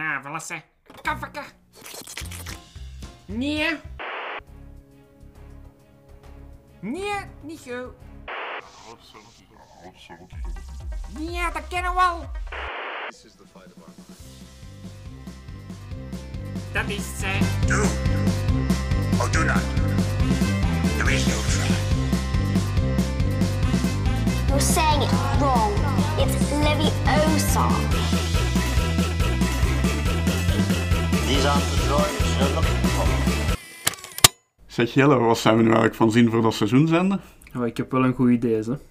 Nou, verlassen. Kafaka. Nee. Nee, niet zo. Nee, dat kennen we al. This is the fight of our lives. Dat is zij. Do or do not. There is no try. You're saying it wrong. It's Levi Leviosa. Zeg Jelle, wat zijn we nu eigenlijk van zin voor dat seizoen zenden? Oh, ik heb wel een goed idee, hè.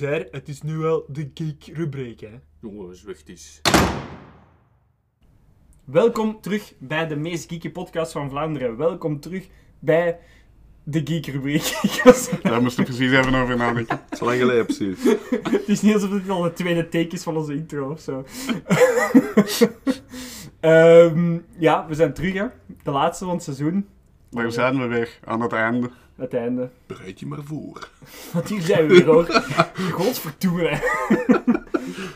Het is nu wel de geek-rubriek, hè. Jongens, weg is. Welkom terug bij de meest geeky podcast van Vlaanderen. Welkom terug bij de geek-rubriek. Daar moest ik precies even over nadenken. Het is al lang geleden, precies. het is niet alsof het al de tweede take is van onze intro of zo. Ehm, ja, we zijn terug, hè. De laatste van het seizoen. Daar zijn we weer, aan het einde. Het einde. Bereid je maar voor. Want hier zijn we weer, hoor. Godverdomme. hè.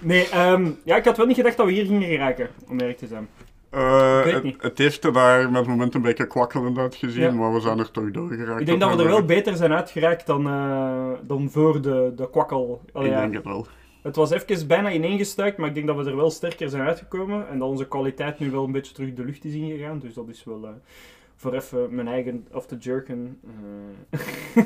Nee, ehm, ja, ik had wel niet gedacht dat we hier gingen geraken, om eerlijk te zijn. Eh, Ik weet het, niet. het heeft er daar met het moment een beetje kwakkelend uitgezien, Ja. maar we zijn er toch doorgeraakt. Ik denk dat we er wel beter zijn uitgeraakt dan, eh, dan voor de, de kwakkel. Allee, Ik ja. denk het wel. Het was even bijna ineengestuikt, maar ik denk dat we er wel sterker zijn uitgekomen. En dat onze kwaliteit nu wel een beetje terug de lucht is ingegaan. Dus dat is wel eh, voor even mijn eigen af te jerken. eh.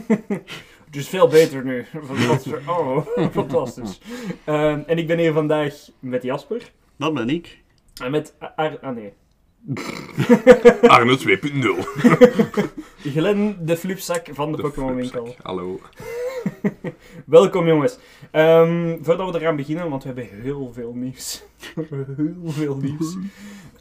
het is veel beter nu. Oh, fantastisch. Ehm, en ik ben hier vandaag met Jasper. Dat ben ik. En met Ar... Ah nee. Arno 2.0. Glenn de flupzak van de, De Pokémon flipzak. winkel. Hallo. Welkom jongens. Ehm, voordat we eraan beginnen, want we hebben heel veel nieuws. We hebben heel veel nieuws.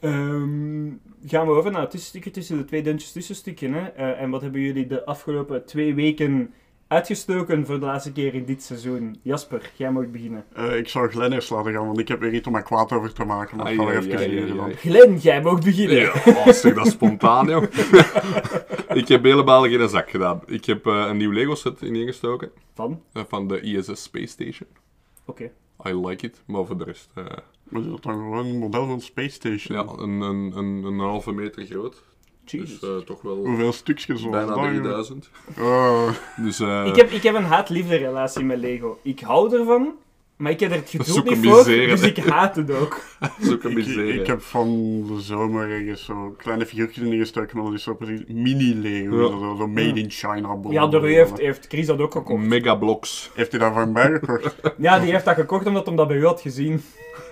Ehm, gaan we over naar het tussenstukje tussen de twee duntjes tussenstukje. Hè? Eh, en wat hebben jullie de afgelopen twee weken uitgestoken voor de laatste keer in dit seizoen? Jasper, jij mag beginnen. Eh, ik zou Glenn eerst laten gaan, want ik heb weer iets om mij kwaad over te maken. Maar ik ga even ai, dan. Glenn, jij mag beginnen. Ja, oh, zeg dat spontaan, joh. ik heb helemaal geen zak gedaan. Ik heb eh, een nieuw Lego set ineengestoken. Van? eh, van de ISS Space Station. Oké. I like it, maar voor de rest... Maar is dat dan gewoon een model van Space Station? ja, een, een, een, een halve meter groot. Dus eh, toch wel Hoeveel stukjes bijna dat? joh? 3000. Oh, Dus eh, Ik, heb, ik heb een haat-liefde relatie met Lego. Ik hou ervan, maar ik heb er het Dat geduld niet voor, misère, dus ik haat het ook. zo'n ik, miserie. ik heb van de zomer ergens zo kleine figuurtjes ingestoken, maar dat is zo precies mini-Lego. Ja. Zo, zo made in China. bol- Ja, door u heeft, heeft Chris dat ook gekocht. Megablocks. Heeft hij daarvan bijgekocht? Ja, die heeft dat gekocht omdat hij dat bij u had gezien.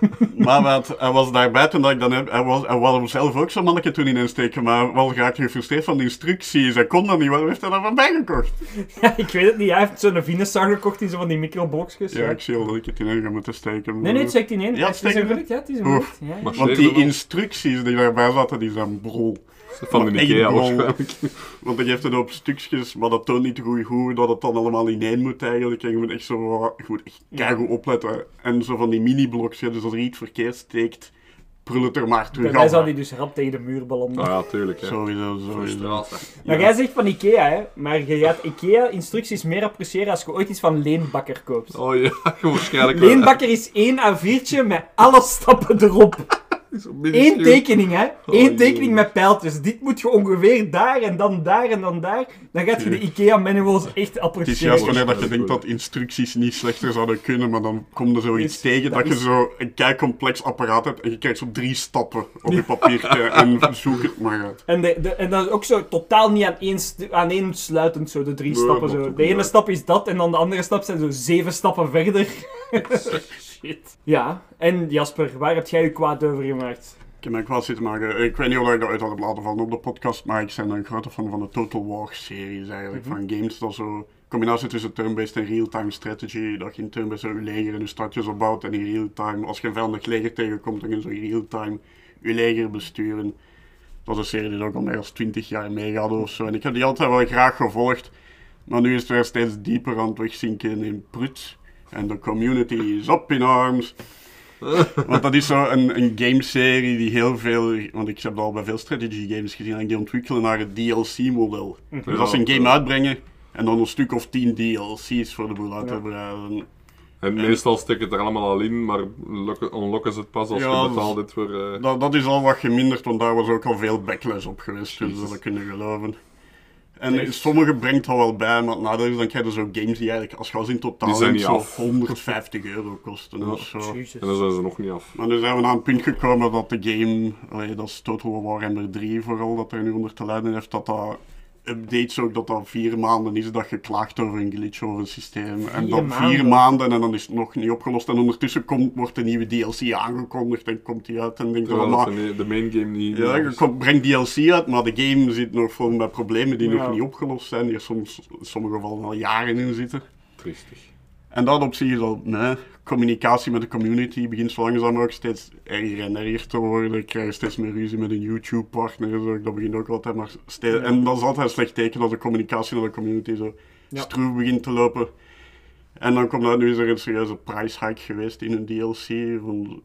maar wat, hij was daarbij toen dat ik dan heb, hij, was, hij wou zelf ook zo'n mannetje toen in insteken, maar wel graag gefrustreerd van de instructies. Hij kon dat niet, waarom heeft hij daarvan bijgekocht? Ja, ik weet het niet. Hij heeft zo'n Venusaur gekocht in zo van die microboxjes. Ja, Ja. ik zie al dat ik het in moeten steken. Nee, nee, het steekt in één. Ja, het is steekt een gelukt, ja, het is een Oef. gelukt. Ja, Want die instructies die daarbij zaten, die zijn brol. Van de Ikea waarschijnlijk. Want dan geeft het op stukjes, maar dat toont niet goed hoe dat het dan allemaal ineen moet eigenlijk. En je moet echt zo, je moet echt keigoed opletten. En zo van die mini-blokjes, dus als er iets verkeerd steekt, prul het er maar terug Bij mij af. zou die dus rap tegen de muur belanden. Ah ja, tuurlijk. Hè. Sowieso, sowieso. Maar jij zegt van Ikea, hè. Maar je gaat Ikea-instructies meer appreciëren als je ooit iets van Leenbakker koopt. Oh ja, waarschijnlijk wel. Leenbakker is één A4'tje met alle stappen erop. Eén tekening, hè? Eén Oh, tekening jee. met pijltjes. Dit moet je ongeveer daar en dan daar en dan daar. Dan gaat je de IKEA-manuals echt Het is appreciëren. juist wanneer dat je denkt dat instructies niet slechter zouden kunnen, maar dan komt er zoiets Is- tegen dat, dat je is- zo een kei complex apparaat hebt en je krijgt zo drie stappen op je papiertje en zoek het maar uit. En, de, de, en dat is ook zo totaal niet aan één, aan één sluitend, zo de drie Nee, stappen. Zo. De ene uit. stap is dat en dan de andere stap zijn zo zeven stappen verder. Shit. Ja, en Jasper, waar heb jij je kwaad over gemaakt? Ik heb mij kwaad zitten maken. Ik weet niet of ik dat uit had laten vallen op de podcast, maar ik ben een grote fan van de Total War series eigenlijk. Van games dat zo combinatie tussen turn-based en real-time strategy. Dat je in turn-based je leger en je stadjes opbouwt en in real-time, als je een vijandig leger tegenkomt, dan kun je zo in real-time je leger besturen. Dat is een serie die ook al meer dan 20 jaar meegaat of zo. En ik heb die altijd wel graag gevolgd. Maar nu is het weer steeds dieper aan het wegzinken in prut. En de community is up in arms. Want dat is zo een, een gameserie die heel veel... Want ik heb dat al bij veel strategy games gezien. En die ontwikkelen naar het DLC-model. Dus als ze een game uitbrengen... En dan een stuk of 10 DLC's voor de boel uit te breiden. En meestal steken het er allemaal al in, maar lokken- unlocken ze het pas als Ja, je betaalt dit voor... eh, Dat, dat is al wat geminderd, want daar was ook al veel backlash op geweest, dus dat kunnen geloven. En sommige brengt dat wel bij, maar nou, dan krijg je zo games die eigenlijk als gas in totaal zijn zo af. 150 euro kosten of zo. Jezus. En dan zijn ze nog niet af. Maar nu zijn we naar een punt gekomen dat de game, allee, dat is Total Warhammer 3 vooral, dat er nu onder te lijden heeft, dat dat updates ook, dat dat vier maanden is dat je klaagt over een glitch over het systeem. en dan vier maanden? maanden en dan is het nog niet opgelost. En ondertussen komt, wordt de nieuwe DLC aangekondigd en komt die uit en denk van, Terwijl maar, de, main game niet... ja, je komt, brengt DLC uit, maar de game zit nog vol met problemen die Ja. nog niet opgelost zijn, die er soms in sommige gevallen al jaren in zitten. Triestig. En dat op zich is al, nee, communicatie met de community begint zo langzaam ook steeds erger en erger te worden. Ik krijg steeds meer ruzie met een YouTube-partner, en zo. dat begint ook altijd maar steeds... En dat is altijd een slecht teken als de communicatie met de community zo Ja. stroef begint te lopen. En dan komt dat nu is er een serieuze price hike geweest in een DLC van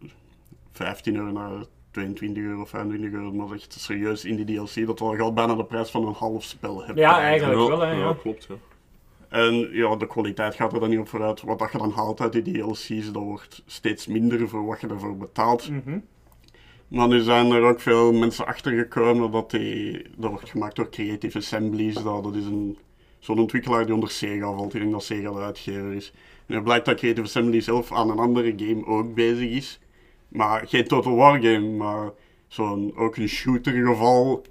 15 euro naar 22 euro, 25 euro, maar dat is echt serieus in die DLC, dat al al bijna de prijs van een half spel hebt. Ja, eigenlijk wel, hè. ja, Ja. klopt, ja. En ja, de kwaliteit gaat er dan niet op vooruit. Wat dat je dan haalt uit die DLC's, dat wordt steeds minder voor wat je ervoor betaalt. Mhm. Maar nu zijn er ook veel mensen achtergekomen dat die, dat wordt gemaakt door Creative Assemblies. Dat, dat is een, zo'n ontwikkelaar die onder Sega valt. Denk dat Sega de uitgever is. En het blijkt dat Creative Assembly zelf aan een andere game ook bezig is. Maar geen Total War game, maar zo'n, ook een shooter geval.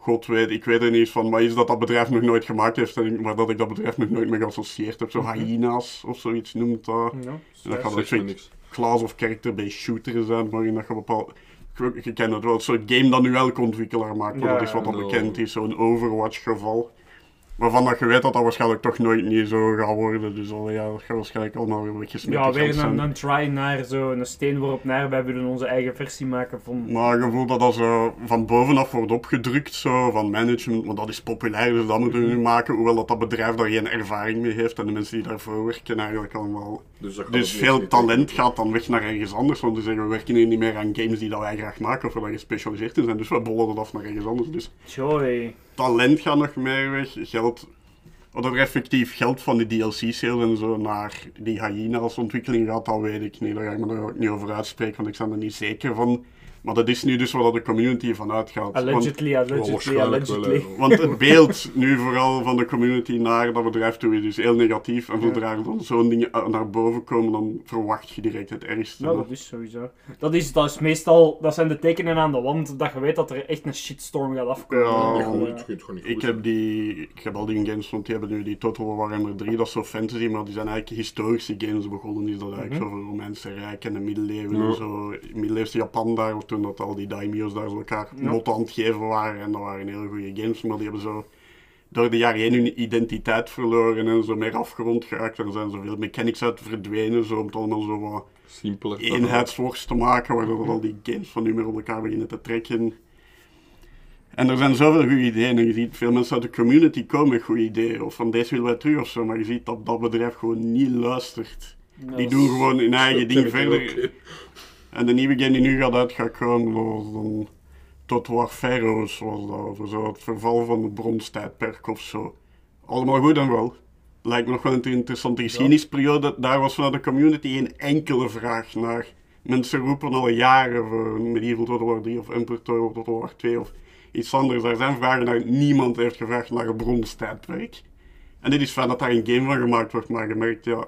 God weet, ik weet er niet van, maar iets dat dat bedrijf nog nooit gemaakt heeft, en ik- maar dat ik dat bedrijf nog nooit mee geassocieerd heb. Zo hyena's of zoiets noemt dat. Ja. En dat gaat ook niks. class of character-based shooter zijn, waarin dat je bepaald... Je, je kent het wel, soort game dat nu elke ontwikkelaar maakt, maar Ja, dat is wat ja. bekend is, zo'n Overwatch-geval. Waarvan dat je weet dat dat waarschijnlijk toch nooit niet zo gaat worden, dus al, ja, dat gaat waarschijnlijk allemaal weer weggesmeten Ja, weer een, een try naar zo'n steen waarop naar wij willen onze eigen versie maken van... Maar je voelt dat dat zo van bovenaf wordt opgedrukt, zo, van management, want dat is populair, dus dat moeten we nu maken. Hoewel dat, dat bedrijf daar geen ervaring mee heeft en de mensen die daarvoor werken eigenlijk allemaal... Dus, dat Dus veel talent gaat dan weg naar ergens anders, want ze zeggen we werken hier niet meer aan games die dat wij graag maken of waar wij gespecialiseerd in zijn, dus we bollen dat af naar ergens anders. Dus Joy. Talent gaat nog meer weg, geld... Wat er effectief geld van die DLC-sales en zo naar die Hyena's ontwikkeling gaat, dat weet ik niet. Daar ga ik me er ook niet over uitspreken, want ik ben er niet zeker van. Maar dat is nu dus waar de community van uitgaat. Want, Allegedly, allegedly, wel, allegedly. hè. want het beeld nu vooral van de community naar dat bedrijf toe is dus heel negatief. En zodra er dan zo'n dingen uh, naar boven komen, dan verwacht je direct het ergste. Nou, dat is sowieso. Dat is, dat is meestal, dat zijn de tekenen aan de wand dat je weet dat er echt een shitstorm gaat afkomen. Ja, Dat Ja, gaat ja. niet- het gaat niet Ik goed heb, die, ik heb al die games, want die hebben nu die Total Warhammer 3, dat is zo fantasy, maar die zijn eigenlijk historische games begonnen. Is dat eigenlijk zo voor Romeinse Rijk en de middeleeuwen Ja. en zo. Middeleeuwse Japan daar, toen dat al die daimyo's daar zo elkaar Ja. mot aan het geven waren. En dat waren hele goede games, maar die hebben zo door de jaren heen hun identiteit verloren en zo meer afgerond geraakt. En er zijn zoveel mechanics uit verdwenen, zo om het allemaal zo wat Simpeler. eenheidsworst te maken, waardoor al die games van nu meer op elkaar beginnen te trekken. En er zijn zoveel goede ideeën en je ziet veel mensen uit de community komen met goede ideeën, of van deze willen wij terug of zo, maar je ziet dat dat bedrijf gewoon niet luistert. Die doen gewoon hun eigen ding verder. En de nieuwe game die nu gaat uit gaat was dan tot War Pharaohs was dat, over zo het verval van het bronstijdperk of zo. Allemaal goed en wel. Lijkt me nog wel een interessante geschiedenisperiode. Daar was vanuit de community geen enkele vraag naar. Mensen roepen al jaren voor Medieval Total War 3 of Emperor Total War 2 of iets anders. Daar zijn vragen naar. Niemand heeft gevraagd naar het bronstijdperk. En dit is fijn dat daar een game van gemaakt wordt, maar je merkt, ja,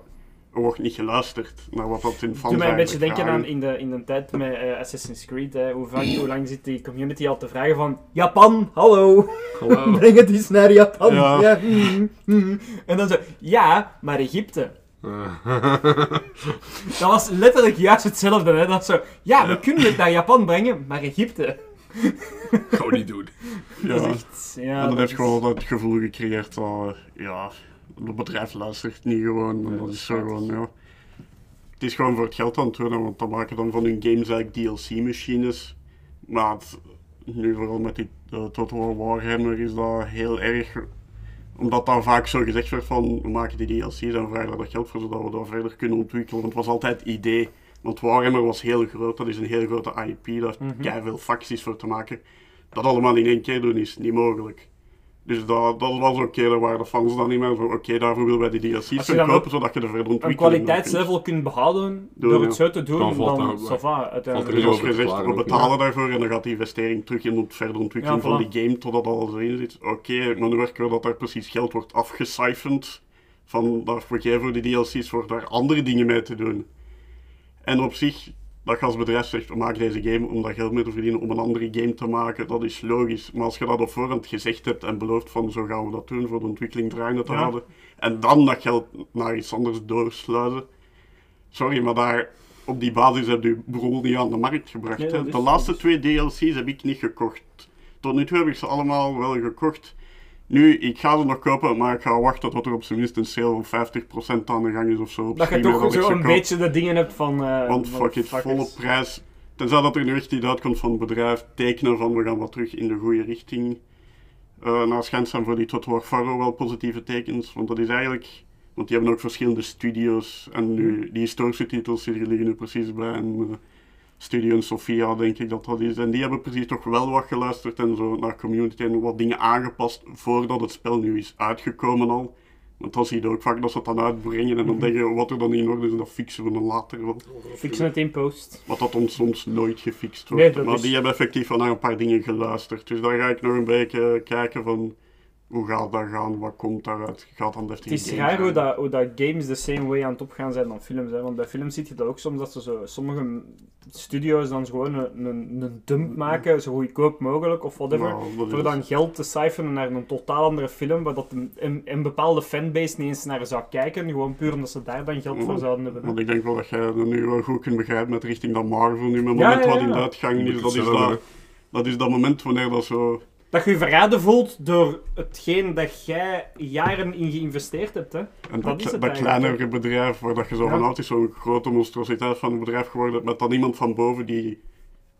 er wordt niet geluisterd naar wat dat in fans Doe mij een beetje denken aan in de, in de tijd met eh, Assassin's Creed. Hè, hoe, vaak, hoe lang zit die community al te vragen van... Japan, hallo! Hallo. Breng het eens naar Japan. Ja. Ja. En dan zo... Ja, maar Egypte. Dat was letterlijk juist hetzelfde. Hè? Dat zo... Ja, we kunnen het naar Japan brengen, maar Egypte. Gaan we niet doen. Ja. Dat is echt... Ja, en dat heeft is- gewoon dat gevoel gecreëerd dat, ja, het bedrijf luistert niet gewoon. Dat is zo gewoon, ja. Het is gewoon voor het geld aan het doen, hè, want dan maken dan van hun games eigenlijk DLC-machines. Maar het- nu vooral met die uh, Total War Warhammer is dat heel erg omdat dan vaak zo gezegd werd van we maken die DLC's en vragen daar dat geld voor zodat we dat verder kunnen ontwikkelen. Want het was altijd het idee. Want Warhammer was heel groot, dat is een heel grote IP, daar mm veel facties voor te maken. Dat allemaal in één keer doen is niet mogelijk. Dus dat, dat was oké, daar waren de fans dan niet meer van oké, daarvoor willen wij die DLC's dan verkopen, ook zodat je er verder Een ontwikkeling kunt. kwaliteitslevel kunt behouden door ja. het zo te doen, Dan valt dan va, er uiteindelijk. over te gezegd, we betalen daarvoor en dan gaat die investering terug in het verder ontwikkelen Ja, van voilà. die game totdat alles erin zit. Oké, maar nu werken we dat daar precies geld wordt afgecijferd van daarvoor jij voor die DLC's voor daar andere dingen mee te doen. En op zich, dat je als bedrijf zegt, we maken deze game om daar geld mee te verdienen, om een andere game te maken, dat is logisch. Maar als je dat op voorhand gezegd hebt en beloofd van zo gaan we dat doen voor de ontwikkeling draaiende te Ja. houden, en dan dat geld naar iets anders doorsluizen, sorry, maar daar op die basis heb je bron niet aan de markt gebracht. Nee, dat de laatste dat twee DLC's heb ik niet gekocht. Tot nu toe heb ik ze allemaal wel gekocht. Nu, ik ga ze nog kopen, maar ik ga wachten tot er op zijn minst een sale van 50% aan de gang is of zo. Dat je toch zo een beetje de dingen hebt van... eh Want fuck it, volle prijs. Tenzij dat er nu echt iets uitkomt van het bedrijf, tekenen van we gaan wat terug in de goede richting. Eh naar schijnt zijn voor die Total War Faro wel positieve tekens, want dat is eigenlijk... Want die hebben ook verschillende studio's en nu, die historische titels die liggen nu precies bij een eh, studio in Sofia, denk ik dat dat is. En die hebben precies toch wel wat geluisterd en zo naar community en wat dingen aangepast voordat het spel nu is uitgekomen al. Want dan zie je ook vaak dat ze het dan uitbrengen en dan Mhm. denken wat er dan in orde is, dat fixen we dan later wel. Fixen het in post. Wat dat ons soms nooit gefixt wordt. Nee, maar is- die hebben effectief wel naar een paar dingen geluisterd. Dus daar ga ik nog een beetje kijken van hoe gaat dat gaan, wat komt daaruit. Gaat dan Het is raar hoe dat, hoe dat games the same way aan het opgaan zijn dan films. Hè? Want bij films zie je dat ook soms dat ze zo, sommige studio's dan gewoon een, een, een dump maken, zo goedkoop mogelijk of whatever. Nou, is- Voor dan geld te cijferen naar een totaal andere film, waar dat een, een, een bepaalde fanbase niet eens naar zou kijken. Gewoon puur omdat ze daar dan geld voor zouden hebben. Want ik denk wel dat jij dat nu wel goed kunt begrijpen met richting dat Marvel nu, met het Ja, moment ja, wat ja. in de uitgang is. Dat is dat, dat is dat moment wanneer dat zo... Dat je je verraden voelt door hetgeen dat jij jaren in geïnvesteerd hebt. Hè? En Dat dat, is het dat kleinere bedrijf waar dat je zo Ja. van oud is, zo'n grote monstrositeit van een bedrijf geworden, met dan iemand van boven die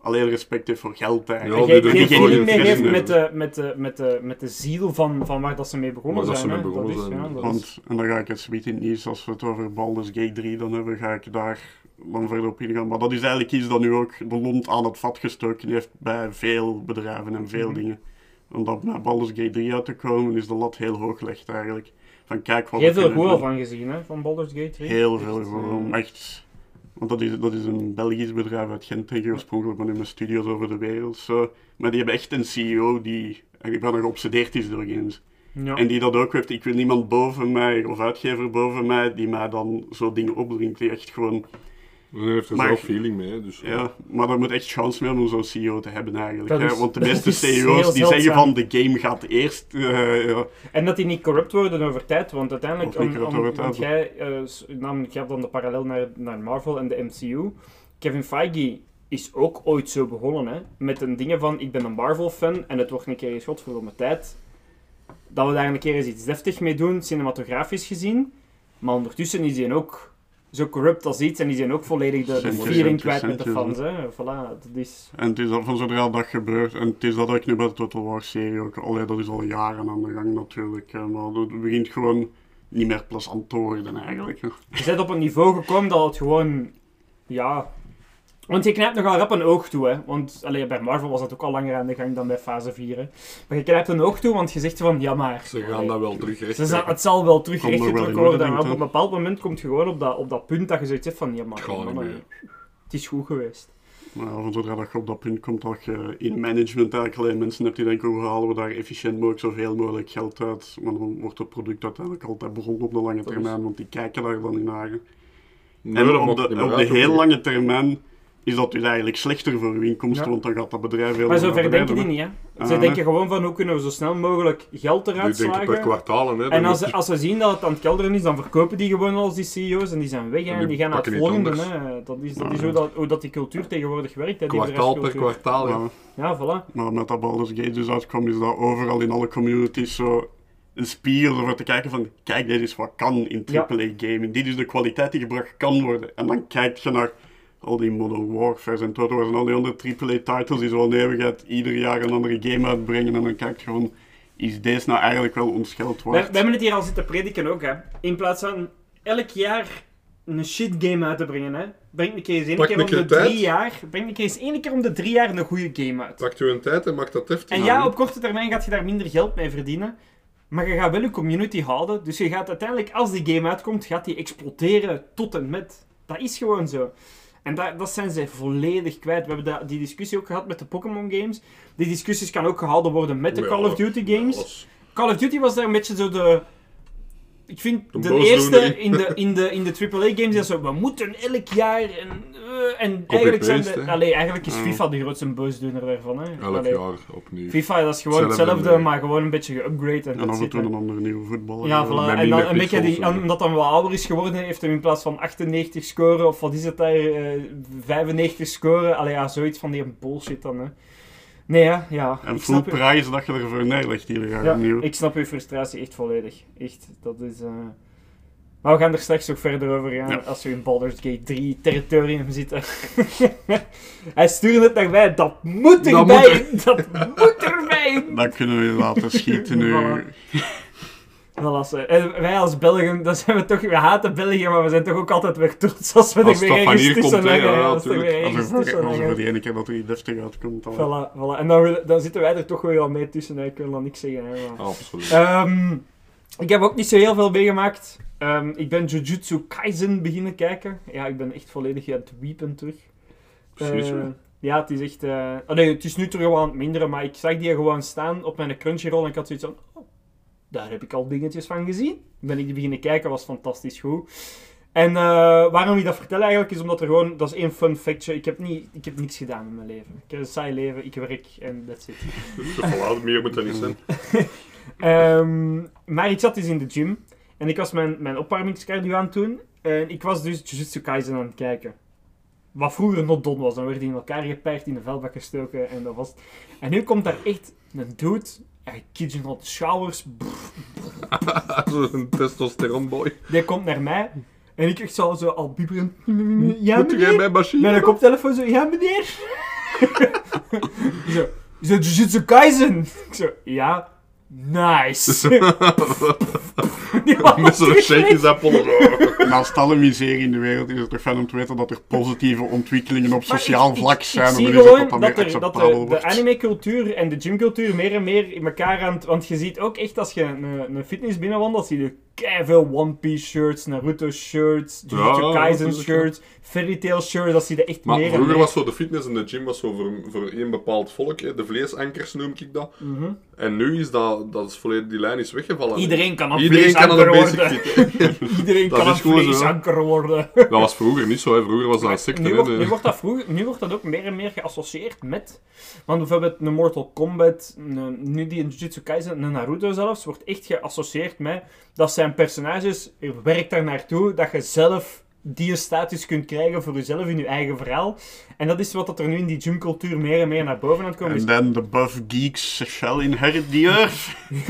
alleen respect heeft voor geld eigenlijk. Ja, En die geen niet meer heeft met de, met, de, met, de, met de ziel van, van waar dat ze mee begonnen dat zijn. ze hè. mee begonnen dat is, zijn. ja, dat is- Want, en dan ga ik het zoiets in het nieuws, als we het over Baldur's Gate 3 dan hebben, ga ik daar dan verder op ingaan. Maar dat is eigenlijk iets dat nu ook de lont aan het vat gestoken heeft bij veel bedrijven en veel Mhm. dingen. Omdat naar Baldur's Gate 3 uit te komen, is de lat heel hoog gelegd eigenlijk. Van kijk wat Heel veel van gezien, hè, van Baldur's Gate 3. Heel veel Echt, gewoon, eh, echt. Want dat is, dat is een Belgisch bedrijf uit Gent, denk ik, oorspronkelijk, maar nu met studio's over de wereld. Zo. Maar die hebben echt een CEO die eigenlijk bijna geobsedeerd is door games. Ja. En die dat ook heeft. Ik wil niemand boven mij, of uitgever boven mij, die mij dan zo dingen opdringt. Die echt gewoon... Dan heeft er Maar- zelf feeling mee, dus... Ja, maar daar moet echt chance mee om zo'n CEO te hebben eigenlijk. Hè. Want de meeste CEO's die zeggen van de game gaat eerst... eh, ja. En dat die niet corrupt worden over tijd, want uiteindelijk, om- corrupt om- over tijd. want jij, eh, namelijk, je hebt dan de parallel naar, naar Marvel en de MCU. Kevin Feige is ook ooit zo begonnen, hè, met een dingen van, ik ben een Marvel-fan en het wordt een keer geschot voor mijn tijd. Dat we daar een keer eens iets deftig mee doen, cinematografisch gezien. Maar ondertussen is hij ook zo corrupt als iets en die zijn ook volledig de, centjes, kwijt met de fans. Hè. Voilà, dat is... En het is dat van zodra dat gebeurt, en het is dat ook nu bij de Total War serie ook, allee, dat is al jaren aan de gang natuurlijk, maar het begint gewoon niet meer plezant te worden eigenlijk. Je bent op een niveau gekomen dat het gewoon... Ja... Want je knijpt nogal rap een oog toe, hè. Want allee, bij Marvel was dat ook al langer aan de gang dan bij fase 4, hè. Maar je knijpt een oog toe, want je zegt van, ja maar... Ze gaan allee, dat wel terug ze het zal wel terug Komt nog wel rechtgetrokken in orde, worden. En op een bepaald moment komt je gewoon op dat, op dat punt dat je zoiets hebt van, ja maar... Het gaat niet mannen, meer. Het is goed geweest. Van zodra dat je op dat punt komt dat je in management eigenlijk alleen mensen hebt die denken hoe halen we daar efficiënt mogelijk zoveel mogelijk geld uit, maar dan wordt het product uiteindelijk altijd berold op de lange termijn, want die kijken daar dan in naar. Nee, En op de, op de heel lange termijn is dat dus eigenlijk slechter voor uw inkomsten, Ja. want dan gaat dat bedrijf heel Maar naar zover denken die niet, hè. Ze Ah, denken gewoon van, hoe kunnen we zo snel mogelijk geld Die eruit denken per kwartaal, hè. En als als ze zien dat het aan het kelderen is, dan verkopen die gewoon al die CEO's en die zijn weg hè, En en die die gaan naar het volgende. Hè. Dat is, dat Ja, is hoe, dat, hoe dat die cultuur tegenwoordig werkt, hè, die Kwartaal per kwartaal, ja. Maar, Ja, voilà. maar met dat Baldur's Gate dus uitkwam, is dat overal in alle communities zo... een spiegel om te kijken van, kijk, dit is wat kan in Ja. AAA gaming. Dit is de kwaliteit die gebracht kan worden. En dan kijk je naar al die Modern Warfare en Total Wars en al die andere AAA-titles die zo een eeuwigheid ieder jaar een andere game uitbrengen. En dan kijk je gewoon, is deze nou eigenlijk wel ons geld We, waard? we hebben het hier al zitten prediken ook, hè. In plaats van elk jaar een shit game uit te brengen, hè. Breng een keer eens één Pak keer een om de tijd. drie jaar... Breng een keer eens één keer om de drie jaar een goede game uit. Pakt u een tijd en maakt dat heftig. En ja, op korte termijn gaat je daar minder geld mee verdienen. Maar je gaat wel je community houden. Dus je gaat uiteindelijk, als die game uitkomt, gaat die exploderen tot en met. Dat is gewoon zo. En dat, dat zijn ze volledig kwijt. We hebben dat- die discussie ook gehad met de Pokémon games. Die discussies kan ook gehouden worden met de Ja, Call of Duty games. Call of Duty was daar een beetje zo de... Ik vind De eerste in de, in de, in de AAA-games is zo, we moeten elk jaar en... eh, en eigenlijk zijn de... Allee, eigenlijk is. FIFA de grootste boosdoener daarvan. Hè. Elk Allee. jaar opnieuw. FIFA, dat is gewoon Hetzelfde, hetzelfde, nee. maar gewoon een beetje geupgrade. En, En dat af en toe een andere nieuwe voetballer. Ja, Ja, voilà. En dan een beetje die, omdat hij wat ouder is geworden, heeft hem in plaats van 98 scoren, of wat is het daar, eh 95 scoren. Allee, ja, zoiets van die bullshit dan, hè. Nee, ja, ja. En ik snap dat je ervoor neerlegt ieder jaar ja, opnieuw. ik snap uw frustratie echt volledig. Echt, dat is... eh, Maar we gaan er straks nog verder over gaan, Ja. als we in Baldur's Gate 3 territorium zitten. Hij stuurde het naar mij, dat moet Dat erbij! Dat moet erbij! Dat kunnen we laten schieten nu. Voilà. Voilà, zo. En wij als Belgen, zijn we toch, we haten België, maar we zijn toch ook altijd weer trots als we Als er weer van ergens hier komt, hangen. ja, ja, als er er er voor die ene keer dat er iets deftig uitkomt. Dan... Voilà, voilà. En dan, zitten wij er toch weer al mee tussen, hè. ik wil dan niks zeggen. Hè, maar- Absoluut. Ehm, ik heb ook niet zo heel veel meegemaakt. Ehm, ik ben Jujutsu Kaisen beginnen kijken. Ja, ik ben echt volledig aan het weepen terug. Precies, Eh, ja, het is echt... eh, oh nee, het is nu terug wel aan het minderen, maar ik zag die gewoon staan op mijn Crunchyroll en ik had zoiets van... Oh, daar heb ik al dingetjes van gezien. Ben ik die beginnen kijken, was fantastisch goed. En eh, waarom ik dat vertel eigenlijk, is omdat er gewoon... Dat is één fun factje. Ik heb, niet, ik heb niks gedaan in mijn leven. Ik heb een saai leven, ik werk en that's it. Dus voilà, meer moet dat niet zijn. Ehm, maar ik zat dus in de gym en ik was mijn, mijn opwarmingscardio aan het doen. En ik was dus Jujutsu Kaisen aan het kijken. Wat vroeger not done was. Dan werd die in elkaar geperkt, in de vuilbak gestoken en dat was het. En nu komt daar echt een dude. Ja, kid you not, showers. Zo'n testosteronboy. Die komt naar mij. En ik echt zo, zo al bieberen. Ja, Moet jij bij machine? Met een koptelefoon zo, ja meneer. zo, is dat Jujutsu Kaisen? Ik zo, ja, nice. Met zo'n pollen. Naast alle miserie in de wereld is het toch fijn om te weten dat er positieve ontwikkelingen op sociaal ik- ik- vlak ik zijn. zie en dan is gewoon het dat dat, er, dat de, anime-cultuur en de gymcultuur meer en meer in elkaar aan het... Want je ziet ook echt, als je een, een fitness binnenwandelt, zie je veel One Piece shirts, Naruto shirts, Jujutsu Ja, Kaisen shirts, Fairy Tail shirts, dat zie je echt Maar meer en vroeger meer. was zo de fitness en de gym was zo voor, voor één bepaald volk. hè. De vleesankers noem ik dat. Mhm. En nu is dat, dat is volledig, die lijn is weggevallen. Iedereen kan een Iedereen kan een basic worden. fit. Iedereen Dat kan een vleesanker worden. Dat was vroeger niet zo. Hè. Vroeger was dat een secte. Nu wordt, De- nu, wordt dat vroeger, nu wordt dat ook meer en meer geassocieerd met. Want bijvoorbeeld een Mortal Kombat, een- nu die in Jujutsu Kaisen, een Naruto zelfs, wordt echt geassocieerd met dat zijn personages, er werkt daar naartoe dat je zelf die status kunt krijgen voor jezelf in je eigen verhaal. En dat is wat dat er nu in die gymcultuur meer en meer naar boven aan het komen is. En dan de buff geeks shall inherit the earth.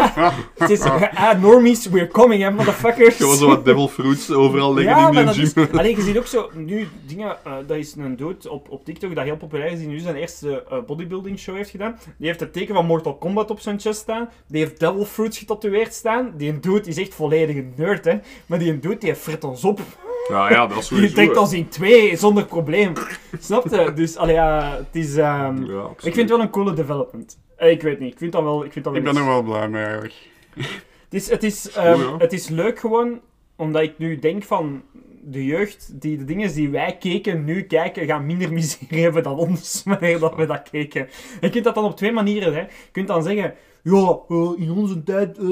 Het is, ah, normies, we're coming, hè, motherfuckers. Gewoon zo wat devil fruits overal liggen Ja, in die gym. is... Alleen, je ziet ook zo... Nu, dingen... eh, dat is een dude op, op TikTok dat heel populair is, die nu zijn eerste eh, bodybuilding show heeft gedaan. Die heeft het teken van Mortal Kombat op zijn chest staan. Die heeft Devil Fruits getatoeëerd staan. Die een dude is echt volledig een nerd, hè. Maar die een dude, die fret ons op. Ja, ja, dat is Die sowieso. trekt hè. ons in twee, zonder probleem. Snap je? Dus, allee, ja, het is... ehm, Ja, ik vind het wel een coole development. Eh, ik weet niet, ik vind dat wel... Ik, vind dat wel Ik ben er wel blij mee eigenlijk. het is, het, is, ehm, het is leuk gewoon, omdat ik nu denk van de jeugd, die de dingen die wij keken, nu kijken, gaan minder miserie hebben dan ons, wanneer dat we dat keken. Je kunt dat dan op twee manieren, hè. Je kunt dan zeggen, ja, eh, in onze tijd, eh...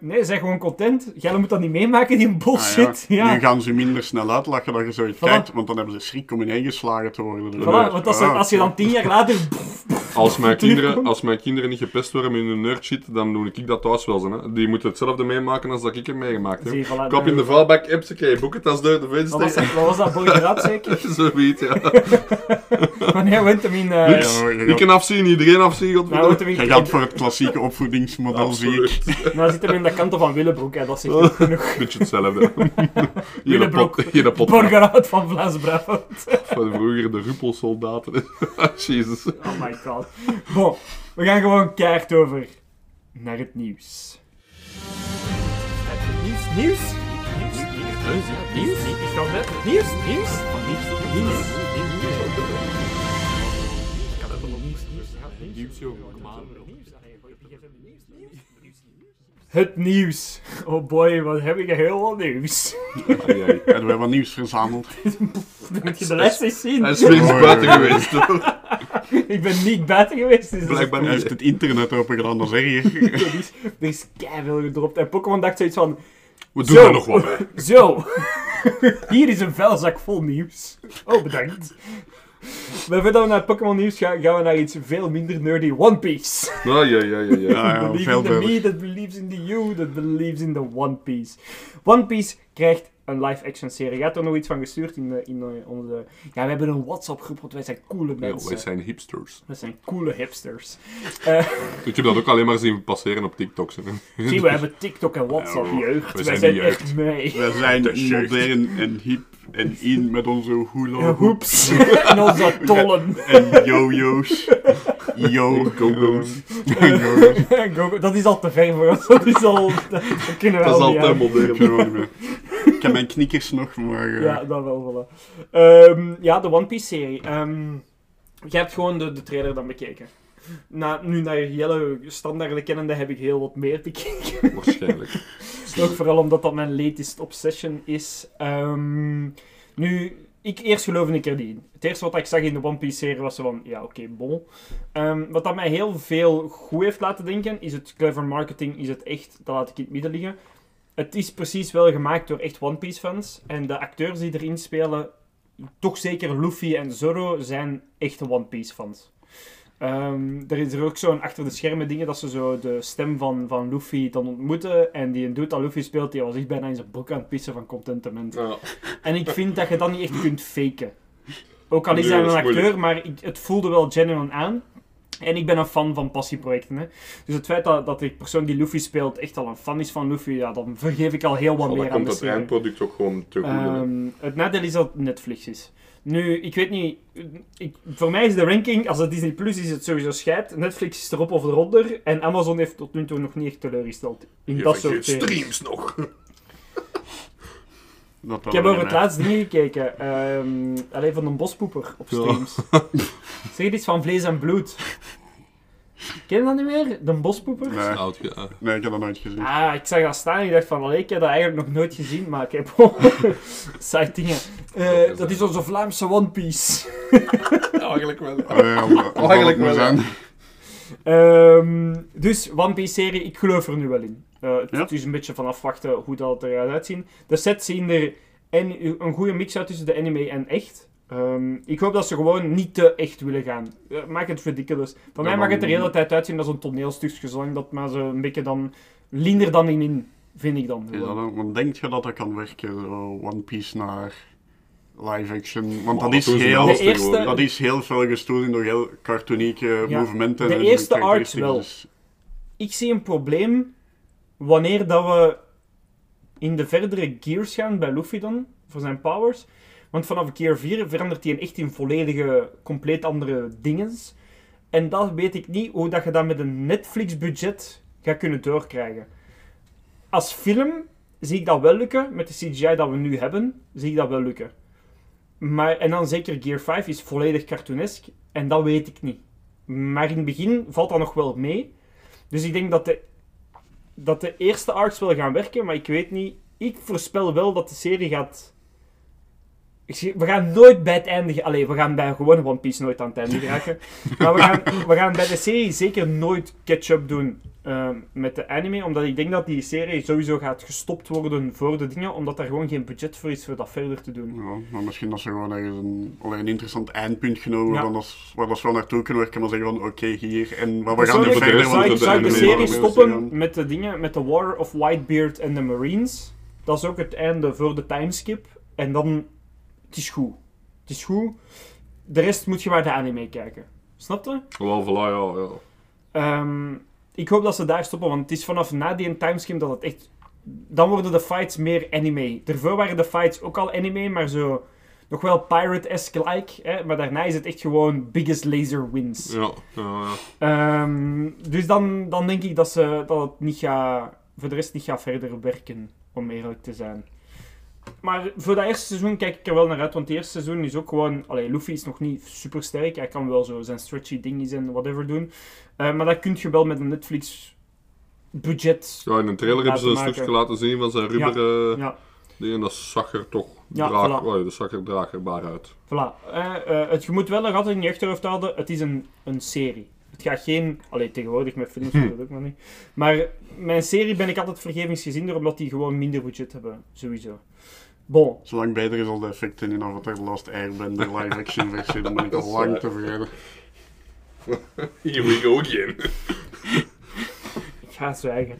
Nee, zeg gewoon content. Jij moet dat niet meemaken, die bullshit. Ah, ja. Nu gaan ze minder snel uitlachen dat je zoiets Voilà. kijkt, want dan hebben ze schrik om ineengeslagen te worden. Voilà, want als, ah, als je dan tien jaar later Als mijn, kinderen, als mijn kinderen niet gepest worden met hun nerd shit, dan doe ik dat thuis wel. Zo, hè. Die moeten hetzelfde meemaken als dat ik heb meegemaakt. Hè. Zie, voilà, Kop in de vuilbak, epseke, boek het als door de Wat was venster. dat, wat was dat Borgeraad zeker? Zoiets, ja. Wanneer wint hem in... eh Niks. ja, ja. Ik kan afzien, iedereen afzien, nou, in Hij gaat voor het klassieke opvoedingsmodel, zie ik. Absoluut. nou zit hem in de kanten van Willebroek, hè. dat zegt ook genoeg. Beetje hetzelfde. Hier Willebroek, Borgeraad van Vlaams-Brabant. van vroeger de ruppelsoldaten. Jezus. Oh my god. Bon, we gaan gewoon keihard over naar het nieuws. Nieuws, nieuws? Nieuws, nieuws, nieuws, nieuws, is dat het? Nieuws, nieuws, nieuws, nieuws. Het nieuws. Oh boy, wat heb ik heel wat nieuws. En we hebben nieuws verzameld. Moet je de les eens zien? Hij is buiten geweest. hoor. Ik ben niet buiten geweest. Dus is Blijkbaar niet. heeft het internet open gedaan, dat is erg. Er is, er is keiveel gedropt. En Pokémon dacht zoiets van... We doen Zo. er nog wat bij. Zo, hier is een vuilzak vol nieuws. Oh, bedankt. Maar voordat we naar het Pokémon nieuws gaan, gaan we naar iets veel minder nerdy. One Piece. Ah, ja, ja, ja, ja. Ja, ja, Believe veel in the me that believes in the you that believes in the One Piece. One Piece krijgt een live-action serie. Je had er nog iets van gestuurd in, de, in de- onze... Ja, we hebben een WhatsApp-groep, want wij zijn coole Ja, mensen. wij zijn hipsters. We zijn coole hipsters. Eh, Ik heb dat ook alleen maar zien passeren op TikTok. hè. zie, we hebben TikTok en WhatsApp, Ja, jeugd. we Wij zijn echt mee. We zijn modern en hip en in met onze hula Ja, hoop hoeps. en onze tollen. en yo-yo's. Yo. Go-go's. Go- dat is al te ver voor ons. Dat is al... Dat, dat kunnen we Dat is al modern. Eh, Ik heb mijn knikkers nog, maar... eh, Ja, dat wel, voilà. Ehm, ja, de One Piece serie. Ehm je hebt gewoon de, de trailer dan bekeken. Na, nu naar Jelle standaarden kennende heb ik heel wat meer bekeken. Waarschijnlijk. Ook vooral omdat dat mijn latest obsession is. Ehm, nu, ik, eerst geloofde ik er niet in. Het eerste wat ik zag in de One Piece serie was zo van, ja oké, bon. Ehm, wat dat mij heel veel goed heeft laten denken, is het clever marketing, is het echt, dat laat ik in het midden liggen. Het is precies wel gemaakt door echt One Piece fans. En de acteurs die erin spelen, toch zeker Luffy en Zoro, zijn echte One Piece fans. Ehm, er is er ook zo'n achter de schermen dingen dat ze zo de stem van, van Luffy dan ontmoeten. En die een dude dat Luffy speelt, die was echt bijna in zijn broek aan het pissen van contentement. Ja. En ik vind dat je dat niet echt kunt faken. Ook al is hij een acteur, moeilijk. maar ik, het voelde wel genuine aan. En ik ben een fan van passieprojecten. Hè. Dus het feit dat, dat de persoon die Luffy speelt echt al een fan is van Luffy, ja, dan vergeef ik al heel wat meer dan aan komt de het serie. eindproduct ook gewoon te goed. Ehm, het nadeel is dat het Netflix is. Nu, ik weet niet... Ik, voor mij is de ranking, als het Disney Plus is, het sowieso scheid. Netflix is erop of eronder. En Amazon heeft tot nu toe nog niet echt teleurgesteld. In Je dat soort series. streams nog. Dat Ik heb over het laatst dingen gekeken. Ehm alleen van een bospoeper op Ja. streams. zeg iets van vlees en bloed. Ken je dat niet meer? De bospoeper? Nee, Oud, ja. nee, ik heb dat nooit gezien. Ah, ik zag dat staan en ik dacht van, allee, ik heb dat eigenlijk nog nooit gezien, maar ik heb site dingen. Eh, dat is onze Vlaamse One Piece. Eigenlijk wel. Allee, dat eigenlijk wel, zijn. Ehm, dus One Piece serie, ik geloof er nu wel in. Eh, het Ja? is een beetje van afwachten hoe dat eruit uitzien. De sets zien er en, een goede mix uit tussen de anime en echt. Ehm, ik hoop dat ze gewoon niet te echt willen gaan. Eh, maak het ridiculous. Van mij mag het er de hele tijd uitzien als een toneelstukje, zolang dat maar zo een beetje dan linder dan in, in vind ik dan. Want denk je dat dat kan werken, zo One Piece naar live action? Want dat is ze heel... eerste-. Dat is heel veel gestoeld in door heel cartoonieke Ja, movementen. de en eerste karakteristieken, wel. dus- Ik zie een probleem wanneer dat we in de verdere gears gaan bij Luffy dan, voor zijn powers. Want vanaf gear 4 verandert hij echt in volledige, compleet andere dinges. En dat weet ik niet hoe dat je dat met een Netflix-budget gaat kunnen doorkrijgen. Als film zie ik dat wel lukken, met de CGI dat we nu hebben, zie ik dat wel lukken. Maar, en dan zeker Gear 5 is volledig cartoonesk, en dat weet ik niet. Maar in het begin valt dat nog wel mee. Dus ik denk dat de, dat de eerste arcs wel gaan werken, maar ik weet niet. Ik voorspel wel dat de serie gaat. We gaan nooit bij het einde. Allee, we gaan bij gewone One Piece nooit aan het einde geraken. maar we gaan, we gaan bij de serie zeker nooit catch-up doen ehm, met de anime, omdat ik denk dat die serie sowieso gaat gestopt worden voor de dingen, omdat daar gewoon geen budget voor is voor dat verder te doen. Ja, maar misschien dat ze gewoon ergens een, alleen een interessant eindpunt genomen Ja. als, waar dat ze wel naartoe kunnen werken, maar zeggen van oké, hier, en we gaan nu verder, zou ik, de zou de anime serie stoppen met de dingen, met de War of Whitebeard en de Marines. Dat is ook het einde voor de timeskip. En dan, het is goed. Het is goed. De rest moet je maar de anime kijken. Snap je? Wel, voilà, ja, ja. Ehm, ik hoop dat ze daar stoppen, want het is vanaf na die timeskip dat het echt... Dan worden de fights meer anime. Daarvoor waren de fights ook al anime, maar zo... Nog wel pirate-esque like, hè? maar daarna is het echt gewoon biggest laser wins. Ja, ja, ja. Ehm, dus dan, dan denk ik dat, ze, dat het niet gaat, voor de rest niet gaat verder werken, om eerlijk te zijn. Maar voor dat eerste seizoen kijk ik er wel naar uit, want het eerste seizoen is ook gewoon... Allee, Luffy is nog niet super sterk, hij kan wel zo zijn stretchy dingetjes en whatever doen. Eh, maar dat kun je wel met een Netflix budget... Ja, in een trailer hebben ze een stukje laten zien van zijn rubberen Ja, dingen. Dat zag er toch Ja, draag, voilà. oh, dat zag er draagbaar uit. voilà. Eh, eh, het, je moet wel nog altijd in je achterhoofd houden, het is een, een serie. Het gaat geen... Allee, tegenwoordig met films Hm. doe dat ook nog niet. Maar mijn serie ben ik altijd vergevingsgezinder, omdat die gewoon minder budget hebben, sowieso. Bon, Zolang beter is als de effecten in Avatar Last Airbender live action versie, dan ben ik al lang tevreden. Here we go again. ik ga zwijgen.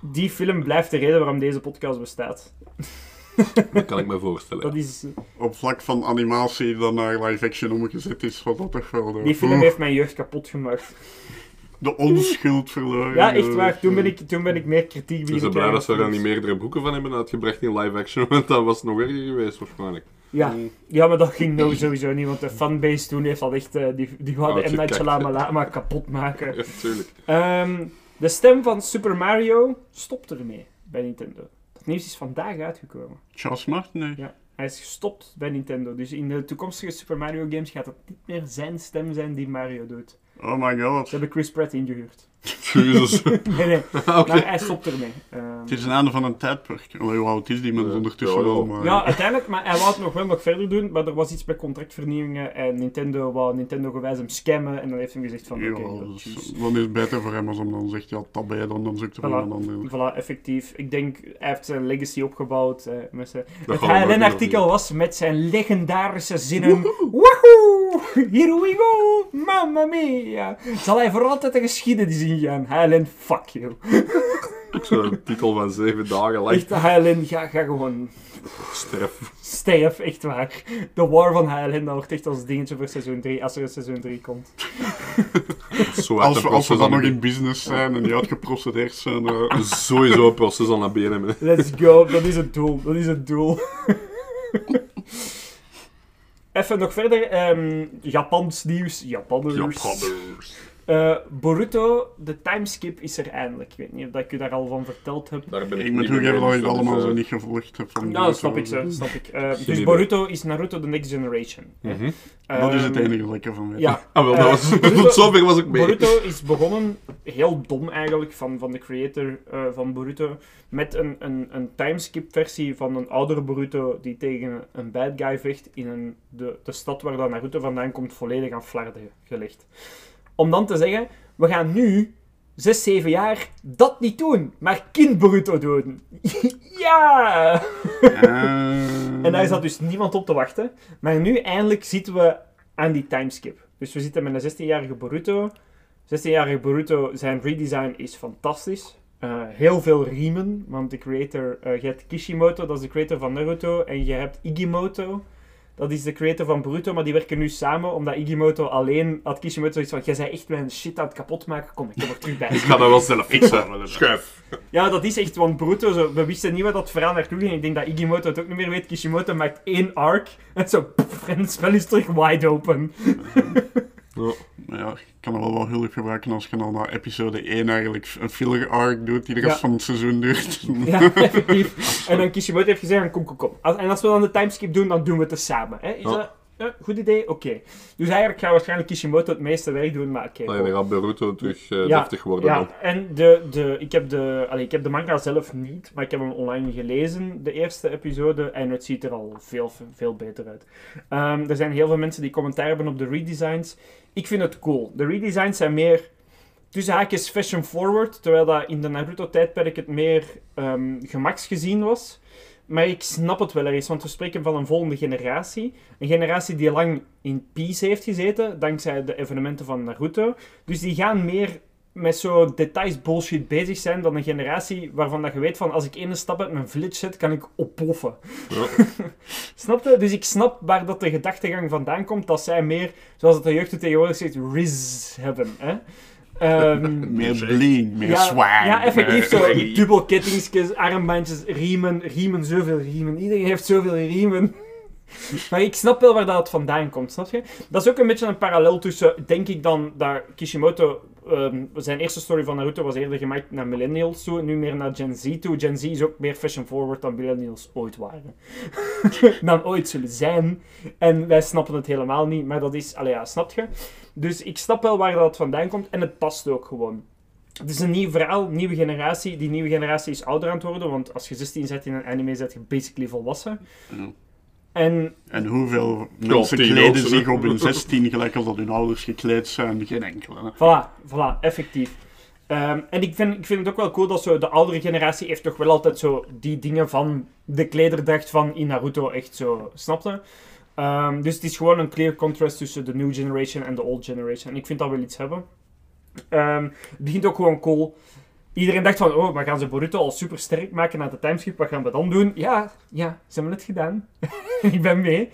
Die film blijft de reden waarom deze podcast bestaat. Dat kan ik me voorstellen. Dat is, Op vlak van animatie dan naar live action omgezet is, wat dat toch wel die film Oeh, heeft mijn jeugd kapot gemaakt. de onschuld verloren. Ja, echt waar. Toen ben ik, toen ben ik meer kritiek Ik beginnen ben blij dat ze er niet meerdere boeken van hebben uitgebracht in live action, want dat was nog erger geweest waarschijnlijk. Ja. ja, maar dat ging nou sowieso niet, want de fanbase toen heeft dat echt... eh, die, die Oh, M. Night. Shyamalan kapot maken. Ja, tuurlijk. Ehm, de stem van Super Mario stopt ermee bij Nintendo. Nieuws is vandaag uitgekomen. Charles Martin, nee. Ja, hij is gestopt bij Nintendo. Dus in de toekomstige Super Mario games gaat het niet meer zijn stem zijn die Mario doet. Oh my god. Ze hebben Chris Pratt ingehuurd. Jezus. Nee, nee. Maar hij stopt ermee. Ehm, Het is een einde van een tijdperk. Allee, hoe oud is die mens Ja, ondertussen wel? Maar... ja, uiteindelijk, maar hij wou het nog wel nog verder doen, maar er was iets met contractvernieuwingen en Nintendo wou Nintendo gewijs hem scammen en dan heeft hij gezegd van Ja, dus dan is het beter voor hem als hem dan zegt, ja, tabé, dan, dan zoekt er Voilà. een ander. Voilà, effectief. Ik denk, hij heeft zijn legacy opgebouwd. eh, met zijn... Het HLN-artikel was met zijn legendarische zinnen. Woohoo! Here we go! Mamma mia! Zal hij voor altijd de geschiedenis ingaan? HLN, fuck you. Zo'n titel van zeven dagen lang. Echt, HLN, ga, ga gewoon Sterf. stijf, echt waar. De war van HLN, dat wordt echt als dingetje voor seizoen 3, als er een seizoen 3 komt. Zo Als we, als we dan nog in... in business zijn en die uitgeprocedeerd zijn. eh, Sowieso een proces aan naar benen hebben. Let's go, dat is het doel, dat is het doel. Even nog verder, ehm, Japans nieuws. Japanners. Japanners. Eh, Boruto, de timeskip is er eindelijk. Ik weet niet of dat ik u daar al van verteld heb. Daar ben ik, ik moet toegeven dat ik het allemaal dus, zo eh, niet gevolgd heb. Van Nou, dat snap ik zo, snap ik. Eh, dus. Boruto is Naruto The Next Generation. mhm. Dat is het Ehm, enige dat ik ervan weet. Ja, Ah, wel, dat Eh, was, Boruto- tot zover was ik mee. Boruto is begonnen, heel dom eigenlijk, van, van de creator eh, van Boruto, met een, een, een timeskip versie van een oudere Boruto die tegen een bad guy vecht in een, de, de stad waar dan Naruto vandaan komt, volledig aan flarden gelegd. Om dan te zeggen, we gaan nu, 6, 7 jaar, dat niet doen, maar kind Boruto doen. ja! Eh, En daar zat dus niemand op te wachten. Maar nu eindelijk zitten we aan die timeskip. Dus we zitten met een 16-jarige Boruto. 16-jarige Boruto, zijn redesign is fantastisch. Eh, heel veel riemen, want de creator, eh, je hebt Kishimoto, dat is de creator van Naruto, en je hebt Igimoto, dat is de creator van Boruto, maar die werken nu samen, omdat Igimoto alleen had Kishimoto zoiets van, jij zei echt mijn shit aan het kapot maken, kom, ik kom er terug bij. Ik ga dat wel zelf fixen. Schuif. Ja, dat is echt, want Boruto, zo, we wisten niet wat dat verhaal naartoe ging. Ik denk dat Igimoto het ook niet meer weet. Kishimoto maakt één arc en zo, pff, en het spel is terug wide open. Ja. Maar ja, ik kan er wel wel hulp gebruiken als je al na episode 1 eigenlijk een filler arc doet die de rest Ja. van het seizoen duurt. Ja, effectief. En dan Kishimoto heeft gezegd, kom, kom, kom. En als we dan de timeskip doen, dan doen we het er samen. Hè? Is Ja. dat goed idee? Oké. Dus eigenlijk gaat waarschijnlijk Kishimoto het meeste werk doen, maar oké. Nee, dan gaat Boruto terug eh, deftig worden dan. Ja, en de, de, ik, heb de, allee, ik heb de manga zelf niet, maar ik heb hem online gelezen, de eerste episode, en het ziet er al veel, veel beter uit. Ehm, er zijn heel veel mensen die commentaar hebben op de redesigns. Ik vind het cool. De redesigns zijn meer tussen haakjes fashion forward, terwijl dat in de Naruto-tijdperk het meer ehm gemaksgezien was. Maar ik snap het wel ergens, want we spreken van een volgende generatie. Een generatie die lang in peace heeft gezeten, dankzij de evenementen van Naruto. Dus die gaan meer met zo details bullshit bezig zijn dan een generatie waarvan dat je weet van als ik één stap uit mijn village zet, kan ik opploffen. Ja. snap je? Dus ik snap waar dat de gedachtegang vandaan komt, dat zij meer, zoals het de jeugd tegenwoordig zegt, riz hebben. Hè? Ehm, Meer bling, meer ja, zwaar. ja, effectief zo. Dubbel kettingsjes, armbandjes, riemen, riemen, zoveel riemen. Iedereen heeft zoveel riemen. Maar ik snap wel waar dat vandaan komt, snap je? Dat is ook een beetje een parallel tussen, denk ik dan, dat Kishimoto, ehm, zijn eerste story van Naruto was eerder gemaakt naar millennials toe, nu meer naar Gen Z toe. Gen Z is ook meer fashion forward dan millennials ooit waren. dan ooit zullen zijn. En wij snappen het helemaal niet, maar dat is, allee ja, snap je? Dus ik snap wel waar dat vandaan komt, en het past ook gewoon. Het is een nieuw verhaal, nieuwe generatie. Die nieuwe generatie is ouder aan het worden, want als je 16 zet in een anime, zet je basically volwassen. En En hoeveel mensen kleden zich op hun 16 gelijk als dat hun ouders gekleed zijn? Geen enkele. hè. voilà, voilà, effectief. Ehm, en ik vind, ik vind het ook wel cool dat zo de oudere generatie heeft toch wel altijd zo die dingen van de klederdracht van in Naruto echt zo, snapte? Ehm, dus het is gewoon een clear contrast tussen de new generation en de old generation. En ik vind dat wel iets hebben. Ehm, het begint ook gewoon cool. Iedereen dacht van, oh, maar gaan ze Boruto al super sterk maken na de timeskip? Wat gaan we dan doen? Ja, ja, ze hebben het gedaan. ik ben mee.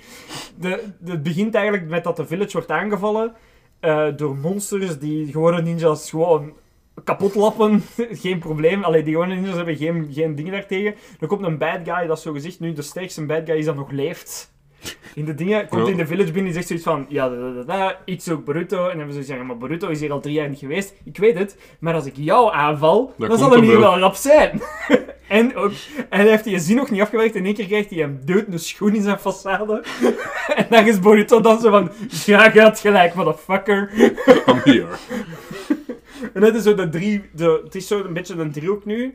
De, het begint eigenlijk met dat de village wordt aangevallen eh, door monsters die gewone ninjas gewoon kapot lappen. geen probleem. Allee, die gewone ninjas hebben geen, geen dingen daartegen. Er komt een bad guy, dat is zo gezegd nu de sterkste bad guy is dat nog leeft. In de dingen, komt in de village binnen en zegt zoiets van, ja, da, da, da, ik zoek Boruto. En dan hebben ze zoiets ja, maar Boruto is hier al drie jaar niet geweest. Ik weet het, maar als ik jou aanval, Dan dan, zal hem hem hier wel. rap zijn. en, ook, en hij heeft die zin nog niet afgewerkt. In één keer krijgt hij een dood een schoen in zijn façade. en dan is Boruto dan zo van, ja, had gelijk, motherfucker. I'm here. En dat is zo de drie, de, het is zo een beetje een driehoek nu.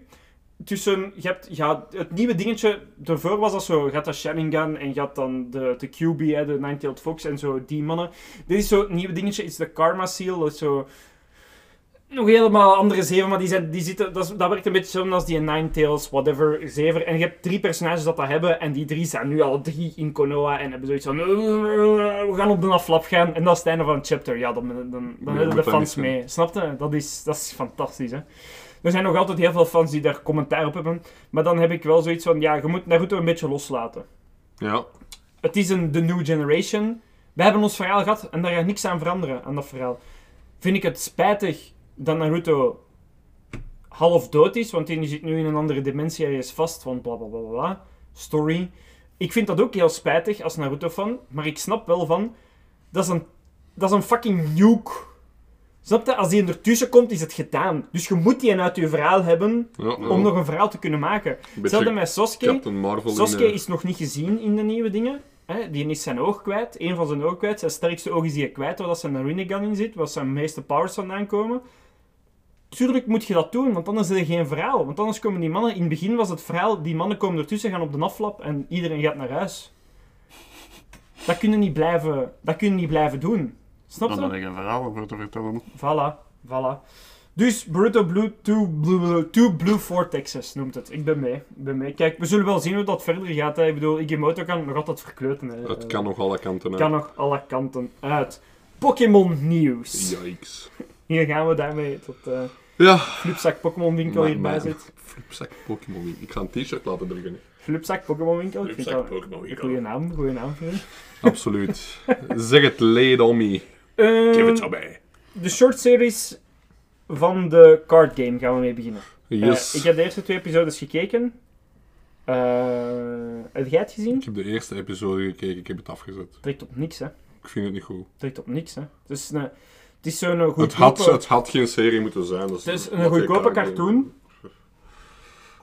Tussen, je hebt, ja, het nieuwe dingetje ervoor was dat zo, je had dat Sharingan en je had dan de, de QB, hè, de Nine-Tailed Fox en zo, die mannen. Dit is zo, het nieuwe dingetje is de Karma Seal, dat is zo, nog helemaal andere zeven, maar die, zijn, die zitten, dat, is- dat werkt een beetje zo als die Nine-Tails, whatever, zever. En je hebt drie personages dat dat hebben, en die drie zijn nu al drie in Konoha en hebben zoiets van, "Eh, we gaan op de aflap gaan. En dat is het einde van het chapter. Ja, dan, dan, dan, Ja, hebben de fans mee. Snap je? Dat is, dat is fantastisch, hè. Er zijn nog altijd heel veel fans die daar commentaar op hebben. Maar dan heb ik wel zoiets van, ja, je moet Naruto een beetje loslaten. Ja. Het is een The New Generation. We hebben ons verhaal gehad en daar gaat niks aan veranderen, aan dat verhaal. Vind ik het spijtig dat Naruto half dood is, want die zit nu in een andere dimensie ergens vast, van bla bla bla, bla. Story. Ik vind dat ook heel spijtig als Naruto-fan, maar ik snap wel van, dat is een, dat is een fucking nuke. Snap je? Als die ertussen komt, is het gedaan. Dus je moet die uit je verhaal hebben ja, ja. om nog een verhaal te kunnen maken. Hetzelfde met Sasuke in... eh, is nog niet gezien in de nieuwe dingen. Hè? Die is zijn oog kwijt, één van zijn oog kwijt. Zijn sterkste oog is die kwijt, waar dat zijn Rinnegan in zit, waar zijn meeste powers vandaan komen. Tuurlijk moet je dat doen, want anders is er geen verhaal. Want anders komen die mannen... In het begin was het verhaal, die mannen komen ertussen, gaan op de aflap en iedereen gaat naar huis. Dat kunnen niet blijven, dat kunnen niet blijven doen. Snap Dan je? heb ik een verhaal over te vertellen. Voilà, voilà. Dus Boruto Blue 2 Blue, two Blue Vortexes noemt het. Ik ben mee, ik ben mee. Kijk, we zullen wel zien hoe dat verder gaat. Hè. Ik bedoel, Igimoto kan nog altijd verkleuten. Hè. Het kan nog alle kanten uit. kan nog alle kanten uit. Pokémon nieuws. Yikes. Hier gaan we daarmee tot eh Ja. Flipzak Pokémon winkel Maar- hierbij maar- zit. Flipzak Pokémon. Ik ga een t-shirt laten drukken. Flipzak Pokémon winkel. Flipzak Pokémon winkel. goede naam, goede naam. Absoluut. zeg het, lay it on me. Ehm, Give it to me. de short series van de card game gaan we mee beginnen. Eh, Yes. ik heb de eerste twee episodes gekeken. Eh heb jij het gezien? Ik heb de eerste episode gekeken, ik heb het afgezet. Trekt op niks, hè. Ik vind het niet goed. Trekt op niks, hè. Het is, een, het is zo'n Het goedkope... had, het had geen serie moeten zijn. Dus Het is een goedkope cartoon.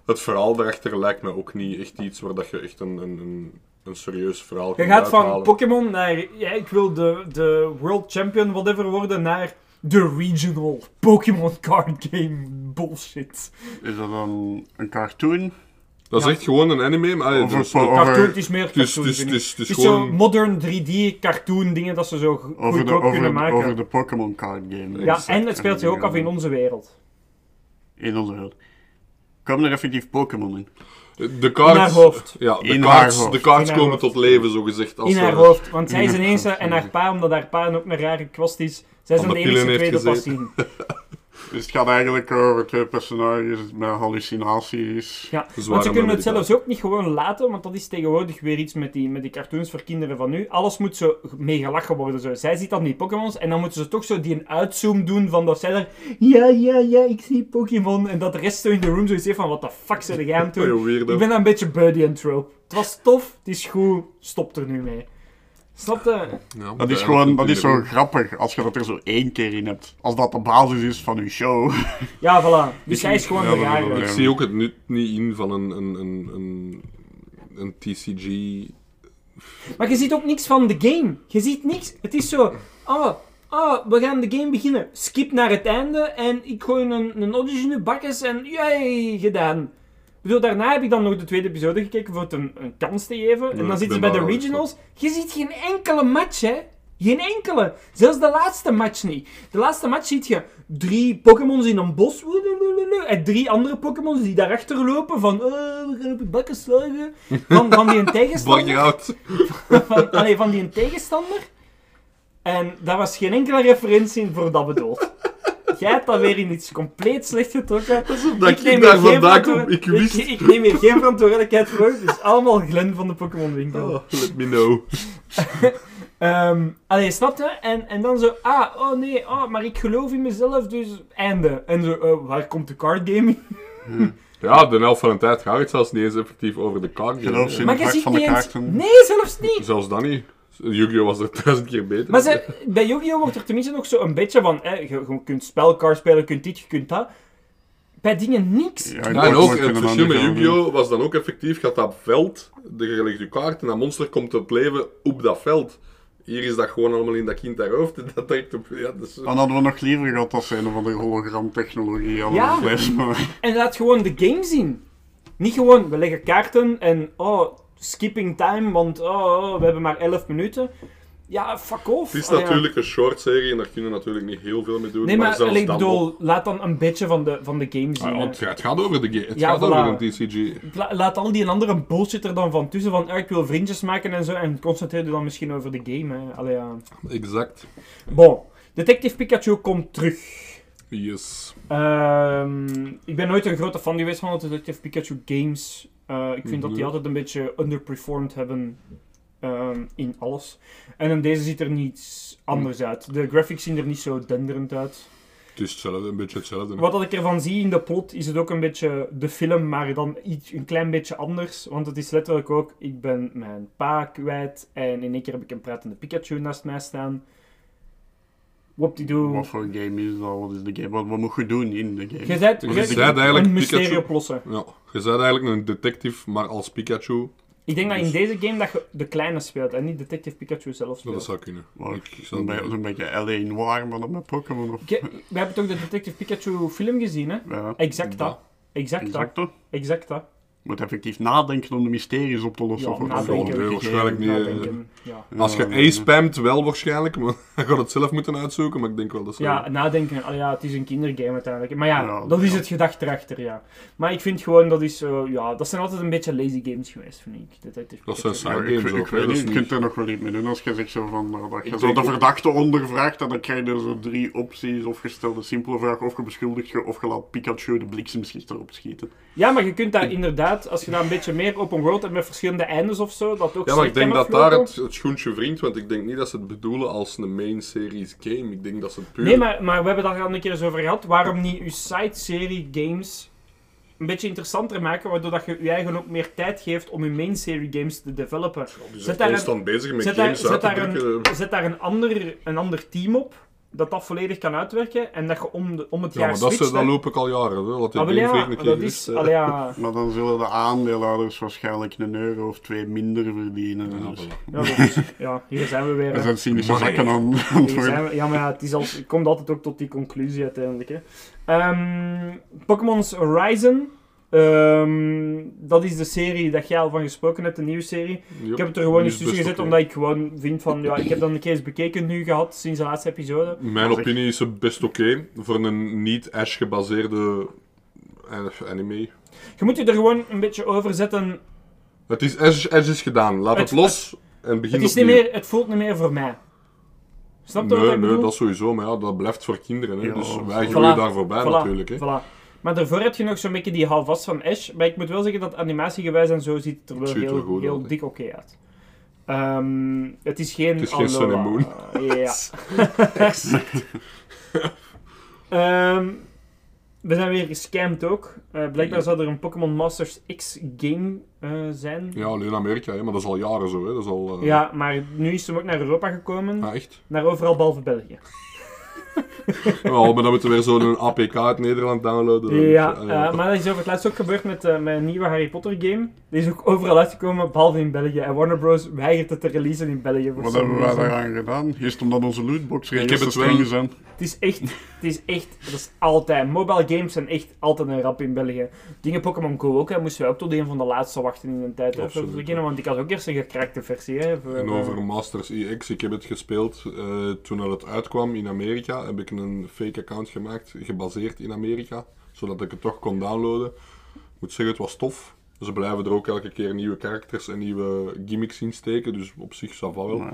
Het verhaal daarachter lijkt me ook niet echt iets waar dat je echt een, een, een, een serieus verhaal Je gaat van. Pokémon naar... Ja, ik wil de, de World Champion whatever worden naar de regional Pokémon card game bullshit. Is dat dan een cartoon? Dat is Ja. echt gewoon een anime, maar... Over dus- Cartoon, over- het is meer Het is, cartoon. het is, vind het ik. is, het is Het is zo gewoon... modern 3D cartoon dingen dat ze zo go- Over de, goedkoop kunnen maken. over de Pokémon card game. ja, Exact. en het speelt zich ook af in onze wereld. In onze wereld. Komen er effectief Pokémon in? De cards... In haar hoofd. Ja, de In de haar komen hoofd. tot leven, zo gezegd. Als In haar hoofd. Want zij is ineens en haar pa, omdat haar pa ook een rare kwast is, zij zijn de de enige twee dat zien. Dus het gaat eigenlijk over twee personages met hallucinaties. Ja, Zware want ze kunnen het zelfs ook niet gewoon laten, want dat is tegenwoordig weer iets met die, met die cartoons voor kinderen van nu. Alles moet zo mee gelachen worden. Zo. Zij ziet dan die Pokémons en dan moeten ze toch zo die een uitzoom doen van dat zij er... Ja, ja, ja, ik zie Pokémon. En dat de rest zo in de room zoiets heeft van, wat de fuck zijn jij aan het doen? Ik ben een beetje Buddy en Trope. Het was tof, het is goed, stop er nu mee. Snap je? Ja, Dat is gewoon, dat is zo grappig als je dat er zo één keer in hebt. Als dat de basis is van je show. Ja, voilà. Dus hij is gewoon Ja, de rare. Ik zie ook het nut niet in van een, een, een, een, een TCG. Maar je ziet ook niks van de game. Je ziet niks. Het is zo... Oh, oh, we gaan de game beginnen. Skip naar het einde en ik gooi een, een de bakkes en jee, gedaan. Bedoel, daarna heb ik dan nog de tweede episode gekeken voor het een, een kans te geven. En dan ze ben bij de regionals. Je ziet geen enkele match, hè. Geen enkele. Zelfs de laatste match niet. De laatste match ziet je drie Pokémons in een bos. En drie andere Pokémons die daarachter lopen van... Oh, we gaan op je bakken slagen. Van, van die een tegenstander je van, allee, van die een tegenstander. En daar was geen enkele referentie in voor dat bedoeld. Jij hebt dat weer in iets compleet slecht getrokken. Dat ik, neem daar vandaan kom. Ik wist. Ik, ik neem hier geen verantwoordelijkheid voor. Het is allemaal Glen van de Pokémon winkel. Oh, let me know. Ehm allee, snap je? En, en dan zo, ah, oh nee, oh, maar ik geloof in mezelf, dus einde. En zo, eh, waar komt de card gaming? Ja, de helft van de tijd gaat het zelfs niet eens effectief over de kaart. Geloof ze in Maar de van de kaarten. Nee, zelfs niet. Zelfs dan niet. Yu-Gi-Oh! was er duizend keer beter. Maar ze, bij Yu-Gi-Oh! wordt er tenminste nog zo een beetje van, hè, je, je kunt spelkaart spelen, je kunt dit, je kunt dat. Bij dingen niks. Ja, Ja, en ook, het verschil met Yu-Gi-Oh! was dan ook effectief, gaat dat veld, de- je legt je kaart en dat monster komt tot leven op dat veld. Hier is dat gewoon allemaal in dat kind daar hoofd en dat direct op... Ja, Dan hadden we nog liever gehad als een of andere hologramtechnologie hadden Ja. beslist, maar... En laat gewoon de game zien. Niet gewoon, we leggen kaarten en, oh, skipping time, want oh, oh, we hebben maar 11 minuten. Ja, fuck off. het is Allee, ja. natuurlijk een short serie en daar kunnen we natuurlijk niet heel veel mee doen. Nee, maar, maar zelfs allee, ik dan bedoel, nog. laat dan een beetje van de, van de game zien. Ah, ja, het gaat over de game. Het Ja, gaat voilà. over een TCG. La- laat al die andere bullshit er dan van tussen, van ah, ik wil vriendjes maken en zo, en concentreer je dan misschien over de game. Hè. Allee, ja. Exact. Bon, Detective Pikachu komt terug. Yes. Ehm, ik ben nooit een grote fan geweest van de Detective Pikachu games. Eh, ik vind dat die Mhm. altijd een beetje underperformed hebben ehm, in alles. En in deze ziet er niets anders uit. De graphics zien er niet zo denderend uit. Het is hetzelfde, een beetje hetzelfde. Wat dat ik ervan zie in de plot is het ook een beetje de film, maar dan iets, een klein beetje anders. Want het is letterlijk ook, ik ben mijn pa kwijt en in één keer heb ik een pratende Pikachu naast mij staan. Whoop-de-doo. Wat voor game is dat? Wat is de game? Wat, wat moet je doen in de game? Je bent, Je je bent een mysterie Pikachu. oplossen. Ja, je bent eigenlijk een detective, maar als Pikachu. Ik denk dat in Dus- deze game dat je de kleine speelt en niet Detective Pikachu zelf Dat speelt. zou kunnen. Maar Ik zou Zo'n be- zo'n beetje L.A. Noir, maar dan met Pokémon of... We hebben toch de Detective Pikachu film gezien, hè? Ja, Exact dat. Exact dat. exact dat. Je moet effectief nadenken om de mysteries op te lossen. Ja, of wat nadenken. Nee, waarschijnlijk niet. Eh, ja. Als je A spamt, wel waarschijnlijk, maar dan gaat het zelf moeten uitzoeken, maar ik denk wel dat ze... Ja, nadenken. Allee, ja, het is een kindergame uiteindelijk. Maar ja, Ja, dat is het gedacht erachter, ja. Maar ik vind gewoon, dat is zo... Ja, dat zijn altijd een beetje lazy games geweest, vind ik. Detective Dat zijn ik, games ik ook, hè, weet niet, je niet- kunt er nog wel iets mee doen als je zegt zo van, uh, dat je Ik zo de ook- verdachte ondervraagt en dan krijg je zo drie opties of je stelt een simpele vraag of je beschuldigt je of je laat Pikachu de bliksemschichter opschieten. Ja, maar je kunt daar inderdaad, als je daar een beetje meer open world hebt met verschillende eindes of zo, dat ook Ja, maar ik denk dat daar het schoentje wringt, want ik denk niet dat ze het bedoelen als een main series game. Ik denk dat ze het puur... Nee, maar, maar we hebben daar al een keer eens over gehad. Waarom niet je side-serie games een beetje interessanter maken, waardoor dat je je eigen ook meer tijd geeft om je main-serie games te developen. Zet zijn daar een- constant bezig met Zet daar, games zet uit te daar, een, zet daar een, ander, een ander team op, dat dat volledig kan uitwerken, en dat je om, de, om het Ja, jaar maar dat, switcht, dat hè. loop ik al jaren. Hè. Ah, ja, Freak een keer dat is... allee, ja, Maar dan zullen de aandeelhouders waarschijnlijk een euro of twee minder verdienen. Ja, dus. ja, dat is- ja, hier zijn we weer. Er zijn cynische zakken aan, het we- ja, maar ja, het, is al, het komt altijd ook tot die conclusie uiteindelijk. Hè. Ehm, Pokémon's Horizon Ehm, dat is de serie dat jij al van gesproken hebt, de nieuwe serie. Ik heb het er gewoon eens tussen gezet, omdat ik gewoon vind van... Ja, ik heb dan een keer eens bekeken nu gehad, sinds de laatste episode. Mijn opinie is best oké voor een niet Ash gebaseerde eh, anime. Je moet je er gewoon een beetje over zetten. Het is Ash, Ash is gedaan. Laat het, Het- los en begin Het, is niet opnieuw. meer, het voelt niet meer voor mij. Snap je wat Nee, ik nee, bedoel? dat sowieso, maar ja, dat blijft voor kinderen. Hè. Ja, dus voilà. wij groeien daar voorbij Voilà, natuurlijk. Hè. Voilà. Maar daarvoor heb je nog zo'n beetje die houvast van Ash. Maar ik moet wel zeggen dat animatiegewijs en zo ziet het er wel heel, heel uit, dik oké uit. Ehm, het is geen Het is geen Sun and Moon. Ja. Ehm, we zijn weer gescamd ook. Eh, blijkbaar zou er een Pokémon Masters X game eh, zijn. Ja, alleen Amerika, hè, maar dat is al jaren zo. Hè. Dat is al, eh, Ja, maar nu is hem ook naar Europa gekomen. Ah, echt? Naar overal behalve België. Ja, maar dan moeten we weer zo'n APK uit Nederland downloaden. Ja, ah, eh, maar dat is over het laatst ook gebeurd met, eh, met een nieuwe Harry Potter game. Die is ook overal uitgekomen, behalve in België. En Warner Bros. weigert het te releasen in België. voor Wat hebben wij daaraan gedaan? Eerst omdat onze lootbox Ik heb het streng wel- zijn. Het is echt, het is echt, dat is altijd. Mobile games zijn echt altijd een rap in België. Dingen Pokémon Go ook, hè, moesten wij ook tot een van de laatste wachten in een tijd. Absoluut, beginnen, want ik had ook eerst een gekrakte versie. Hè, voor, En over Masters EX, ik heb het gespeeld eh, toen dat het uitkwam in Amerika. Heb ik een fake account gemaakt, gebaseerd in Amerika, zodat ik het toch kon downloaden. Ik moet zeggen, het was tof. Ze blijven er ook elke keer nieuwe karakters en nieuwe gimmicks in steken, dus op zich va wel.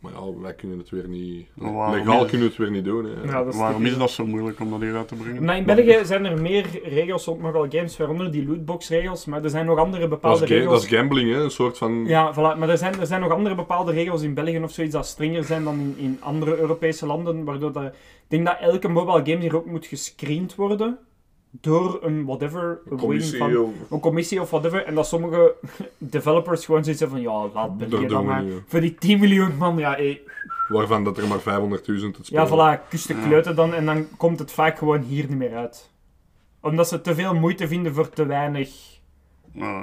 Maar ja, wij kunnen het weer niet... Waarom Legaal is- kunnen we het weer niet doen. Hè. ja, dat is waarom is dat zo moeilijk om dat hier uit te brengen? Maar in België zijn er meer regels rond mobile games, waaronder die lootbox-regels, maar er zijn nog andere bepaalde regels. dat is gambling, hè. een soort van... Ja, voilà. maar er zijn, er zijn nog andere bepaalde regels in België of zoiets dat strenger zijn dan in, in andere Europese landen. Waardoor dat, ik denk dat elke mobile game hier ook moet gescreend worden door een whatever, een commissie van, of- een commissie of whatever. En dat sommige developers gewoon zoiets hebben van ja, laat België doen dan maar. niet, ja. Voor die 10 miljoen man, ja, hey, Waarvan dat er maar 500.000 te ja, spelen. voilà, kus de kleuten dan en dan komt het vaak gewoon hier niet meer uit. Omdat ze te veel moeite vinden voor te weinig.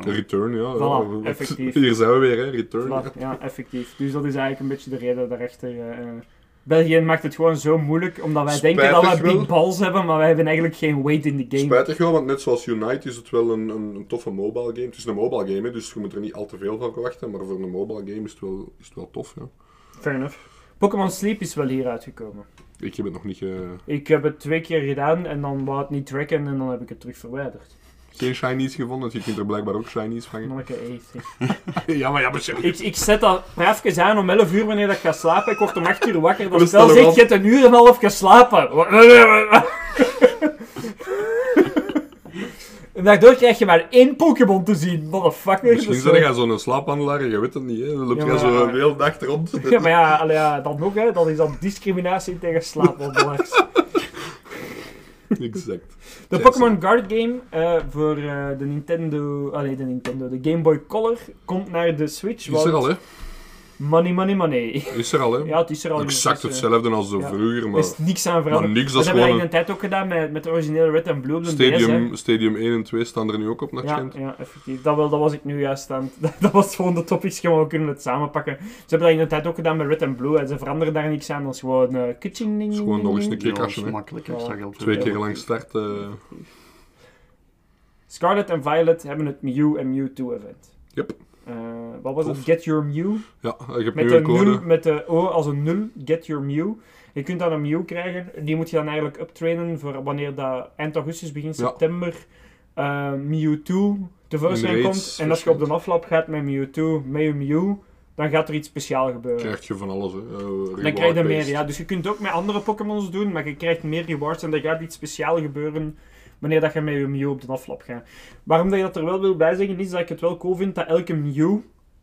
Return, ja. Voilà, ja. effectief. Hier zijn we weer, hè. Return. Voilà, ja, effectief. Dus dat is eigenlijk een beetje de reden daarachter. eh, eh. België maakt het gewoon zo moeilijk, omdat wij denken dat we wel. big balls hebben, maar wij hebben eigenlijk geen weight in the game. Spijtig wel, want net zoals Unite is het wel een, een, een toffe mobile game. Het is een mobile game, hè, dus je moet er niet al te veel van verwachten. Maar voor een mobile game is het wel, is het wel tof, ja. Fair enough. Pokémon Sleep is wel hier uitgekomen. Ik heb het nog niet... ge- Ik heb het twee keer gedaan en dan wou het niet tracken en dan heb ik het terug verwijderd. Geen shinies gevonden, want je kunt er blijkbaar ook shinies vangen. Manneke, zeg. ja, maar ja, maar ik, ik zet dat even aan om 11 uur wanneer dat ik ga slapen. Ik word om 8 uur wakker. Dat spel staat zegt, je hebt een uur en een half geslapen. En daardoor krijg je maar één Pokémon te zien, motherfucker. Misschien Dus, zijn eh, jij zo'n slaaphandelaar, je weet het niet, hè. Dan loop Ja, jij maar- zo de hele dag rond. Ja, maar ja, allee, ja, dan nog, hè. Dat is dan discriminatie tegen slaapwandelaars. exact. De. Pokémon Guard game eh, voor eh, de Nintendo... Allee, de Nintendo. De Game Boy Color komt naar de Switch. Is er al, hè. Money, money, money. Is er al, hè. Ja, het is er al. exact dus, eh, hetzelfde als zo ja. vroeger, Er maar... is niks aan veranderd. Maar niks, dat dat hebben we in een tijd ook gedaan met, met de originele Red and Blue de DS, Stadium, hè. Stadium 1 en 2 staan er nu ook op, naar Ja, ja, effectief. Dat, wel, dat was ik nu juist aan. het- Dat was gewoon de topics, gewoon, we kunnen het samenpakken. Ze hebben dat in een tijd ook gedaan met Red and Blue en ze veranderen daar niks aan. Dat is gewoon uh, ding. is gewoon nog eens een keer dat hè. makkelijk extra geld. Twee keer lang start. eh, Scarlet en Violet hebben het Mew en Mewtwo event. Yep. Eh, wat was het? Get Your Mew. ja, ik heb Met de, nul, met de O als een 0, Get Your Mew. Je kunt dan een Mew krijgen. Die moet je dan eigenlijk uptrainen voor wanneer dat eind augustus, begin september uh, Mewtwo tevoorschijn komt. En als je op de aflap gaat met Mewtwo, met je Mew, dan gaat er iets speciaals gebeuren. krijg je van alles, hè. Eh, dan krijg je er meer, ja. Dus je kunt ook met andere Pokémons doen, maar je krijgt meer rewards en er gaat iets speciaals gebeuren wanneer dat je met je Mew op de aflap gaat. Waarom dat je dat er wel wil bijzeggen, is dat ik het wel cool vind dat elke Mew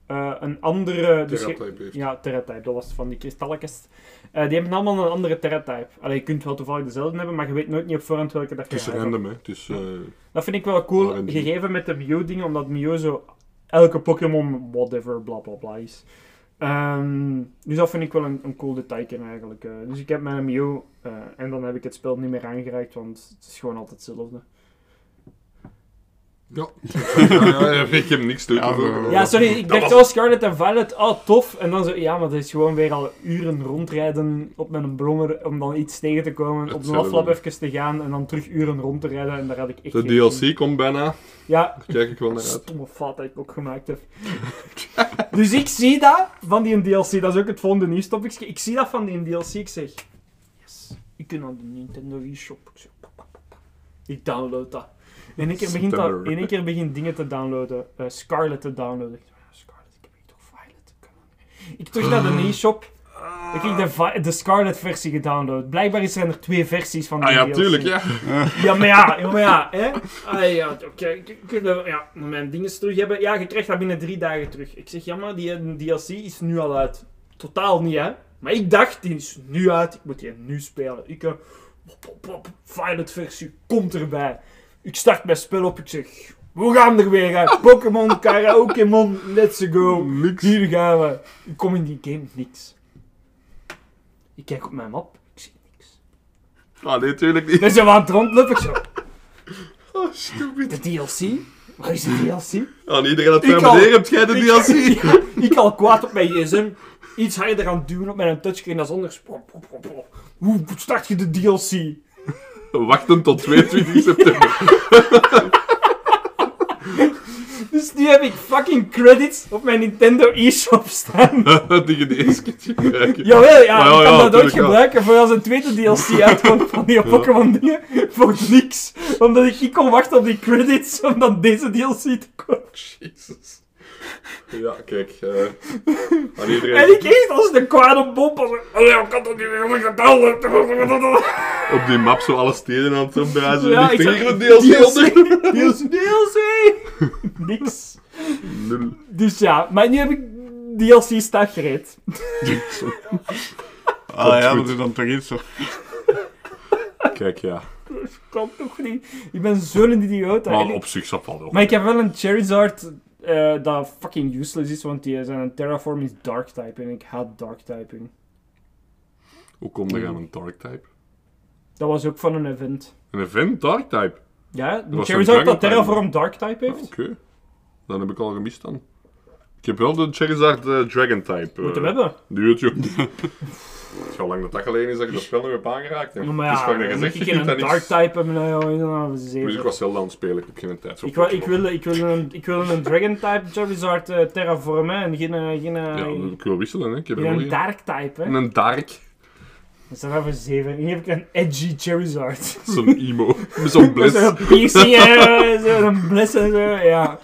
eh, een andere... Dus Terra-type heeft. ja, Terra-type, dat was van die kristalletjes. Eh, die hebben allemaal een andere Terra-type. Allee, je kunt wel toevallig dezelfde hebben, maar je weet nooit niet op voorhand welke dat je Het is random, hè. Eh, Dat vind ik wel cool, RNG. gegeven met de Mew-dingen, omdat Mew zo elke Pokémon whatever bla bla bla is. Ehm, dus dat vind ik wel een, een cool detail eigenlijk. eh. dus ik heb mijn Mew eh, en dan heb ik het spel niet meer aangeraakt, want het is gewoon altijd hetzelfde. Ja. ja, ja, ik heb niks te zo. Ja, sorry, ik dacht wel Scarlet en Violet, oh tof. En dan zo, ja, maar dat is gewoon weer al uren rondrijden op met een brommer om dan iets tegen te komen, op de Hetzelfde. aflap even te gaan en dan terug uren rond te rijden. En daar had ik echt De in. DLC komt bijna. Ja, Daar kijk ik wel naar uit. stomme fout dat ik ook gemaakt heb. dus ik zie dat van die DLC, dat is ook het volgende nieuwstopje. Ik zie dat van die DLC, ik zeg, yes, ik kan aan de Nintendo eShop. Zeg, ik download dat. In één keer begint, dat, in één keer begint dingen te downloaden, eh, Scarlet te downloaden. Ik ja, Scarlet, ik heb hier toch Violet. Ik terug naar de e-shop. Ik heb de, de Scarlet versie gedownload. Blijkbaar zijn er twee versies van die Ah ja, DLC. tuurlijk, ja. Ja, maar ja, ja, maar ja, hè? Ah, ja, oké, ja, mijn dingen terug hebben. Ja, je krijgt dat binnen drie dagen terug. Ik zeg, ja, maar die eh, DLC is nu al uit. Totaal niet, hè? Maar ik dacht, die is nu uit, ik moet die nu spelen. Ik, eh, pop, pop, pop, Violet versie komt erbij. Ik start mijn spel op, ik zeg, we gaan er weer uit. Pokémon, Karaokemon, let's go. Hier gaan we. Ik kom in die game, niks. Ik kijk op mijn map, ik zie niks. Ah, nee, tuurlijk niet. Zijn we aan het rondlopen, ik zo, Oh, stupid. De DLC? Waar is de DLC? Ah, iedereen Ik het meneer, hebt jij de DLC? Ja, ik al kwaad op mijn gsm. Iets harder aan het duwen op mijn touchscreen pop, pop. Hoe start je de DLC? Wachten tot 22 september. Dus nu heb ik fucking credits op mijn Nintendo eShop staan. Die je keer gebruiken. Jawel, ja, Maar ja, ik kan ja, dat tuurlijk, ja. gebruiken voor als een tweede DLC uitkomt van die Pokémon dingen. Voor niks. Omdat ik niet kon wachten op die credits om dan deze DLC te kopen. Jezus. Ja, kijk. eh aan iedereen En ik echt als een kwade bom. Als ik kan dat niet meer op die map zo alle steden aan het omdraaien. Ja, ik een DLC onder. DLC, DLC. Niks. Nul. Dus ja, maar nu heb ik DLC staan gereed. Ah ja, dat is dan toch iets zo. Kijk, ja. Kan toch niet. Ik ben zo'n idioot. Maar op zich zat wel nog. Maar ik heb wel een Charizard eh, dat fucking useless is, want die zijn een Terraform is Dark type en ik haat Dark typing. Hoe kom je aan een Dark type? Dat was ook van een event. Een event Dark type? Ja, Charizard Dragon dat Terraform Dark type Ah, heeft. Oké. Dan heb ik al gemist dan. Ik heb wel de Charizard eh, Dragon type. Moet eh, hem hebben. De YouTube. Het is al lang dat dat geleden is dat ik dat spel nog heb aangeraakt. Ja, maar ja, gezegd, je ik kunt een dat Dark niks... type hebben. Nou, het Dus ik was aan het spelen, ik heb geen tijd Ik, wou, ik, wilde, ik, wilde een, ik wilde een Dragon type Charizard eh, Terraform hè, en geen, eh, geen, eh, Ja, ik wil wisselen, hè. Ik heb een. Dark type. Hè. Een Dark. Dat is dan voor 7. Hier heb ik een edgy Charizard. Zo'n emo. Zo'n bliss. Zo'n piercing, eh, zo'n bliss en zo, ja.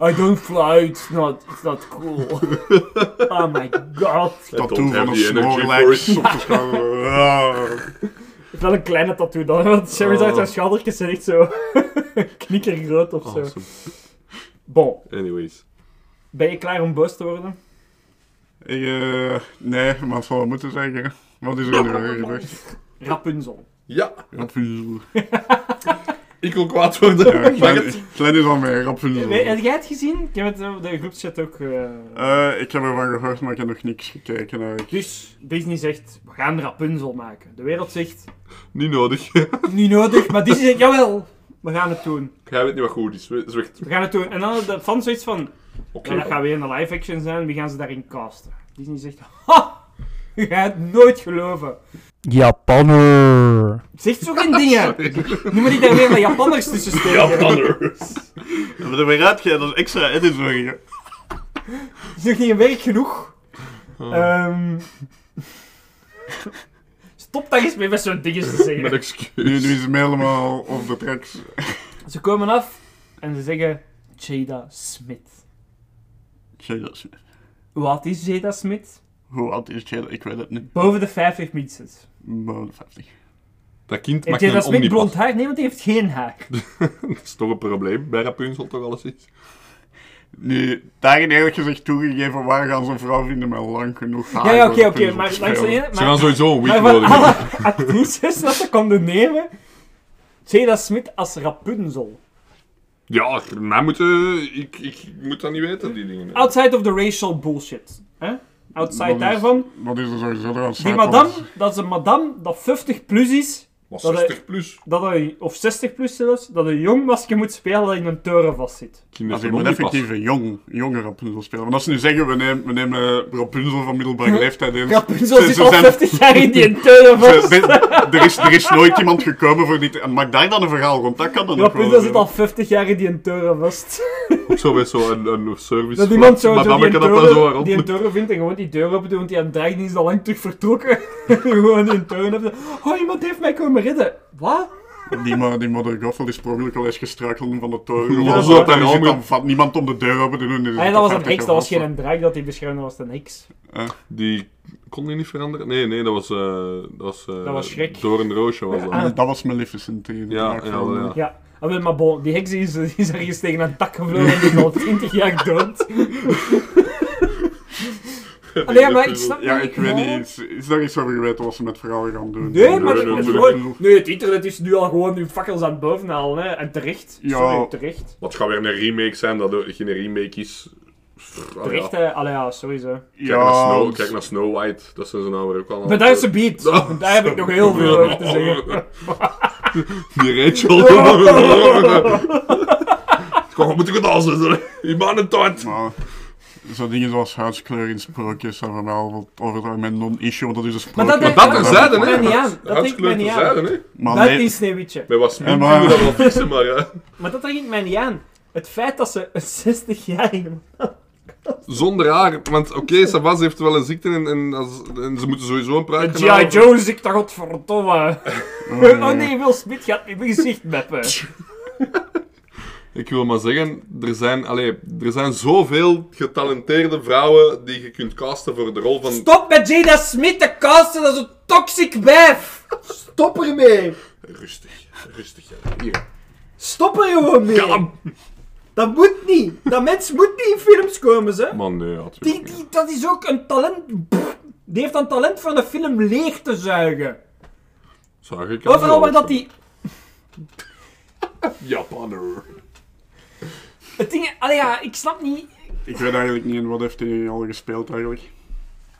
I don't fly, it's not, it's not cool. Oh my god. Tattoo van een Snorlax op de schouder. Ik heb wel een kleine tattoo dan, want Charizard Oh. zijn schoudertjes zijn echt zo knikkergroot of zo. Awesome. Bon, Anyways. ben je klaar om boos te worden? Ik, eh, nee, maar het zal wel moeten zeggen. Wat is er nu gebeurd? Rapunzel. Ja, Rapunzel. Ik wil kwaad worden. Ja, klein, het? klein is al mee, Rapunzel. Nee, heb jij het gezien? Ik heb het op de groepchat ook... eh, Eh, ik heb ervan gehoord, maar ik heb nog niks gekeken eigenlijk. Dus Disney zegt, we gaan Rapunzel maken. De wereld zegt, Niet nodig. niet nodig, maar Disney zegt, jawel, we gaan het doen. Jij weet niet wat goed is. Zwicht. We gaan het doen. En dan de fans zoiets van, Oké. Ja, dat gaat weer een live action zijn. Wie gaan ze daarin casten? Disney zegt, ha! Je gaat het nooit geloven. Japanner. Zegt zo geen dingen. Nu moet ik daar weer met Japanners tussen steken. Japanners. Ja, maar er weer uitgaan, dat is extra editing. is nog niet werk genoeg. Oh. Ehm, Stop daar eens mee met zo'n dingen te Met zeggen. excuus. Nu, nu is het helemaal op de tracks. Ze komen af en ze zeggen Jada Smith. Jada Smith. Hoe oud is Jada Smith? Hoe oud is Jada? Ik weet het niet. Boven de 50 minstens. Boven de 50. Dat kind Heeft Jada een Smith omnibus. blond haar? Nee, want die heeft geen haar. Dat is toch een probleem bij Rapunzel toch alles is. Nu, daarin eerlijk gezegd toegegeven, waar gaan ze een vrouw vinden met lang genoeg haar? Ja, ja, oké, voor oké. Rapunzel Maar te langs de spelen? ene... Ze maar- gaan sowieso een week van nodig alle hebben. actrices dat ze konden nemen, Jada Smith als Rapunzel. Ja, mij moeten... Ik, ik moet dat niet weten, die dingen. Outside of the racial bullshit. Hè? Outside daarvan. Wat is er sowieso aan Die madame, dat is een madame dat 50 plus is, Maar Dat 60 plus. Dat een, of 60 plus zelfs, dat een jong masker moet spelen dat in een toren vastzit. Als ik zijn moet effectief een jong, jonge Rapunzel spelen. Want als ze nu zeggen, we nemen, we nemen Rapunzel van middelbare leeftijd in. Rapunzel ze- zit ze al zijn- 50 jaar in die toren vast. de- er, is, er is nooit iemand gekomen voor dit. En maak daar dan een verhaal rond. Dat kan dan. Rapunzel zit al 50 jaar in die toren vast. Ook zo bij zo'n een, een service. Dat iemand zo, zo die, een toren, die toren vindt en gewoon die deur open doet, want die aan is al lang terug vertrokken. gewoon die een toren heeft. Oh, iemand heeft mij komen redden. Wat? Die, Mother Gothel is per ongeluk al eens gestruikeld van de toren. Ja, Ja, zo een dan vat niemand om de deur open te doen. ja, zit dat was een 50 heks, dat was geen draak dat hij beschermde, dat was een heks. Die kon die niet veranderen? Nee, nee, dat was... eh dat was, eh Dat was Shrek. Doornroosje was dat. Ah. Dat was Maleficent. Die Ja, ja, ja. Ja, ah, wel, maar bon, die heks is, die is ergens tegen een tak gevlogen en die is al 20 jaar dood. Allee, ja, maar ik snap Ja, niet- ik weet niet. Is, is daar iets over geweten wat ze met verhalen gaan doen? Nee, maar nee, het het internet is nu al gewoon nu fakkels aan het bovenhalen, hè. En terecht. Ja. Sorry, terecht. Wat gaat weer een remake zijn dat er geen remake is? Allee, Terecht, ja. hè. Allee, ja, sowieso. Kijk, naar Snow, kijk naar Snow White, dat zijn ze nou weer ook al. Maar daar is een beat. Daar heb ik nog heel veel over te zeggen. Die Rachel. Kom, we moeten goed dansen. Je man het tijd. Zo dingen zoals huidskleur in sprookjes zijn voor mij al over algemeen non-issue, want dat is een Maar sprookje. dat- Dat dat hè? mij niet aan. Dat trekt mij Huidskleur niet aan. hè? Maar Dat nee, is Sneeuwwitje. Met wat smink maar- we dat wel fixen, maar ja. Maar dat trekt mij niet aan. Het feit dat ze een 60-jarige... Zonder haar, want oké, Savas heeft wel een ziekte en, en, als- en ze moeten sowieso een gaan G.I. Joe dat godverdomme. Oh nee, Will Smith gaat met mijn gezicht meppen. Ik wil maar zeggen, er zijn, allee, er zijn zoveel getalenteerde vrouwen die je kunt casten voor de rol van... Stop met Jada Smith te casten, dat is een toxic wijf. Stop ermee. Rustig, rustig. ja. Hier. Stop er gewoon mee. Kalm. Dat moet niet. Dat mens moet niet in films komen, ze. Man, nee, ja, Die, dat is ook een talent. Pff, die heeft een talent van een film leeg te zuigen. Zag ik al Overal waar dat die. Japaner. Het ding. Allee, ja, ik snap niet. ik weet eigenlijk niet in wat heeft hij al gespeeld eigenlijk.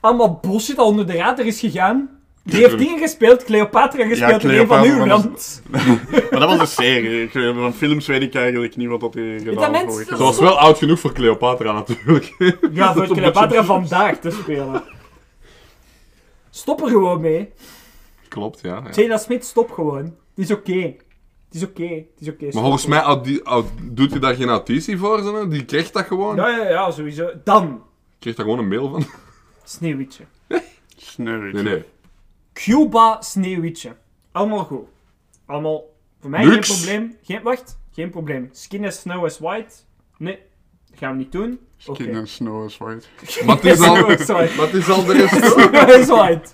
Allemaal bullshit al onder de radar is gegaan. Die heeft dingen gespeeld, Cleopatra gespeeld in een van uw maar dat land. Maar dat was een serie. Van films weet ik eigenlijk niet wat dat hij gedaan dat heeft. Ze was wel oud genoeg voor Cleopatra, natuurlijk. Ja, voor Cleopatra beetje- vandaag te spelen. Stop er gewoon mee. Klopt, ja. ja. Jada Smith, stop gewoon. Het is oké. Is oké. Het is oké. Maar volgens mij audi- doet hij daar geen auditie voor, zo, Die krijgt dat gewoon. Ja, ja, ja, sowieso. Dan. Krijgt daar gewoon een mail van. Sneeuwwitje. Sneeuwwitje. Nee, nee. Cuba Sneeuwwitje. Allemaal goed. Allemaal. Voor mij Lux. geen probleem. Geen, wacht. Geen probleem. Skin as snow as white. Nee. Dat gaan we niet doen. Skin and Snow is White. Maar het is al, maar het is al de rest. Snow as white.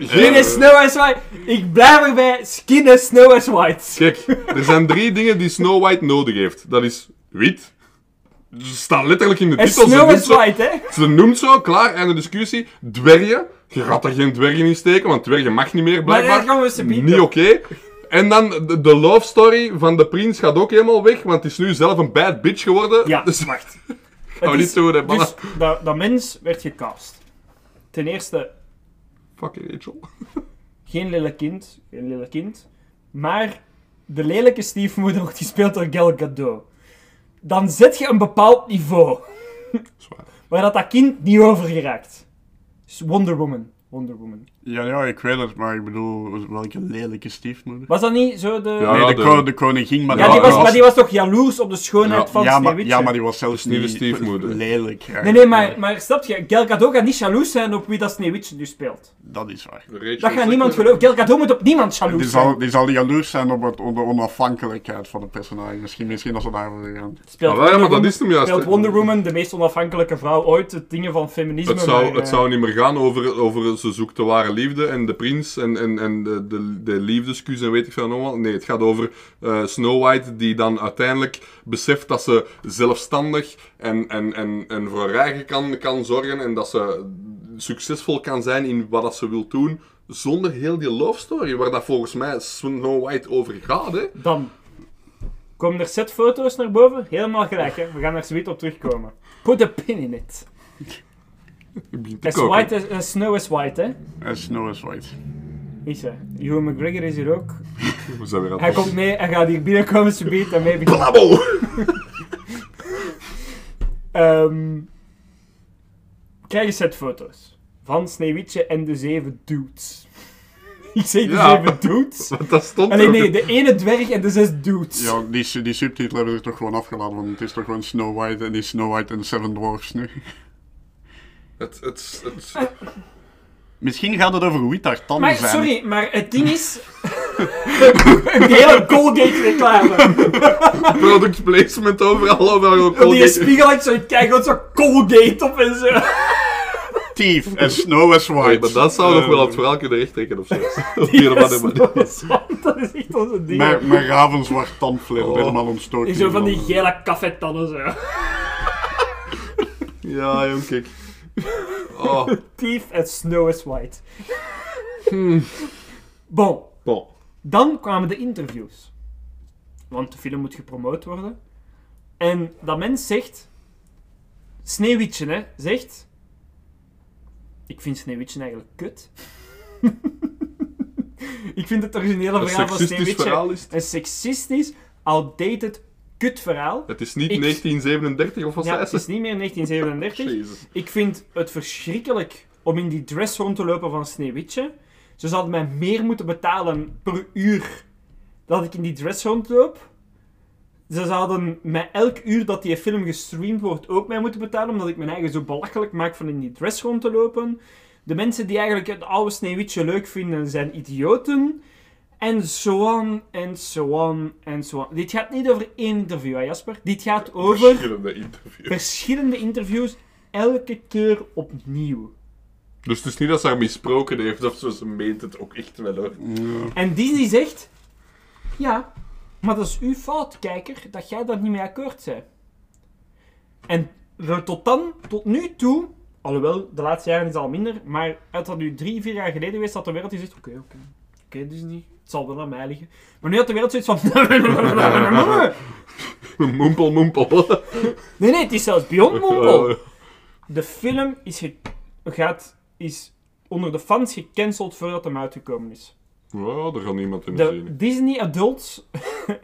Skin as snow as white. Ik blijf erbij. Skin as snow as white. Kijk, er zijn drie dingen die Snow White nodig heeft. Dat is wit. Ze staan letterlijk in de titel. Snow zo, white, hè. ze noemt zo, klaar, einde discussie. Dwergen. Je gaat daar geen dwergen in steken, want dwergen mag niet meer, Maar blijkbaar. dat gaan we ze bieden. Niet oké. En dan de, de love story van de prins gaat ook helemaal weg, want het is nu zelf een bad bitch geworden. Ja, dus wacht. Niet hè. Dus dat, dat mens werd gecast. Ten eerste, Fuck Rachel. geen lelijk kind. Geen lelijk kind. Maar de lelijke stiefmoeder wordt gespeeld door Gal Gadot. Dan zet je een bepaald niveau. Zwaar. Waar dat, dat kind niet over geraakt. Dus Wonder Woman. Wonder Woman. Ja, ja, ik weet het, maar ik bedoel, welke lelijke stiefmoeder. Was dat niet zo de... Ja, nee, de, de- ko- de koningin, maar Ja, die was, was- maar die was toch jaloers op de schoonheid Ja, van ja, maar, Sneeuwwitje? ja, maar die was zelfs niet de niet stiefmoeder. lelijk. ja. Nee, nee, maar, maar snap je? Gal Gadot gaat niet jaloers zijn op wie dat Sneeuwwitje nu speelt. Dat is waar. Rachel Dat gaat niemand geloven. Gal Gadot moet op niemand Die jaloers zal, zijn. die zal jaloers zijn op, het, op de onafhankelijkheid van de personage. Misschien, misschien als we daarover gaan. Speelt wel, ja, maar Wonder dat is hem Woman- juist. Speelt. Wonder Woman, de meest onafhankelijke vrouw ooit. Het dingen van feminisme. Het zou, maar, het eh, zou niet meer gaan over, over ze zoekt de ware liefde en de prins en, en, en de, de, de liefdeskus en weet ik veel nog wat. Nee, het gaat over eh, Snow White die dan uiteindelijk beseft dat ze zelfstandig en, en, en, en voor haar eigen kan, kan zorgen en dat ze succesvol kan zijn in wat dat ze wil doen. Zonder heel die love story, waar dat volgens mij Snow White over gaat. Hè. Dan komen er setfoto's naar boven. Helemaal gelijk, hè. We gaan er zoiets op terugkomen. Put a pin in it. As koken. white as, as snow is white, hè. Eh, Snow is White. Is hij. Ewan McGregor is hier ook. We zijn weer aan Hij komt mee, hij gaat hier binnenkomen, ze biedt en mee beginnen. Blabbo! Ehm krijg een set foto's van Sneeuwwitje en de zeven dudes. Ik zeg de Ja. zeven dudes. Want dat stond Alleen er nee, de ene dwerg en de zes dudes. Ja, die, die subtitel hebben ze er toch gewoon afgeladen, want het is toch gewoon Snow White en die Snow White en de Seven Dwarfs nu. Het, het, het, Misschien gaat het over wie daar tanden Maar zijn. sorry, maar het ding is. een hele Colgate reclame. product placement overal, overal. Op die spiegel ik zo kijken, wat zo Colgate op en zo. Thief en Snow as White. Hey, maar dat zou nog wel Eh, het verhaal kunnen rechttrekken of zo. Op manier. Dat is echt onze ding. Met, met ravenzwart tandvleer Oh. helemaal ontstoken. Zo van die gele cafetannen zo. Ja, jong, kijk. Oh, Thief en Snow is White. Bon, bon. dan kwamen de interviews. Want de film moet gepromoot worden. En dat mens zegt... Sneeuwwitje, hè, zegt... Ik vind Sneeuwwitje eigenlijk kut. ik vind het originele Een verhaal van seksistisch Sneeuwwitje verhaal is het. een seksistisch, outdated kut verhaal. Het is niet Ik- 1937 of wat Ja, het is niet meer 1937. Jezus. Ik vind het verschrikkelijk om in die dress rond te lopen van Sneeuwwitje. Ze zouden mij meer moeten betalen per uur dat ik in die dress rondloop. Ze zouden mij elk uur dat die film gestreamd wordt ook mij moeten betalen, omdat ik mijn eigen zo belachelijk maak van in die dress rond te lopen. De mensen die eigenlijk het oude Sneeuwwitje leuk vinden, zijn idioten. En zo on, en zo on, en zo on. Dit gaat niet over één interview, hè Jasper? Dit gaat over Verschillende interviews. verschillende interviews, elke keer opnieuw. Dus het is niet dat ze haar misproken heeft of zo, ze meent het ook echt wel hoor. En Disney zegt: Ja, maar dat is uw fout, kijker, dat jij daar niet mee akkoord bent. En we tot dan, tot nu toe, alhoewel de laatste jaren is al minder, maar uit dat nu drie, vier jaar geleden geweest dat de wereld die zegt: Oké, oké, oké, Disney, zal wel aan mij liggen. Maar nu had de wereld zoiets van: Moempel, moempel. Nee, nee, het is zelfs beyond mompel. De film is, ge- gaat, is onder de fans gecanceld voordat hem uitgekomen is. Ja, daar gaat niemand in De zien. Disney Adults...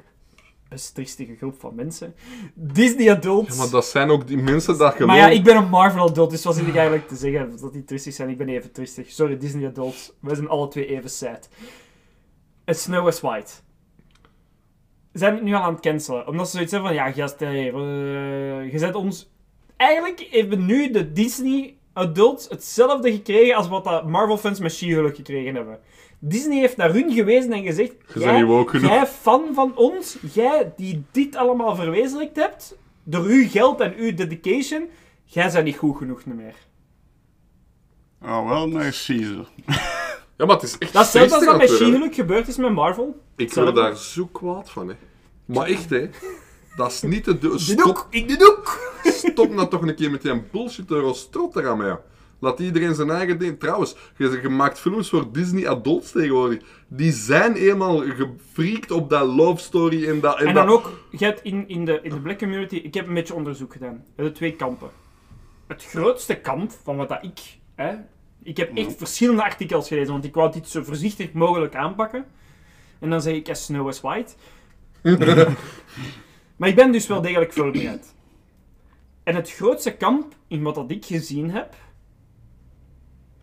Best triestige groep van mensen. Disney Adults... Ja, maar dat zijn ook die mensen dat gewoon... Maar ja, ik ben een Marvel Adult, dus wat zit ik eigenlijk te zeggen? Dat die triestig zijn, ik ben even triestig. Sorry, Disney Adults. Wij zijn alle twee even sad. A Snow is White. Zijn het nu al aan het cancelen. Omdat ze zoiets hebben van, ja, gast, hey, eh, je zet ons... Eigenlijk hebben nu de Disney Adults hetzelfde gekregen als wat dat Marvel-fans met She-Hulk gekregen hebben. Disney heeft naar hun gewezen en gezegd... Jij, fan van ons, jij die dit allemaal verwezenlijkt hebt, door uw geld en uw dedication, jij bent niet goed genoeg meer. Ah, wel, nice Caesar. Ja, maar het is echt Dat is zelfs als dat met aan She-Hulk gebeurd is met Marvel. Ik Hetzelfde. word daar zo kwaad van, hè. Maar echt, hè. Dat is niet te doen. De Stop, doek, ik de doek! stop nou toch een keer met die bullshit Eurostrot eraan, ja. Laat iedereen zijn eigen ding. Trouwens, je, je maakt films voor Disney adults tegenwoordig. Die zijn eenmaal gefreakt op dat love story en dat... En dat... dan ook, je hebt in, in, de, in de black community, ik heb een beetje onderzoek gedaan. Er zijn twee kampen. Het grootste kamp van wat dat ik, hè, ik heb echt verschillende artikels gelezen, want ik wou dit zo voorzichtig mogelijk aanpakken. En dan zeg ik, as Snow is White. maar ik ben dus wel degelijk voorbereid. En het grootste kamp in wat dat ik gezien heb,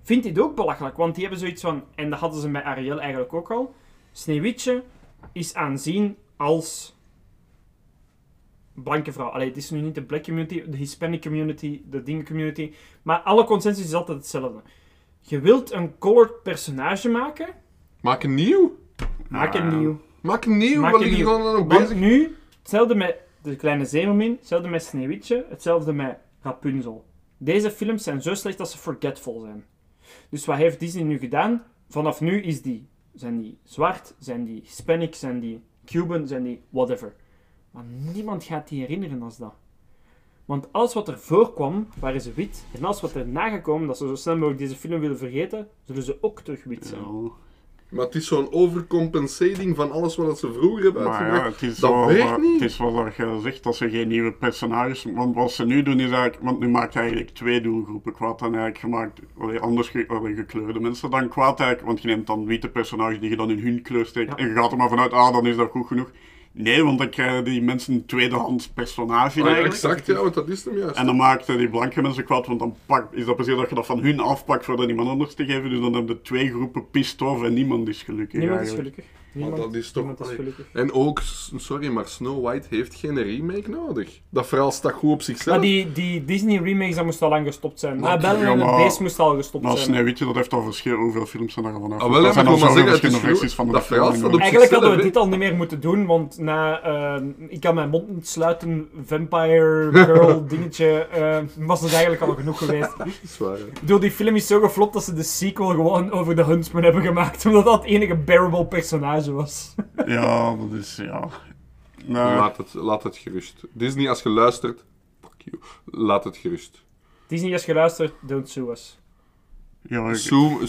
vindt dit ook belachelijk. Want die hebben zoiets van, en dat hadden ze bij Ariel eigenlijk ook al, Sneeuwwitje is aanzien als blanke vrouw. Allee, het is nu niet de black community, de Hispanic community, de dingen community. Maar alle consensus is altijd hetzelfde. Je wilt een colored personage maken, Maak een nieuw. maak een nieuw. Maak een nieuw. Maak Wat een je nieuw. gewoon Want bezig? nu, hetzelfde met de kleine zeemermin, hetzelfde met Sneeuwwitje, hetzelfde met Rapunzel. Deze films zijn zo slecht dat ze forgetful zijn. Dus wat heeft Disney nu gedaan? Vanaf nu is die, zijn die zwart, zijn die Hispanic, zijn die Cuban, zijn die whatever. Maar niemand gaat die herinneren als dat. Want alles wat er voorkwam, waren ze wit. En alles wat er nagekomen, dat ze zo snel mogelijk deze film willen vergeten, zullen ze ook terug wit zijn. Ja. Maar het is zo'n overcompensating van alles wat ze vroeger hebben Maar ja, het is, dat wel, werkt wat- niet. het is wel wat je zegt, dat ze geen nieuwe personages... Want wat ze nu doen is eigenlijk... Want nu maakt eigenlijk twee doelgroepen kwaad. Dan eigenlijk gemaakt... Allee, anders ge, allee, gekleurde mensen dan kwaad eigenlijk. Want je neemt dan witte personages die je dan in hun kleur steekt. En je gaat er maar vanuit, ah, dan is dat goed genoeg. Nee, want dan krijgen die mensen een tweedehands personage Ah, eigenlijk. exact, ja, want dat is hem juist. En dan maakt die blanke mensen kwaad, want dan pak, is dat precies dat je dat van hun afpakt voor dat iemand anders te geven. Dus dan hebben de twee groepen pist off en niemand is gelukkig. Niemand is eigenlijk. gelukkig. Niemand, dat is toch- is. En ook, sorry, maar Snow White heeft geen remake nodig. Dat verhaal staat goed op zichzelf. Maar die, die Disney remakes, dat moest al lang gestopt zijn. Maar- Maar Belle en het maar- Beest moest al gestopt Maar zijn. Sneeuwwitje, dat heeft al verschil. Hoeveel films zijn er al vanaf? Ah, wel, dat zijn maar al maar zoveel verschillende versies van de Dat verhaal film. staat op Eigenlijk hadden we dit al niet meer moeten doen, want na eh, Ik kan mijn mond niet sluiten, Vampire Girl dingetje, eh, was het eigenlijk al genoeg geweest. Dat is waar, hè. Ik bedoel, die film is zo geflopt dat ze de sequel gewoon over de Huntsman hebben gemaakt, omdat dat het enige bearable personage was. Ja, dat is, ja... Nee, Laat, het, laat het gerust. Disney, als je luistert, fuck you. Laat het gerust. Disney, als je luistert, don't sue us. ja, ik, Sue,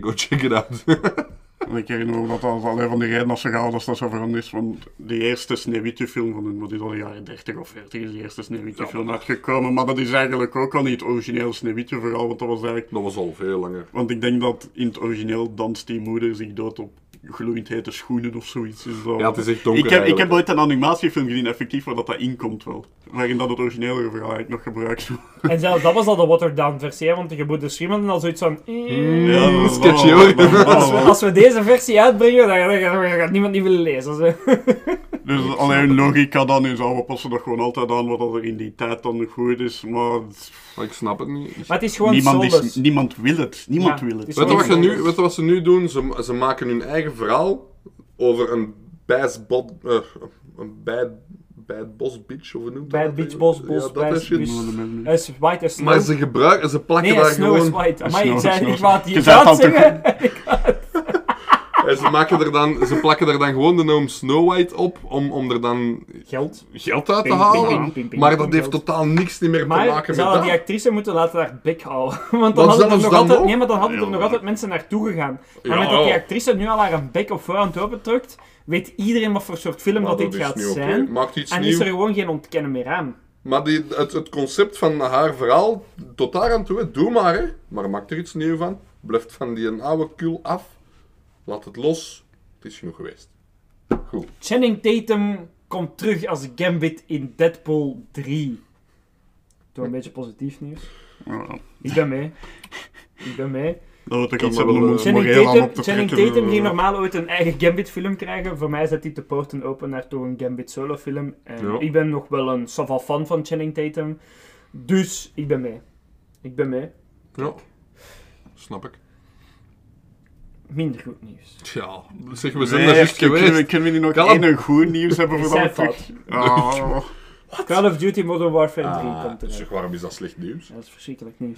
go check it out. ik herinner me dat dat alleen van die reden dat ze gaan, dat dat zo veranderd is. Want de eerste Sneeuwwitje film van hun, wat is al de jaren 30 of 40 is die eerste Sneeuwwitje film uitgekomen. Maar dat is eigenlijk ook al niet het origineel Sneeuwwitje verhaal, want dat was eigenlijk... Dat was al veel langer. Want ik denk dat in het origineel danst die moeder zich dood op gloeiend hete schoenen of zoiets. Dus dat- Ja, het is echt donker ik heb, ik heb ooit een animatiefilm gezien, effectief, waar dat, dat inkomt wel. Waarin dat het originele verhaal eigenlijk nog gebruikt wordt. En zelfs dat was al de watered down versie, hè, want de geboorte schimmelden al zoiets van... Ja, sketchy, hoor. Als we, als we deze versie uitbrengen, dan, dan, dan gaat niemand niet willen lezen. Zo. Dus alleen logica dan is, oh, we passen dat gewoon altijd aan wat er in die tijd dan goed is. Maar ik snap het niet. Maar het is gewoon niemand, is, niemand wil het. Niemand Ja, wil het Weet je, wat gewoon nu, wat ze nu doen? Ze, ze maken hun eigen verhaal over een bad, bot, eh, een bad, bad boss bitch, of hoe noemt Bad dat? bitch, boss, boss, ja, dat bad is shit. is white as snow. Maar ze gebruiken, ze plakken nee, daar snow is gewoon... white. Amai, Snow ik is zei, ik wou het hier het al zeggen. En ze, maken er dan, ze plakken er dan gewoon de naam Snow White op om, om er dan Geld. geld uit te Ping, halen. ping, ping, ping, ping, maar ping, dat heeft geld. totaal niks niet meer te Maar maken met zouden dat. die actrice moeten laten haar bek houden. Want dan hadden er nog dan altijd, nog? nee, maar dan hadden er Ja. nog altijd mensen naartoe gegaan. Maar Ja. met dat die actrice nu al haar bek op voorhand opendrukt, weet iedereen wat voor soort film Maar dat dit gaat zijn. Maakt iets En nieuws. is er gewoon geen ontkennen meer aan. Maar die, het, het concept van haar verhaal, tot daar aan toe, doe maar hè. Maar maak er iets nieuws van. Blijf van die een oude kul af. Laat het los. Het is genoeg geweest. Goed. Channing Tatum komt terug als Gambit in Deadpool 3. Doe een beetje positief nieuws. Ja, Ik ben mee. Ik ben mee. dat toch Kan iets hebben om wel, ons eh, Channing Tatum. Tatum eh, ging normaal ooit een eigen Gambit-film krijgen. Voor mij zet hij de poorten open naar toch een Gambit solo-film. En Ja. ik ben nog wel een sava fan van Channing Tatum. Dus ik ben mee. Ik ben mee. Ja. Snap ik. Minder goed nieuws. Tja, zeg, we zijn Nee, daar juist kunnen we- geweest. Kunnen we niet nog één goed nieuws hebben zijn terug... Ah, Call of Duty Modern Warfare 3 Ah, komt dus eruit. waarom is dat slecht nieuws? Dat is verschrikkelijk nieuws.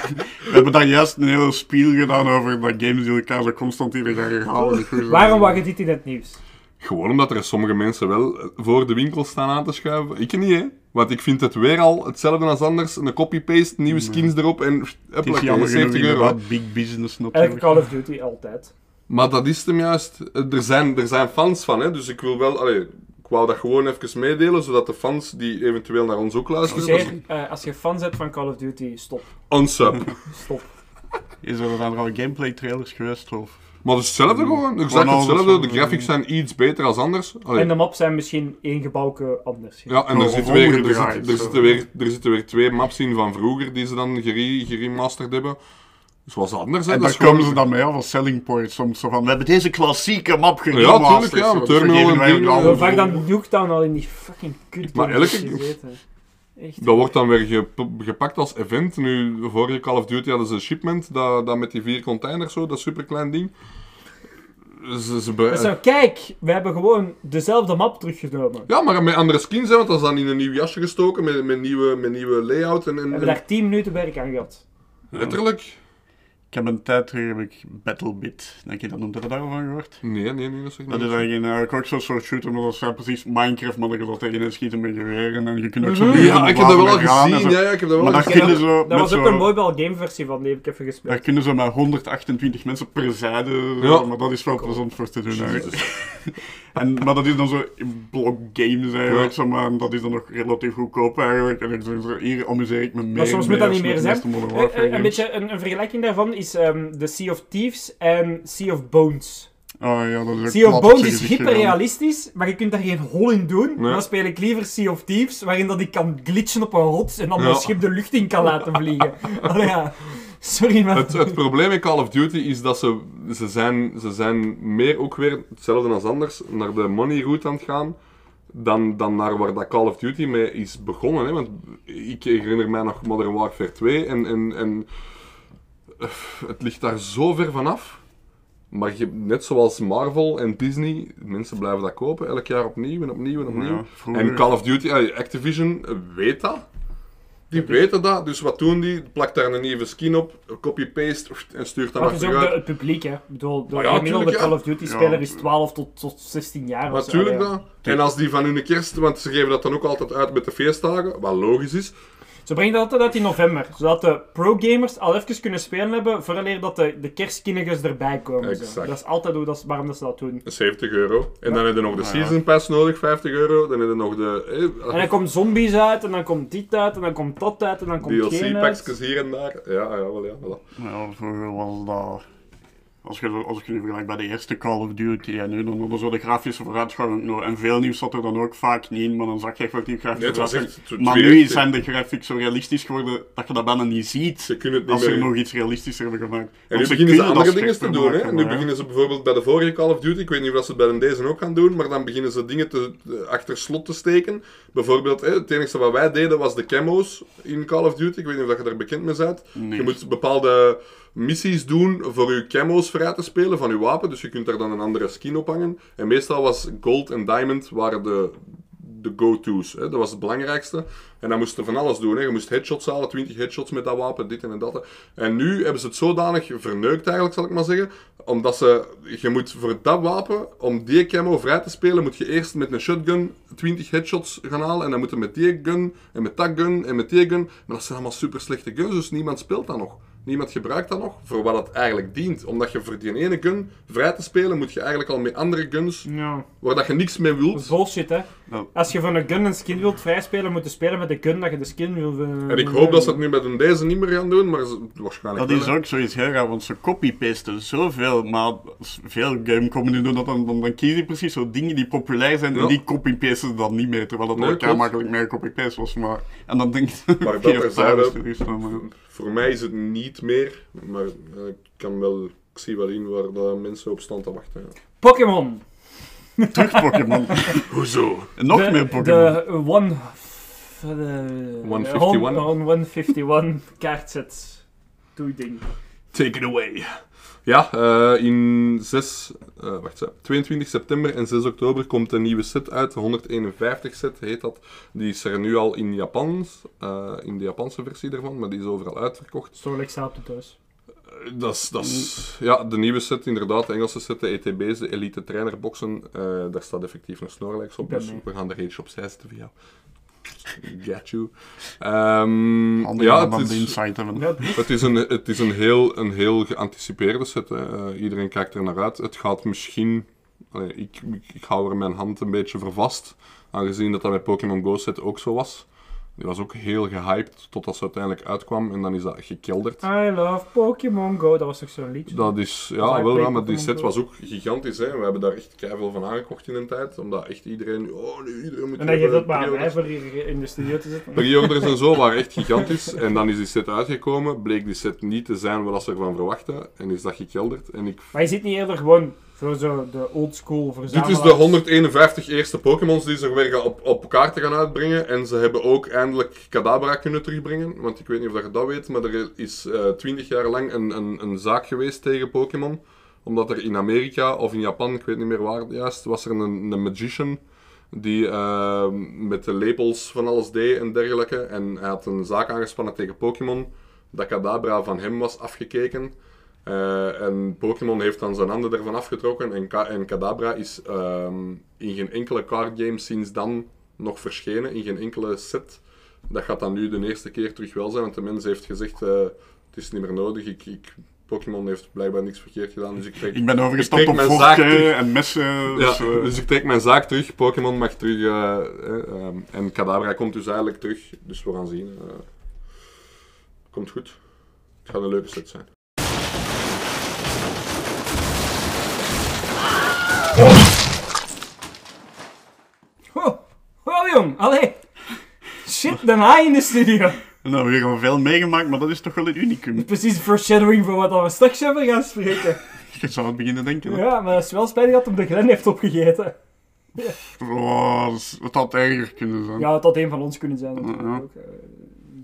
we hebben daar juist een hele spiel gedaan over dat games die elkaar zo constant hier gaan herhalen. Waarom wacht dit in het nieuws? Gewoon omdat er sommige mensen wel voor de winkel staan aan te schuiven. Ik niet, hè. Want ik vind het weer al hetzelfde als anders. Een copy-paste, nieuwe skins erop en... Het is Huppakee, jammer genoeg 70 euro. big business natuurlijk. Call of Duty altijd. Maar dat is hem juist. Er zijn, er zijn fans van, hè. Dus ik wil wel... Allee, ik wou dat gewoon even meedelen, zodat de fans die eventueel naar ons ook luisteren... is Excuseer, eh, als je fan bent van Call of Duty, stop. Unsub. Stop. Is er dan al gameplay trailers geweest? Of? Maar het is hetzelfde gewoon. Exact Gewoon alles hetzelfde. De graphics zijn iets beter als anders. Allee. En de map zijn misschien één gebouwke anders. Ja, en er, weer, er, zit, er, zitten weer, er zitten weer twee maps in van vroeger die ze dan gere, geremasterd hebben. Dus was anders, hè. En daar komen gewoon- ze dan mee af als selling point. Soms zo van, we hebben deze klassieke map Ja, geremasterd. tuurlijk, ja, Zo, dat Terminal en dingen. vaak dan Nuketown al in die fucking kut Maar elke-. Echt. Dat wordt dan weer gep- gepakt als event. Nu, vorige Call of Duty hadden ze een shipment, dat, dat met die vier containers zo, dat superklein ding. Ze, ze kijk, we hebben gewoon dezelfde map teruggenomen. Ja, maar met andere skins, hè, want dat is dan in een nieuw jasje gestoken, met, met, nieuwe, met nieuwe layout en, en, We hebben daar 10 minuten werk aan gehad. letterlijk. Ik heb een tijd terug heb ik Battlebit, denk je dat noemt, heb je daarvan gehoord? Nee, nee, nee, dat zeg ik Dat niet. is eigenlijk eigenlijk ook zo'n soort shooter, maar dat is precies Minecraft, maar dat je dat tegen schieten met geweren en je kunt ook zo Ja, ik heb dat wel al gezien. Ja, ik heb dat wel Maar gezien. kunnen zo Dat met was ook een mobile game versie van, die heb ik even Daar gespeeld. kunnen ze met 128 mensen per zijde, Ja. maar dat is wel plezant voor te doen eigenlijk. En, maar dat is dan zo in blok games eigenlijk, Ja. maar en dat is dan nog relatief goedkoop eigenlijk. En hier amuseer ik me meer Maar soms mee moet dat niet meer zijn. Eh, eh, een beetje een, een vergelijking daarvan is ehm The Sea of Thieves en Sea of Bones. Oh ja, dat is Sea of Bones is hyperrealistisch, maar je kunt daar geen hol in doen. Nee. Dan speel ik liever Sea of Thieves, waarin dat ik kan glitchen op een rots en dan Ja. mijn schip de lucht in kan laten vliegen. Allee, ja. Sorry, maar... Het, het probleem in Call of Duty is dat ze, ze, zijn, ze zijn meer ook weer hetzelfde als anders naar de money route aan het gaan dan, dan naar waar dat Call of Duty mee is begonnen. Hè? Want ik herinner mij nog Modern Warfare 2 en, en, en het ligt daar zo ver vanaf. Maar je, net zoals Marvel en Disney, mensen blijven dat kopen elk jaar opnieuw en opnieuw en opnieuw. Ja, en Call of Duty, eh, Activision eh, weet dat. Die weten dat, dus wat doen die? Plakt daar een nieuwe skin op, copy-paste en stuurt dat Maar maar het is ook de, het publiek, hè. Ik bedoel, de ja, gemiddelde ja. Call of Duty-speler Ja. is 12 tot, tot 16 jaar. of zo. Natuurlijk dat. En als die van hun kerst, want ze geven dat dan ook altijd uit met de feestdagen, wat logisch is. Ze brengen dat altijd uit in november, zodat de pro-gamers al even kunnen spelen hebben, vooraleer dat de, de kerstkinnigers erbij komen. zo. Exact. Dat is altijd hoe dat, waarom dat ze dat doen. 70 euro. En dan heb je nog de season pass nodig, 50 euro. Dan heb je nog de eh, En dan komt zombies uit, en dan komt dit uit, en dan komt dat uit, en dan komt. DLC-packjes hier en daar. Ja, ja, wel ja. voilà. Ja, vroeger was dat... Als je, als ik nu vergelijk bij de eerste Call of Duty en nu, dan hadden zo de grafische vooruitgang nog. En veel nieuws zat er dan ook vaak niet in, maar dan zag je effectief grafische Nee, het was vooruitgang. echt Maar 280. nu zijn de graphics zo realistisch geworden dat je dat bijna niet ziet. Ze kunnen het niet Als ze er meer... nog iets realistischer hebben gemaakt. En nu Want beginnen ze andere dingen te doen. Hè? Nu ja. beginnen ze bijvoorbeeld bij de vorige Call of Duty, ik weet niet of ze het bij deze ook gaan doen, maar dan beginnen ze dingen te, eh, achter slot te steken. Bijvoorbeeld, hè, het enige wat wij deden was de camo's in Call of Duty. Ik weet niet of je daar bekend mee bent. Nee. Je moet bepaalde missies doen voor je camo's vrij te spelen van je wapen, dus je kunt daar dan een andere skin op hangen. En meestal was gold en diamond waren de, de go-to's. Dat was het belangrijkste. En dan moest je van alles doen. Hè. Je moest headshots halen, 20 headshots met dat wapen, dit en dat. En nu hebben ze het zodanig verneukt eigenlijk, zal ik maar zeggen. Omdat ze, je moet voor dat wapen, om die camo vrij te spelen, moet je eerst met een shotgun 20 headshots gaan halen. En dan moet je met die gun, en met dat gun, en met die gun. Maar dat zijn allemaal super slechte guns, dus niemand speelt dat nog. Niemand gebruikt dat nog, voor wat het eigenlijk dient. Omdat je voor die ene gun vrij te spelen, moet je eigenlijk al met andere guns, Ja, waar dat je niks mee dat wilt. bullshit, hè. Ja. Als je van een gun een skin wilt vrijspelen, moet je spelen met de gun dat je de skin wil... eh, En ik hoop dat ze het nu met een deze niet meer gaan doen, maar waarschijnlijk Dat wel, is hè. ook zoiets heel raar, want ze copy-pasten zoveel, maar als veel gamecompanies doen dat, dan, dan, dan kies je precies zo dingen die populair zijn Ja. en die copy-pasten ze dan niet meer, terwijl dat Nee, ook heel makkelijk meer copy-paste was. Maar, en dan denk je, Maar dat is Voor mij is het niet meer, maar ik kan wel, ik zie wel in waar de mensen op staan te wachten. ja. Pokémon. Terug Pokémon. Hoezo? En nog de, meer Pokémon. De one... De, 151? hon- hon- 151 kaartset. Doe ding. Take it away. Ja, eh, in 6, eh, wacht, hè, 22 september en 6 oktober komt een nieuwe set uit. De 151 set heet dat. Die is er nu al in Japans, eh, in de Japanse versie ervan, maar die is overal uitverkocht. Stoorlijk staat het thuis. Dat is, dat is, ja, de nieuwe set, inderdaad, de Engelse set, de ETB's, de Elite Trainerboxen. daar staat effectief een Snorlax op, dus mee. we gaan er eentje opzij zetten voor jou. Get you. Ehm, ja, het de is, insight hebben. Ja, het is, een, het is een, heel, een heel geanticipeerde set. Hè. Eh, iedereen kijkt er naar uit. Het gaat misschien... allee, ik, ik, ik hou er mijn hand een beetje voor vast. Aangezien dat dat bij Pokémon Go set ook zo was. Die was ook heel gehyped totdat ze uiteindelijk uitkwam. En dan is dat gekelderd. I love Pokémon Go. Dat was toch zo'n liedje? Dat is, ja, wel, ja, maar die set was ook gigantisch. Hè. We hebben daar echt keihard van aangekocht in een tijd. Omdat echt iedereen... Oh, nu iedereen moet en dan geeft hebben, dat maar aan mij voor hier in de studio te zitten. Pre-orders en zo waren echt gigantisch. En dan is die set uitgekomen. Bleek die set niet te zijn wat ze ervan verwachten. En is dat gekelderd. En ik... Maar je ziet niet eerder gewoon zo de oldschool Dit verzamelaars. is de 151 eerste Pokémons die ze weer op, op kaarten gaan uitbrengen. En ze hebben ook eindelijk Kadabra kunnen terugbrengen. Want ik weet niet of dat je dat weet, maar er is eh 20 jaar lang een, een, een zaak geweest tegen Pokémon. Omdat er in Amerika of in Japan, ik weet niet meer waar juist, was er een, een magician die eh, met de labels van alles deed en dergelijke. En hij had een zaak aangespannen tegen Pokémon. Dat Kadabra van hem was afgekeken. Eh, en Pokémon heeft dan zijn handen ervan afgetrokken en, Ka- en Kadabra is ehm, in geen enkele card game sinds dan nog verschenen, in geen enkele set. Dat gaat dan nu de eerste keer terug wel zijn, want de mens heeft gezegd, eh, het is niet meer nodig, ik, ik, Pokémon heeft blijkbaar niks verkeerd gedaan, dus ik trek, Ik ben overgestapt op vorken en messen. ja, Dus, eh, dus ik trek mijn zaak terug, Pokémon mag terug, eh, eh, ehm, en Kadabra komt dus eigenlijk terug, dus we gaan zien. komt goed. Het gaat een leuke set zijn. Oh, jong, allee. Shit, de haai in de studio. nou, we hebben veel meegemaakt, maar dat is toch wel een unicum. Precies foreshadowing voor wat we straks hebben gaan spreken. Je zou het beginnen denken. hè. Ja, maar het is wel spijtig dat hem de Glen heeft opgegeten. Oh, dat is- het had erger kunnen zijn. Ja, het had een van ons kunnen zijn natuurlijk ook.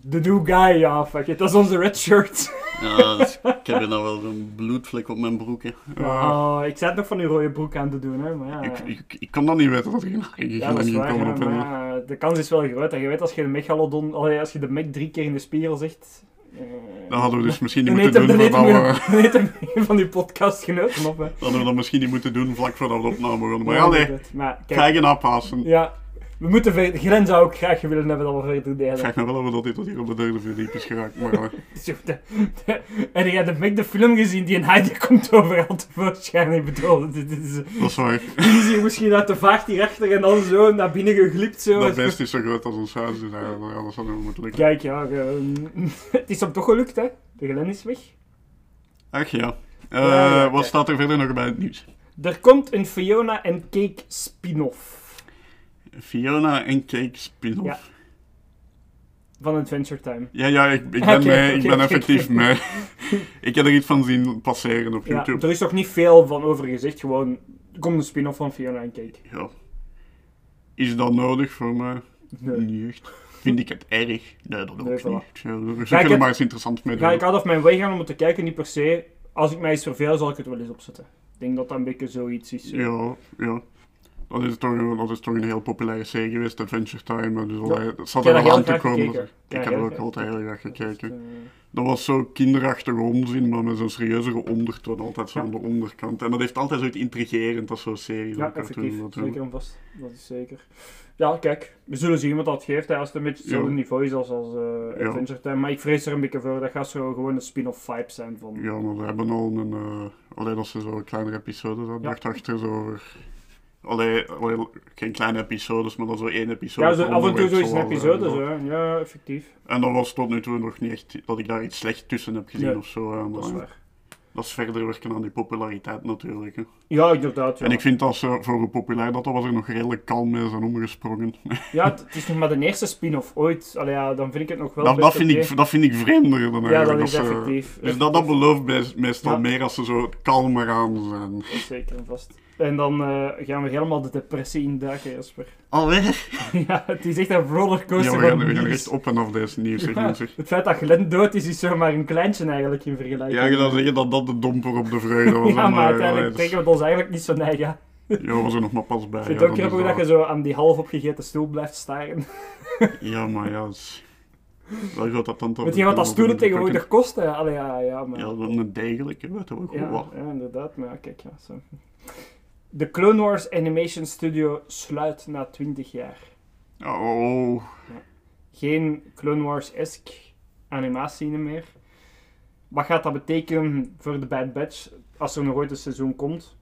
Eh. De new guy, ja, fuck it. Dat is onze red shirt. Ja, dus ik heb hier nou wel zo'n bloedvlek op mijn broek. Hè. Oh, ik zei het nog van uw rode broek aan te doen, hè. Maar ja, Ik, ik, ik kan dat niet weten dat er geen eigen ja, dat is waar. komen op maar ja, de kans is wel groot. En je weet, als je de Megalodon... Als je de Meg drie keer in de spiegel zegt... eh, Dat hadden we dus misschien niet dan moeten doen dan voordat we, dan een van die podcastgenoten op, hè. dat hadden we dat misschien niet moeten doen vlak voordat we de opname begonnen. Maar Ja, nee. Maar kijk, ga je aanpassen. ja, we moeten verder... Glen zou ook graag willen hebben dat we verder delen. Ik vraag me wel we dat dit tot hier op de derde verdiep is geraakt. Maar de- de- Heb jij de film gezien? Die een haai die komt overal tevoorschijn. Ik bedoel, dit is... dat is waar. Die is hier misschien uit de vaart hierachter en dan zo naar binnen geglipt. Zo. Dat beest is zo groot als ons huis. Dus zou nu moeten lukken. Kijk, ja, het is hem toch gelukt, hè? De Glen is weg. Ach ja. Eh, wat staat er verder nog bij het nieuws? Er komt een Fiona en Cake spin-off Fiona en Cake spin-off. Ja. van Adventure Time. Ja, ja, ik, ik ben, mee, ik ben effectief mee. ik heb er iets van zien passeren op Ja, YouTube. er is toch niet veel van over gezegd, gewoon... Er komt een spin-off van Fiona en Cake. Ja. Is dat nodig voor mij? Nee. Niet echt. Vind ik het erg? Nee, dat ook Nee, niet. voilà. Ja, we ik kunnen het- maar eens interessant mee doen. Ga ik out of mijn way gaan om het te kijken, niet per se. Als ik mij eens verveel, zal ik het wel eens opzetten. Ik denk dat dat een beetje zoiets is. Ja, ja. Dat is, toch, dat is toch een heel populaire serie geweest, Adventure Time. Dus Ja. allee, dat zat er wel aan te komen. dus ik heb er ook altijd heel graag Dus, gekeken. eh, Dat was zo kinderachtige onzin, maar met zo'n serieuzere ondertoon altijd zo Ja. aan de onderkant. En dat heeft altijd zoiets intrigerend als zo'n serie. Ja, cartoon, effectief. dat, Zeker en vast. Dat is zeker. Ja, kijk. We zullen zien wat dat geeft. hè, Als het een beetje hetzelfde niveau is als, als eh. Adventure Time. Maar ik vrees er een beetje voor. Dat gaat zo gewoon een spin-off vibe zijn van... Ja, maar we hebben al een... eh alleen als ze zo kleinere episodes hadden, dacht achter zo over... Allee, allee, geen kleine episodes, maar dan zo één episode. Ja, zo, af en toe onderwerp zo is een episode. eh, Zo, hè. ja, effectief. En dat was tot nu toe nog niet echt dat ik daar iets slecht tussen heb gezien Nee, of zo. eh, Dat is waar. dat is verder werken aan die populariteit natuurlijk. Hè. Ja, inderdaad. Ja, En ik vind dat ze voor hoe populair dat, dat was er nog redelijk kalm mee zijn omgesprongen. ja het is nog maar de eerste spin-off ooit. Allee, ja, dan vind ik het nog wel dat, vind ik, dat vind ik vreemder dan Ja, dat is ze- effectief. Dus dat, dat belooft meest- meestal Ja. meer als ze zo kalmer aan zijn. Dat is zeker en vast. En dan eh, gaan we helemaal de depressie induiken, Jasper. Alweer? ja, het is echt een rollercoaster Ja, we gaan, van we gaan echt op en af deze nieuws. Ja, het feit dat Glenn dood is, is zomaar een kleintje eigenlijk in vergelijking. Ja, je zou zeggen dat dat de domper op de vreugde was. Ja, maar uiteindelijk dus- trekken we het ons eigenlijk niet zo neigen. Ja, was er nog maar pas bij. Ik vind ja, het ook grappig dat je zo aan die half opgegeten stoel blijft staren. Ja, maar ja, dat is... Wel gaat dat dan toch... Weet je wat dat stoelen tegenwoordig kosten? Allee, ja, ja, maar... Ja, dat is een degelijke, weet je wel. Ja, ja, inderdaad. Maar ja, kijk, ja, zo. De Clone Wars Animation Studio sluit na 20 jaar. Oh, Geen Clone Wars-esque animatie meer. Wat gaat dat betekenen voor de Bad Batch als er nog ooit een seizoen komt?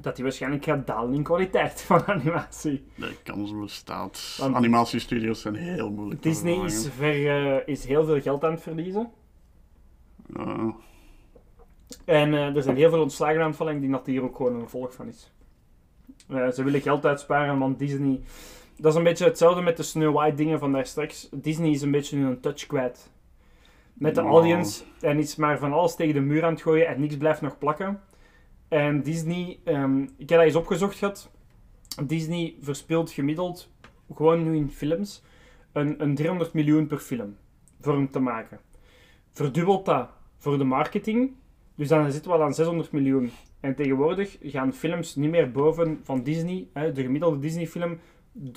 Dat die waarschijnlijk gaat dalen in kwaliteit van animatie. de kans bestaat. Want- Animatiestudio's zijn heel moeilijk te Disney is, ver, eh, is heel veel geld aan het verliezen. Ja, En eh, er zijn heel veel ontslagen aan het denk dat hier ook gewoon een gevolg van is. Eh, ze willen geld uitsparen, want Disney... Dat is een beetje hetzelfde met de Snow White dingen van daar straks. Disney is een beetje hun touch kwijt. Met de audience. En is maar van alles tegen de muur aan het gooien en niks blijft nog plakken. En Disney... ehm, ik heb dat eens opgezocht gehad. Disney verspeelt gemiddeld, gewoon nu in films, een, een 300 miljoen per film. Voor hem te maken. Verdubbelt dat voor de marketing. Dus dan zitten we al aan 600 miljoen. En tegenwoordig gaan films niet meer boven van Disney. Hè, de gemiddelde Disney-film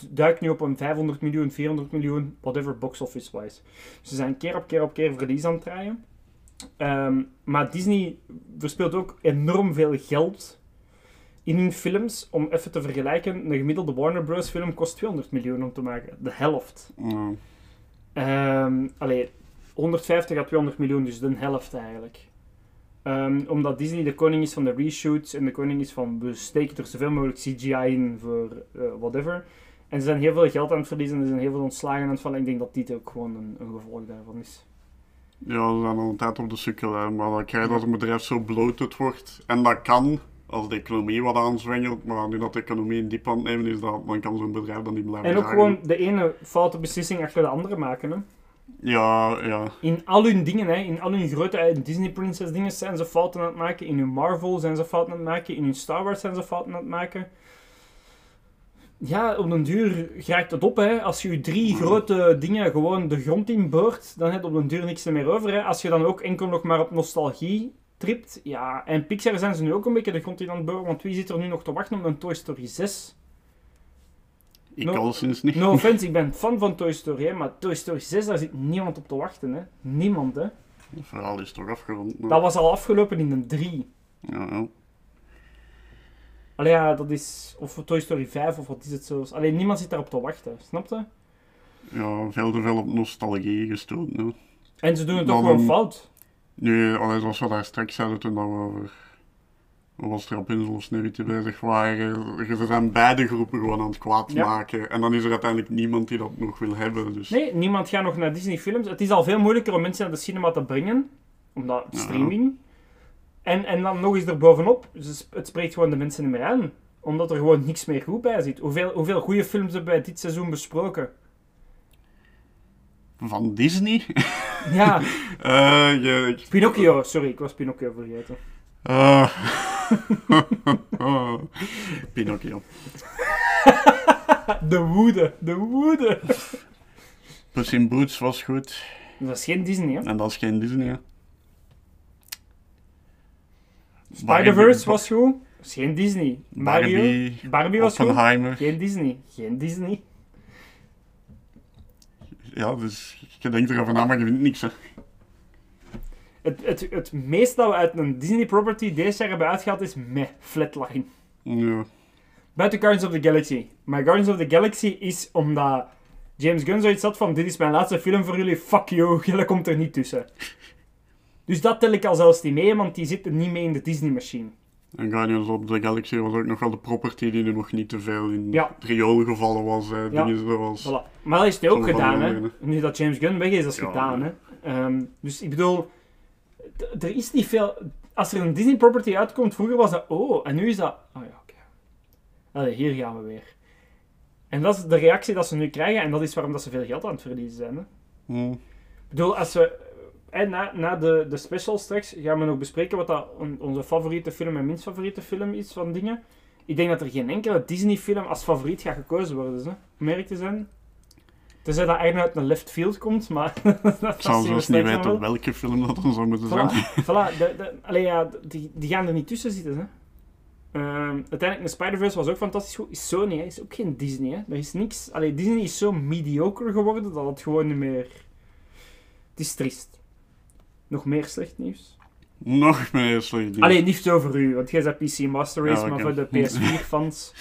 duikt nu op een 500 miljoen, 400 miljoen, whatever, box office-wise. Ze zijn keer op keer op keer verlies aan het draaien. Ehm, maar Disney verspeelt ook enorm veel geld in hun films. Om even te vergelijken, een gemiddelde Warner Bros. film kost 200 miljoen om te maken. De helft. Ja. Ehm allee, 150 à 200 miljoen, dus de helft eigenlijk. Ehm, omdat Disney de koning is van de reshoots en de koning is van we steken er zoveel mogelijk CGI in voor eh, whatever. En ze zijn heel veel geld aan het verliezen en er zijn heel veel ontslagen aan het vallen. Ik denk dat dit ook gewoon een, een gevolg daarvan is. Ja, ze zijn al een tijd op de sukkel, hè, maar dan krijg je dat een bedrijf zo bloated wordt. En dat kan als de economie wat aanzwengelt, maar nu dat de economie in diep aan het nemen is, dan, dan kan zo'n bedrijf dan niet blijven En ook gewoon de ene foute beslissing achter de andere maken. Hè. Ja, ja. In al hun dingen, hè, in al hun grote eh, Disney Princess dingen zijn ze fouten aan het maken. In hun Marvel zijn ze fouten aan het maken. In hun Star Wars zijn ze fouten aan het maken. Ja, op den duur geraakt het op. Hè. Als je je drie grote dingen gewoon de grond in boort, dan heb je op den duur niks meer over. Hè. Als je dan ook enkel nog maar op nostalgie tript. Ja, en Pixar zijn ze nu ook een beetje de grond in aan het boren. Want wie zit er nu nog te wachten op een Toy Story 6? Ik No- al sinds niet. No offense, ik ben fan van Toy Story, hè, maar Toy Story 6, daar zit niemand op te wachten. Hè. Niemand, hè. Het verhaal is toch afgerond. Dat was al afgelopen in een 3. Ja, ja. Allee, ja, dat is... Of Toy Story 5, of wat is het zo. Alleen niemand zit daarop te wachten, snap je? ja, veel te veel op nostalgie gestoten. hè. En ze doen het ook gewoon fout. Nu, allee, zoals we daar straks zeiden toen dat we over... Was er op Insel of Sneeuwwitje bezig waren. Ze zijn beide groepen gewoon aan het kwaad Ja. maken. En dan is er uiteindelijk niemand die dat nog wil hebben. Dus Nee, niemand gaat nog naar Disney films. Het is al veel moeilijker om mensen naar de cinema te brengen. Omdat Ja. streaming. En, en dan nog eens erbovenop, ze sp- het spreekt gewoon de mensen niet meer aan. Omdat er gewoon niks meer goed bij zit. Hoeveel, hoeveel goede films hebben wij dit seizoen besproken? van Disney. Ja, Eh, je, Pinocchio. Sorry, ik was Pinocchio vergeten. Eh. Pinocchio. De woede, de woede. Puss in Boots was goed. Dat is geen Disney, hè? En dat is geen Disney, hè. Spider-Verse was goed. Dat is geen Disney. Mario. Barbie, Barbie was goed. Geen Disney. Geen Disney. Ja, dus je denkt erover na, maar je vindt niks, hè. Het, het, het meeste dat we uit een Disney property deze jaar hebben uitgehaald is meh, Flatline. Ja. Buiten Guardians of the Galaxy. Maar Guardians of the Galaxy is omdat James Gunn zoiets had van dit is mijn laatste film voor jullie, fuck you, jullie komt er niet tussen. Dus dat tel ik al zelfs niet mee, want die zitten niet mee in de Disney-machine. En Guardians of the Galaxy was ook nog wel de property die er nog niet te veel in Ja. het riool gevallen was. Hè. Ja. Dingen zoals... Voilà. Maar dat is het ook gedaan, hè. Nu dat James Gunn weg is, dat is Ja, gedaan, hè. Ehm, dus ik bedoel, er is niet veel... Als er een Disney property uitkomt, vroeger was dat, oh, en nu is dat, oh ja, oké. Allee, hier gaan we weer. En dat is de reactie dat ze nu krijgen, en dat is waarom dat ze veel geld aan het verliezen zijn, hè. Hm. Ik bedoel, als we... En na, na de, de special straks gaan we nog bespreken wat dat on- onze favoriete film en minst favoriete film is van dingen. Ik denk dat er geen enkele Disney-film als favoriet gaat gekozen worden, hè, eerlijk te zijn. Tenzij dat eigenlijk uit een left field komt, maar... dat Ik zou zelfs niet weten wel. welke film dat dan zou moeten zijn. Voilà, voilà de, de, allee, ja, die, die gaan er niet tussen zitten. Hè. Ehm, uiteindelijk, de Spider-Verse was ook fantastisch goed. Is Sony, hè. is ook geen Disney. Hè. Er is niks... Allee, Disney is zo mediocre geworden dat het gewoon niet meer... Het is triest. Nog meer slecht nieuws? Nog meer slecht nieuws. Allee, niet over u, want jij bent PC Master Race, Ja, maar voor de PS4-fans...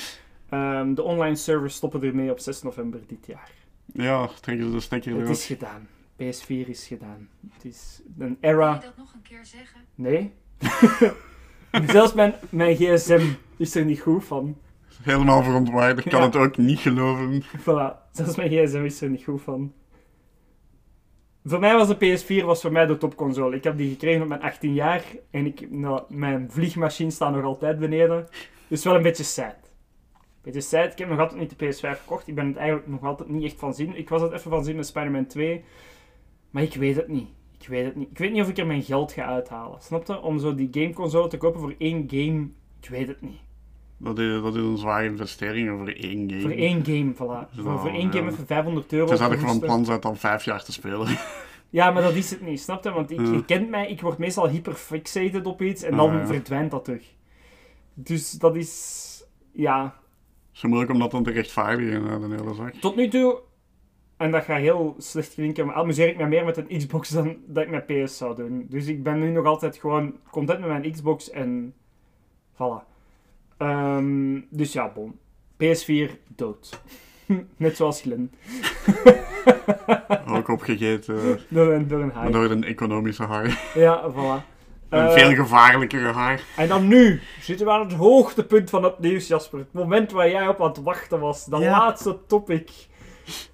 ehm, de online servers stoppen ermee op 6 november dit jaar. Ja, trekken ze de stekker Het is gedaan. PS4 is gedaan. Het is een era... Kan je dat nog een keer zeggen? Nee. Zelfs mijn, mijn gsm is er niet goed van. Helemaal verontwaardigd. Ik kan Ja. het ook niet geloven. Voilà. Zelfs mijn gsm is er niet goed van. Voor mij was de PS4 was voor mij de topconsole. Ik heb die gekregen op mijn 18 jaar. En ik, nou, mijn vliegmachine staat nog altijd beneden. Dus wel een beetje sad. Beetje sad. Ik heb nog altijd niet de PS5 gekocht. Ik ben het eigenlijk nog altijd niet echt van zin. Ik was het even van zin met Spider-Man 2. Maar ik weet het niet. Ik weet het niet. Ik weet niet of ik er mijn geld ga uithalen. Snap je? Om zo die gameconsole te kopen voor één game. Ik weet het niet. Dat is, dat is een zware investering voor één game. Voor één game, voilà. Zo, voor, voor één ja. game even 500 euro. Tenzij je van verwoesten. plan bent om vijf jaar te spelen. Ja, maar dat is het niet, snap je? Want ik, Ja. je kent mij, ik word meestal hyperfixated op iets en Ah, dan ja. verdwijnt dat terug. Dus dat is... Ja, Zo moeilijk om dat dan te rechtvaardigen, eh, de hele zaak. tot nu toe... En dat gaat heel slecht klinken, maar amuseer ik me meer met een Xbox dan dat ik met PS zou doen. Dus ik ben nu nog altijd gewoon content met mijn Xbox en voilà. Ehm, dus ja, bon. PS4 dood. Net zoals Glen. Ook opgegeten Door een, door een haai. door een economische haar. Ja, voilà. Een Eh, veel gevaarlijkere haar. En dan nu zitten we aan het hoogtepunt van het nieuws, Jasper. Het moment waar jij op aan het wachten was. De Ja. laatste topic.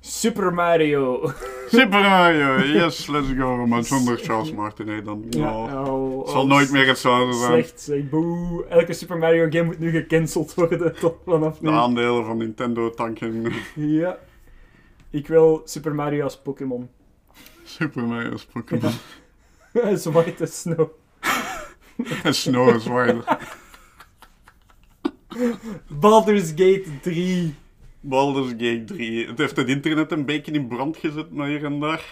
Super Mario. Super Mario, yes, let's go. Maar zonder Charles Martinet dan. Ja, Oh, oh, het zal oh, nooit meer hetzelfde zijn. Slecht, zeg. Boe. Elke Super Mario game moet nu gecanceld worden tot vanaf nu. De aandelen van Nintendo tanken. Ja. Ik wil Super Mario als Pokémon. Super Mario's Pokémon. Zwarte snow. En Snow is zwart. Baldur's Gate 3. Baldur's Gate 3. Het heeft het internet een beetje in brand gezet, maar hier en daar.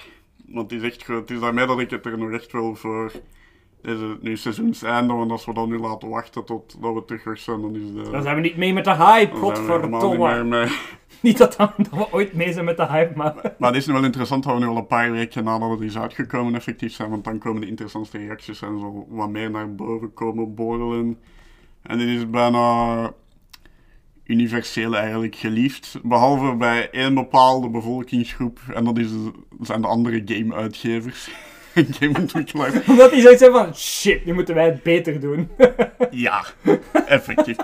Want het is echt groot. Het is daarmee dat ik het er nog echt wel voor... Is het nu seizoenseinde, want als we dan nu laten wachten tot dat we terug zijn, dan is de... Dan zijn we niet mee met de hype, helemaal niet godverdomme. mee. Niet dat, dan, dat we ooit mee zijn met de hype, maar... Maar het is nu wel interessant dat we nu al een paar weken nadat het is uitgekomen effectief zijn, want dan komen de interessantste reacties en zo wat meer naar boven komen borrelen. En dit is bijna universeel eigenlijk geliefd, behalve bij één bepaalde bevolkingsgroep en dat is, zijn de andere game-uitgevers. Gameontwikkelaars. Omdat die zoiets hebben van, shit, nu moeten wij het beter doen. Ja, effectief.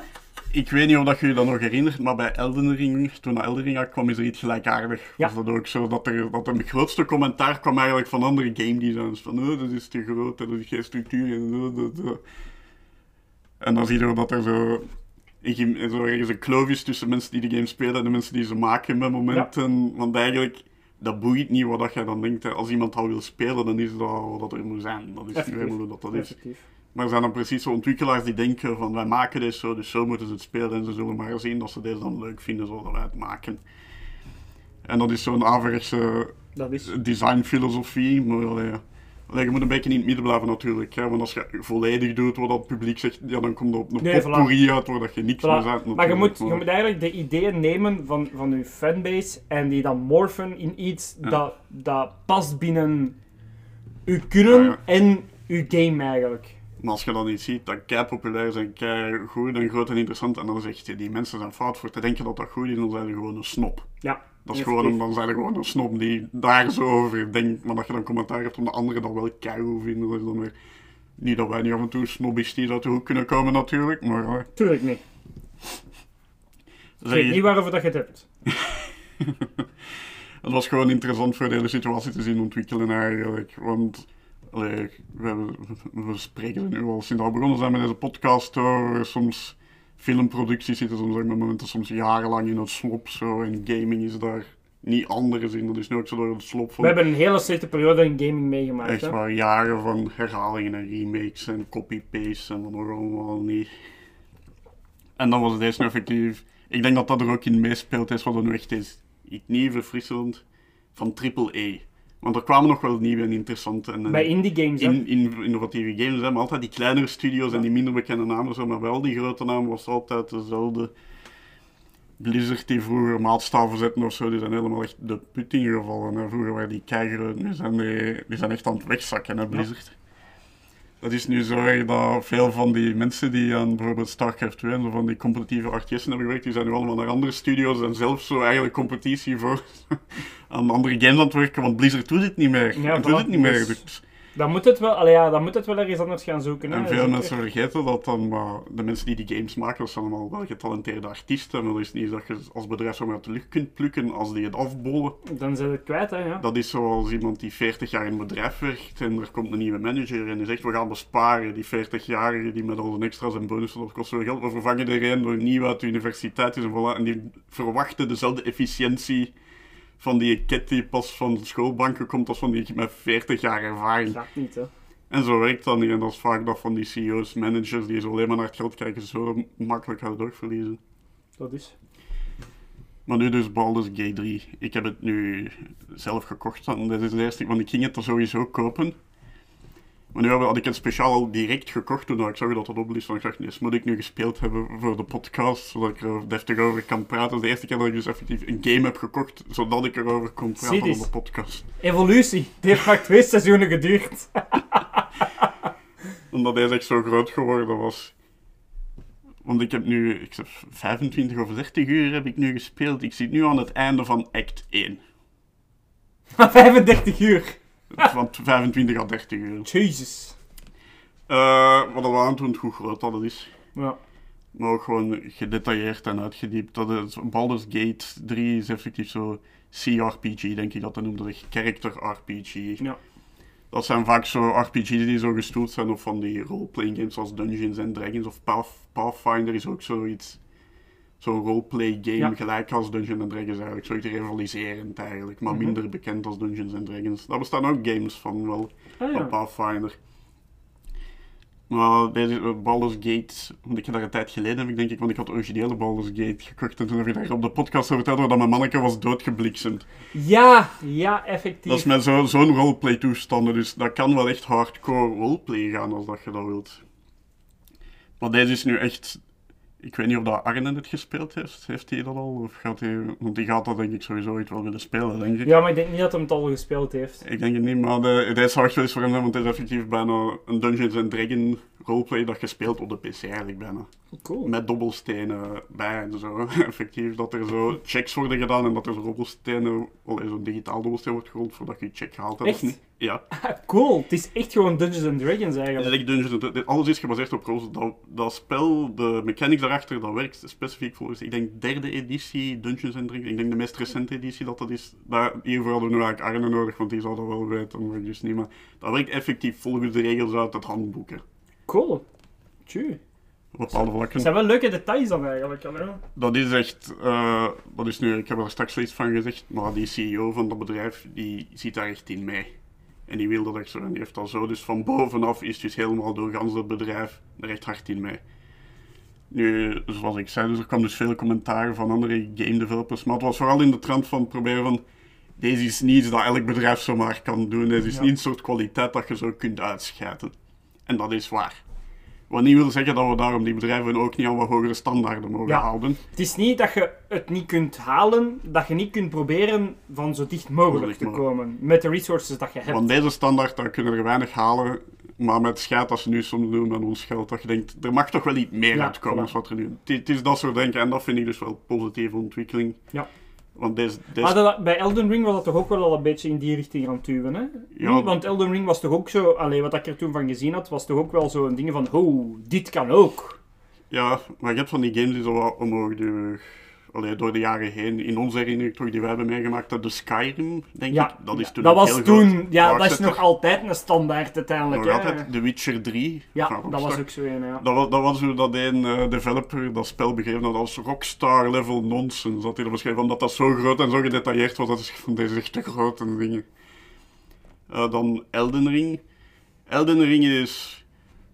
Ik weet niet of dat je je dat nog herinnert, maar bij Elden Ring, toen Elden Ring uitkwam, is er iets gelijkaardig. Ja. Was dat ook zo, dat er, dat het grootste commentaar kwam eigenlijk van andere game designs. Van, oh, dat is te groot, dat is geen structuur. En, oh, dat, dat. en dan zie je dat er zo, ik, zo ergens een kloof is tussen mensen die de game spelen en de mensen die ze maken met momenten. Want eigenlijk, dat boeit niet wat dat jij dan denkt. Hè. Als iemand al wil spelen, dan is dat wat dat er moet zijn. Dat is Effectief. helemaal hoe dat, dat is. Effectief. Maar er zijn dan precies zo ontwikkelaars die denken van wij maken dit zo, dus zo moeten ze het spelen en ze zullen maar zien dat ze deze dan leuk vinden zoals wij het maken. En dat is zo'n averechtse designfilosofie, maar allee, je moet een beetje in het midden blijven natuurlijk, hè, want als je volledig doet wat het publiek zegt, ja, dan komt er op een Nee, voilà. uit waar dat je niks Voilà. meer bent Maar je moet, je moet eigenlijk de ideeën nemen van, van je fanbase en die dan morphen in iets Ja. dat, dat past binnen uw kunnen Ja, ja. en uw game eigenlijk. Maar als je dan iets ziet dat kei populair is en kei goed en groot en interessant, en dan zeg je, die mensen zijn fout voor te denken dat dat goed is, dan zijn ze gewoon een snop. Ja. Dat is gewoon, een- dan zijn er gewoon een snop die daar zo over denkt, maar dat je dan commentaar hebt om de anderen dat wel keigoed vinden, dat is dan weer... Niet dat wij niet af en toe snobbistisch uit de hoek kunnen komen natuurlijk, maar... ja. Tuurlijk niet. Ik weet niet waarover dat je het hebt. Het was gewoon interessant voor de hele situatie te zien ontwikkelen eigenlijk. Want allee, we, we spreken er nu al sinds we begonnen zijn met deze podcast over soms filmproducties zitten soms met momenten soms jarenlang in het slop zo en gaming is daar niet anders in. Dat is ook zo door het slop van We hebben een hele slechte periode in gaming meegemaakt. echt hè. waar jaren van herhalingen en remakes en copy-paste en wat nog allemaal niet. En dan was deze nu effectief. Ik denk dat dat er ook in meespeelt, is wat nu echt is. Iets nieuw, verfrissend van AAA. Want er kwamen nog wel nieuwe en interessante en, en Bij indie games, hè. in, in, innovatieve games. Hè, maar altijd die kleinere studio's en die minder bekende namen. Zo, maar wel die grote naam was altijd dezelfde. Blizzard die vroeger maatstaven zetten of zo, die zijn helemaal echt de put ingevallen. Hè. Vroeger waren die keigroot, nu zijn die, die zijn echt aan het wegzakken, hè, Blizzard. Dat is nu zo erg dat veel van die mensen die aan bijvoorbeeld StarCraft 2 en van die competitieve RTS'en hebben gewerkt, die zijn nu allemaal naar andere studio's en zelf zo eigenlijk competitie voor aan andere games aan het werken, want Blizzard doet het niet meer. Ja, doet het niet meer. Dus- Dus- Dan moet het wel, allee, ja, dan moet het wel ergens anders gaan zoeken. Hè. En veel mensen vergeten dat dan, maar de mensen die die games maken, dat zijn allemaal wel getalenteerde artiesten. Maar dat is niet dat je als bedrijf zomaar uit de lucht kunt plukken als die het afbollen. Dan zijn het kwijt, hè, ja. Dat is zoals iemand die 40 jaar in een bedrijf werkt en er komt een nieuwe manager en die zegt we gaan besparen. Die 40-jarige die met al zijn extra's en bonussen, dat kost veel geld. We vervangen er een door nieuw uit de universiteit en voilà. En die verwachten dezelfde efficiëntie van die ket die pas van de schoolbanken komt als van die met 40 jaar ervaring. Dat niet, hè. En zo werkt dat niet. En dat is vaak dat van die CEO's, managers, die zo alleen maar naar het geld kijken, zo makkelijk gaan doorverliezen. Dat is. Maar nu dus Baldur's Gate 3. Ik heb het nu zelf gekocht. En dit is de eerste, want ik ging het er sowieso kopen. Maar nu had ik het speciaal al direct gekocht toen ik zag dat het op list stond. Ik dacht, nee, moet ik nu gespeeld hebben voor de podcast, zodat ik er deftig over kan praten. Dat is de eerste keer dat ik dus effectief een game heb gekocht, zodat ik erover kon praten op de podcast. Evolutie. Het heeft maar twee seizoenen geduurd. Omdat hij echt zo groot geworden was. Want ik heb nu, ik heb 25 of 30 uur heb ik nu gespeeld. Ik zit nu aan het einde van act 1. 35 uur. Van 25 à 30 uur. Jezus. Eh, wat we aan het doen, hoe groot dat is. Ja. Maar ook gewoon gedetailleerd en uitgediept. Dat is, Baldur's Gate 3 is effectief zo CRPG, denk ik dat dat noemt. Dat is character RPG. Ja. Dat zijn vaak zo RPG's die zo gestoeld zijn op van die roleplaying games zoals Dungeons and Dragons of Path- Pathfinder is ook zoiets. Zo'n roleplay game Ja. gelijk als Dungeons and Dragons eigenlijk. Zoiets rivaliserend eigenlijk, maar Mhm. minder bekend als Dungeons and Dragons. Daar bestaan ook games van wel, Ah, van ja. Pathfinder. Maar deze eh, Baldur's Gate, want ik heb daar een tijd geleden, heb ik denk ik, want ik had de originele Baldur's Gate gekocht en toen heb ik daar op de podcast over verteld dat mijn manneke was doodgebliksemd. Ja, ja, effectief. Dat is met zo- zo'n roleplay toestanden, dus dat kan wel echt hardcore roleplay gaan als dat je dat wilt. Maar deze is nu echt... Ik weet niet of dat Arne het gespeeld heeft. Heeft hij dat al? Of gaat hij... Want die gaat dat denk ik sowieso ooit wel willen spelen, denk ik. Ja, maar ik denk niet dat hij het al gespeeld heeft. Ik denk het niet, maar de, zou echt wel eens voor hem zijn, want het is effectief bijna een Dungeons and Dragon roleplay dat je speelt op de PC eigenlijk bijna. Cool. Met dobbelstenen bij en zo. Effectief dat er zo checks worden gedaan en dat er zo dobbelstenen, zo'n digitaal dobbelsteen wordt gerold voordat je je check haalt. hebt, Echt? of niet. Ja. Ah, cool. Het is echt gewoon Dungeons and Dragons eigenlijk. echt Dungeons and Dragons. Alles is gebaseerd op rolls. Dat, dat spel, de mechanics daarachter, dat werkt specifiek volgens, ik denk, derde editie Dungeons and Dragons. Ik denk de meest recente editie dat dat is. Daar, hiervoor hadden we nu eigenlijk Arne nodig, want die zou dat wel weten, maar dus niet. Maar dat werkt effectief volgens de regels uit het handboeken. Cool. Tjie. Op bepaalde vlakken. Het zijn wel leuke details dan eigenlijk. Hè? Dat is echt, eh, dat is nu, ik heb er straks iets van gezegd, maar die CEO van dat bedrijf, die ziet daar echt in mee. En die wil dat echt zo, en die heeft dat zo. Dus van bovenaf is het dus helemaal door gans het bedrijf er echt hard in mee. Nu, zoals ik zei, dus er kwam dus veel commentaar van andere game developers, maar het was vooral in de trant van proberen van, deze is niet iets dat elk bedrijf zomaar kan doen, deze is Ja. niet een soort kwaliteit dat je zo kunt uitschijten. En dat is waar. Wat niet wil zeggen dat we daarom die bedrijven ook niet aan wat hogere standaarden mogen Ja. houden. Het is niet dat je het niet kunt halen, dat je niet kunt proberen van zo dicht mogelijk Dicht te mogelijk. komen. Met de resources dat je hebt. Want deze standaard, daar kunnen er weinig halen. Maar met scheid als ze nu soms doen met ons geld, dat je denkt, er mag toch wel iets meer Ja, uitkomen voilà. als wat er nu... Het, het is dat soort denken en dat vind ik dus wel positieve ontwikkeling. Ja. Want deze... deze Maar dat- bij Elden Ring was dat toch ook wel al een beetje in die richting aan het duwen, hè? Ja. Want Elden Ring was toch ook zo... Allee, wat ik er toen van gezien had, was toch ook wel zo'n ding van... Oh, dit kan ook. Ja, maar je hebt van die games die zo wat omhoog duwen. Allee, door de jaren heen. In onze herinnering toch, die wij hebben meegemaakt, dat de Skyrim, denk Ja, ik. Dat is toen dat was toen... Ja, dat is nog altijd een standaard uiteindelijk, Nog hè? altijd. The Witcher 3. Ja, dat was ook zo een, ja. Dat was, dat was hoe dat een eh, developer dat spel begreep dat als rockstar level nonsense. Dat hij dat beschreef, omdat dat zo groot en zo gedetailleerd was. Dat is van deze echt te groot en dingen. Eh, dan Elden Ring. Elden Ring is...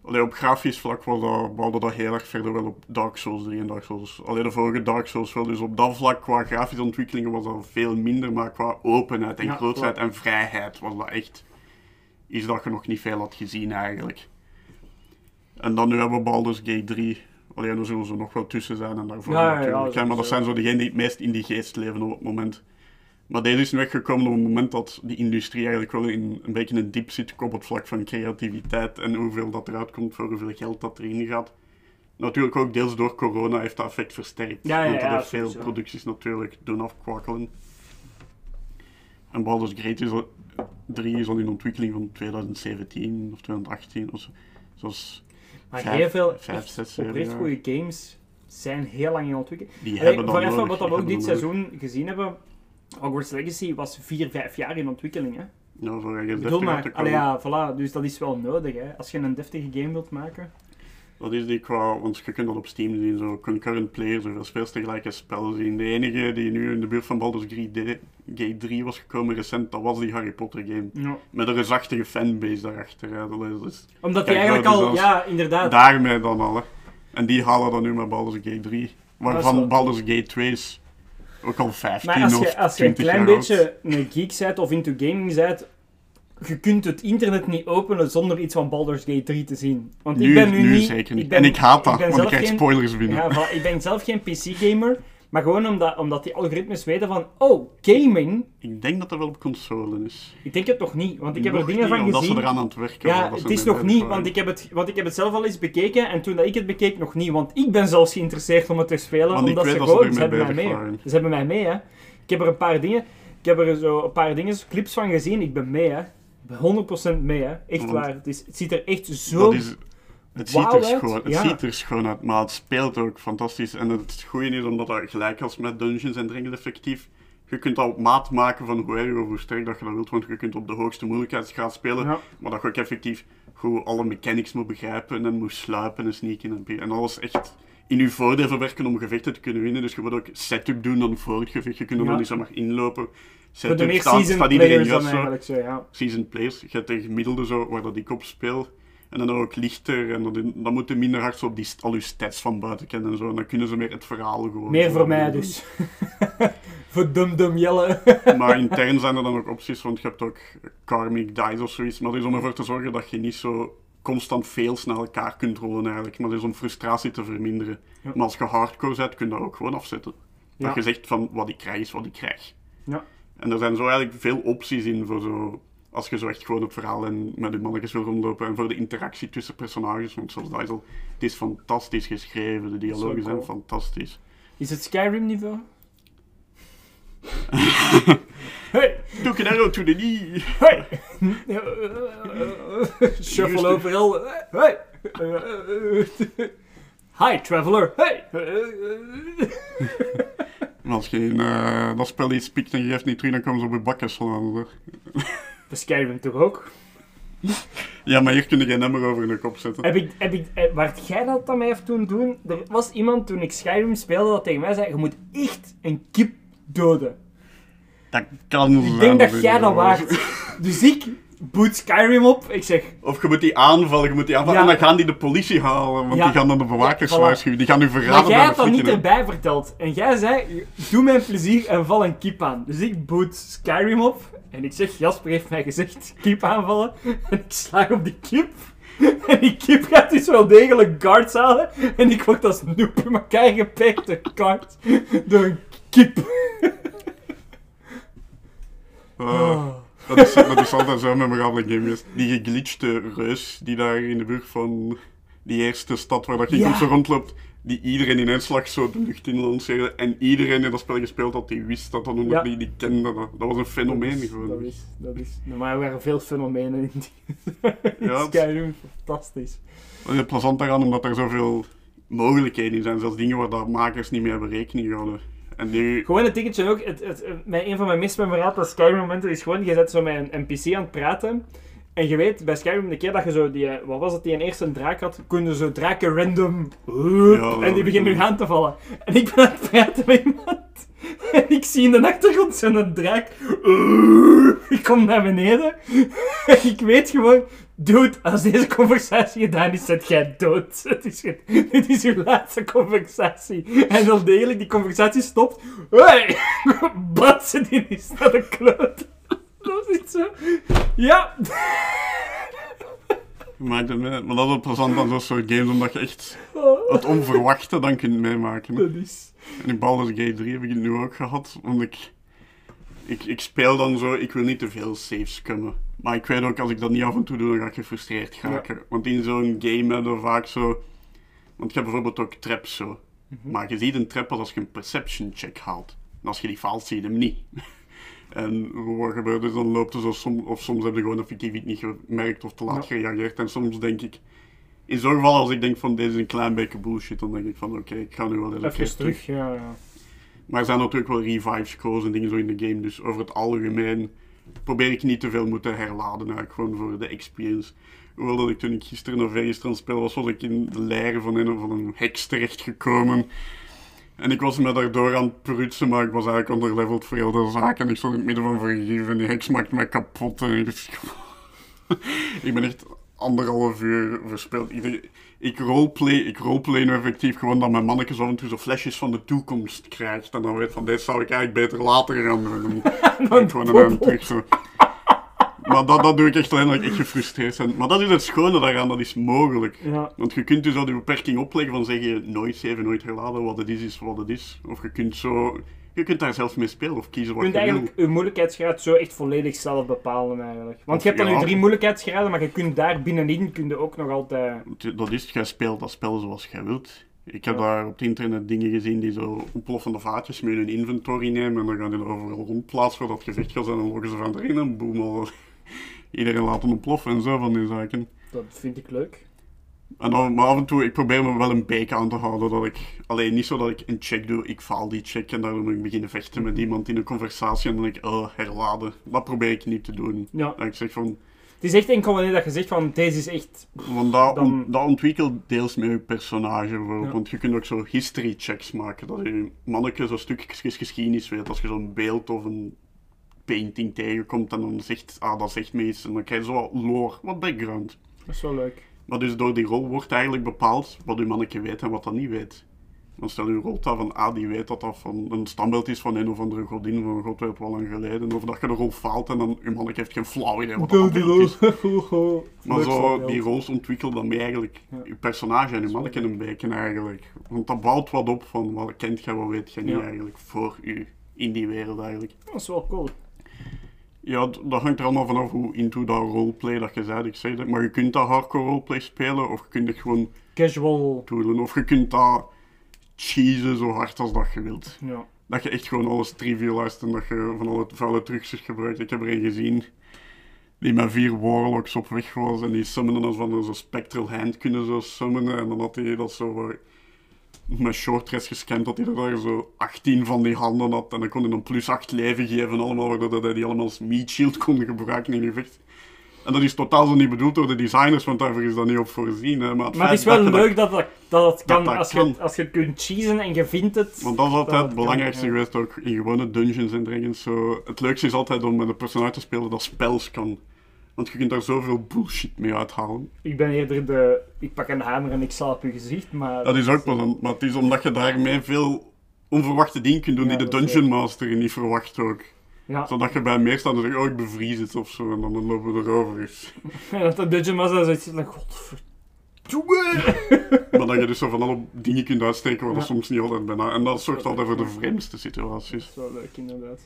Allee, op grafisch vlak was dat, bouwde dat heel erg verder wel op Dark Souls 3 en Dark Souls. Alleen de vorige Dark Souls wel. Dus op dat vlak qua grafische ontwikkelingen was dat veel minder. Maar qua openheid en Ja, grootheid klopt. en vrijheid was dat echt iets dat je nog niet veel had gezien eigenlijk. En dan nu hebben we Baldur's Gate 3. Alleen daar zullen ze nog wel tussen zijn en daarvoor Ja, ja, ja, natuurlijk. maar dat zijn zo degenen die het meest in die geest leven op het moment. Maar deze is nu weggekomen op het moment dat die industrie eigenlijk wel in een beetje een diep zit op het vlak van creativiteit en hoeveel dat eruit komt voor hoeveel geld dat erin gaat. Natuurlijk ook deels door corona heeft dat effect versterkt. Ja, ja, want ja, heeft veel producties natuurlijk doen afkwakkelen. En Baldur's Gate is al, 3 is al in ontwikkeling van 2017 of 2018 of zo. Zoals Maar Vijf- heel veel vijf, echt zes, zeven oprecht jaar. goede games zijn heel lang in ontwikkeling. die Allee, hebben dat voor even nodig, wat we ook dit nodig. seizoen gezien hebben... Hogwarts Legacy was 4, 5 jaar in ontwikkeling, hè? Ja, voor bedoel maar, allee, ja, voilà, dus dat is wel nodig, hè. Als je een deftige game wilt maken. Dat is die qua, want je kunt dat op Steam zien, zo concurrent players, zoveel speels tegelijk een spel zien. De enige die nu in de buurt van Baldur's Gate Gate 3 was gekomen recent, dat was die Harry Potter game. Ja. Met een reusachtige fanbase daarachter. Hè. Dat is, Omdat die eigenlijk al, ja, inderdaad. daarmee dan al. Hè. En die halen dan nu met Baldur's Gate 3. Dat is Waarvan Baldur's Gate 2 is ook al 15 Maar als je, als je een 20 klein beetje een geek bent of into gaming bent, je kunt het internet niet openen zonder iets van Baldur's Gate 3 te zien. Want Nu, ik ben nu, nu niet... zeker niet. ben- en ik haat dat, ik want ik krijg geen- spoilers binnen. Ja, ik ben zelf geen PC-gamer, maar gewoon omdat, omdat die algoritmes weten van, oh, gaming, Ik denk dat dat wel op console is. ik denk het nog niet, want ik heb er dingen niet, van omdat gezien. ze eraan aan het werken Ja, het is nog niet, want ik, heb het, want ik heb het zelf al eens bekeken en toen dat ik het bekeek nog niet, want ik ben zelfs geïnteresseerd om het te spelen, Want omdat ze gewoon, ze hebben mij mee. waren. Ze hebben mij mee, hè. Ik heb er een paar dingen, ik heb er zo een paar dingen, clips van gezien, ik ben mee, hè. Ik ben 100% mee, hè. Echt Want- waar. Het, is, het ziet er echt zo... Dat is, het ziet, er schoon, het ja. ziet er schoon uit, maar het speelt ook fantastisch. En het goede is, omdat dat gelijk als met Dungeons en Dragons effectief, je kunt dat op maat maken van hoe erg of hoe sterk dat je dat wilt, want je kunt op de hoogste moeilijkheidsgraad spelen, Ja. maar dat je ook effectief hoe alle mechanics moet begrijpen en moet sluipen en sneaken en, en alles echt in je voordeel verwerken om gevechten te kunnen winnen. Dus je moet ook setup doen dan voor het gevecht, je kunt er Ja. nog niet zomaar inlopen. Setup staat, staat iedereen juist zo eigenlijk zo, ja. season players. Je hebt de gemiddelde zo, waar dat ik op speel. En dan ook lichter. En dan, dan moeten minder hard zo op die, al je stats van buiten kennen en zo. En dan kunnen ze meer het verhaal gewoon... Meer voor mij doen. dus. voor dum dum jellen. Maar intern zijn er dan ook opties, want je hebt ook karmic dice of zoiets. Maar dat is om ervoor te zorgen dat je niet zo constant fails naar elkaar kunt rollen eigenlijk. Maar dat is om frustratie te verminderen. Ja. Maar als je hardcore bent, kun je dat ook gewoon afzetten. Ja. Dat je zegt van, wat ik krijg is wat ik krijg. Ja. En er zijn zo eigenlijk veel opties in voor zo... Als je zo echt gewoon het verhaal en met je mannetjes wil rondlopen en voor de interactie tussen personages, want zoals dat is al, het is fantastisch geschreven, de dialogen zijn fantastisch. Is het Skyrim niveau? hey, Took an arrow to the knee! hey. Shuffle overal. Hey. Hi, traveler. Hey. En als je in eh, dat spel iets pikt en je geeft niet terug, dan komen ze op je bakken slaan. Skyrim toch ook? Ja, maar hier kun je geen nummer over in de kop zetten. Heb ik, heb ik, eh, waart jij dat dan mij heeft toen doen? Er was iemand toen ik Skyrim speelde dat tegen mij zei: Je moet echt een kip doden. Dat kan Ik denk dat jij dat waard. Dus ik boet Skyrim op. Ik zeg: Of je moet die aanvallen, je moet die aanvallen. Ja. En dan gaan die de politie halen, want Ja. die gaan dan de bewakers Ja, waarschuwen. Die gaan nu Maar verraden jij bij had de dat niet erbij verteld. En jij zei, doe mij een plezier en val een kip aan. Dus ik boot Skyrim op. En ik zeg, Jasper heeft mij gezegd, kip aanvallen. En ik slag op die kip. En die kip gaat dus wel degelijk guards halen. En ik word als noob in elkaar geperkt door guards. Door een kip. Ah, dat, is, dat is altijd zo'n memorabele game geweest. Die geglitchte reus die daar in de buurt van die eerste stad waar dat je Ja. zo rondloopt, die iedereen in één slag zo de lucht in lanceerde. En iedereen die dat spel gespeeld had, die wist dat dat Ja. die, die kende dat. Dat was een fenomeen Dat is, gewoon. dat is, dat is, maar er waren veel fenomenen in, die, Ja, het- Skyrim. Fantastisch. Dat is plezant daaraan, omdat er zoveel mogelijkheden in zijn. Zelfs dingen waar dat makers niet mee hebben rekening gehouden. En nu... Gewoon het dingetje ook, het, het, het- mijn, een van mijn meest memorabele Skyrim-momenten is gewoon, je zet zo met een NPC aan het praten. En je weet, bij Skyrim, de keer dat je zo die, eh, wat was het, die een eerste draak had, kunnen zo draken random, Ja, en die beginnen nu aan te vallen. En ik ben aan het praten met iemand, en ik zie in de achtergrond zo'n draak, ik kom naar beneden, en ik weet gewoon, dude, als deze conversatie gedaan is, zet jij dood. Het is, dit is uw laatste conversatie. En dan degelijk die conversatie stopt, hey, batsen die is naar de kloot. Dat niet zo. Ja. Maakt het mee. Maar dat is wel plezant aan zo'n soort games, omdat je echt het onverwachte dan kunt meemaken. hè. Dat is... En in Baldur's Gate 3 heb ik het nu ook gehad, want ik, ik, ik speel dan zo, ik wil niet te veel saves kunnen. Maar ik weet ook, als ik dat niet af en toe doe, dan ga ik gefrustreerd geraken. Want in zo'n game hebben vaak zo... Want je hebt bijvoorbeeld ook traps zo. Maar je ziet een trap pas als je een perception check haalt. En als je die faalt, zie je hem niet. En wat gebeurt er dan? Loopt er zo som, of soms heb je gewoon effectief iets niet gemerkt of te laat gereageerd. En soms denk ik, in zo'n geval als ik denk van deze is een klein beetje bullshit, dan denk ik van oké, ik ga nu wel eens een keer Even terug, ja, ja. maar er zijn natuurlijk wel revive scrolls en dingen zo in de game. Dus over het algemeen probeer ik niet te veel moeten herladen. Eigenlijk gewoon voor de experience. Hoewel dat ik toen ik gisteren of eergisteren aan het spelen was, was ik in de leer van een of een heks terechtgekomen. En ik was me daardoor aan het prutsen, maar ik was eigenlijk onderleveld voor heel de zaak. En ik stond in het midden van vergif en die heks maakt mij kapot. En ik, ik ben echt anderhalf uur verspeeld. Ieder- Ik roleplay, ik roleplay nu effectief gewoon dat mijn mannetjes af en toe zo flesjes van de toekomst krijgt. En dan weet van, deze zou ik eigenlijk beter later gaan doen. Dan gewoon aan hem terug zo. Maar dat, dat doe ik echt alleen ik echt gefrustreerd ben. Maar dat is het schone daaraan, dat is mogelijk. Ja. Want je kunt dus zo die beperking opleggen van zeggen nooit zeven, nooit geladen, wat het is, is wat het is. Of je kunt zo... Je kunt daar zelf mee spelen of kiezen Je wat kunt je eigenlijk wil. je moeilijkheidsgraad zo echt volledig zelf bepalen eigenlijk. Want Of je hebt dan ja. je drie moeilijkheidsgraden, maar je kunt daar binnenin kun je ook nog altijd... Dat is, jij speelt dat spel zoals jij wilt. Ik heb Ja. daar op het internet dingen gezien die zo ontploffende vaatjes met hun inventory nemen en dan gaan die er overal rondplaatsen voor dat gevecht gaat en dan loggen ze van erin en boem, al iedereen laten ontploffen en zo van die zaken. Dat vind ik leuk. En dan, maar af en toe, ik probeer me wel een beek aan te houden. Dat ik, alleen niet zo dat ik een check doe, ik faal die check en daardoor moet ik beginnen vechten met iemand in een conversatie en dan denk ik, oh, herladen. Dat probeer ik niet te doen. Ja. Dat ik zeg van, Het is echt enkel wanneer dat je zegt van deze is echt... want dat, Dan- on- dat ontwikkelt deels met je personage. bijvoorbeeld. Ja. Want je kunt ook zo history checks maken. Dat je manneke zo'n stukjes geschiedenis weet. Als je zo'n beeld of een painting tegenkomt en dan zegt, ah, dat zegt me iets. En dan krijg je zo wat lore, wat background. Dat is wel leuk. Maar dus door die rol wordt eigenlijk bepaald wat uw manneke weet en wat dat niet weet. Dan stel je rolt dat van, ah, die weet dat dat van een standbeeld is van een of andere godin van een god weet wel lang geleden. Of dat je de rol faalt en dan uw manneke heeft geen flauw idee wat dat beeld is. Maar zo, die roles ontwikkelen dan mee eigenlijk Ja. je personage en je manneke een beetje eigenlijk. Want dat bouwt wat op van wat kent jij, wat weet jij niet Ja. eigenlijk voor u in die wereld eigenlijk. Dat is wel cool. Ja, dat hangt er allemaal vanaf hoe into dat roleplay dat je zei. Ik zei dat, maar je kunt dat hardcore roleplay spelen of je kunt het gewoon Casual. toelen. Of je kunt dat cheesen zo hard als dat je wilt. Ja. Dat je echt gewoon alles trivialized en dat je van alle vuile trucjes gebruikt. Ik heb er een gezien die met vier warlocks op weg was en die summonen als van zo'n spectral hand kunnen zo summonen. En dan had hij dat zo wat met short rest gescand dat hij er daar zo 18 van die handen had. En dan kon hij dan plus 8 leven geven allemaal, waardoor hij die allemaal als meat shield kon gebruiken in gevecht. En dat is totaal zo niet bedoeld door de designers, want daarvoor is dat niet op voorzien. Hè. Maar het, Maar het is wel dat je dat- leuk dat dat, dat kan, dat als, kan. Je, als je kunt cheesen en je vindt het. Want dat is altijd het belangrijkste kan, ja. geweest, ook in gewone Dungeons en Dragons. Zo, het leukste is altijd om met een personage te spelen dat spels kan. Want je kunt daar zoveel bullshit mee uithalen. Ik ben eerder de... Ik pak een hamer en ik sla op je gezicht, maar... Dat is ook plezant, maar het is omdat je daarmee veel onverwachte dingen kunt doen Ja, die de Dungeon Master niet verwacht ook. Ja, Zodat je bij zegt, oh ik bevries het of zo, en dan lopen we erover dat de Dungeon Master zoiets van... Godver... maar dat je dus zo van alle dingen kunt uitsteken, wat er Ja. soms niet altijd bijna. En dat zorgt altijd voor de vreemdste situaties. Dat is wel leuk, inderdaad.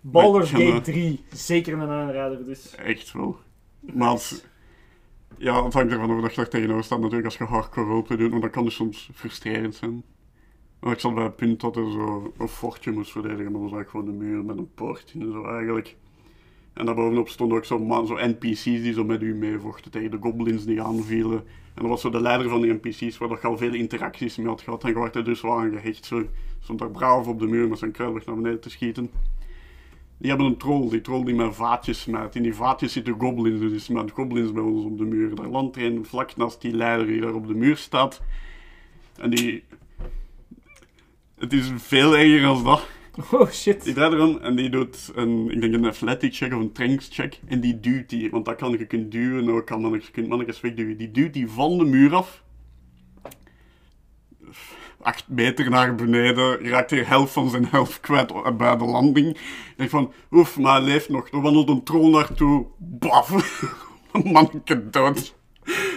Baldur's Gate kan, 3. Zeker een aanrader, dus. Echt wel. Maar ja, het hangt ervan af dat je daar tegenover staat natuurlijk als je hardcore roleplay doet, maar dat kan dus soms frustrerend zijn. Ik zat bij het punt dat er zo een fortje moest verdedigen, maar dat was eigenlijk gewoon een muur met een poort in, zo eigenlijk. En daarbovenop stonden ook zo, man, zo NPC's die zo met u meevochten tegen de goblins die aanvielen. En dat was zo de leider van die NPC's, waar je al veel interacties mee had gehad. En je er dus wel aan gehecht. Zo stond daar braaf op de muur met zijn kruilig naar beneden te schieten. Die hebben een troll, die troll die met vaatjes smijt. In die vaatjes zitten goblins, dus die smijt goblins bij ons op de muur. Daar landt er een vlak naast die leider die daar op de muur staat. En die... Het is veel erger dan dat. Oh shit. Die draait erom en die doet een, ik denk een athletic check of een strength check. En die duwt die, want dat kan je kunt duwen, ook kan mannetjes, je kunt mannetjes wegduwen. Die duwt die van de muur af. Acht meter naar beneden, raakt hij helft van zijn helft kwijt bij de landing. Ik denk van, oef, maar hij leeft nog. Er wandelt een troll naartoe, baf, manneke dood.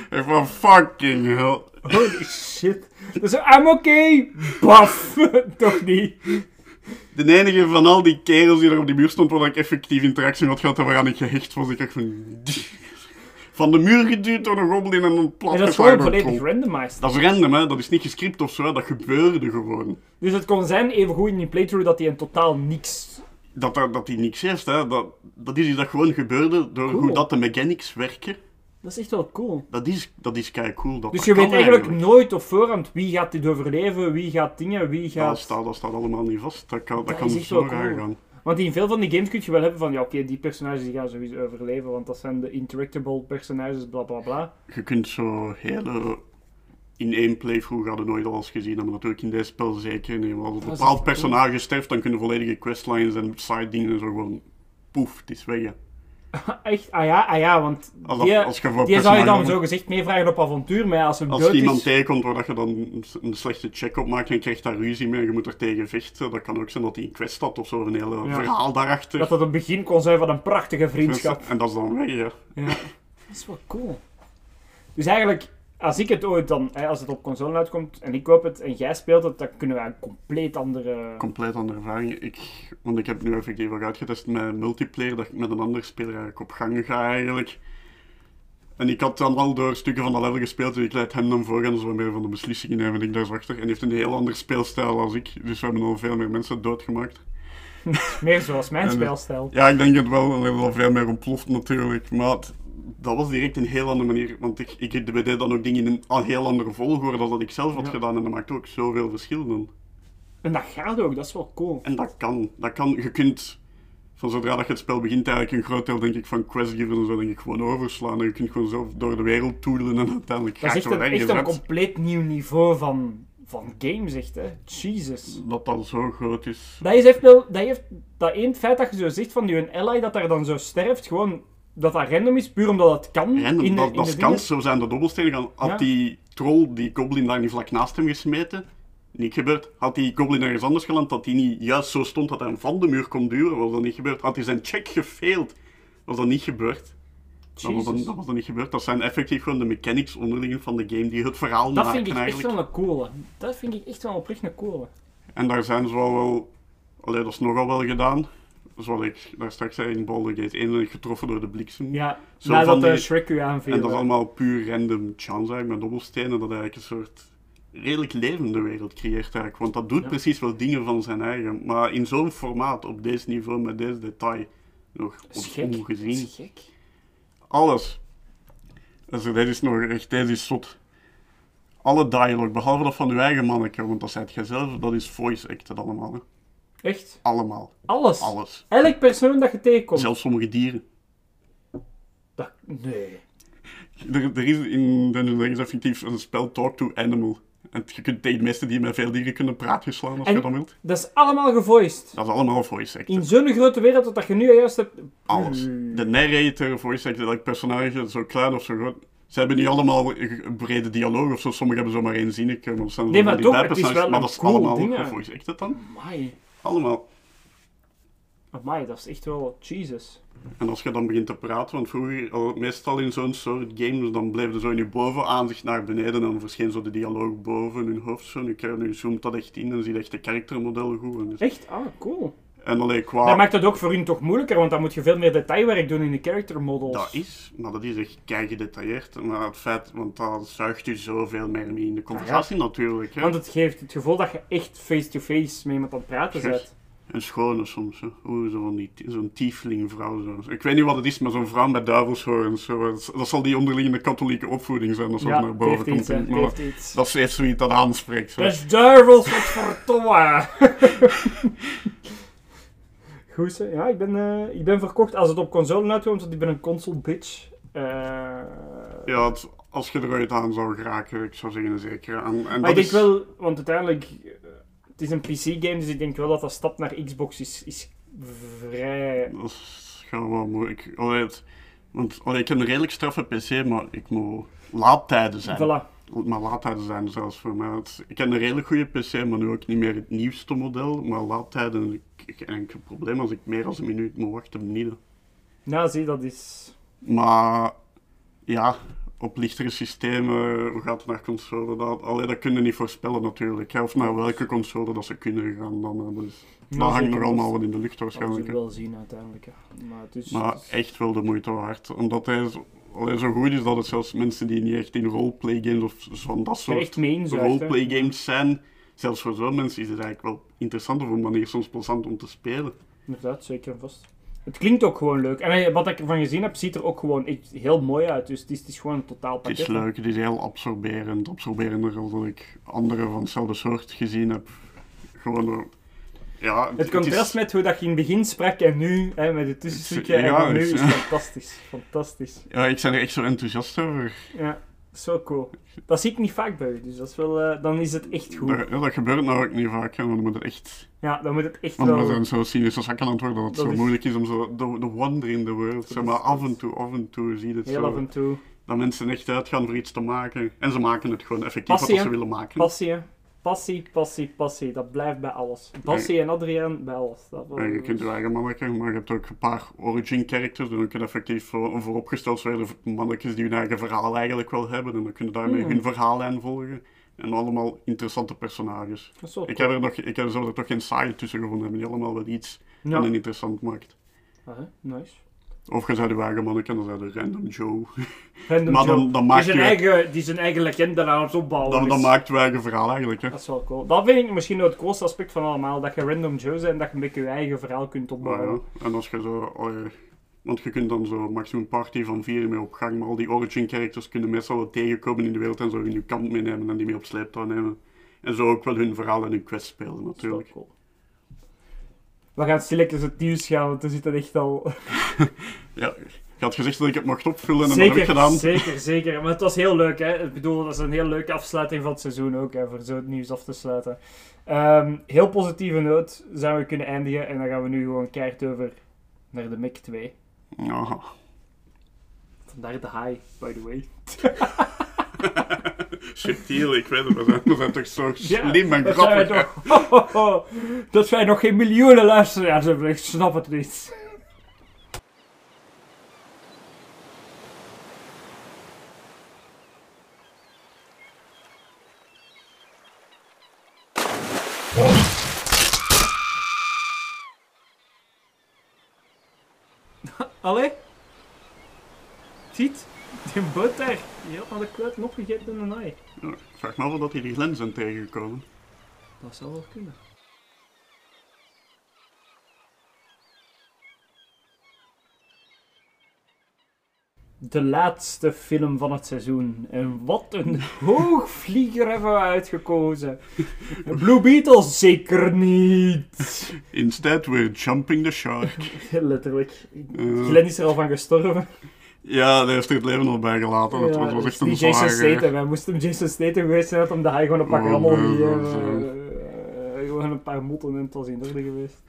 Ik van, fucking hell. Holy shit. Dus I'm okay. Baf. Toch niet. De enige van al die kerels die er op die muur stond, waar ik effectief interactie had gehad waaraan ik gehecht was, ik echt van... Van de muur geduwd door een goblin en een plat En dat is gewoon volledig randomized. Dat is random, hè. Dat is niet gescript of zo, hè. Dat gebeurde gewoon. Dus het kon zijn, even goed in die playthrough, dat hij een totaal niks... Dat, dat, dat hij niks heeft, hè. Dat, dat is iets dat gewoon gebeurde door Cool. hoe dat de mechanics werken. Dat is echt wel cool. Dat is, dat is kei cool. Dat Dus dat je weet eigenlijk nooit op voorhand wie gaat dit overleven, wie gaat dingen, wie Dat gaat... staat, dat staat allemaal niet vast. Dat kan, dat Dat kan zo cool. gaan. Want in veel van die games kun je wel hebben van, ja oké, die personages die gaan sowieso overleven, want dat zijn de interactable personages, bla bla bla. Je kunt zo hele... In één playthrough het nooit alles gezien hebben, natuurlijk in dit spel zeker. Maar als een bepaald personage sterft, dan kunnen volledige questlines en side dingen en zo gewoon... Poef, het is weg. hè. Echt? Ah ja, ah ja want Als, die, als je die zou je dan zo gezegd meevragen op avontuur, maar als hem Als dood iemand is... tegenkomt waar dat je dan een- slechte check op maakt en je krijgt daar ruzie mee en je moet er tegen vechten, dat kan ook zijn dat hij een quest had of zo, een hele Ja. verhaal daarachter. Dat het een begin kon zijn van een prachtige vriendschap. En dat is dan weg, ja. Ja. Dat is wel cool. Dus eigenlijk, als ik het ooit dan, hè, als het op console uitkomt en ik koop het en jij speelt het, dan kunnen we een compleet andere... Compleet andere ervaring. Ik, want ik heb nu effectief ook uitgetest met multiplayer, dat ik met een andere speler eigenlijk op gang ga eigenlijk. En ik had dan al door stukken van dat level gespeeld, dus ik leid hem dan voor en zo meer van de beslissingen nemen en ik daar zo achter. En heeft een heel ander speelstijl als ik, dus we hebben al veel meer mensen doodgemaakt. Meer zoals mijn En, eh, speelstijl. Ja, ik denk het wel, en er is al veel meer ontploft natuurlijk, maar het- dat was direct een heel andere manier, want ik, ik deed dan ook dingen in een heel andere volgorde dan dat ik zelf had Ja. gedaan en dat maakt ook zoveel verschil dan. En dat gaat ook, dat is wel cool. En dat kan. Dat kan. Je kunt, van zodra dat je het spel begint, eigenlijk een groot deel denk ik, van questgivers en zo denk ik, gewoon overslaan. En je kunt gewoon zo door de wereld toedelen en uiteindelijk Dat ga is je echt wel een, echt een uit. compleet nieuw niveau van, van games, echt, hè. Jesus. Dat dat zo groot is. Dat is echt wel, dat heeft, dat één feit dat je zo zegt van je ally dat daar dan zo sterft, gewoon dat dat random is, puur omdat het kan. Random, in de, dat, in dat de is dingen. kans. Zo zijn de dobbelstenen gaan. Had Ja. die troll, die goblin daar niet vlak naast hem gesmeten, niet gebeurd. Had die goblin ergens anders geland, dat hij niet juist zo stond dat hij hem van de muur kon duwen, was dat niet gebeurd. Had hij zijn check gefaild, was dat niet gebeurd. Dat was, dan, dat was dan niet gebeurd. Dat zijn effectief gewoon de mechanics onderling van de game die het verhaal Dat maken vind ik echt wel een coole. Dat vind ik echt wel oprecht een coole. En daar zijn ze wel wel... Allee, dat is nogal wel gedaan. Zoals ik daar straks zei in Baldur's Gate 1 ben ik getroffen door de bliksem. Ja, Zo nadat die- Shrek u aanviel. en dat is allemaal puur random chance eigenlijk, met dobbelstenen. Dat eigenlijk een soort redelijk levende wereld creëert eigenlijk. Want dat doet Ja. precies wel dingen van zijn eigen. Maar in zo'n formaat, op deze niveau, met deze detail, nog ongezien. is gek. Alles. Dus dit is nog echt, deze is zot. Alle dialogue, behalve dat van uw eigen manneke, want dat zijt jij zelf, dat is voice acted allemaal. Hè. Echt? Allemaal. Alles? Alles. Elk persoon dat je tegenkomt? Zelfs sommige dieren. Dat, nee. Er, er is in Dungeons Dragons effectief een spel Talk to Animal. En je kunt tegen de meeste die met veel dieren kunnen praatjes slaan als En- je dat wilt. Dat is allemaal gevoiced. Dat is allemaal voice acted. In zo'n grote wereld dat dat je nu juist hebt... Alles. Hmm. De narrator, voice acted, elk personage, zo klein of zo groot. Ze hebben niet allemaal een brede dialoog of zo. Sommigen hebben zomaar één zinnetje. Maar, dat Nee, maar toch, het is wel maar dat is cool allemaal ding, hè. voice acted dan. Amai. Allemaal. Amai, dat is echt wel... Jesus. En als je dan begint te praten, want vroeger, al- meestal in zo'n soort games, dan bleef er zo in je bovenaanzicht naar beneden en dan verscheen zo de dialoog boven hun hoofd. Zo. Nu, nu zoomt dat echt in en zie je echt de karaktermodel goed. Dus- Echt? Ah, cool. En alleen qua... Dat maakt het ook voor hun toch moeilijker, want dan moet je veel meer detailwerk doen in de character models. Dat is, maar dat is echt kei gedetailleerd. Maar het feit, want dat zuigt je zoveel meer mee in de conversatie natuurlijk. Hè. Want het geeft het gevoel dat je echt face-to-face met iemand aan het praten bent. Een schone soms. Hè. Oeh, zo zo'n tieflingvrouw. Zo. Ik weet niet wat het is, maar zo'n vrouw met duivelshoorns. Zo. Dat, dat zal die onderliggende katholieke opvoeding zijn, dat zo Ja, naar boven komt. iets, Maar heeft iets. dat is zoiets dat aanspreekt. Zo. Dat is duivels, wat verdomme! Goed zo. Ja, ik ben, eh, ik ben verkocht als het op console uitkomt, want ik ben een console bitch. Eh, Ja, het- als je er ooit aan zou geraken, ik zou zeggen zeker. En, en maar dat ik denk is, wel, want uiteindelijk, eh, het is een PC-game, dus ik denk wel dat dat stap naar Xbox is, is vrij... Dat is gewoon wel moeilijk. Allee, het- want allee, ik heb een redelijk straffe PC, maar ik moet laadtijden zijn. Voilà. Maar laadtijden zijn zelfs voor mij. Het- ik heb een redelijk goede PC, maar nu ook niet meer het nieuwste model. Maar laadtijden, ik, heb probleem als ik meer dan een minuut moet wachten, niet. hè. Nou, zie, dat is... Maar ja, op lichtere systemen, hoe gaat het naar console? Dat, allee, dat kun je niet voorspellen natuurlijk. hè. Of naar welke console dat ze kunnen gaan dan. Dus, dat Nou, hangt nog allemaal dat- wat in de lucht Dat zullen waarschijnlijk. we wel zien uiteindelijk. ja. Maar het is... Maar echt wel de moeite waard. Omdat hij allee, zo goed is dat het zelfs mensen die niet echt in roleplay games of van dat soort roleplay games zijn, zelfs voor zo'n mensen is het eigenlijk wel interessant op een manier soms plezant om te spelen. Inderdaad, zeker en vast. Het klinkt ook gewoon leuk. En wat ik ervan gezien heb, ziet er ook gewoon echt heel mooi uit. Dus het is, het is gewoon een totaal Het pakket. is leuk, het is heel absorberend, absorberender dan ik andere van hetzelfde soort gezien heb. Gewoon ja, Het contrast is, met hoe dat je in het begin sprak en nu, hè, met het tussenstukje en Ja, nu, is fantastisch. Fantastisch. Ja, ik ben er echt zo enthousiast over. Ja, Zo cool. Dat zie ik niet vaak bij u, dus dat is wel, eh, dan is het echt goed. Dat, ja, dat gebeurt nou ook niet vaak, hè, want dan moet het echt... Ja, dan moet het echt Want we wel... zijn zo cynische zakken aan het worden dat het Dat zo is- moeilijk is om zo... The, wonder in the world. Zeg maar, af en toe, af en toe zie je het Heel zo. af en toe. Dat mensen echt uitgaan voor iets te maken. En ze maken het gewoon effectief Passie, wat ze willen maken. Passie. Passie, passie, passie. Dat blijft bij alles. Passie en Adriaan bij alles. Dat Ja, je kunt je eigen manneke, maar je hebt ook een paar origin characters. En dan kunnen effectief voor, vooropgesteld worden mannetjes die hun eigen verhaal eigenlijk wel hebben. En dan kunnen daarmee Hmm. hun verhaallijn volgen. En allemaal interessante personages. Ik heb er nog, ik heb er toch geen saai tussen gevonden hebben, die allemaal wel iets Ja. en een interessant maakt. Ah, nice. Of je zei je eigen manneke, dan zei je random Joe. Random Maar dan- Joe. dan maak die, zijn je- eigen, die zijn eigen legende aan het opbouwen Dan, dan is. maakt je eigen verhaal eigenlijk. Hè. Dat is wel cool. Dat vind ik misschien het coolste aspect van allemaal. Dat je Random Joe bent en dat je een beetje je eigen verhaal kunt Maar opbouwen. ja, en als je zo... allee, want je kunt dan zo maximum party van vier mee op gang, maar al die origin characters kunnen meestal wel tegenkomen in de wereld en zo in je kant meenemen en die mee op sleeptouw nemen. En zo ook wel hun verhaal en hun quest spelen Dat is wel natuurlijk. cool. We gaan stilletjes het nieuws gaan, want we zitten echt al... Ja, je had gezegd dat ik het mocht opvullen en dat heb ik Zeker, gedaan. zeker, zeker. Maar het was heel leuk, hè. Ik bedoel, dat is een heel leuke afsluiting van het seizoen ook, hè, voor zo het nieuws af te sluiten. Ehm, heel positieve noot zijn we kunnen eindigen en dan gaan we nu gewoon keihard over naar de Mic 2. Ja. Vandaar de high, by the way. Subtiel, ik weet het, we zijn, we zijn toch zo Ja, slim en dat wij grappig. hè. toch... Ho, ho, ho. Dat wij nog geen miljoenen luisteraars hebben, ik snap het niet. Allee? Ziet? Die boot die had de kluiten opgegeten in een naai. Ja, ik vraag me af of dat die die Glen zijn tegengekomen. Dat zou wel kunnen. De laatste film van het seizoen. En wat een hoogvlieger hebben we uitgekozen. Blue Beetles zeker niet. Instead, we're jumping the shark. Letterlijk. Eh, Glenn is er al van gestorven. Ja, daar heeft er het leven nog bij gelaten. Ja, was, echt een Jason. Statham. Wij moesten hem Jason Statham geweest zijn, hem de hij gewoon een pak Oh, rammel dat is, eh, Gewoon een paar motten en het was in orde geweest.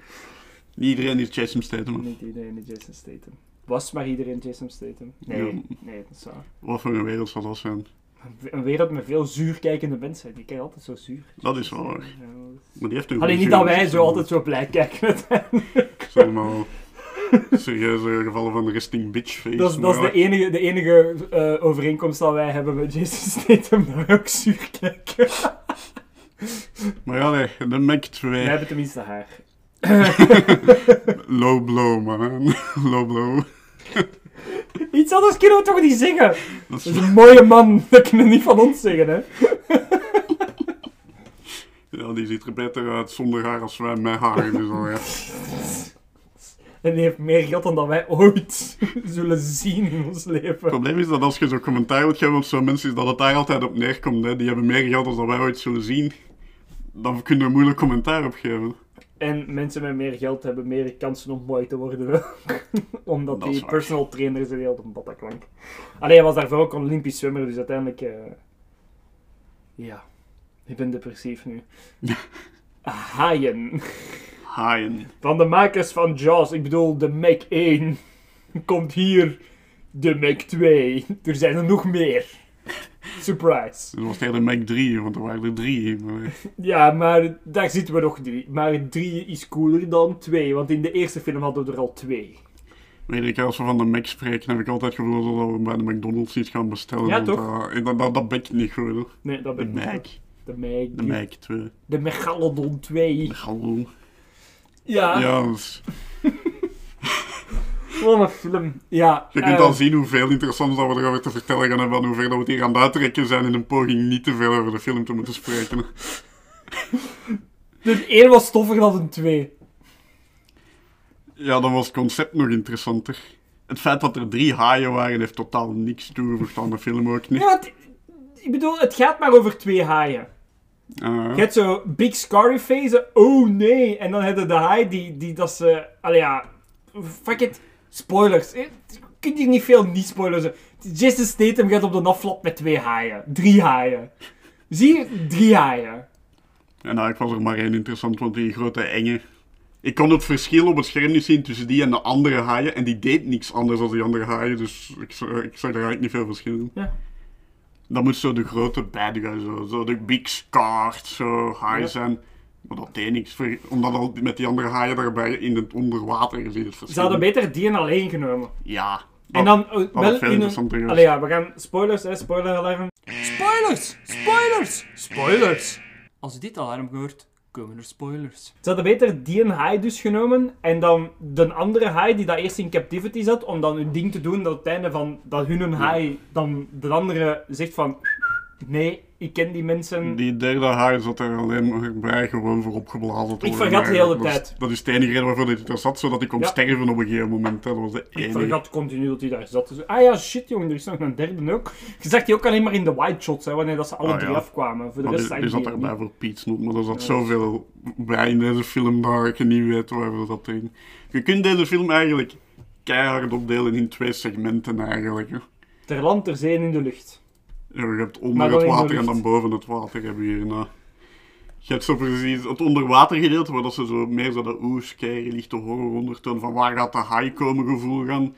Niet iedereen is Jason Statham. Niet iedereen is Jason Statham. Was maar iedereen Jason Statham? Nee, nee, dat is waar. Wat voor een wereld zal dat zijn? Een wereld met veel zuurkijkende mensen. Die kijken altijd zo zuur. Dat is waar. Ja, dat is- Maar die heeft een Alleen niet dat wij zo altijd zo blij kijken. Zeg maar... Serieuze gevallen van resting bitch face. Dat is, dat is maar de enige, de enige eh, overeenkomst dat wij hebben met Jason Statham. Dat wij ook zuur kijken. Maar ja, nee, de Mac 2. Wij hebben tenminste haar. Low blow, man. Low blow. Iets anders kunnen we toch niet zeggen? Dat Dat is, een mooie man. Dat kunnen we niet van ons zeggen, hè. ja, die ziet er beter uit zonder haar als wij met haar. Dus ja. En die heeft meer geld dan dat wij ooit zullen zien in ons leven. Het probleem is dat als je zo'n commentaar wilt geven op zo'n mensen, is dat het daar altijd op neerkomt. Hè. Die hebben meer geld dan dat wij ooit zullen zien. Dan kunnen we moeilijk commentaar op geven. En mensen met meer geld hebben meer kansen om mooi te worden. Omdat die personal trainer zijn heel op een Bataclan. Alleen hij was daarvoor ook Olympisch zwemmer, dus uiteindelijk... eh, Ja, ik ben depressief nu. Haaien. Haaien. Van de makers van Jaws, ik bedoel de Mac 1, komt hier de Mac 2. Er zijn er nog meer. Surprise. Dat was tegen de Mac 3, want er waren er drie. Maar, Ja, maar daar zitten we nog drie. Maar drie is cooler dan twee, want in de eerste film hadden we er al twee. weet ik, als we van de Mac spreken, heb ik altijd het gevoel dat we bij de McDonald's iets gaan bestellen. Ja, toch? dat, dat, dat bekt niet goed. hoor. Nee, dat De ben ik Mac. De Mac. De Mac 2. De Megalodon 2. Hallo. Ja, Ja, wat een film. Ja, je kunt eh, dan zien hoeveel interessants dat we erover te vertellen gaan hebben en hoe ver dat we het hier aan het uittrekken zijn in een poging niet te veel over de film te moeten spreken. De 1 was toffer dan een 2. Ja, dan was het concept nog interessanter. Het feit dat er drie haaien waren, heeft totaal niks toegevoegd aan de film ook niet. Ja, ik bedoel, het gaat maar over twee haaien. Ah, Je hebt zo Big Scary Face, oh nee. En dan heb je de haai die, die dat ze... Allee ja, fuck it. Spoilers. Eh, kunt hier niet veel niet spoileren. Jason Statham gaat op de aflap met twee haaien. Drie haaien. Zie je? Drie haaien. En nou, ik was er maar één interessant, want die grote enge... Ik kon het verschil op het scherm niet zien tussen die en de andere haaien. En die deed niks anders dan die andere haaien, dus ik, zag- ik zag daar eigenlijk niet veel verschil in. Ja. Dat moet zo de grote bad guy, zo, zo de big scarred, zo Ja. zijn. Maar dat deed niks, ver- omdat al met die andere haaien daarbij in het onderwater het verschil. Ze hadden beter die en alleen genomen. Ja. En dan uh, had wel veel in een... Allee ja, we gaan spoilers, hè, spoiler alarm. Spoilers! Spoilers! Spoilers! Als je dit alarm hoort, komen er spoilers. Ze hadden beter die een haai dus genomen en dan de andere haai die dat eerst in captivity zat, om dan hun ding te doen dat het einde van dat hun een haai dan de andere zegt van nee, ik ken die mensen. Die derde haai zat er alleen maar bij gewoon voor opgeblazen te Ik vergat de hele Dat is- tijd. Dat is de enige reden waarvoor hij er zat, zodat hij kon Ja. sterven op een gegeven moment. hè. Dat was de Ik enige. vergat continu dat hij daar zat. Dus, ah ja, shit jongen, er is nog een derde ook. Je zag die ook alleen maar in de wide shots, hè, wanneer dat ze alle Ah, drie ja. afkwamen. Voor de Maar rest die, ik zat erbij voor Piet Snoep, maar er zat Ja. zoveel bij in deze film dat ik niet weet waar we dat in. Je kunt deze film eigenlijk keihard opdelen in twee segmenten eigenlijk. hè. Ter land, ter zee en in de lucht. Ja, je hebt onder het de water en dan boven het water heb je hier. Nou. Je hebt zo precies het onderwatergedeelte, waar dat ze zo meer zo de oes, kei, lichte horror ondertoon van waar gaat de haai komen gevoel gaan.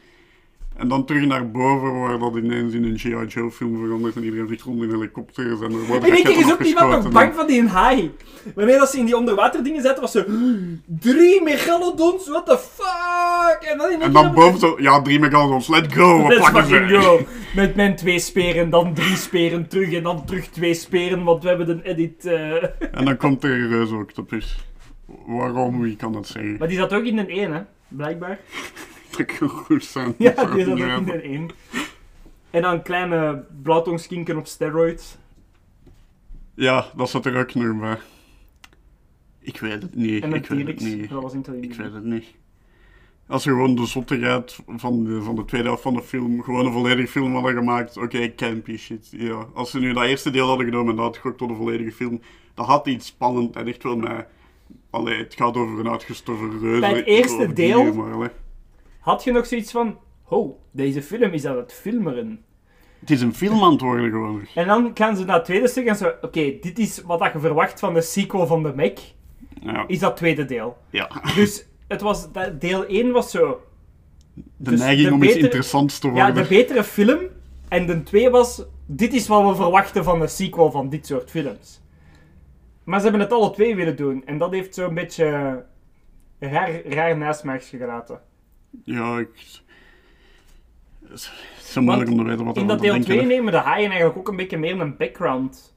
En dan terug naar boven, waar dat ineens in een G.I. Joe film verandert en iedereen vliegt rond in helikopters en er worden En keer is ook niemand nog bang van die haai. Wanneer dat ze in die onderwaterdingen zaten, was ze... Drie megalodons, what the fuck? En dan, in En dan boven zo, ja, drie megalodons, let's go, we pakken ze. go. Met mijn twee speren, dan drie speren terug en dan terug twee speren, want we hebben een edit... eh. En dan komt er een reusoctopus. Waarom, wie kan dat zeggen? Maar die zat ook in een 1, hè? Blijkbaar. Dat kan goed zijn. Ja, Dat die zat ook in weten. een 1. En dan kleine blauwtongskinken op steroids. Ja, dat zat er ook nog bij. Ik weet het niet. En ik weet het niet. Dat was in Ik weet het niet. Als je gewoon de zottigheid van de, van de tweede helft van de film, gewoon een volledige film hadden gemaakt, oké, campy shit. Ja. Als ze nu dat eerste deel hadden genomen en dat had tot een volledige film, dat had iets spannend en echt wel mij... Allee, het gaat over een uitgestorven reuze. Bij het eerste deel- dieren, maar, allee. Had je nog zoiets van... Oh, deze film is aan het filmeren. Het is een film aan het worden gewoon. En dan gaan ze naar het tweede stuk en zo... Oké, dit is wat je verwacht van de sequel van de Mac. Ja. Is dat tweede deel. ja. Dus het was... Deel 1 was zo... De Dus neiging de om iets interessants te Ja, worden. de betere film. En de 2 was... Dit is wat we verwachten van de sequel van dit soort films. Maar ze hebben het alle twee willen doen. En dat heeft zo'n beetje... Raar, raar nasmaakje gelaten. Ja, ik... Het is zo moeilijk om te weten wat er In dat deel denken. 2 hè. nemen de haaien eigenlijk ook een beetje meer een background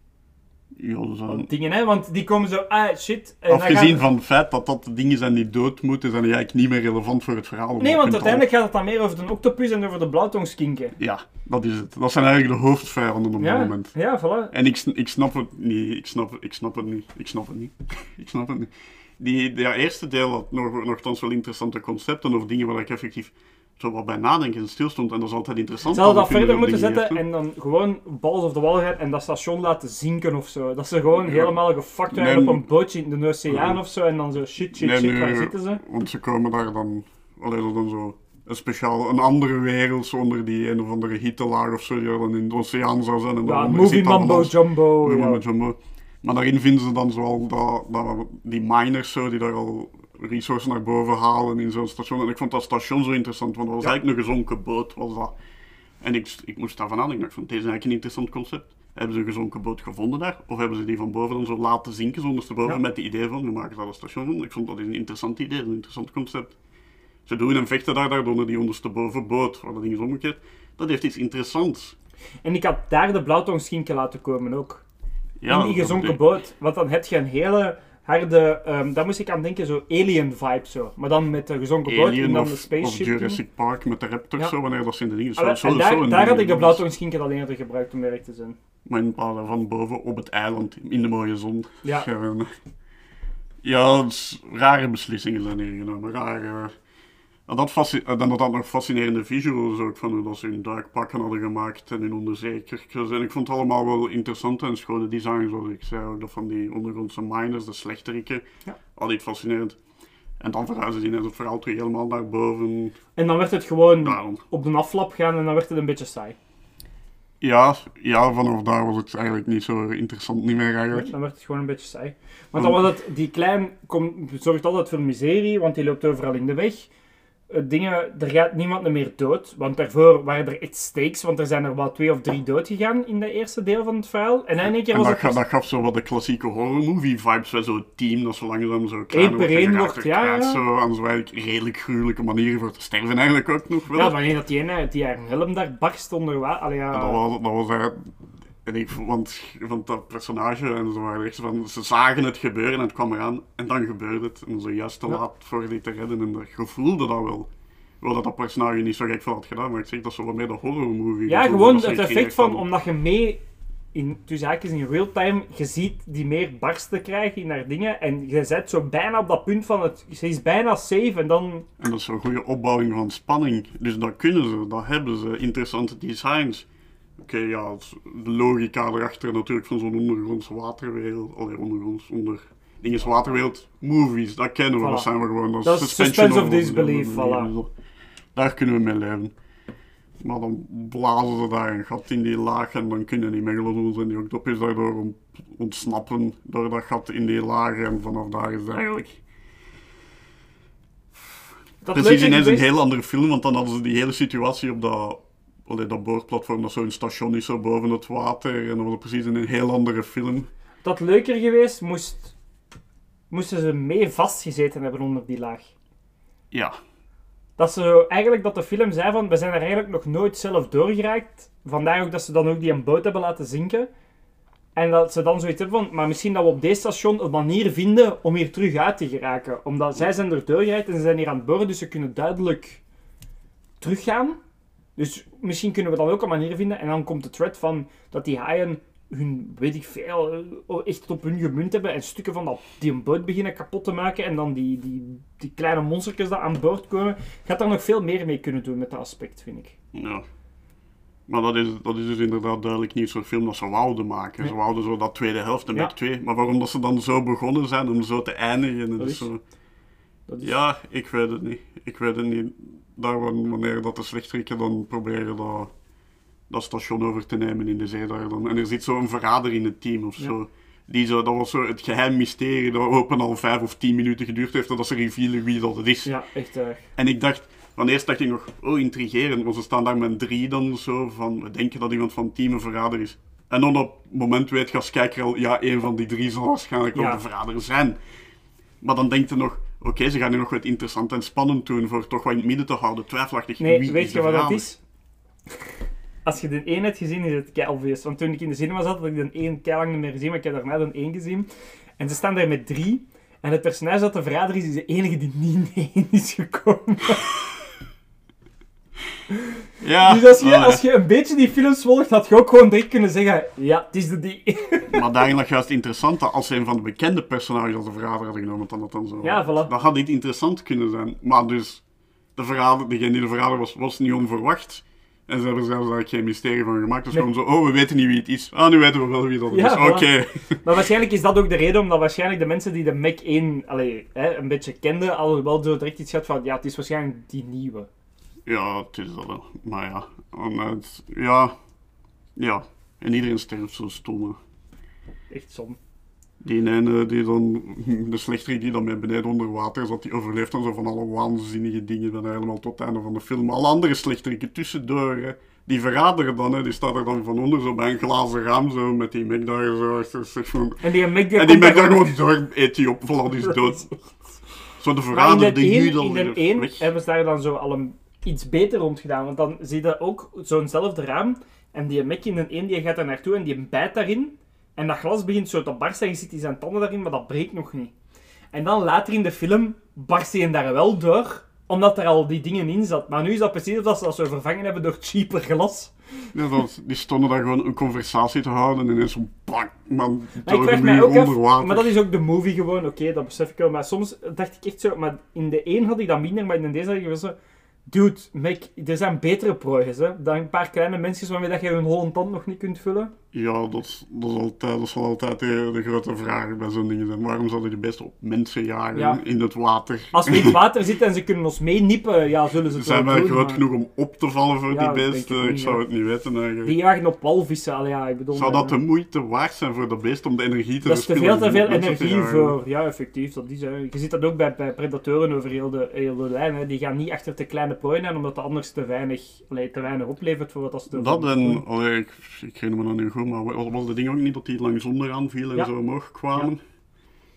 Ja, dat dingen, hè? Want die komen zo, ah shit. En Afgezien gaan- van het feit dat dat de dingen zijn die dood moeten, zijn die eigenlijk niet meer relevant voor het verhaal. Nee, want uiteindelijk gaat het dan meer over de octopus en over de blauwtongskinken. Ja, dat is het. Dat zijn eigenlijk de hoofdvijanden op dit moment. ja, voilà. En ik, ik snap het niet. Ik snap, ik snap het niet. Ik snap het niet. ik snap het niet. Die, die eerste deel had nog, nogthans wel interessante concepten of dingen waar ik effectief zo wat bij nadenken en stilstond. En dat is altijd interessant. Ze hadden dat verder moeten zetten en dan gewoon balls of the wall gaan en dat station laten zinken of zo. Dat ze gewoon Ja. helemaal waren Nee, op een bootje in de oceaan of zo en dan zo shit, shit, Nee, shit, waar zitten ze? Want ze komen daar dan... Allee, dat is dan zo... Een speciaal... Een andere wereld zonder die een of andere hittelaag of zo die dan in de oceaan zou zijn. En Ja, daaronder movie dan mambo jumbo. Movie ja. mambo jumbo. Maar daarin vinden ze dan zoal dat, dat, die miners zo, die daar al resources naar boven halen in zo'n station. En ik vond dat station zo interessant, want dat was Ja. eigenlijk een gezonken boot. Was dat. En ik, ik moest daarvan nadenken. Ik vond deze eigenlijk een interessant concept. Hebben ze een gezonken boot gevonden daar? Of hebben ze die van boven dan zo laten zinken, zondersteboven, Ja. met het idee van, we maken daar een station van? Ik vond dat een interessant idee, een interessant concept. Ze doen en vechten daar, daar onder die ondersteboven boot, waar dat ding is omgekeerd. Dat heeft iets interessants. En ik had daar de blauwtongskinken laten komen ook. Ja, in die gezonken boot. Want dan heb je een hele harde... ehm daar moest ik aan denken, zo alien-vibe zo. Maar dan met de gezonken boot en Alien dan of, de of spaceship. Jurassic Park met de raptors, Ja. zo, wanneer dat zijn de dingen. Zo, zo, daar, daar had ik de Dat is- blauwtongskinken al eerder gebruikt om werk te zijn. Maar in plaats van boven op het eiland, in de mooie zon. Ja. Ja, rare beslissingen zijn hier genomen. Rare... En dat, en dan dat had nog fascinerende visuals ook, van hoe dat ze hun duikpakken hadden gemaakt en hun onderzeekertjes. En ik vond het allemaal wel interessant en schone design, zoals ik zei, ook dat van die ondergrondse miners, de slechteriken. Ja. Altijd fascinerend. En dan verhuizen ze ineens het verhaal terug helemaal naar boven. En dan werd het gewoon Daarom. op de aflap gaan en dan werd het een beetje saai. Ja, ja, vanaf daar was het eigenlijk niet zo interessant niet meer eigenlijk. Dan werd het gewoon een beetje saai. Want dan was het, die klein kom, zorgt altijd voor miserie, want die loopt overal in de weg. Eh, dingen, er gaat niemand meer dood, want daarvoor waren er echt stakes, want er zijn er wel twee of drie dood gegaan in de eerste deel van het verhaal. En in één keer En was dat, het... ga- dat gaf zo wat de klassieke horror movie vibes zo'n team dat zo langzaam zo kleiner Eén per wordt één wordt, ja. Zo aan zo eigenlijk redelijk gruwelijke manieren voor te sterven eigenlijk ook nog wel. Ja, wanneer dat die ene, die haar helm daar barst onder water. Ja. Dat was, dat was eigenlijk- en ik, want, want dat personage en zo waren echt van, ze zagen het gebeuren en het kwam eraan en dan gebeurde het. En zo juist te laat voor die te redden en dat, je voelde dat wel. Wel dat dat personage niet zo gek veel had gedaan, maar ik zeg dat is zo wat meer de horror movie. Ja, gewoon ze het effect van, omdat je mee, in, tussen haakjes in real time, je ziet die meer barsten krijgen in haar dingen. En je zet zo bijna op dat punt van, het, ze is bijna safe en dan... En dat is zo'n goede opbouwing van spanning. Dus dat kunnen ze, dat hebben ze. Interessante designs. Oké, ja, de logica erachter natuurlijk van zo'n ondergronds waterwereld. Allee, ondergronds, onder... Dinges waterwereld movies, dat kennen we. Voilà. Dat zijn we gewoon. Dat, is suspension suspense of disbelief, disbelief. Daar kunnen we mee leven. Maar dan blazen ze daar een gat in die laag en dan kunnen die megalodons en die octopus daardoor ont- ontsnappen door dat gat in die laag. En vanaf daar is het eigenlijk Dat Precies ineens een heel andere film, want dan hadden ze die hele situatie op dat, allee, dat boordplatform, dat zo'n station is zo boven het water. En dan was het precies een heel andere film. dat leuker geweest, moest, moesten ze mee vastgezeten hebben onder die laag. Ja, Dat ze zo- eigenlijk dat de film zei van, we zijn er eigenlijk nog nooit zelf doorgeraakt. Vandaar ook dat ze dan ook die een boot hebben laten zinken. En dat ze dan zoiets hebben van, maar misschien dat we op deze station een manier vinden om hier terug uit te geraken. Omdat zij zijn er doorgeraakt en ze zijn hier aan het boren, dus ze kunnen duidelijk teruggaan. Dus misschien kunnen we dan ook een manier vinden. En dan komt de thread van dat die haaien hun, weet ik veel, eh, echt op hun gemunt hebben en stukken van dat, die een boot beginnen kapot te maken en dan die, die, die kleine monstertjes dat aan boord komen. Gaat daar nog veel meer mee kunnen doen met dat aspect, vind ik. ja. Maar dat is, dat is dus inderdaad duidelijk niet zo'n film dat ze wouden maken. Ze wouden zo dat tweede helft, de Ja. 2. Maar waarom dat ze dan zo begonnen zijn om zo te eindigen? Dat Dat is is- zo... Dat is, Ja, ik weet het niet. Ik weet het niet. Daar wan- wanneer dat de slechteriken dan proberen dat, dat station over te nemen in de zee daar dan. En er zit zo'n verrader in het team of zo. Die zo, dat was zo het geheim mysterie dat open al vijf of tien minuten geduurd heeft totdat ze revealen wie dat het is. ja echt erg. En ik dacht, van eerst dacht ik nog, oh intrigerend, maar ze staan daar met drie dan zo van, we denken dat iemand van het team een verrader is. En dan op het moment weet je als kijker al, ja, een van die drie zal waarschijnlijk wel Ja. de verrader zijn. Maar dan denk je nog, oké, ze gaan nu nog wat interessant en spannend doen voor toch wat in het midden te houden, twijfelachtig. Nee, wie weet is je wat dat is? Als je de 1 hebt gezien, is het kei obvious. Want toen ik in de cinema zat, had ik de 1 kei lang niet meer gezien, maar ik heb daarna de 1 gezien. En ze staan daar met drie. En het personage dat de verrader is, is de enige die niet in 1 is gekomen. Ja, dus als je, oh, als je een beetje die films volgt, had je ook gewoon direct kunnen zeggen: Ja, het is de die. maar daarin lag juist interessant dat als ze een van de bekende personages als de verrader hadden genomen, dan dat dan zo. Ja, voilà. Dat had niet interessant kunnen zijn. Maar dus, de verrader, degene die de verrader was, was niet onverwacht. En ze hebben zelfs eigenlijk geen mysterie van gemaakt. Dus Nee. gewoon zo, oh, we weten niet wie het is. Ah, nu weten we wel wie dat Ja, is. Oké. Maar waarschijnlijk is dat ook de reden, omdat waarschijnlijk de mensen die de Mac 1 allee, hè, een beetje kenden, al wel zo direct iets had van: Ja, het is waarschijnlijk die nieuwe. Ja, het is dat wel. Maar ja, en, eh, het- ja, ja. En iedereen sterft zo stomme. Echt som. Die ene, die dan, de slechterik die dan met beneden onder water zat, die overleeft dan zo van alle waanzinnige dingen dan helemaal tot het einde van de film. Alle andere slechteriken tussendoor, hè, die verraderen dan, hè, die staat er dan van onder zo bij een glazen raam zo, met die Mac daar zo achter zich van... En die Mac daar gewoon door, eet die op, voilà, die is dood. Zo de verrader, de de 1, judel in de weer 1 weg. hebben ze daar dan zo al een, iets beter rond gedaan. Want dan zie je ook zo'nzelfde raam. En die Mac in de 1 die gaat daar naartoe en die bijt daarin. En dat glas begint zo te barsten en je ziet die zijn tanden daarin, maar dat breekt nog niet. En dan later in de film barst hij daar wel door, omdat er al die dingen in zat. Maar nu is dat precies of dat ze dat zo vervangen hebben door cheaper glas. Ja, dat, die stonden daar gewoon een conversatie te houden en ineens zo'n bang, man, Maar ik de mij ook onder water. maar dat is ook de movie gewoon, oké, dat besef ik wel. Maar soms dacht ik echt zo, maar in de 1 had ik dat minder, maar in deze had ik wel zo... Dude, Mac, er zijn betere prooijes, hè. Dan een paar kleine mensen waarmee dat je hun holle tand nog niet kunt vullen. Ja, dat, is- dat, is altijd, dat zal altijd de, de grote vraag bij zo'n dingen zijn. Waarom zouden die best op mensen jagen Ja. in het water? Als we in het water zitten en ze kunnen ons meeniepen, ja, zullen ze het Zijn wel wij doen, groot maar genoeg om op te vallen voor Ja, die dat beesten? ik Ik, niet, zou ja. het niet weten eigenlijk. Die jagen op walvissen, al ja, ik bedoel... Zou dat eh, de moeite waard zijn voor de beest om de energie te Dat is te verspillen veel te veel te energie voor. Ja, effectief. Dat is, hè. Je ziet dat ook bij, bij predatoren over heel de, heel de lijn. Hè. Die gaan niet achter de kleine prooi aan, omdat dat anders te weinig, allee, te weinig oplevert voor wat als de. Dat en, allee, ik, ik me dat nu goed, maar was, was de ding ook niet dat die langs onderaan viel en Ja. zo omhoog kwamen?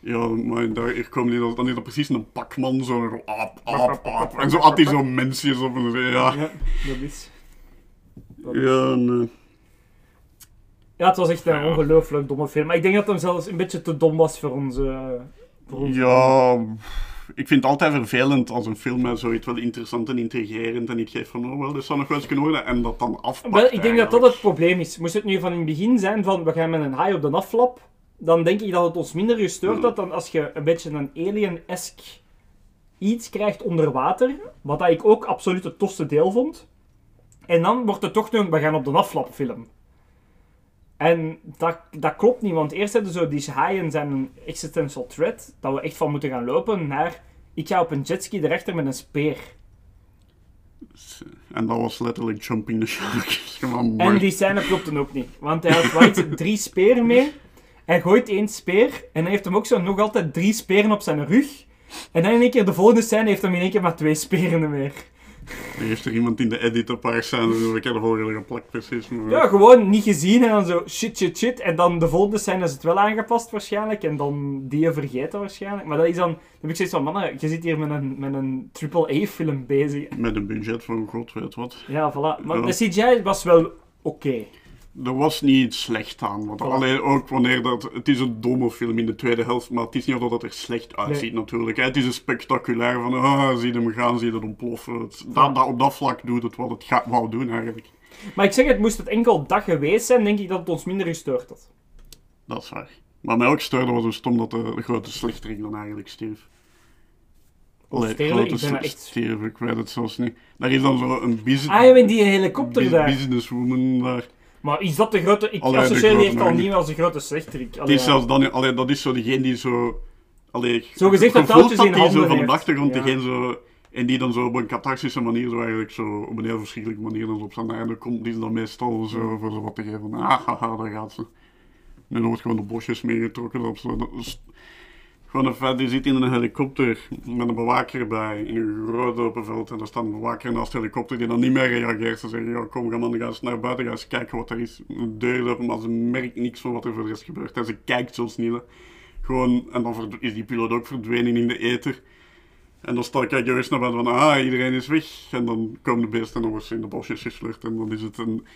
Ja, maar daar hier komen die, dan is dat precies een pakman, zo aap, aap, aap. En zo had hij zo'n mensjes op en zo, ja. Ja, dat is. dat is- Ja, nee. Ja, het was echt een ongelooflijk domme film. Maar ik denk dat hem zelfs een beetje te dom was voor onze. Voor onze Ja, ik vind het altijd vervelend als een film met zoiets wel interessant en intrigerend en ik geef van, oh wel, dit zou nog wel eens kunnen worden en dat dan afpakt Wel, ik denk dat dat het probleem is. Moest het nu van in het begin zijn van we gaan met een haai op de aflap, dan denk ik dat het ons minder gestoord had dan als je een beetje een alien-esque iets krijgt onder water. Wat dat ik ook absoluut het tofste deel vond. En dan wordt het toch nog we gaan op de aflap film. En dat, dat klopt niet, want eerst hebben zo die haaien zijn een existential threat, dat we echt van moeten gaan lopen, naar ik ga op een jetski erachter met een speer. En dat was letterlijk jumping the shark. En die scène klopte ook niet. Want hij had White drie speren mee. Hij gooit één speer. En hij heeft hem ook zo nog altijd drie speren op zijn rug. En dan in één keer de volgende scène heeft hij in één keer maar twee speren meer. Er heeft er iemand in de edit een paar scènes en ik heb de volgende geplakt precies. Maar... Ja, gewoon niet gezien en dan zo shit, shit, shit. En dan de volgende scène is het wel aangepast waarschijnlijk. En dan die vergeten waarschijnlijk. Maar dat is dan... Dan heb ik zoiets van, mannen, je zit hier met een, met een AAA-film bezig. Met een budget van god weet wat. Ja, voilà. Maar Ja. de CGI was wel oké. Er was niet slecht aan. Want alleen ook wanneer dat... Het is een domme film in de tweede helft, maar het is niet omdat het er slecht uitziet natuurlijk. hè. Het is een spectaculair van, ah, zie hem gaan, zie hem ontploffen. Het, dat, dat, op dat vlak doet het wat het gaat, wou doen eigenlijk. Maar ik zeg het, moest het enkel dag geweest zijn, denk ik dat het ons minder gestoord had. Dat is waar. Maar mij ook stoorde was hoe stom dat de, de grote slechterik dan eigenlijk stierf. Allee, sterven? grote Ik ben echt- stierf, ik weet het zelfs niet. Daar is dan zo een business... Ah, je bent die helikopter daar. businesswoman daar. Maar is dat de grote... Ik Allee, associeer die echt al niet meer als de grote slechterik. Die Allee, is zelfs dan, allee, dat is zo diegene die zo... Allee, Zo gezegd dat touwtjes in die zo handen van de achtergrond, Ja. diegene zo... En die dan zo op een cathartische manier, zo eigenlijk zo op een heel verschrikkelijke manier dan op zijn einde komt, die is dan meestal zo voor zo wat te geven van, ah, haha, daar gaat ze. En dan wordt gewoon de bosjes meegetrokken op. Gewoon een feit, die zit in een helikopter met een bewaker bij in een groot open veld. En er staat een bewaker naast de helikopter die dan niet meer reageert. Ze zeggen, ja, kom, ga man, ga eens naar buiten, ga eens kijken wat er is. De deur is open, maar ze merkt niks van wat er voor de rest gebeurt. En ze kijkt niet. hè. Gewoon, en dan is die piloot ook verdwenen in de ether. En dan sta ik eens naar buiten van, ah, iedereen is weg. En dan komen de beesten nog eens in de bosjes gesleurd. En dan is het een...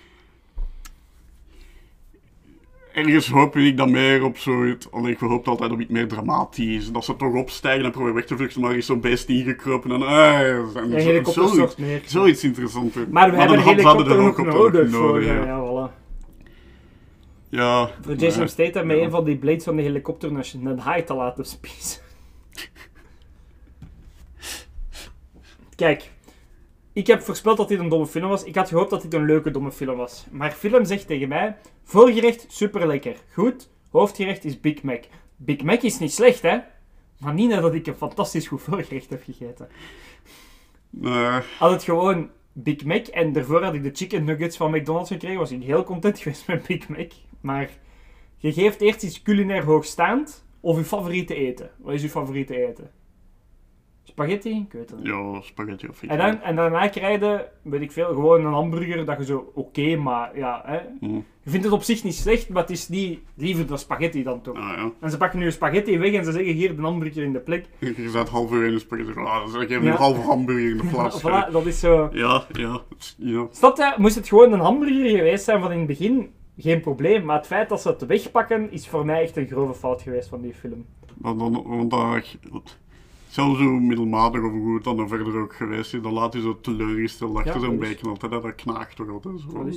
Ergens hoop ik dan meer op zoiets... Alleen ik hoop altijd op iets meer dramatisch. Dat ze toch opstijgen en proberen weg te vluchten, maar er is zo'n beest ingekropen. En, en zo- Een helikopter zoiets, neer. zoiets. Maar we hebben een helikopter helikopter nodig voor... ja. Ja, ja, voilà. Ja, Voor Jason maar- Statham met ja. een van die blades van de helikopter als je een haai te laten spiezen. Kijk, ik heb voorspeld dat dit een domme film was. Ik had gehoopt dat dit een leuke domme film was. Maar film zegt tegen mij: voorgerecht super lekker, goed. Hoofdgerecht is Big Mac. Big Mac is niet slecht, hè? Maar niet nadat ik een fantastisch goed voorgerecht heb gegeten. Nee, Had het gewoon Big Mac en daarvoor had ik de chicken nuggets van McDonald's gekregen, was ik heel content geweest met Big Mac. Maar je geeft eerst iets culinair hoogstaand of je favoriete eten. Wat is je favoriete eten? Spaghetti? Ik weet het niet. ja, spaghetti of En, dan, en daarna krijg je, weet ik veel, gewoon een hamburger dat je zo, oké, maar ja, hè. Mm. Je vindt het op zich niet slecht, maar het is niet liever dan spaghetti dan toch. Ah, ja. En ze pakken nu een spaghetti weg en ze zeggen hier de hamburger in de plek. Je zet half uur in de spaghetti. Ah, dan geef je Ja. een halve hamburger in de plaats. Voilà, dat is zo... Ja, ja, ja. Snap je? Moest het gewoon een hamburger geweest zijn van in het begin, geen probleem. Maar het feit dat ze het wegpakken, is voor mij echt een grove fout geweest van die film. Maar dan, want dan, zelfs hoe middelmatig of goed dan er verder ook geweest is, dan laat hij zo teleurgesteld achter Ja, zo'n beetje altijd. hè. Dat knaagt toch altijd zo.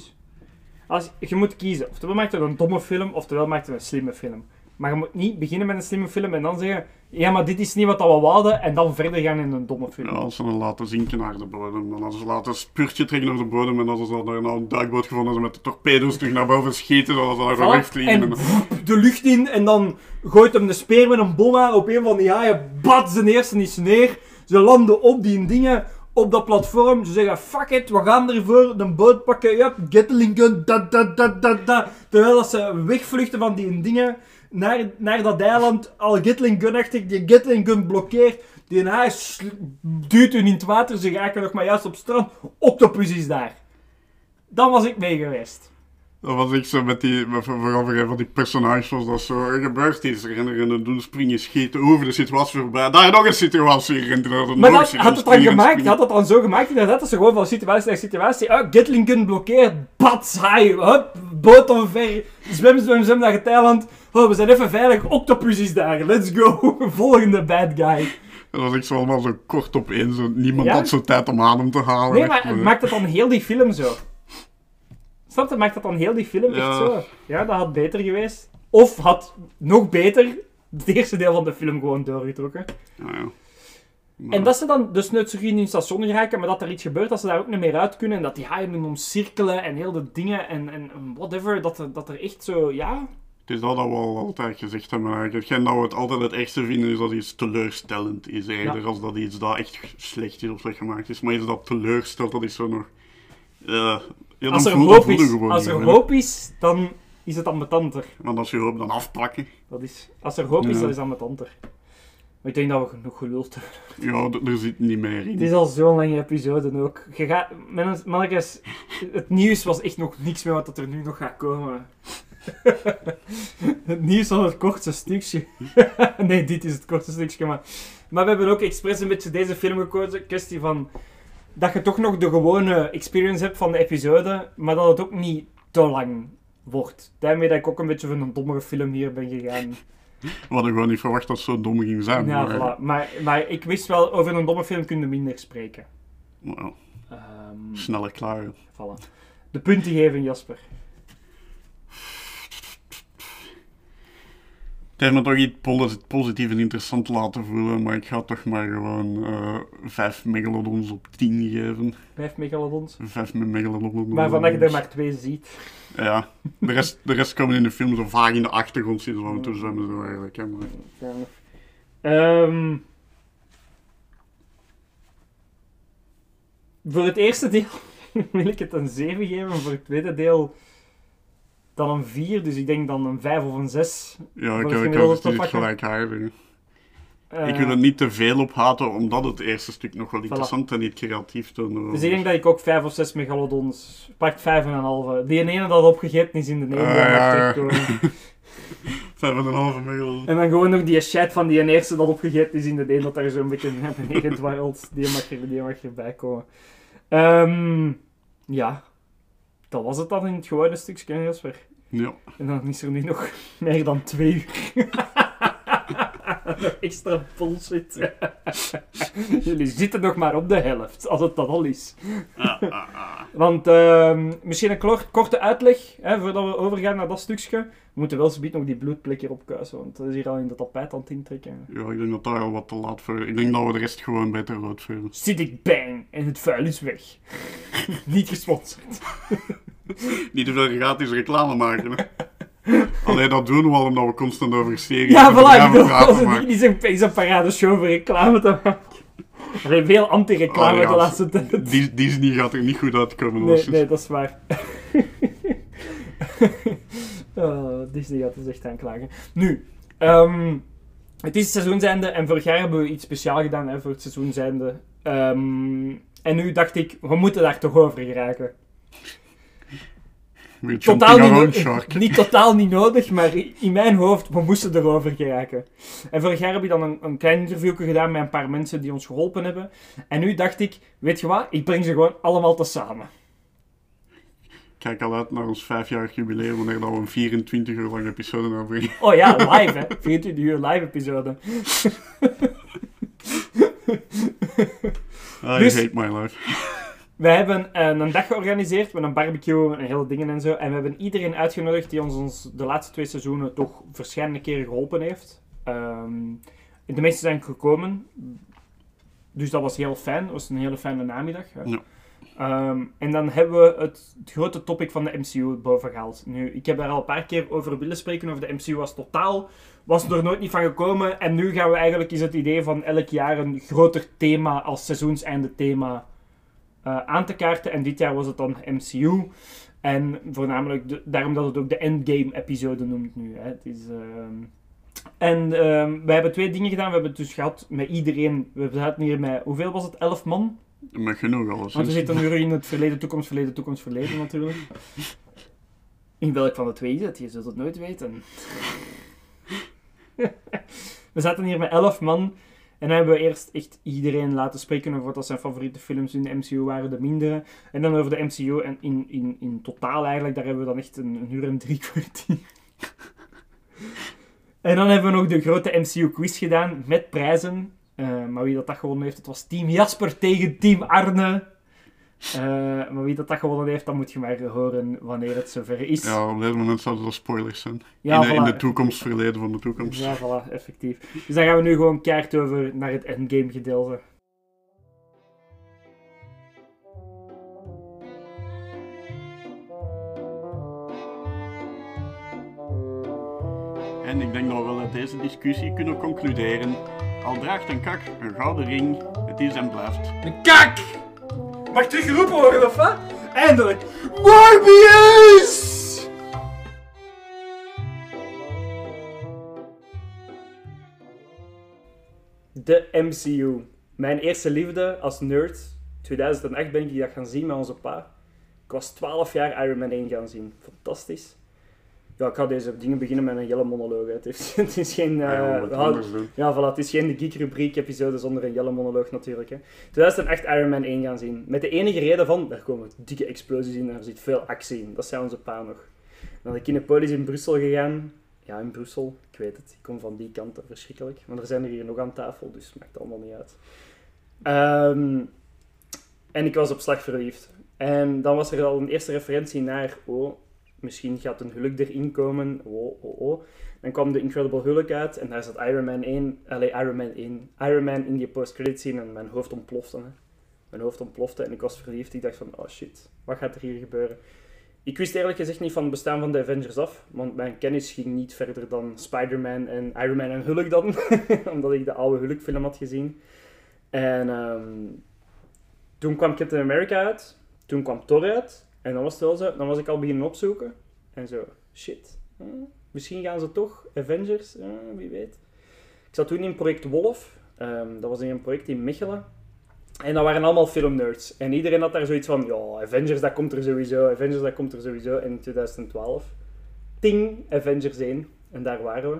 Als, je moet kiezen. Oftewel maakt het een domme film, oftewel maakt het een slimme film. Maar je moet niet beginnen met een slimme film en dan zeggen... Ja, maar dit is niet wat we wouden. En dan verder gaan in een domme film. Ja, als ze hem laten zinken naar de bodem. Dan hadden ze laten een spuurtje trekken naar de bodem. En als ze dan nou een duikboot gevonden ze met de torpedo's terug naar boven schieten. zodat ze naar de Voilà. lucht vliegen. En de lucht in en dan gooit hem de speer met een bom aan op een van die haaien. Bats de eerste is neer. Ze landen op die dingen, op dat platform. Ze zeggen, fuck it, we gaan ervoor. Een boot pakken, ja, Gatling gun, da da da da da. Terwijl dat ze wegvluchten van die dingen naar, naar dat eiland. Al Gatling gun-achtig, die Gatling gun blokkeert. Die haai duwt hun in het water. Ze raken nog maar juist op het strand. Octopus is daar. Dan was ik mee geweest. Dat was ik zo met die, vooral van die personages was dat zo, er gebeurt iets, rennen, rennen, doen, springen, schieten, over de situatie voorbij, daar nog een situatie, rent nog Maar dat, had het dan gemaakt, had het dan zo gemaakt inderdaad, dat ze gewoon van situatie naar situatie, oh, Gatling gun blokkeert, bats, haai, hup, boot omver, zwem, zwem, zwem naar het eiland, oh, we zijn even veilig, octopus is daar, let's go, volgende bad guy. Dat was ik zo allemaal zo kort op één, zo, niemand Ja? had zo tijd om adem te halen. Nee, maar het maakt het dan heel die film zo. Snap je, maakt het dan heel die film echt zo. Ja, dat had beter geweest. Of had, nog beter, het eerste deel van de film gewoon doorgetrokken. Ja, ja. En dat ze dan dus net zo in hun station geraken, maar dat er iets gebeurt, dat ze daar ook niet meer uit kunnen. En dat die haaien omcirkelen en heel de dingen en, en en whatever. Dat er, dat er echt zo, ja... Het is dat dat we al altijd gezegd hebben. eigenlijk. Hetgeen dat we het altijd het ergste vinden is dat iets teleurstellend is. Eerder Ja. als dat iets dat echt slecht is of slecht gemaakt is. Maar iets dat teleurstelt, dat is zo nog... eh ja, Als er hoop is, als er hoop is, dan is het ambetanter. Want als je hoop dan afpakken. Dat is, als er hoop is, dan is het ambetanter. Maar ik denk dat we genoeg geluld hebben. Ja, er zit niet meer in. Het is al zo'n lange episode ook. Je gaat, mannetjes, het nieuws was echt nog niks meer wat er nu nog gaat komen. Het nieuws was het kortste stukje. nee, dit is het kortste stukje, maar... Maar we hebben ook expres een beetje deze film gekozen. Kwestie van... Dat je toch nog de gewone experience hebt van de episode, maar dat het ook niet te lang wordt. Daarmee dat ik ook een beetje van een dommere film hier ben gegaan. We hadden gewoon niet verwacht dat het zo dom ging zijn. Ja, maar, voilà. maar, maar ik wist wel, over een domme film kun je minder spreken. maar Ehm sneller klaar. Voilà. De punten geven, Jasper. Het heeft me toch iets posi- positief en interessant laten voelen, maar ik ga toch maar gewoon eh 5 megalodons op 10 geven. Vijf megalodons. 5 megalodons. Waarvan dat je er maar twee ziet. Ja, de rest, de rest komen in de film zo vaag in de achtergrond zitten, zo af en toe zwemmen zo eigenlijk. Hè, maar... Ehm, voor het eerste deel wil ik het een 7 geven. Voor het tweede deel dan een 4. Dus ik denk dan een 5 of een 6. Ja, ik ik het niet gelijkaardig. Eh, ik wil er niet te veel op haten, omdat het eerste stuk nog wel interessant en niet creatief toonde. Dus ik denk dat ik ook 5 of 6 megalodons. Pakt 5 en een halve. Die ene dat opgegeten is in de Nederland. Ah, ja, ja. terugkomen. 5,5 megalodons. En dan gewoon nog die shit van die eerste dat opgegeten is in de een dat daar zo'n beetje naar beneden dwarrelt. Die mag, er, die mag erbij komen. Ehm, ja, dat was het dan in het gewone stukje, Jasper. Ja. En dan is er nu nog meer dan twee uur. Nog extra bullshit. Jullie zitten nog maar op de helft, als het dat al is. Want ehm, misschien een korte uitleg, hè, voordat we overgaan naar dat stukje. We moeten wel zometeen nog die bloedplek hier opkuisen, want dat is hier al in de tapijt aan het intrekken. ja, ik denk dat daar al wat te laat voor Ik denk dat we de rest gewoon beter uitvoeren. Zit ik bang en het vuil is weg. Niet gesponsord. Niet te veel gratis reclame maken. Alleen dat doen we al omdat we constant over series Ja, voilà, praten, maar- niet zo'n is een paradeshow voor reclame te maken. Er veel anti-reclame Oh, ja, de laatste tijd. Dis- Disney gaat er niet goed uitkomen. Nee, alleszins. nee, dat is waar. oh, Disney gaat dus echt aanklagen. Nu, ehm, het is seizoenseinde en vorig jaar hebben we iets speciaals gedaan hè, voor het seizoenseinde. Ehm, en nu dacht ik, we moeten daar toch over geraken. Weer Totaal niet, shark. niet totaal niet nodig, maar in mijn hoofd, we moesten erover geraken. En vorig jaar heb ik dan een, een klein interview gedaan met een paar mensen die ons geholpen hebben. En nu dacht ik, weet je wat, ik breng ze gewoon allemaal tezamen. Kijk al uit naar ons vijfjarig jubileum, wanneer we een 24 uur lange episode uitbrengen. Oh ja, live hè. 24 uur live episode. I Dus- hate my life. We hebben eh, een dag georganiseerd met een barbecue en hele dingen en zo. En we hebben iedereen uitgenodigd die ons, ons de laatste twee seizoenen toch verschillende keren geholpen heeft. Ehm, de meeste zijn gekomen. Dus dat was heel fijn. Dat was een hele fijne namiddag. Hè. Ja. Ehm, en dan hebben we het, het grote topic van de MCU boven gehaald. Nu, ik heb daar al een paar keer over willen spreken. Over de MCU was totaal was er nooit niet van gekomen. En nu gaan we eigenlijk is het idee van elk jaar een groter thema als seizoenseinde thema eh, aan te kaarten. En dit jaar was het dan MCU. En voornamelijk de- daarom dat het ook de Endgame-episode noemt nu. Hè. Het is, ehm, En ehm, wij hebben twee dingen gedaan. We hebben het dus gehad met iedereen. We zaten hier met, hoeveel was het? Elf man? Met genoeg alles. Want we zitten nu in het verleden, toekomst, verleden, toekomst, verleden natuurlijk. In welk van de twee is het? Je zult het nooit weten. we zaten hier met elf man. En dan hebben we eerst echt iedereen laten spreken over wat zijn favoriete films in de MCU waren, de mindere. En dan over de MCU en in, in, in totaal eigenlijk, daar hebben we dan echt een, een uur en drie kwartier. en dan hebben we nog de grote MCU quiz gedaan met prijzen. Eh, maar wie dat, dat gewonnen heeft, het was Team Jasper tegen Team Arne. Eh, maar wie dat, dat gewonnen heeft, dan moet je maar horen wanneer het zover is. Ja, op dit moment zouden dat spoilers zijn. Ja, in, de, in voilà. de toekomst, verleden van de toekomst. Ja, voilà, effectief. Dus dan gaan we nu gewoon keihard over naar het endgame gedeelte. En ik denk dat we wel uit deze discussie kunnen concluderen. Al draagt een kak een gouden ring, het is en blijft. Een kak! Mag teruggeroepen worden, of wat? Eindelijk! Morbius! De MCU. Mijn eerste liefde als nerd. 2008 ben ik dat gaan zien met onze pa. Ik was 12 jaar Iron Man 1 gaan zien. Fantastisch. Ja, ik ga deze dingen beginnen met een hele monoloog. Het is, het is geen... eh, Ja, voilà, het is geen de Geek-rubriek-episode zonder een jelle monoloog natuurlijk. Hè. 2008 Iron Man 1 gaan zien. Met de enige reden van, daar komen dikke explosies in, er zit veel actie in. Dat zei onze pa nog. Naar de Kinepolis in Brussel gegaan. Ja, in Brussel, ik weet het. Ik kom van die kant, verschrikkelijk. Maar er zijn er hier nog aan tafel, dus maakt allemaal niet uit. Ehm, en ik was op slag verliefd. En dan was er al een eerste referentie naar, oh, misschien gaat een Hulk erin komen. Oh, oh, oh. Dan kwam de Incredible Hulk uit en daar zat Iron Man 1, allee, Iron Man 1, Iron Man in die post-credit scene en mijn hoofd ontplofte. Hè. Mijn hoofd ontplofte en ik was verliefd. Ik dacht van, oh shit, wat gaat er hier gebeuren? Ik wist eerlijk gezegd niet van het bestaan van de Avengers af, want mijn kennis ging niet verder dan Spider-Man en Iron Man en Hulk dan, omdat ik de oude Hulk-film had gezien. En ehm, toen kwam Captain America uit, toen kwam Thor uit, en dan was het wel zo, dan was ik al beginnen opzoeken, en zo, shit, Misschien gaan ze toch Avengers, wie weet. Ik zat toen in project Wolf. Ehm, dat was in een project in Mechelen. En dat waren allemaal filmnerds. En iedereen had daar zoiets van, ja, Avengers, dat komt er sowieso. Avengers, dat komt er sowieso. In 2012, ting, Avengers 1. En daar waren we.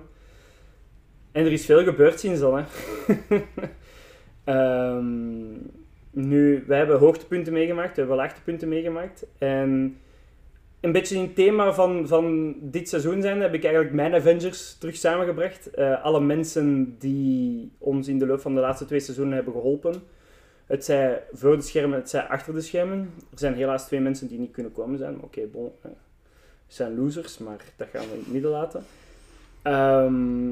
En er is veel gebeurd sinds dan, hè. Ehm, nu, wij hebben hoogtepunten meegemaakt. We hebben laagtepunten meegemaakt. En een beetje in het thema van, van dit seizoen zijn, heb ik eigenlijk mijn Avengers terug samengebracht. Eh, alle mensen die ons in de loop van de laatste twee seizoenen hebben geholpen. Het zij voor de schermen, het zij achter de schermen. Er zijn helaas twee mensen die niet kunnen komen zijn. Oké, bon. eh, zijn losers, maar dat gaan we in het midden laten. Ehm,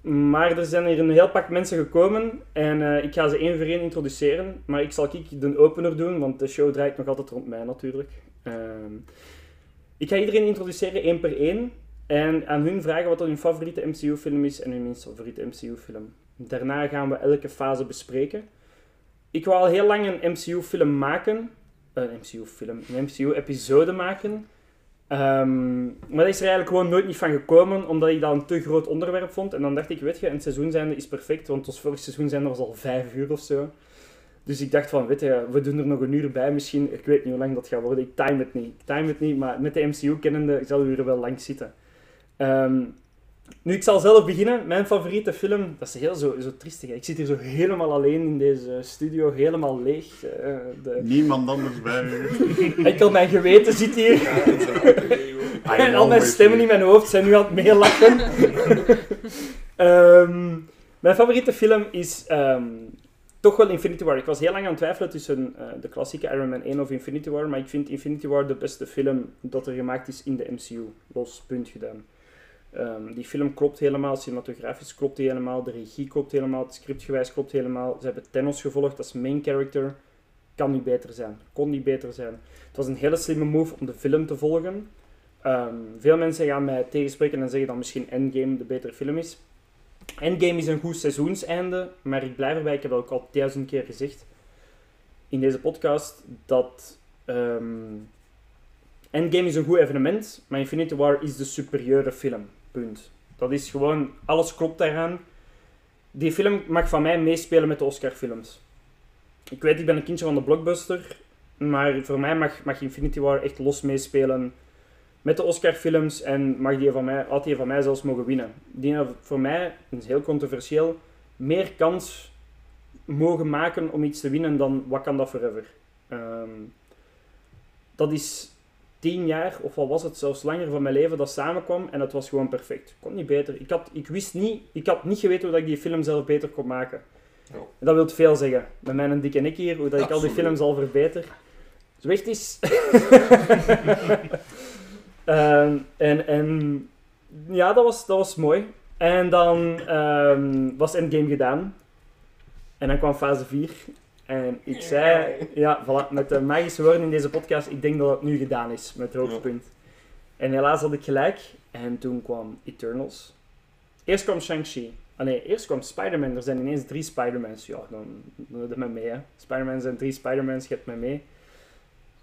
maar er zijn hier een heel pak mensen gekomen en eh, ik ga ze één voor één introduceren. Maar ik zal ik de opener doen, want de show draait nog altijd rond mij natuurlijk. Ehm, ik ga iedereen introduceren één per één en aan hun vragen wat hun favoriete MCU-film is en hun minst favoriete MCU-film. Daarna gaan we elke fase bespreken. Ik wou al heel lang een MCU-film maken, een MCU-film, een MCU-episode maken. Ehm, maar dat is er eigenlijk gewoon nooit niet van gekomen, omdat ik dat een te groot onderwerp vond. En dan dacht ik, weet je, een seizoen zijnde is perfect, want ons vorig seizoen zijn was al vijf uur of zo. Dus ik dacht van, weet je, we doen er nog een uur bij misschien. Ik weet niet hoe lang dat gaat worden. Ik time het niet. Ik time het niet, maar met de MCU kennende zal u er wel lang zitten. Ehm, nu, ik zal zelf beginnen. Mijn favoriete film, dat is heel zo, zo triestig. hè. Ik zit hier zo helemaal alleen in deze studio, helemaal leeg. eh, de... Niemand anders bij u. Enkel mijn geweten zit hier. En al mijn stemmen in mijn hoofd zijn nu aan het meelachen. Ehm, mijn favoriete film is ehm, toch wel Infinity War. Ik was heel lang aan het twijfelen tussen eh, de klassieke Iron Man 1 of Infinity War, maar ik vind Infinity War de beste film dat er gemaakt is in de MCU. Los, punt gedaan. Ehm, die film klopt helemaal, cinematografisch klopt die helemaal, de regie klopt helemaal, het scriptgewijs klopt helemaal. Ze hebben Thanos gevolgd als main character. Kan niet beter zijn. Kon niet beter zijn. Het was een hele slimme move om de film te volgen. Ehm, veel mensen gaan mij tegenspreken en zeggen dat misschien Endgame de betere film is. Endgame is een goed seizoenseinde, maar ik blijf erbij, ik heb ook al duizend keer gezegd in deze podcast, dat ehm, Endgame is een goed evenement, maar Infinity War is de superieure film. Punt. Dat is gewoon, alles klopt daaraan. Die film mag van mij meespelen met de Oscar-films. Ik weet, ik ben een kindje van de blockbuster, maar voor mij mag, mag Infinity War echt los meespelen met de Oscar-films en mag die van mij, had die van mij zelfs mogen winnen. Die had voor mij, dat is heel controversieel, meer kans mogen maken om iets te winnen dan Wakanda Forever. Ehm, dat is tien jaar, of wat was het, zelfs langer van mijn leven dat samenkwam en het was gewoon perfect. Kon niet beter. Ik, had, ik wist niet, ik had niet geweten hoe dat ik die film zelf beter kon maken. Ja. Dat wil veel zeggen. Met mijn dikke nek hier, hoe dat ik al die films al verbeter. Zwicht is. Ehm, en, en ja, dat was, dat was mooi. En dan ehm, was Endgame gedaan. En dan kwam fase 4. En ik zei, ja, voilà, met de magische woorden in deze podcast, ik denk dat het nu gedaan is met het hoogtepunt. En helaas had ik gelijk. En toen kwam Eternals. Eerst kwam Shang-Chi. Ah nee, eerst kwam Spider-Man. Er zijn ineens drie Spider-Mans. Ja, dan doe je mij mee, hè. Spider-Man zijn drie Spider-Mans, je hebt mij mee.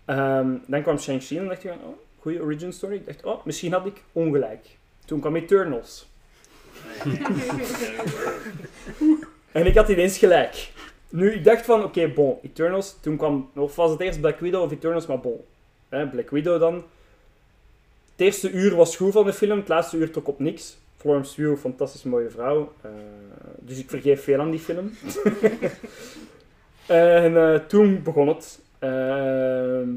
Ehm, dan kwam Shang-Chi en dacht ik, oh, goede origin story. Ik dacht, oh, misschien had ik ongelijk. Toen kwam Eternals. en ik had ineens gelijk. Nu, ik dacht van, oké, bon, Eternals. Toen kwam, of was het eerst Black Widow of Eternals, maar bon. Hè, Black Widow dan. Het eerste uur was goed van de film, het laatste uur trok op niks. Florence Pugh, fantastisch mooie vrouw. Eh, dus ik vergeef veel aan die film. en eh, toen begon het. Ehm,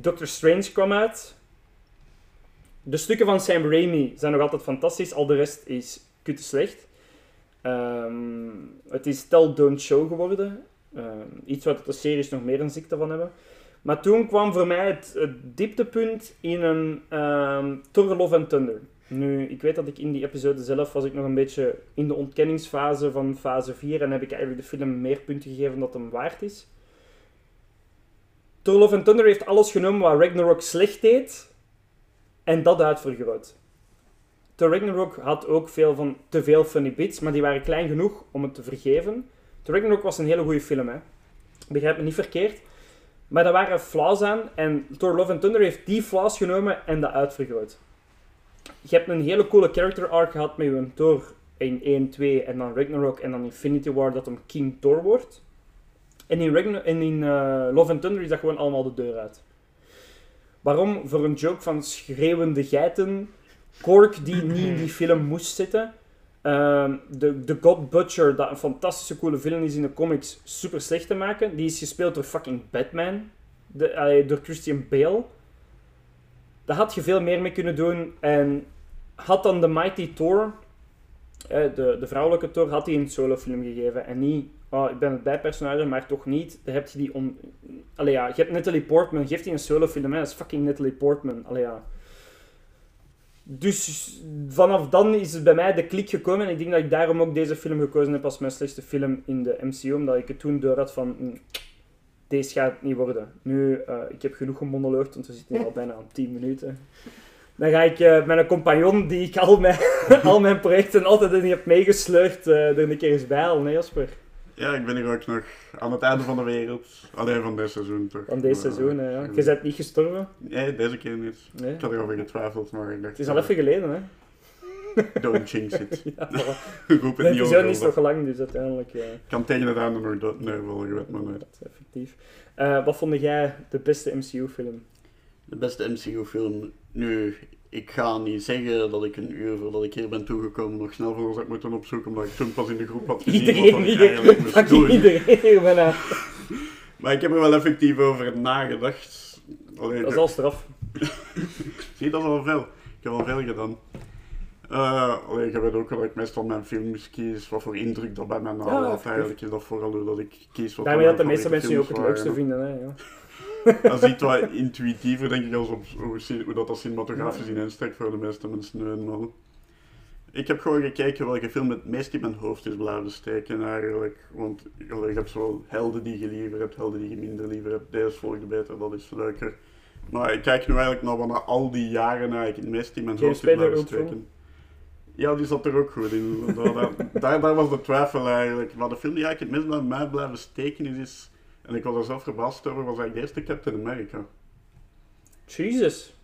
Doctor Strange kwam uit. De stukken van Sam Raimi zijn nog altijd fantastisch, al de rest is kutte slecht. Ehm, het is tell, don't show geworden. Ehm, iets wat de series nog meer een ziekte van hebben. Maar toen kwam voor mij het, het dieptepunt in een ehm Thor Love and Thunder. Nu, ik weet dat ik in die episode zelf was ik nog een beetje in de ontkenningsfase van fase 4 en heb ik eigenlijk de film meer punten gegeven dat hem waard is. Thor Love and Thunder heeft alles genomen wat Ragnarok slecht deed en dat uitvergroot. Thor Ragnarok had ook veel van te veel funny bits, maar die waren klein genoeg om het te vergeven. Thor Ragnarok was een hele goede film, hè. Begrijp me niet verkeerd. Maar daar waren flaws aan en Thor Love and Thunder heeft die flaws genomen en dat uitvergroot. Je hebt een hele coole character arc gehad met je Thor in 1, 2 en dan Ragnarok en dan Infinity War dat hem King Thor wordt. En in, in eh, Love and Thunder is dat gewoon allemaal de deur uit. Waarom? Voor een joke van schreeuwende geiten. Kork die niet in die film moest zitten. Ehm, de, de God Butcher, dat een fantastische coole film is in de comics, super slecht te maken. Die is gespeeld door fucking Batman. De, eh, door Christian Bale. Daar had je veel meer mee kunnen doen. En had dan de Mighty Thor, eh, de, de vrouwelijke Thor, had hij een solofilm gegeven. En niet, oh, ik ben het bijpersonage, maar toch niet. Dan heb je die on... Allee ja, je hebt Natalie Portman, geeft die een solofilm, hè. dat is fucking Natalie Portman. Allee ja. Dus vanaf dan is het bij mij de klik gekomen. En ik denk dat ik daarom ook deze film gekozen heb als mijn slechtste film in de MCU. Omdat ik het toen door had van... mm, deze gaat het niet worden. Nu, eh, ik heb genoeg gemonoloogd, want we zitten hier al bijna aan 10 minuten. Dan ga ik eh, met een compagnon die ik al mijn, al mijn projecten altijd in heb meegesleurd, eh, er een keer eens bij halen, hè Jasper? Ja, ik ben hier ook nog aan het einde van de wereld. Alleen van dit seizoen toch. Van deze Maar, seizoen, hè, ja. Je bent niet gestorven. Nee, deze keer niet. Nee. Ik had erover getwijfeld, maar ik dacht... Het is al even geleden, hè. Don't jinx it. Ja. Roep De het niet episode is over. toch lang, dus uiteindelijk... Ja, Ik kan tegen het einde nog dood neuvelen, je weet maar nooit. dat is effectief. Eh, wat vond jij de beste MCU-film? De beste MCU-film. Nu, ik ga niet zeggen dat ik een uur voordat ik hier ben toegekomen nog snel voor had moeten opzoeken, omdat ik toen pas in de groep had gezien Iedereen wat ik hier, eigenlijk moest doen. iedereen. Maar ik heb er wel effectief over nagedacht. Alleen, Dat is al straf. Zie, dat is al veel. Ik heb al veel gedaan. Eh, allee, je weet ook dat ik meestal mijn films kies, wat voor indruk dat bij mij nalaat. effectief. eigenlijk is dat vooral hoe dat ik kies wat Daarmee dat de meeste mensen je ook het leukste vinden. Hè, ja. Dat is iets wat intuïtiever, denk ik, als op hoe, dat, dat cinematografisch in insteekt voor de meeste mensen nu eenmaal. Ik heb gewoon gekeken welke film het meest in mijn hoofd is blijven steken eigenlijk. Want je hebt zo helden die je liever hebt, helden die je minder liever hebt. Deze volgde beter, dat is leuker. Maar ik kijk nu eigenlijk naar wat na al die jaren eigenlijk het meest in mijn hoofd is blijven steken. Ja, die zat er ook goed in. Daar, daar, daar, daar was de twijfel eigenlijk. Maar de film die eigenlijk het meest bij mij blijven steken is, is en ik was er zelf verbaasd over, was eigenlijk de eerste Captain America. Jesus.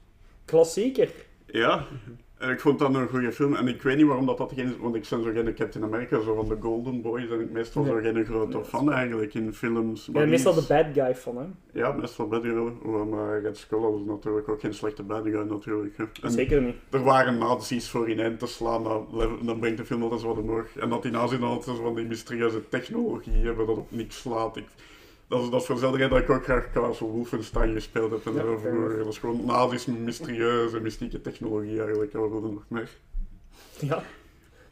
Klassieker. Ja, en ik vond dat een goede film. En ik weet niet waarom dat, dat geen is, want ik ben zo geen Captain America, zo van de Golden Boys, en ik meestal Nee. zo geen grote Nee, fan eigenlijk in films. Ja, Maar die meestal de bad guy van hem. Ja, meestal bad guy, maar Red Skull is natuurlijk ook geen slechte bad guy natuurlijk. En Zeker niet. er waren nazi's voor in eind te slaan, dan, dan brengt de film altijd wat omhoog. En dat die nazi's dan altijd zo van die mysterieuze technologie hebben dat op niks slaat. Ik, dat is, dat is voor dezelfde reden dat ik ook graag Castle Wolfenstein gespeeld heb en Ja. Dat is gewoon nazi's mysterieuze, mystieke technologie eigenlijk. Wat wil je nog meer? Ja.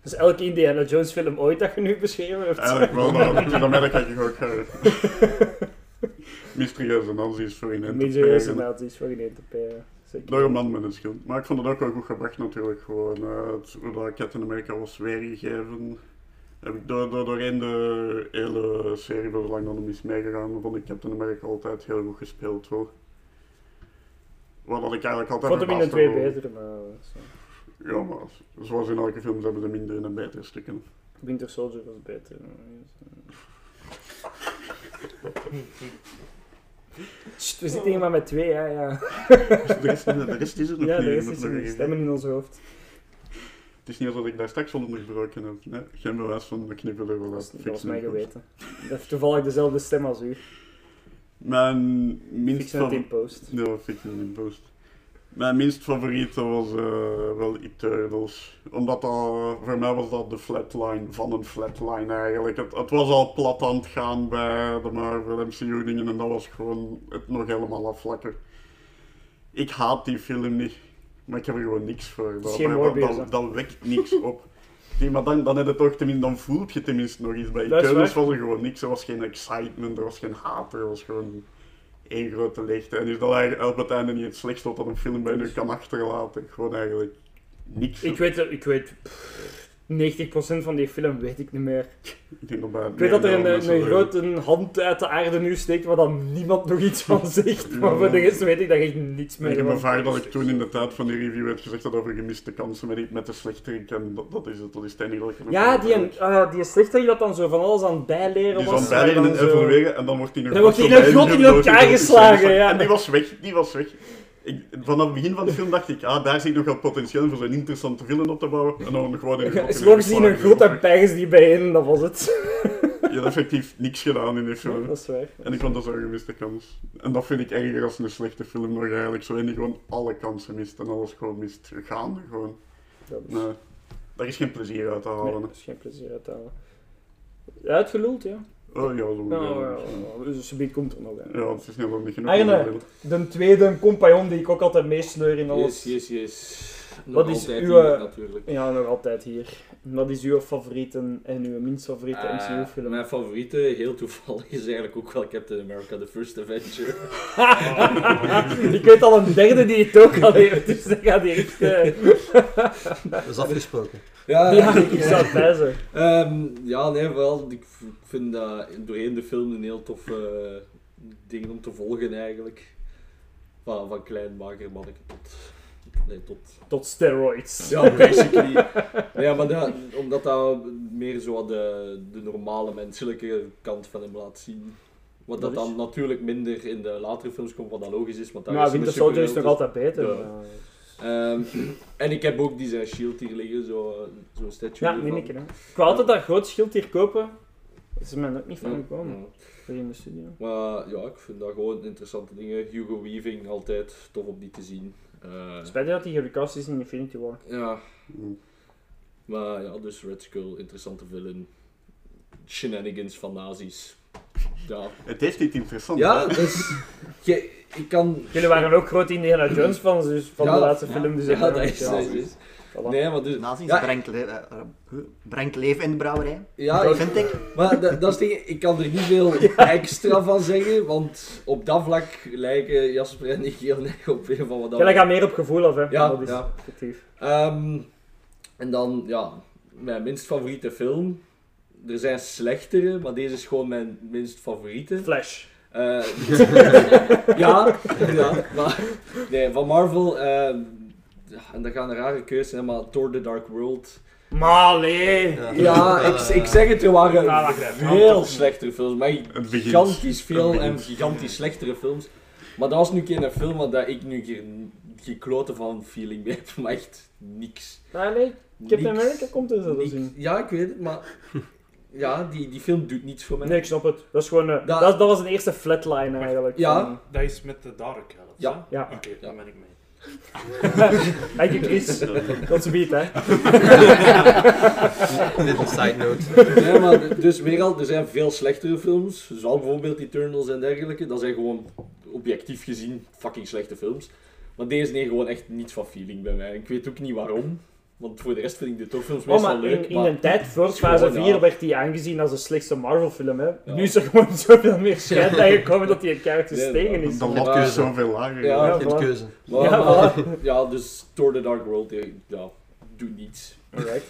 Dus elke Indiana Jones film ooit dat je nu beschreven hebt. Eigenlijk wel, maar in Amerika kijk ik ook graag. Mysterieuze nazi's voor in Mysterieuze nazi's voor. Zeker. Door een man met een schild. Maar ik vond het ook wel goed gebracht natuurlijk. Gewoon, eh, het, hoe dat Captain America was weergegeven. Heb ik door, door, doorheen de hele serie, voor zolang dat hem is meegegaan, vond ik Captain America altijd heel goed gespeeld. Hoor. Wat dat ik eigenlijk Ik altijd vond hem in de twee beter, maar... zo. Ja, maar zoals in elke film hebben ze minder en betere stukken. Winter Soldier was beter. Sst, we zitten hier maar met twee, ja, ja. De rest, de rest is er nog Ja, niet. de rest is nog er stemmen in ons hoofd. Het is niet alsof ik daar straks onderbroken heb. Nee, geen bewijs van de knippen wel Dat was, mij geweten. Dat toevallig dezelfde stem als u. Mijn minst Fixen het in post. Ja, fiction in post. Mijn minst favoriete was eh, wel Eternals. Omdat dat, voor mij was dat de flatline van een flatline eigenlijk. Het, het was al plat aan het gaan bij de Marvel MCU dingen en dat was gewoon het nog helemaal afvlakken. Ik haat die film niet, maar ik heb er gewoon niks voor. Dat, geen dat, Morbius, dat, hè? dat wekt niks op. Nee, maar dan, dan, heb je toch tenminste, dan voel je tenminste nog iets. Bij waar. was er gewoon niks. Er was geen excitement, er was geen haat, er was gewoon één grote leegte. En is dat eigenlijk op het einde niet het slechtste wat dat een film bij nu kan achterlaten. Gewoon eigenlijk niks. Ik weet, ik weet pff, 90% van die film weet ik niet meer. Ik Ik weet dat er een, een grote hand uit de aarde nu steekt waar dan niemand nog iets van zegt. Maar voor de rest weet ik daar echt niets Ik meer heb van. ervaren dat ik toen in de tijd van die review had gezegd dat over gemiste kansen met, die- met de slechterik. En dat, dat is het, dat is het enige ik Ja, die, heb. uh, die slechterik dat dan zo van alles aan het bijleren Die was. is aan het bijleren en evolueren en dan wordt hij nog Dan wordt hij in elkaar geslagen, ja. En die was weg, die was weg. Ik, vanaf het begin van de film dacht ik, ah, daar zie ik nog wel potentieel voor zo'n interessante film op te bouwen. En dan gewoon in een ze in een geslagen. grot en die bijeen, dat was het. Je hebt effectief niks gedaan in die film. Dat is waar. En ik vond dat zo'n gemiste kans. En dat vind ik erger als een slechte film nog eigenlijk. Zo en die gewoon alle kansen mist en alles gewoon mist. Gaande gewoon. Dat is, Nee, daar is geen plezier uit te nee, halen. dat is geen plezier uit te halen. Uitgeluld, ja. Oh ja, zo. Nou, ja, ja, dus komt er nog aan. Ja, het is niet nog niet genoeg. Arne. De tweede compagnon die ik ook altijd meesleur in alles. Yes, yes, yes. Nog Wat is altijd uw, hier, eh, natuurlijk. Ja, nog altijd hier. Wat is uw favoriete en uw minst favoriete Eh, MCU-film? Mijn favoriete, heel toevallig, is eigenlijk ook wel Captain America, The First Avenger. ik weet al een derde die het ook al heeft, dus dat gaat echt... eh, Dat is afgesproken. Ja, ja, ik zou het bij zijn. Ehm, ja, nee, wel. Ik vind dat doorheen de film een heel tof eh, ding om te volgen eigenlijk. Van, van klein mager manneke tot... Nee, tot... Tot steroids. Ja, basically. ja, maar dat, omdat dat meer zo de, de normale menselijke kant van hem laat zien. Wat dat, Dat is- dan natuurlijk minder in de latere films komt, wat dan logisch is. Want daar Maar Winter Soldier is nog superheld, altijd beter. Maar- Ehm, en ik heb ook die zijn shield hier liggen, zo'n zo zo'n statue. Ja, neem ik hè. Ik wou altijd dat groot schild hier kopen. Is mij nog niet van Ja, gekomen. ja. Voor in de studio. Maar ja, ik vind dat gewoon interessante dingen. Hugo Weaving, altijd tof om die te zien. Eh, Spijtig dat hij gerecast is in Infinity War. ja, Mm. maar ja, dus Red Skull, interessante villain. Shenanigans van nazi's. Ja, Het heeft iets interessants. ja hè? dus... Je, ik kan... Jullie waren ook groot Indiana Jones fans dus van Ja, de laatste ja, film. Dus ja, dat dat is, dat is- Voilà. Nee, maar dus... Nazi's Ja, brengt, le- eh, eh, brengt leven in de brouwerij. ja, dat vind ik. Maar dat, dat is ik kan er niet veel extra van zeggen, want op dat vlak lijken Jasper en ik heel erg op een van wat dat Jij gaat meer op gevoel af, hè. Ja, dat is ja. Ehm, en dan, ja, mijn minst favoriete film. Er zijn slechtere, maar deze is gewoon mijn minst favoriete. Flash. Eh, ja, ja, maar nee, van Marvel. ja, en dat gaan een rare keuze zijn, maar Thor The Dark World. Maar nee. Ja, ik, ik zeg het, er waren Ja, dat veel slechtere films. Maar gigantisch veel en gigantisch slechtere films. Maar dat was nu geen film waar dat ik nu geen, geen klote van feeling mee heb. Maar echt niks. Ah, nee. Captain Niks. America komt er zo te Niks. zien. Ja, ik weet het, maar... Ja, die, die film doet niets voor mij. Nee, ik snap het. Dat, is gewoon, eh, Dat- dat, dat was een eerste flatline eigenlijk. Ja. Van- Dat is met de Dark Elves, Ja. hè? Ja. Oké, Ja. dan ben ik mee. Dank je, Chris. Dat is beat, hè. Dit een side note. Nee, maar dus weer al, er zijn veel slechtere films. Zoals bijvoorbeeld Eternals en dergelijke. Dat zijn gewoon objectief gezien fucking slechte films. Maar deze nee, gewoon echt niets van feeling bij mij. Ik weet ook niet waarom. Want voor de rest vind ik de topfilms Oh, maar leuk. in, in maar een tijd voor fase gewoon, 4 ja. werd hij aangezien als de slechtste Marvel-film. Hè. Ja. Nu is er gewoon zoveel meer schijt bijgekomen dat hij een character Nee, stegen is. De lat is zoveel lager. Ja. Ja, Geen voilà. keuze. Maar, Ja, ja, dus Thor The Dark World, ja, ja doet niets. Alright.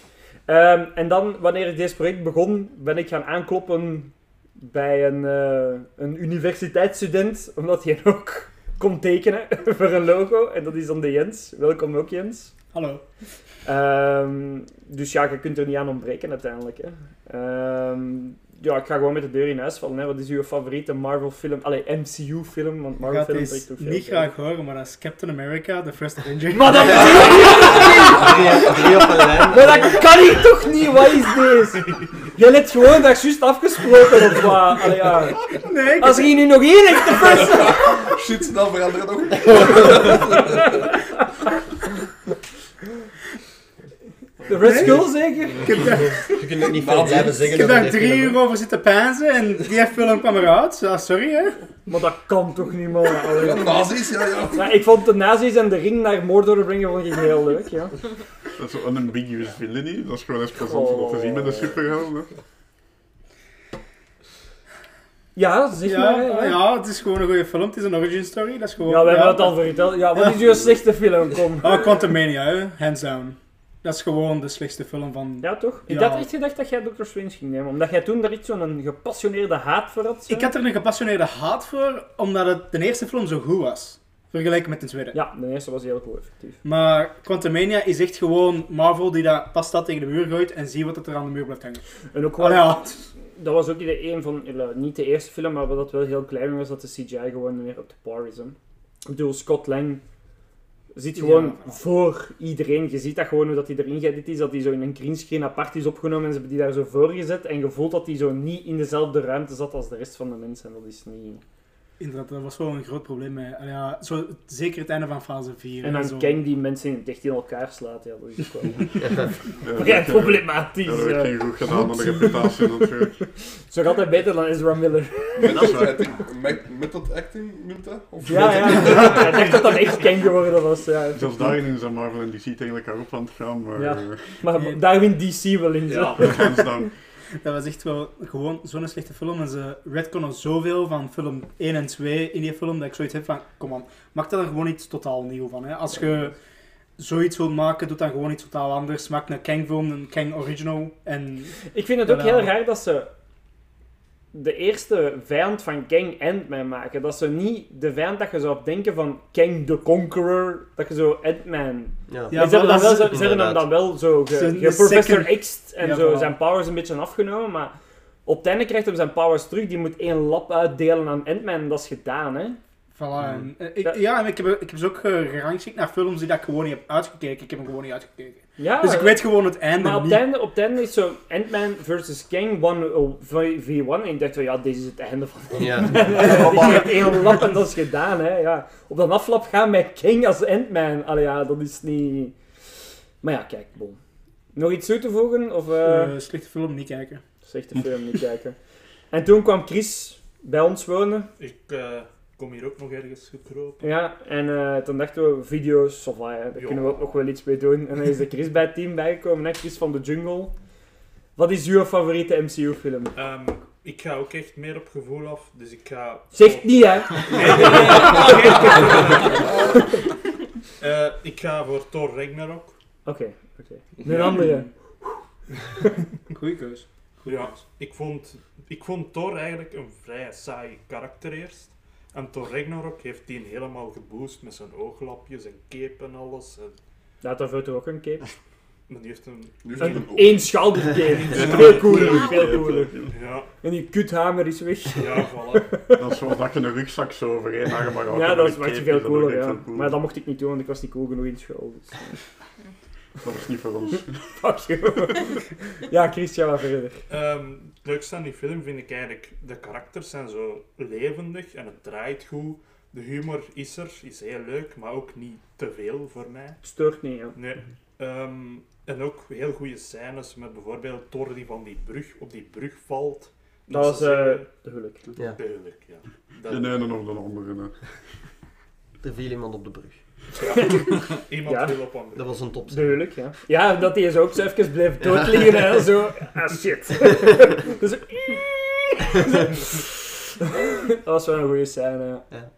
Ehm, en dan, wanneer ik deze project begon, ben ik gaan aankloppen bij een, eh, een universiteitsstudent, omdat hij ook kon tekenen voor een logo. En dat is dan de Jens. Welkom ook, Jens. Hallo. Ehm, dus ja, je kunt er niet aan ontbreken uiteindelijk. Hè. Ehm, ja, ik ga gewoon met de deur in huis vallen. Hè. Wat is uw favoriete Marvel-film? Allee, MCU-film, want Ik Marvel-film veel. niet tijd. graag horen, maar dat is Captain America, The First Avenger. Maar dat, maar dat kan hier toch niet? Wat is deze? Jij hebt gewoon dat juist afgesproken of wat? Allee, ja. Nee, ik- Als er hier nu nog één echte first... Shit, snel veranderen nog. De Red Skull zeker? ik heb daar, Je kunt ook niet veel blijven zeggen ik heb daar drie uur over zitten pijnzen en die film kwam eruit. Ja, sorry hè. Maar dat kan toch niet, man. Allee. Ja, nazi's, ja, ja. Ja, ik vond de nazi's en de ring naar Mordor brengen vond ik heel leuk, ja. Dat is zo unambiguous villainy. Dat is gewoon eens plezant om dat te zien met een superhelden. Ja, zeg Ja, maar. ja, het is gewoon een goede film. Het is een origin story. Dat is gewoon... Ja, we hebben het al verteld. Ja, wat is uw slechte film? Kom. Oh, Quantumania, hè. hands down. Dat is gewoon de slechtste film van... Ja, toch? Ik Ja. had echt gedacht dat jij Dr. Strange ging nemen, omdat jij toen daar iets zo'n gepassioneerde haat voor had. zo. Ik had er een gepassioneerde haat voor, omdat het de eerste film zo goed was. Vergeleken met de tweede. Ja, de eerste was heel goed, effectief. Maar Quantumania is echt gewoon Marvel die dat pasta tegen de muur gooit en ziet wat het er aan de muur blijft hangen. En ook gewoon, ja. dat was ook de een van, eh, niet de eerste film, maar wat dat wel heel klein was, dat de CGI gewoon weer op de par is. Hè. Ik bedoel, Scott Lang zit gewoon Ja. voor iedereen. Je ziet dat gewoon hoe dat hij erin geëdit is, dat hij zo in een greenscreen apart is opgenomen en ze hebben die daar zo voor gezet. En je voelt dat hij zo niet in dezelfde ruimte zat als de rest van de mensen. En dat is niet... Inderdaad, dat was wel een groot probleem. Met, ja, zo, zeker het einde van fase 4. En dan zo. Kang die mensen in het echt in elkaar slaat, ja, dat is ook wel Ja, vrij dat- problematisch. Dat heb ik geen goed gedaan aan de reputatie natuurlijk. Zo gaat hij beter dan Ezra Miller. Method acting, me- method acting noemt dat? Of Ja, ja. Hij dacht dat dat echt Kang geworden was. Ja. Zelfs daarin zijn Marvel en DC tegen elkaar op aan het gaan, maar... Ja. Maar wint DC wel in. Zo. Ja. hands down. Dat was echt wel gewoon zo'n slechte film. En ze retconnen zoveel van film 1 en 2 in die film, dat ik zoiets heb van, kom aan, maak daar gewoon iets totaal nieuw van. Hè. Als je zoiets wilt maken, doe dan gewoon iets totaal anders. Maak een Kang film, een Kang original. En Ik vind het ook heel raar dat ze de eerste vijand van Kang Ant-Man maken. Dat ze niet de vijand dat je zou denken van Kang the Conqueror, dat je zo Ant-Man... Ja. Ja, ze hebben, wel, ze- zo, ze hebben hem inderdaad. dan wel zo ge, ge Professor en Ja, zo zijn powers een beetje afgenomen, maar op het einde krijgt hij zijn powers terug. Die moet één lap uitdelen aan Ant-Man en dat is gedaan, hè. Voilà, en, eh, ik, Ja. en ik heb, ik heb ze ook gerangschikt naar films die dat ik gewoon niet heb uitgekeken. Ik heb hem gewoon niet uitgekeken. Ja, Dus ik weet gewoon het einde Maar op niet. het, einde, op het einde is zo Ant-Man versus Kang 1 v1 en ik dacht van ja, deze is het einde van Ja. Die krijgt één lap en dat is gedaan, hè. Ja. Op dat aflap gaan met King als Ant-Man. Allee, ja, dat is niet... Maar ja, kijk, bon. Nog iets toe te voegen? Of eh Eh, slechte film, niet kijken. slechte film niet kijken? En toen kwam Chris bij ons wonen. Ik eh, kom hier ook nog ergens gekropen. Ja, en eh, toen dachten we, video's, of ja, daar kunnen we ook nog wel iets mee doen. En dan is de Chris bij het team bijgekomen, hè, Chris van de Jungle. Wat is uw favoriete MCU-film? Ehm, ik ga ook echt meer op gevoel af, dus ik ga... Zeg het niet, hè? Nee, nee, nee. Eh, ik ga voor Thor Ragnarok. Oké, oké. Een andere. Goeie keus. Goeie Ja, keus. ik vond, ik vond Thor eigenlijk een vrij saai karakter eerst. En Thor Ragnarok heeft die helemaal geboost met zijn ooglapjes en cape en alles. En, Ja, daarvoor toch ook een cape. maar die heeft een... Nu heeft Een hij een. Veel cooler, veel cooler. Ja, En die kuthamer is weg. ja, voilà. Dat is zo dat je een rugzak zo overheen hangen mag Ja, dat is je veel cooler, ja. Maar dat mocht ik niet doen, want ik was niet cool genoeg in school. Dus, eh, Dat is niet voor ons. fuck you. ja, Christian, wat verder. Ehm, het leukste aan die film vind ik eigenlijk, de karakters zijn zo levendig en het draait goed. De humor is er, is heel leuk, maar ook niet te veel voor mij. Stoort niet, ja. Nee. Ehm, en ook heel goede scènes met bijvoorbeeld Thor die van die brug op die brug valt. Dat was eh zeggen- de huwelijk. Ja. de huwelijk, ja. Dat- De ene of de andere. Er viel iemand op de brug. Iemand Ja. wil op een Dat was een top. huwelijk, ja. Ja, dat hij zo ook zo even bleef doodliggen, hè. Zo, ah shit. dus, dat was wel een goede scène, ja.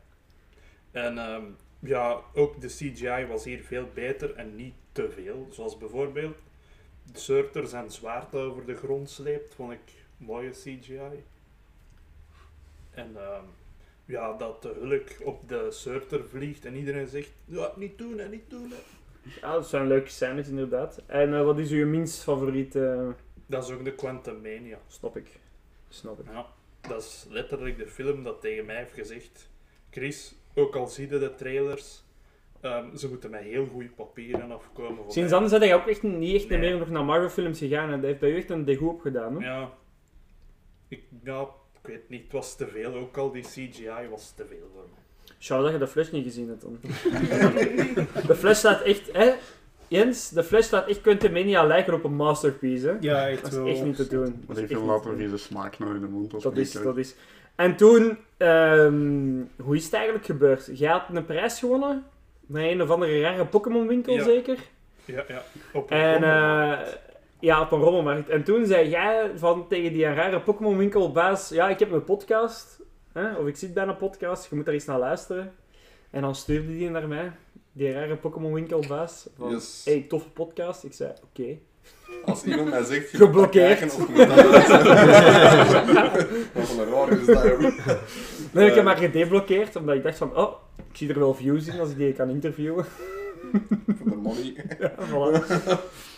En ehm, ja, ook de CGI was hier veel beter en niet te veel. Zoals bijvoorbeeld de Surter zijn zwaard over de grond sleept, vond ik mooie CGI. En ehm, ja, dat de hulk op de Surter vliegt en iedereen zegt, ja, niet doen en niet doen. Hè. Ja, dat zijn leuke scènes, inderdaad. En eh, wat is uw minst favoriete... Dat is ook de Quantum Mania. snap ik. Snap ik. Ja, dat is letterlijk de film dat tegen mij heeft gezegd, Chris, ook al zie je de trailers, ehm, ze moeten met heel goede papieren afkomen. Sinds dan zijn jij ook echt niet echt Nee. meer nog naar Marvel films gegaan. En dat heeft bij u echt een degoe opgedaan, hè? Ja. Ik, ja, ik weet niet, het was te veel. Ook al die CGI was te veel voor mij. Zou dat je de Flash niet gezien hebt dan. de Flash staat echt, hè? Jens, de Flash staat echt Quantumania lijken op een masterpiece, hè? Ja, echt Dat is wel. echt niet te doen. Dat echt niet te een doen. vieze smaak nog in de mond. Dat is, dat is. En toen, ehm, hoe is het eigenlijk gebeurd? Jij had een prijs gewonnen? Bij een of andere rare Pokémon winkel Ja. zeker? Ja, ja. Op een En eh, ja, op een rommelmarkt. En toen zei jij van tegen die rare Pokémon winkelbaas: Ja, ik heb een podcast. Hè? Of ik zit bij een podcast, je moet daar eens naar luisteren. En dan stuurde die naar mij, die rare Pokémon winkelbaas. Van, Yes. hey, toffe podcast. Ik zei: Oké. Als iemand mij zegt, je Geblokkeerd. moet dat kijken of je moet dat luisteren. Wat een raar is dat, joh. Nee, ik heb Eh. maar gedeblokkeerd, omdat ik dacht van, oh, ik zie er wel views in als ik die kan interviewen. Voor de money. Ja, voilà.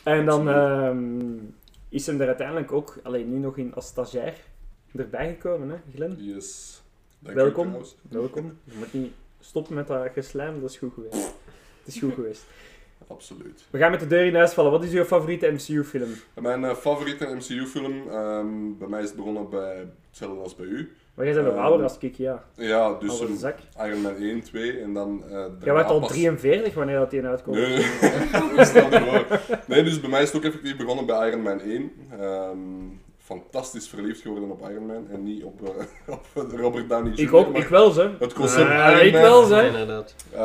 En dan ehm, is hem er uiteindelijk ook, alleen nu nog in als stagiair, erbij gekomen, hè, Glenn? Yes. Dank Welkom. Welkom. Je moet niet stoppen met dat geslijm, dat is goed geweest. Het is goed geweest. Absoluut. We gaan met de deur in huis vallen. Wat is uw favoriete MCU-film? Mijn eh, favoriete MCU-film, ehm, bij mij is het begonnen bij hetzelfde als bij u. Maar jij bent nog Ehm, ouder als ik, ja. Ja, dus een zak. Iron Man 1, 2 en dan... eh Jij werd al pas- 43 wanneer dat die uitkomt. Nee, nee. dat is niet waar. Nee, dus bij mij is het ook effectief begonnen bij Iron Man 1. Ehm, fantastisch verliefd geworden op Iron Man en niet op, eh, op Robert Downey Jr. Ik ook, ik wel, ze. Het concept Eh, Iron ik Man. wel, ze. Inderdaad. Eh,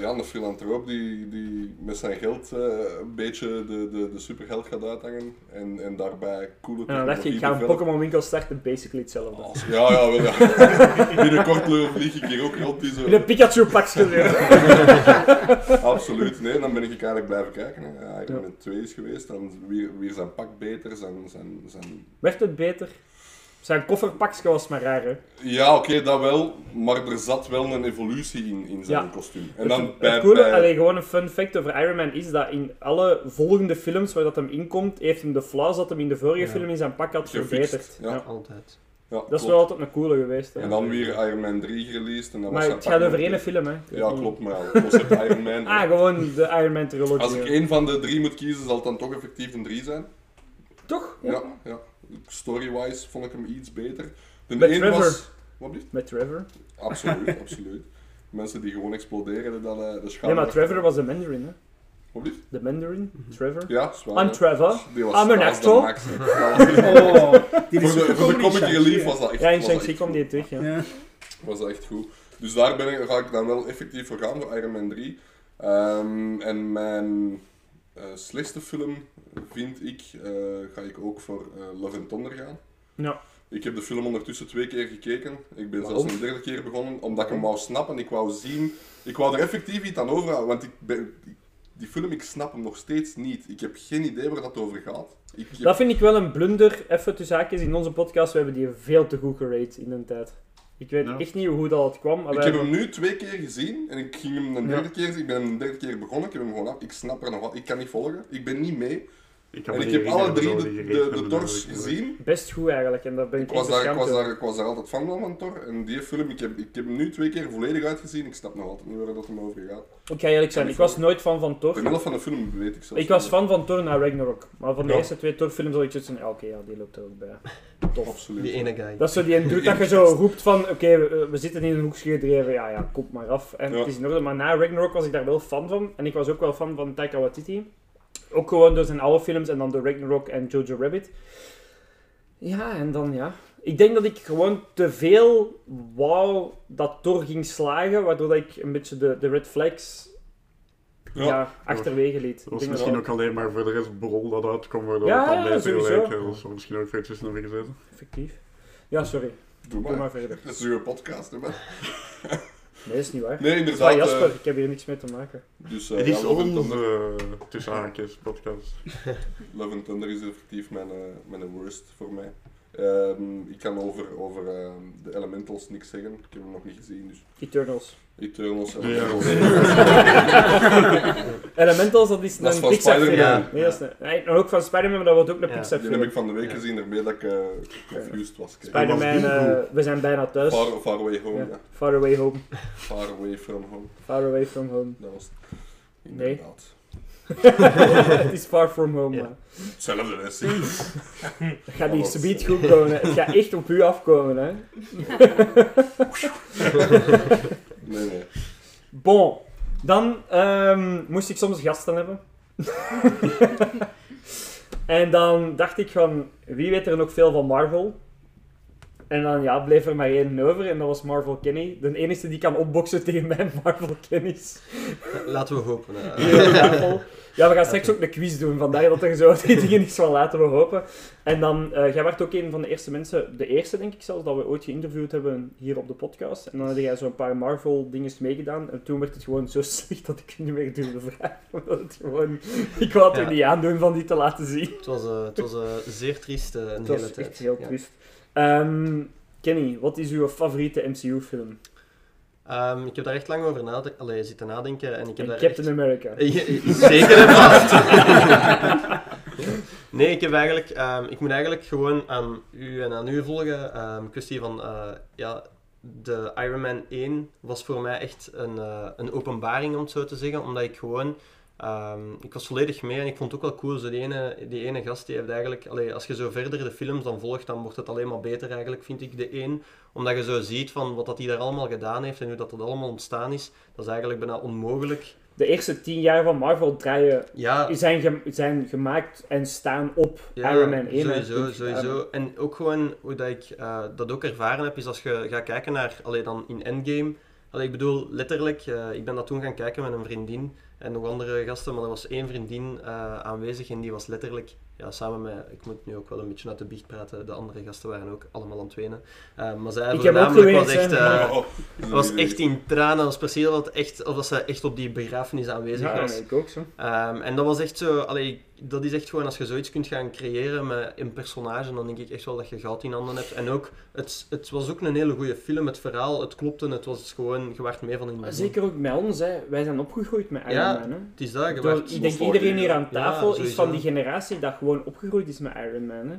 ja, een filantroop die, die met zijn geld eh, een beetje de, de, de superheld gaat uithangen en, en daarbij coole En dan dacht je, ik ga een Pokémon winkel starten, basically hetzelfde. Als- Ja, ja, wel, ja. Binnenkort vlieg ik hier ook rond die zo... In een Pikachu-pakje weer. Absoluut, nee, dan ben ik eigenlijk blijven kijken. Hè. Ja, Iron Man 2 is geweest, dan weer, weer zijn pak beter, zijn, zijn, zijn... Werd het beter? Zijn kofferpakje was maar raar, hè. Ja, oké, dat wel, maar er zat wel een evolutie in, in zijn Ja. kostuum. En dan het, bij... het coole, bij- allee, gewoon een fun fact over Iron Man is dat in alle volgende films waar dat hem inkomt, heeft hem de flaws dat hem in de vorige Ja. film in zijn pak had Gefixt, verbeterd. ja. Ja. Altijd. ja, Dat is wel altijd een coole geweest. Hè. En dan weer Iron Man 3 gereleased en dan maar het gaat over één film, hè. Ja, klopt, maar het concept Iron Man... Ah, gewoon de Iron Man trilogy. Als ik één van de drie moet kiezen, zal het dan toch effectief een 3 zijn. Toch? Ja, ja. Story-wise vond ik hem iets beter. De Met één Trevor. was... Wat blieft? Met Trevor. Absoluut, absoluut. Mensen die gewoon exploderen, dat eh de Nee, maar Trevor was de Mandarin, hè. Wat blieft? De Mandarin, Trevor. Ja, zwaar. I'm. Trevor. Die was, I'm an actor. max, Oh, die Voor de, voor de comic relief was dat echt Ja, in Shang-Chi kwam die terug, ja. Ja. Was dat echt goed. Dus daar ben ik, ga ik dan wel effectief voor gaan, voor Iron Man 3. Ehm, en mijn slechtste film vind ik, eh, ga ik ook voor eh, Love and Thunder gaan. Ja. Ik heb de film ondertussen twee keer gekeken. Ik ben Waarom? zelfs een derde keer begonnen, omdat ik hem wou snappen. Ik wou zien, ik wou er effectief iets aan overhouden, want ik ben, die film, ik snap hem nog steeds niet. Ik heb geen idee waar dat over gaat. Ik heb- Dat vind ik wel een blunder, even tussen haakjes, in onze podcast. We hebben die veel te goed gerate in de tijd. Ik weet Ja. echt niet hoe dat kwam, maar Ik heb hem nu zien keer gezien en ik ging hem een derde keer zien. Ik ben hem een derde keer begonnen, ik heb hem gewoon af. Ik snap er nog wat, ik kan niet volgen. Ik ben niet mee. Ik En ik heb alle drie dat de, de, de gezien. best goed eigenlijk. En daar ben ik, Ik was, daar, ik, was daar, ik was daar altijd fan van, van Thor. En die film, ik heb, ik heb hem nu twee keer volledig uitgezien. Ik snap nog altijd niet waar dat hem over gaat. Ik ga eerlijk zijn, ik was nooit fan van De Thor. helft van de film weet ik zelfs Ik was fan van Thor naar Ragnarok. Maar van de Ja. eerste twee Thor-films had ik zoiets van, ja, oké, ja, die loopt er ook bij. Tof. Absoluut. Die ene guy. Dat is zo die doet dat je zo roept van, oké, we, we zitten in een hoekje gedreven, ja, ja, kom maar af. En Ja. het is in orde. Maar na Ragnarok was ik daar wel fan van. En ik was ook wel fan van Taika Waititi. Ook gewoon door zijn oude films en dan door Ragnarok en Jojo Rabbit. Ja, en dan ja. Ik denk dat ik gewoon te veel wou dat Thor ging slagen, waardoor dat ik een beetje de, de red flags ja. Ja. achterwege liet. Dat was denk misschien ook alleen maar voor de rest brol dat uitkwam, waardoor Ja, het dan sowieso. lijken. Dat er misschien ook eventjes naar gezeten. Effectief. Ja, sorry. Doe Doe maar. maar verder. Dat is uw podcast, hè, man. Nee, is niet waar. Nee, Dat is van inderdaad. Jasper, eh, ik heb hier niks mee te maken. dus, eh, Het ja, is Love and Thunder, onze, tussen haakjes, podcast. Love and Thunder is effectief mijn, eh, mijn worst voor mij. Ehm, ik kan over, over ehm, de Elementals niks zeggen. Ik heb hem nog niet gezien, dus Eternals. Eternals. Ja. Elementals. Elementals, dat is Dat is een van Pixar film. Spider-Man. Nee, dat is een, nee, en ook van Spider-Man, maar dat wordt ook een Ja. Pixar Die heb ik van de week gezien, daarmee dat ik eh, confused was. Spider-Man, eh, we zijn bijna thuis. Far, far Away Home, Ja. ja. Far away home. Far Away From Home. Far away from home. Dat was het. Nee. Inderdaad. Het is far from home, Ja. man. Hetzelfde is Dat gaat Dat niet subiet goed komen. Het gaat echt op u afkomen, hè. Nee, nee. Bon. Dan ehm, moest ik soms gasten hebben. en dan dacht ik van, wie weet er nog veel van Marvel? En dan ja, bleef er maar één over en dat was Marvel Kenny. De enige die kan opboksen tegen mijn Marvel Kenny's. Laten we hopen. hè. Ja, we gaan straks ook een quiz doen, vandaar dat er zo die dingen is van laten we hopen. En dan, eh jij werd ook een van de eerste mensen, de eerste denk ik zelfs, dat we ooit geïnterviewd hebben hier op de podcast. En dan had jij zo'n paar Marvel dingen meegedaan. En toen werd het gewoon zo slecht dat ik niet meer durfde vragen. Omdat het gewoon, ik wou het er Ja. niet aandoen van die te laten zien. Het was, eh, het was eh, zeer triest een Het hele was tijd. echt heel Ja. triest. Ehm, Kenny, wat is uw favoriete MCU-film? Ehm, ik heb daar echt lang over nade Allee, zitten nadenken en ik heb daar Captain echt... America. Zeker en vast. nee, ik heb eigenlijk... ehm, ik moet eigenlijk gewoon aan u en aan u volgen. Ehm kwestie van... eh, ja, de Iron Man 1 was voor mij echt een, eh, een openbaring, om het zo te zeggen. Omdat ik gewoon... ehm, ik was volledig mee en ik vond het ook wel cool. Zo die, ene, die ene gast die heeft eigenlijk... Allee, als je zo verder de films dan volgt, dan wordt het alleen maar beter eigenlijk, vind ik, de 1 omdat je zo ziet van wat dat hij daar allemaal gedaan heeft en hoe dat, dat allemaal ontstaan is. Dat is eigenlijk bijna onmogelijk. De eerste tien jaar van Marvel draaien, Ja, zijn, zijn gemaakt en staan op Ja, Iron Man 1. hè. Sowieso, sowieso. En ook gewoon hoe dat ik eh, dat ook ervaren heb, is als je gaat kijken naar, alleen dan in Endgame. Allee, ik bedoel, letterlijk, eh, ik ben dat toen gaan kijken met een vriendin en nog andere gasten, maar er was één vriendin eh, aanwezig en die was letterlijk, ja, samen met, ik moet nu ook wel een beetje uit de biecht praten, de andere gasten waren ook allemaal aan het wenen. Eh, maar zij Ik heb ook voornamelijk was echt, eh, Oh, oh. was echt in tranen, dat was precies of, dat echt, of dat ze echt op die begrafenis aanwezig ja, was. ik ook zo. Ehm, en dat was echt zo, allee, dat is echt gewoon als je zoiets kunt gaan creëren met een personage, dan denk ik echt wel dat je goud in handen hebt. En ook, het, het was ook een hele goede film, het verhaal, het klopte, het was gewoon, je werd mee van in de zeker ook met ons, hè. wij zijn opgegroeid met Iron Ja, Man. Hè. Het is dat, Door- ik denk iedereen hier aan tafel is sowieso. van die generatie dat gewoon opgegroeid is met Iron Man. Hè.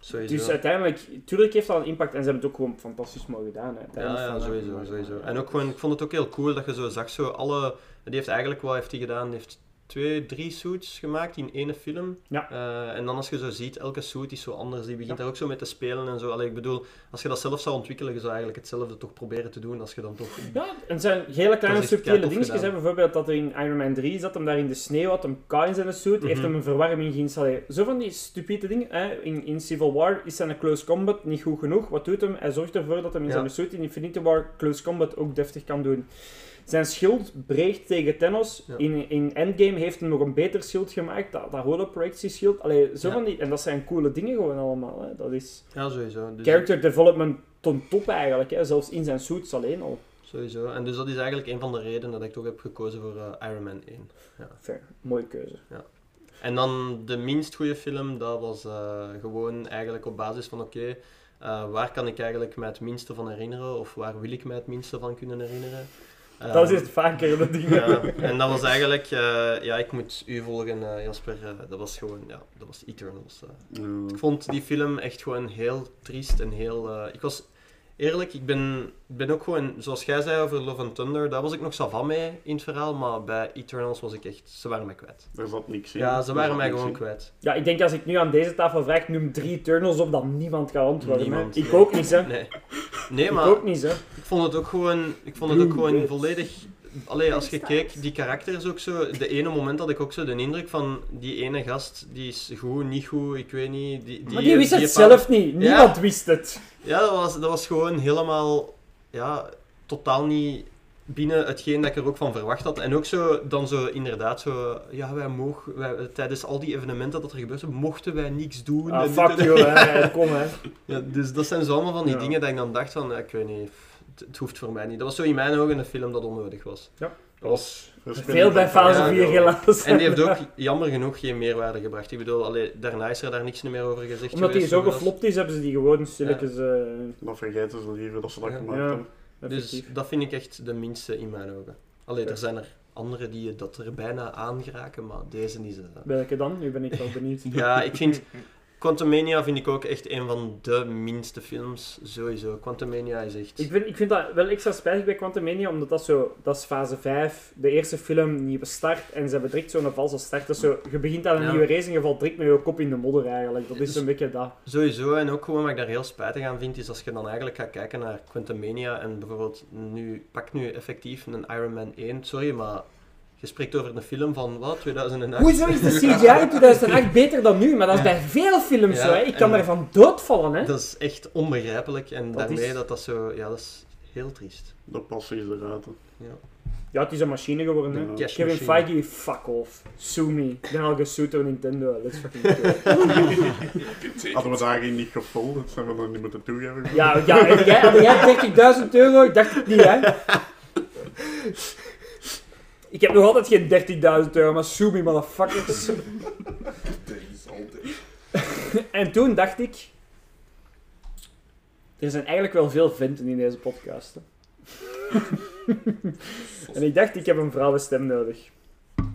sowieso. Dus uiteindelijk, tuurlijk heeft dat een impact en ze hebben het ook gewoon fantastisch mooi gedaan. Hè. Ja, ja, van, hè. sowieso, sowieso. En ook gewoon, ik vond het ook heel cool dat je zo zag, zo alle, die heeft eigenlijk, wat heeft hij gedaan? Die heeft twee, drie suits gemaakt in één film. Ja. Eh, en dan als je zo ziet, elke suit is zo anders. Die begint daar ook zo mee te spelen en zo. Allee, ik bedoel, als je dat zelf zou ontwikkelen, je zou eigenlijk hetzelfde toch proberen te doen als je dan toch... Ja, en het zijn hele kleine subtiele dingetjes. hè. Bijvoorbeeld dat er in Iron Man 3 zat, hem daar in de sneeuw had, hem kou in zijn suit, heeft Mhm. hem een verwarming geïnstalleerd. Zo van die stupide dingen. Hè. In, in Civil War is zijn close combat niet goed genoeg. Wat doet hem? Hij zorgt ervoor dat hij in Ja. zijn suit in Infinity War close combat ook deftig kan doen. Zijn schild breekt tegen Thanos. Ja. In, in Endgame heeft hij nog een beter schild gemaakt, dat, dat holoprojectieschild. Allee, zo Ja. van die, en dat zijn coole dingen gewoon allemaal. Hè. Dat is Ja, sowieso. Dus character development ton top eigenlijk, hè. zelfs in zijn suits alleen al. Sowieso. En dus dat is eigenlijk een van de redenen dat ik toch heb gekozen voor eh, Iron Man 1. Fair, mooie keuze. En dan de minst goede film, dat was eh, gewoon eigenlijk op basis van oké, eh, waar kan ik eigenlijk mij het minste van herinneren of waar wil ik mij het minste van kunnen herinneren? Dat is het vaker, dat ding. Ja, en dat was eigenlijk, eh, ja, ik moet u volgen, eh, Jasper. eh, dat was gewoon, ja, dat was Eternals. eh. Ik vond die film echt gewoon heel triest en heel. eh, ik was eerlijk, ik ben, ik ben ook gewoon, zoals jij zei over Love and Thunder, daar was ik nog savan mee in het verhaal, maar bij Eternals was ik echt, ze waren mij kwijt. Daar zat niks in. Ja, ze waren mij gewoon in. kwijt. Ja, ik denk als ik nu aan deze tafel vraag, noem drie Eternals op, dat niemand gaat antwoorden. Niemand, Ik nee. ook niet, hè. Nee, nee Ik maar ook niet, hè. ik vond het ook gewoon, ik vond het ook gewoon volledig. Allee, als je keek, die karakters ook zo. De ene moment had ik ook zo de indruk van die ene gast, die is goed, niet goed, ik weet niet. Die, die, Maar die wist het zelf niet. Niemand wist het. Ja, dat was, dat was gewoon helemaal, ja, totaal niet binnen hetgeen dat ik er ook van verwacht had. En ook zo, dan zo inderdaad zo, ja, wij mogen, wij, tijdens al die evenementen dat er gebeurd zijn, mochten wij niks doen. Ah, En fuck you, hè. Kom, hè. Ja, dus dat zijn zo allemaal van die Ja. dingen dat ik dan dacht van, ik weet niet, het, het hoeft voor mij niet. Dat was zo in mijn ogen een film dat onnodig was. Dat was Veel bij fase Ja, 4 ja. gelaten. En die heeft ook jammer genoeg geen meerwaarde gebracht. Ik bedoel, allee, daarna is er daar niks meer over gezegd Omdat die geweest, zo dat is- geflopt is, hebben ze die gewoon stilletjes... eh Dan vergeten ze liever dat ze dat Ja. gemaakt Ja. hebben. Dus effectief. dat vind ik echt de minste in mijn ogen. Allee, er zijn er andere die dat er bijna aan geraken, maar deze eh, Welke dan? Nu ben ik wel benieuwd. Ja, ik vind... Quantumania vind ik ook echt een van de minste films, sowieso. Quantumania is echt... Ik vind, ik vind dat wel extra spijtig bij Quantumania, omdat dat zo... Dat is fase 5, de eerste film, nieuwe start, en ze hebben direct zo'n valse start. Dat is zo, je begint aan een Ja. nieuwe race en je valt direct met je kop in de modder eigenlijk. Dat is een beetje dat. Sowieso, en ook gewoon wat ik daar heel spijtig aan vind, is als je dan eigenlijk gaat kijken naar Quantumania en bijvoorbeeld nu, pak nu effectief een Iron Man 1, sorry, maar je spreekt over een film van, wat, 2008? Hoezo is de CGI in 2008 beter dan nu? Maar dat is bij veel films Ja, zo, hè. Ik kan daarvan doodvallen, hè. Dat is echt onbegrijpelijk en Dat daarmee is- dat dat zo, ja, dat is heel triest. De passie is eruit. hè. Ja. Ja, het is een machine geworden, hè. Ja. Kevin machine. Feige, fuck off. Sue me. Ik ben al gesued door Nintendo. Let's fucking go. Hadden we daarin niet gevolgd, zijn we dan niet moeten toegeven. Ja, ja, had jij, had jij 30.000 euro? Ik dacht het niet, hè. Ik heb nog altijd geen 30.000 euro, maar sue me, motherfuckers. En toen dacht ik... Er zijn eigenlijk wel veel venten in deze podcast. hè. en ik dacht, ik heb een vrouwenstem nodig.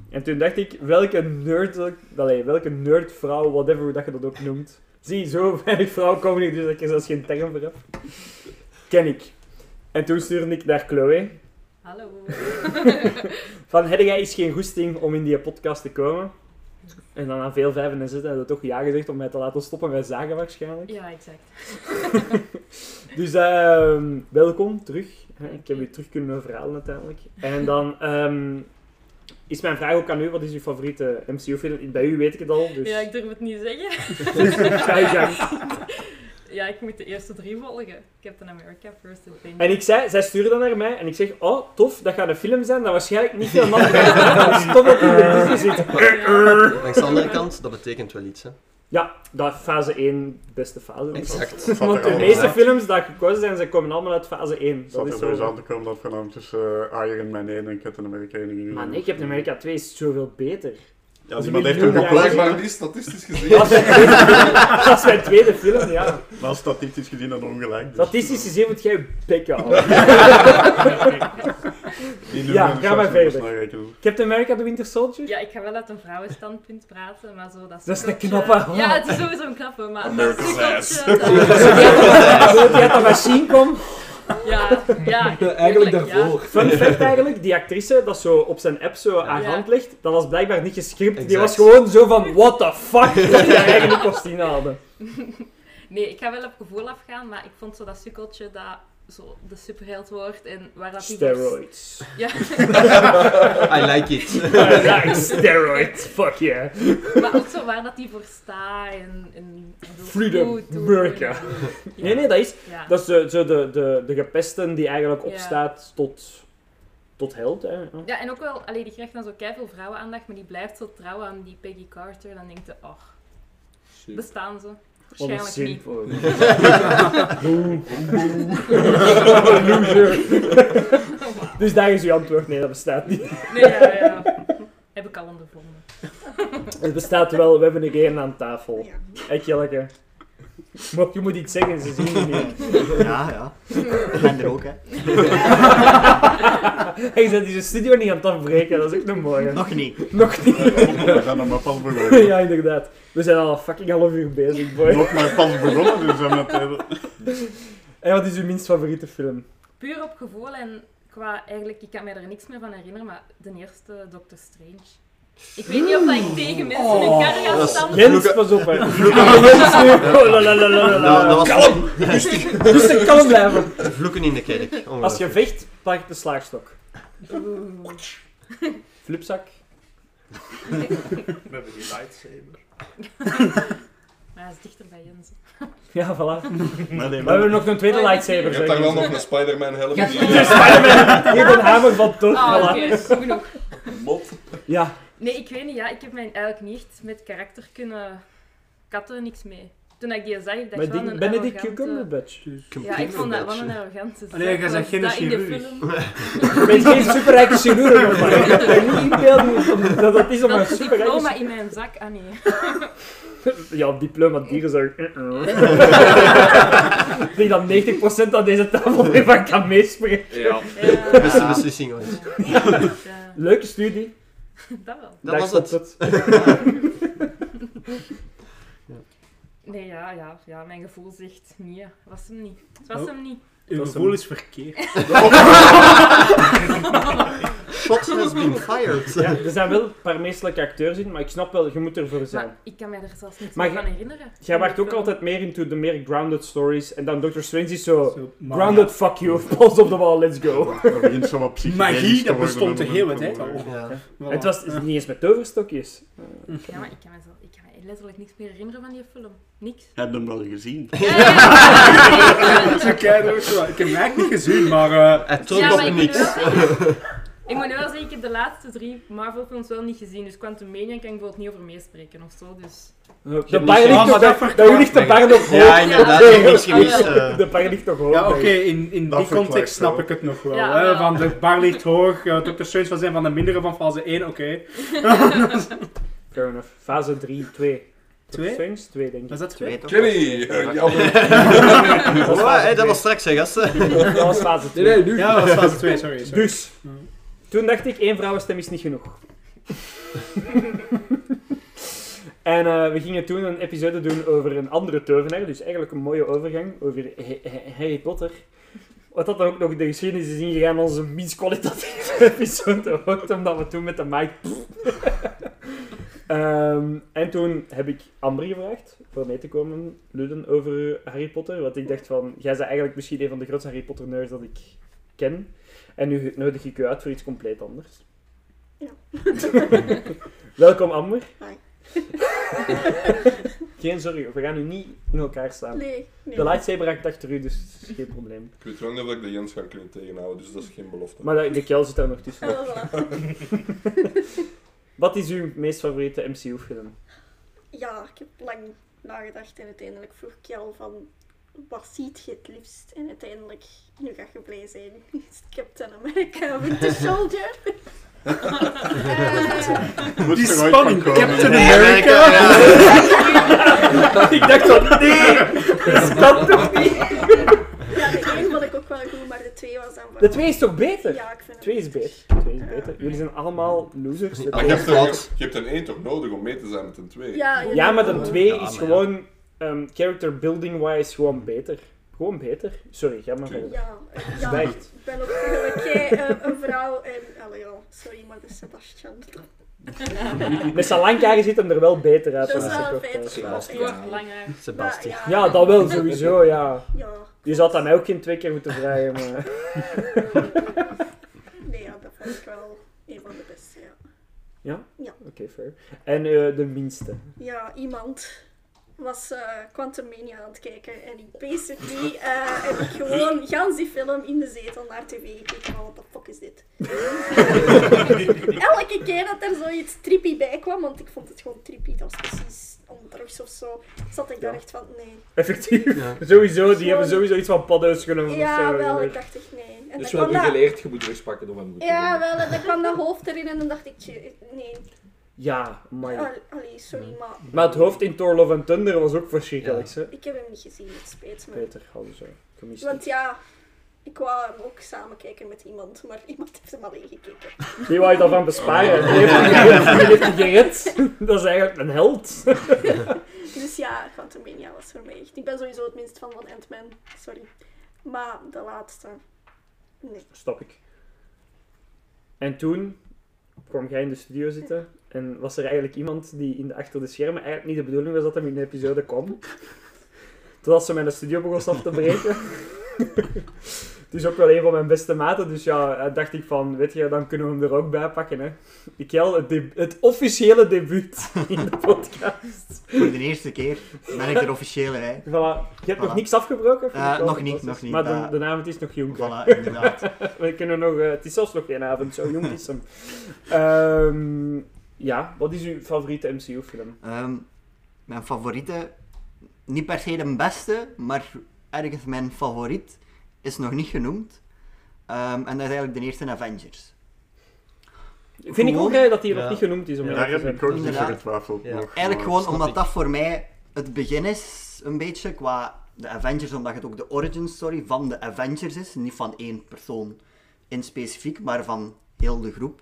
En toen dacht ik, welke nerd... Allee, welke nerdvrouw, whatever hoe dat je dat ook noemt. Zie, zo weinig vrouwen komen hier, dus dat ik er zelfs geen term voor heb. Ken ik. En toen stuurde ik naar Chloe. Hallo. Van, heb jij eens geen goesting om in die podcast te komen? En dan aan veel vijven en zitten hebben we toch ja gezegd om mij te laten stoppen bij zagen waarschijnlijk. Ja, exact. Dus ehm, welkom terug. Ik heb u terug kunnen verhalen uiteindelijk. En dan ehm, is mijn vraag ook aan u, wat is uw favoriete MCU-film? Bij u weet ik het al, dus Ja, ik durf het niet zeggen. ga je gang. Ja, ik moet de eerste drie volgen. Captain America, First Avenger. En ik zei, zij stuurde dan naar mij en ik zeg, oh tof, dat gaat een film zijn dat waarschijnlijk niet veel mannen gaan kijken. Dat is tof dat in de Disney zit. Langs de andere kant, dat betekent wel iets, hè. Ja, dat fase 1 beste fase. Exact. Want er de meeste films die gekozen zijn, ze komen allemaal uit fase 1. Zat Dat er is sowieso aan zo. te komen dat voornamelijk tussen eh, Iron Man 1 en Captain America 1 ging. Maar nee, Captain America 2 is zoveel beter. Ja, is die een man heeft gekozen, Blijkbaar niet, statistisch gezien. Dat is mijn tweede, film, ja. maar statistisch gezien dan ongelijk. dus. Statistisch gezien moet jij je bek houden. Ja, ga maar verder. Captain America The Winter Soldier? Ja, ik ga wel uit een vrouwenstandpunt praten, maar zo dat Dat is een knappe. Ja, het is sowieso een knappe, maar America's ass. dat- Die uit de machine komt. Ja, ja. Eigenlijk daarvoor. Fun fact eigenlijk, die actrice dat zo op zijn app zo Ja. hand ligt, dat was blijkbaar niet gescript. Die was gewoon zo van, what the fuck, dat hij eigenlijk kost inhalen. Nee, ik ga wel op gevoel afgaan, maar ik vond zo dat sukkeltje dat zo de superheld wordt en waar dat Steroids. Ja, I like it. like steroids, fuck yeah. maar ook zo waar dat die voor staat en, Freedom. America. Ja. Nee, nee, dat is, Ja. dat is de, zo de, de, de gepesten die eigenlijk Ja. opstaat tot, tot held. Hè. Ja. Ja, en ook wel, allee, die krijgt dan zo keiveel vrouwenaandacht, maar die blijft zo trouw aan die Peggy Carter. Dan denkt je, ach, bestaan ze? Waarschijnlijk niet. Dus daar is uw antwoord. Nee, dat bestaat niet. Nee, ja, ja. Heb ik al ondervonden. Het bestaat wel, we hebben een game aan tafel. Ja. Echt Jelleke. Maar je moet iets zeggen, ze zien je niet. Ja, ja. Ik ben er ook, hè. Hij zet deze studio niet aan het afbreken, dat is ook nog mooi. hè. Nog niet. Nog niet. We zijn nog maar pas begonnen. ja, inderdaad. We zijn al een fucking half uur bezig, boy. Nog maar pas begonnen, dus we het even... En wat is uw minst favoriete film? Puur op gevoel en qua, eigenlijk, ik kan me er niks meer van herinneren, maar de eerste Doctor Strange. Ik weet niet of dat ik tegen mensen Oh. hun kar ga staan. Jens, pas op. Oh. Nou, Kalm! Rustig, rustig, kalm blijven. vloeken in de kerk. Als je vecht, pak ik de slaagstok. Flipzak. We hebben die lightsaber. Maar hij is dichter bij Jens. Ja, voilà. Maar nee, We hebben nog een tweede Oh, lightsaber. Je hebt daar wel nog een Spider-Man helm Ja. Spider-Man, hier een hamer van toch. Ah, voilà. oké, genoeg. Mot. Ja, Nee, ik weet niet, ja, ik heb mij eigenlijk niet echt met karakter kunnen katten, niks mee. Toen ik die zag, ik dacht die een Benedict arrogante- Cumberbatch. Ja, ik vond dat wel een arrogante Allee, zak, jij zegt geen dat in de chirurg. Je bent geen superrijke chirurg, wat? Je kan je niet inbeelden dat dat is om een Dat superrijke diploma in mijn zak, ah nee. Ja, diploma dierenzorg. Ik denk dat 90% aan deze tafel ervan kan meespreken. Ja. Beste beslissing Leuke studie. dat wel. Dat was Daar het. het. Nee, ja, ja, ja, mijn gevoel zegt nee, was hem niet. Het was Oh. hem niet. Uw Dat is gevoel een- is verkeerd. Shot has been fired. Ja, er zijn wel een paar meestelijke acteurs in, maar ik snap wel, je moet ervoor zijn. Maar ik kan mij er zelfs niet Maar meer van herinneren. Jij wacht ook Film. altijd meer into de meer grounded stories. En dan Doctor Strange is zo... Grounded, fuck you, balls op the wall, let's go. Dat begint zo wat psychedelisch Magie, dat bestond de hele tijd al. Het was niet eens met toverstokjes. Ja, maar ik kan, me letterlijk niks meer herinneren van die film. Niks. Heb je hem wel gezien? Ja, ja. Ik heb hem eigenlijk niet gezien, maar... eh, Het Ja, op niks. zeggen- Ik moet nu wel zeggen, ik heb de laatste drie Marvel-films wel niet gezien, dus Quantum Mania kan ik bijvoorbeeld niet over meespreken of zo, dus... De niet bar ligt maar dat ligt de bar nog hoog. Ja, inderdaad. Ja. Ik heb niks gemist. eh. De bar ligt nog hoog. ja, oké, in, in Dat die context snap ik het nog wel. Ja, hè. wel. Van de bar ligt hoog, uh, Dr. Strange was een van de mindere van fase 1, oké. Fair enough. Fase 3, 2. Twee? Strange? 2, denk ik. Was dat twee? Kenny! eh, Oh, hey, dat was straks, hè, gasten. Dat was fase 2. Nee, nee, nu. Ja, dat was fase 2, sorry. sorry. Dus, toen dacht ik, één vrouwenstem is niet genoeg. en eh, we gingen toen een episode doen over een andere tovenaar, dus eigenlijk een mooie overgang over Harry Potter. Wat dat dan ook nog de geschiedenis is ingegaan, onze minst kwalitatieve episode wordt, omdat we toen met de mic... Ehm, en toen heb ik Amber gevraagd voor mee te komen lullen over Harry Potter, want ik dacht van, jij bent eigenlijk misschien een van de grootste Harry Potter nerds dat ik ken. En nu nodig ik u uit voor iets compleet anders. Ja. Welkom, Amber. Hi. Geen zorgen, we gaan nu niet in elkaar staan. Nee, nee. De lightsaber hangt achter u, dus het is geen probleem. Ik weet wel niet of ik de Jens ga kunnen tegenhouden, dus dat is geen belofte. Maar de, de kel zit daar nog tussen. Voilà. Wat is uw meest favoriete MCU-film? Ja, ik heb lang nagedacht en uiteindelijk vroeg ik je al van wat ziet je het liefst? En uiteindelijk, nu ga je blij zijn, Captain America Winter Soldier. Die spanning. Captain America. ik dacht van, nee, dat kan toch niet? ja, de één vond ik ook wel goed, maar de twee was dan. De twee is toch beter? Ja, ik vind Twee het is beter. Twee is beter. Jullie zijn allemaal losers. De Maar twee je is hebt, er, Wat? je hebt een 1 toch nodig om mee te zijn met een 2? Ja, Ja, maar de 2 Ja, is gewoon ehm, character building wise gewoon beter. Gewoon beter. Sorry, ga maar verder. Ja, eh, ja Zwijgt. ik ben ook eigenlijk jij, eh, een vrouw en... Allee, ja, sorry, maar de Sebastian. Met zijn lang haar ziet hem er wel beter uit. Dat dan is wel. Sebastian. Ja, dat wel, sowieso, ja. Ja. Je zou dat mij ook geen twee keer moeten vragen, maar... Nee, ja, dat vond ik wel een van de beste, ja. Ja? Ja. Oké, fair. En eh, de minste. Ja, iemand was eh Quantum Mania aan het kijken en ik basically eh, heb ik gewoon gans die film in de zetel naar tv gekeken what the fuck is dit? Elke keer dat er zoiets trippy bij kwam, want ik vond het gewoon trippy, dat was precies om drugs of zo, zat ik daar echt van nee. Effectief. Ja. Sowieso, die hebben sowieso iets van paddo's genomen Ja, of zo. wel, ik dacht echt nee. En Dus dan we hebben dat, geleerd, je moet drugs pakken om hem goed te ja, doen. wel, en dan kwam dat hoofd erin en dan dacht ik, nee, Ja, maar... Al- allee, sorry, maar Maar het hoofd in Thor Love and Thunder was ook verschrikkelijk, hè? ik heb hem niet gezien, het spijt me. Peter, hadden ze gemist. Want ja, ik wou hem ook samen kijken met iemand, maar iemand heeft hem alleen gekeken. Die wou je daarvan besparen. Die heeft die gered. Dat is eigenlijk een held. Dus ja, Quantum Mania was voor mij echt. Ik ben sowieso het minst van van Ant-Man, sorry. Maar de laatste, nee. Stop ik. En toen kwam jij in de studio zitten en was er eigenlijk iemand die in de, achter de schermen eigenlijk niet de bedoeling was dat hem in de episode kwam. Totdat ze mijn studio begon af te breken. Het is ook wel een van mijn beste maten, dus ja, eh, dacht ik van, weet je, dan kunnen we hem er ook bij pakken. Hè. Ik het, het officiële debuut in de podcast. Voor de eerste keer ben ik er officieel bij. Voilà. Je hebt nog niks afgebroken? Wel nog niet, nog niet. Maar de, Eh, de avond is nog jong. Voilà, inderdaad. We kunnen nog, het is zelfs nog geen avond, zo jong is hem. Ehm, ja, wat is uw favoriete MCU-film? Ehm, mijn favoriete, niet per se de beste, maar ergens mijn favoriet, is nog niet genoemd. Ehm, en dat is eigenlijk de eerste Avengers. Vind ik ook hè, dat die nog niet genoemd is. Om Ja, eerlijk daar te heb zijn. ik ook niet getwijfeld. Ja. Eigenlijk gewoon omdat ik. dat voor mij het begin is, een beetje, qua de Avengers, omdat het ook de origin story van de Avengers is. Niet van één persoon in specifiek, maar van heel de groep.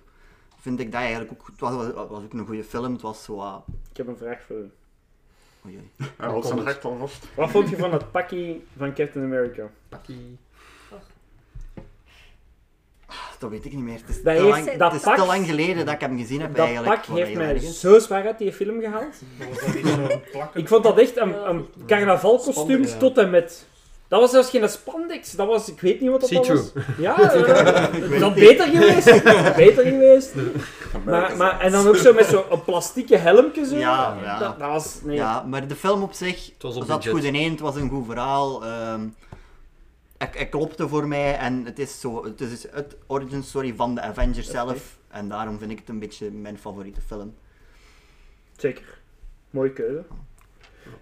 Vind ik dat eigenlijk ook, het was, was was ook een goede film. Het was zo, ah, Ik heb een vraag voor u. oei, oei. Hij houdt zijn hart al vast. Wat vond je van het pakje van Captain America? Pakkie. Dat weet ik niet meer. Het is, Dat te, heeft- lang, dat het is pak- te lang geleden dat ik hem gezien heb Dat eigenlijk. pak heeft mij ergens. zo zwaar uit die film gehaald. Ik vond dat echt een, een carnavalkostuum ja. tot en met... Dat was zelfs geen spandex, dat was... Ik weet niet wat dat was. Ja, eh, dat beter geweest. beter geweest. Maar, maar, en dan ook zo met zo'n plastieke helmje zo. Ja, ja. Dat, dat was... Nee. Ja, maar de film op zich was op zat budget. goed ineen, het was een goed verhaal. ehm het, het klopte voor mij en het is, zo, het is het origin story van de Avengers zelf. En daarom vind ik het een beetje mijn favoriete film. Zeker. Mooie keuze.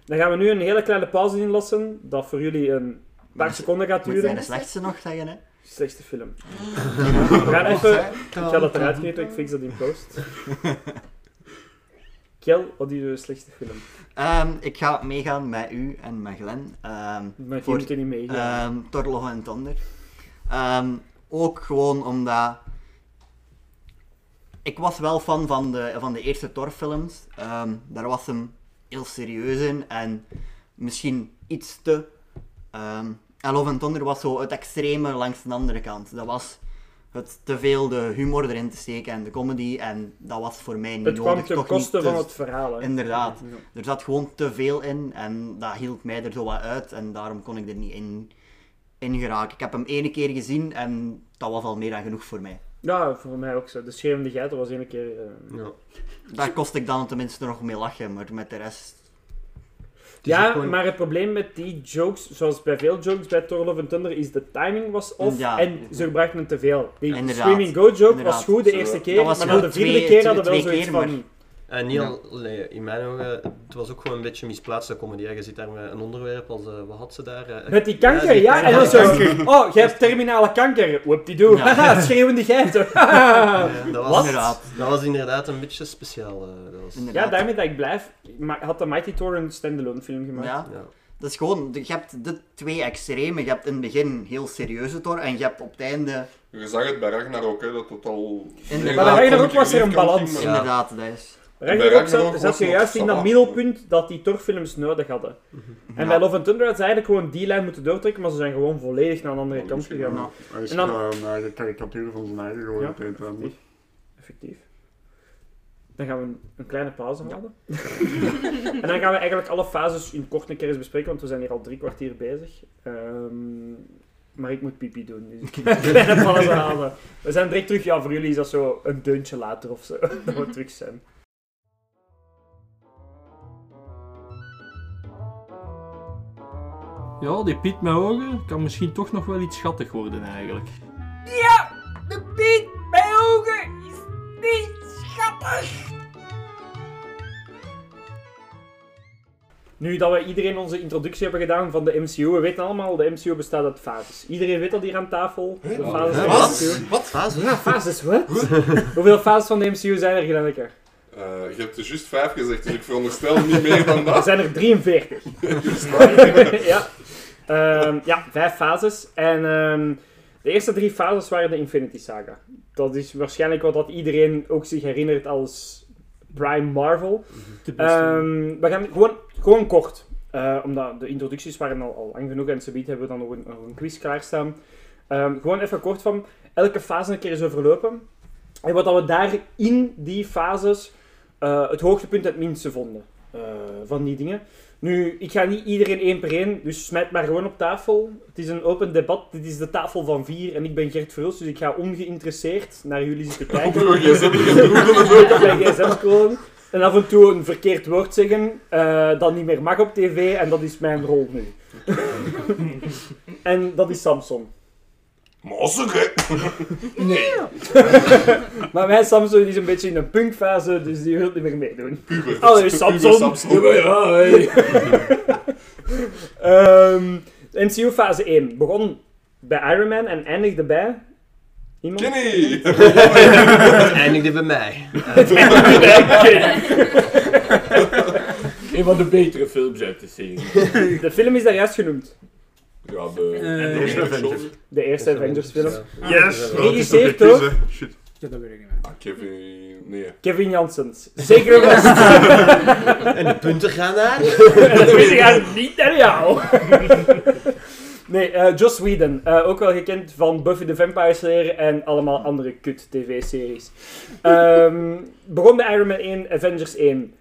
Dan gaan we nu een hele kleine pauze inlassen, dat voor jullie een paar seconden gaat Moet zijn duren. de slechtste nog zeggen, hè? Slechtste film. We gaan even... Ik ga dat eruit knippen, ik fix dat in post. Kel, wat is je slechtste film? Ehm, ik ga meegaan met u en met Glen. ehm, Met voor niet meegaan. ehm Thor Love and Thunder. Ehm, ook gewoon omdat... Ik was wel fan van de, van de eerste Thor-films. Ehm, daar was hem heel serieus in en misschien iets te... ehm en Love and Thunder was zo het extreme langs de andere kant. Dat was het te veel de humor erin te steken en de comedy en dat was voor mij niet het nodig. kwam ten koste niet te- van het verhaal. Hè. Inderdaad. Ja. Er zat gewoon te veel in en dat hield mij er zo wat uit en daarom kon ik er niet in, in geraken. Ik heb hem ene keer gezien en dat was al meer dan genoeg voor mij. Ja, voor mij ook zo. De schreeuwende geiter was één keer... eh, Ja. Daar kost ik dan tenminste nog mee lachen, maar met de rest... Ja, gewoon- maar het probleem met die jokes, zoals bij veel jokes bij Thor Love and Thunder, is de timing was off Ja. en ze gebruikten het te veel. Die Inderdaad. Screaming Go joke Inderdaad. was goed de eerste keer, maar na de vierde twee- keer hadden we wel zoiets keer, van... maar- En niet al, nee, in mijn ogen, het was ook gewoon een beetje misplaatste comedy. Je zit daar met een onderwerp als, eh, wat had ze daar? eh, Met die kanker, die ja, en dan zo... Oh, jij hebt terminale kanker. Whoop die doe. Haha, schreeuwende geiten. Ja, dat, was, Inderdaad. dat was inderdaad een beetje speciaal. eh, dat was. Ja, daarmee dat ik blijf... Maar had de Mighty Thor een standalone film gemaakt? Ja, ja. dat is gewoon... Je hebt de twee extremen. Je hebt in het begin heel serieuze Thor en je hebt op het einde... Je zag het bij Ragnarok, hè, dat het al... Maar bij comic was er een balans. maar- Inderdaad, dat is... Ragnarok zat, zat je juist in dat middelpunt dat die torfilms nodig hadden. En Ja. bij Love and Thunder had ze eigenlijk gewoon die lijn moeten doortrekken, maar ze zijn gewoon volledig naar een andere kant gegaan. Ja, hij is En dan- eh, een eigen karikatuur van zijn eigen. Ja, en ander. effectief. Dan gaan we een, een kleine pauze houden. en dan gaan we eigenlijk alle fases in kort een keer eens bespreken, want we zijn hier al drie kwartier bezig. Ehm, maar ik moet pipi doen, dus ik ga een kleine pauze halen. We zijn direct terug. Ja, voor jullie is dat zo een deuntje later of zo, dat we terug zijn. Ja, die Piet met ogen kan misschien toch nog wel iets schattig worden eigenlijk. Ja, de Piet bij ogen is niet schattig. Nu dat we iedereen onze introductie hebben gedaan van de MCU, we weten allemaal, de MCU bestaat uit fases. Iedereen weet dat hier aan tafel. De fases van de Wat? MCU. Wat? Fases? Ja, fases, wat? Hoeveel fases van de MCU zijn er, Gilanneke? Eh, je hebt er juist vijf gezegd, dus ik veronderstel niet meer dan Er dat. zijn er 43. ja. Ehm, ja, vijf fases. En ehm, de eerste drie fases waren de Infinity Saga. Dat is waarschijnlijk wat dat iedereen ook zich herinnert als Prime Marvel. Ehm, we gaan gewoon, gewoon kort. Eh, omdat de introducties waren al, al lang genoeg en ze hebben we dan nog een, nog een quiz klaarstaan. Gewoon even kort van elke fase een keer eens overlopen. En wat dat we daar in die fases eh, het hoogtepunt het minste vonden. eh, van die dingen. Nu, ik ga niet iedereen één per één, dus smijt maar gewoon op tafel. Het is een open debat. Dit is de tafel van vier en ik ben Gert Verhulst, dus ik ga ongeïnteresseerd naar jullie zitten kijken. Op gsm scrollen. En af en toe een verkeerd woord zeggen eh, dat niet meer mag op tv en dat is mijn rol nu. en dat is Samson. Mossig, hè? Nee. maar mijn Samson is een beetje in een punkfase, dus die wil niet meer meedoen. Puber. Allee. Ja, hey. Ehm, MCU fase 1 begon bij Iron Man en eindigde bij... Iemand? Kenny! Het eindigde bij mij. Een van de betere films uit de serie. De film is daar juist genoemd. Ja, de... Eh, de eerste Avengers. De eerste Avengers film. Yes! Geregisseerd door- toch. Shit. Ja, dat weet ik niet meer. Ah, Kevin... Nee. Kevin Janssens. Zeker West. En de punten gaan naar... dat weet ik eigenlijk niet naar jou. nee, eh Joss Whedon. eh, ook wel gekend van Buffy the Vampire Slayer en allemaal andere kut tv-series. Ehm, begon bij Iron Man 1, Avengers 1.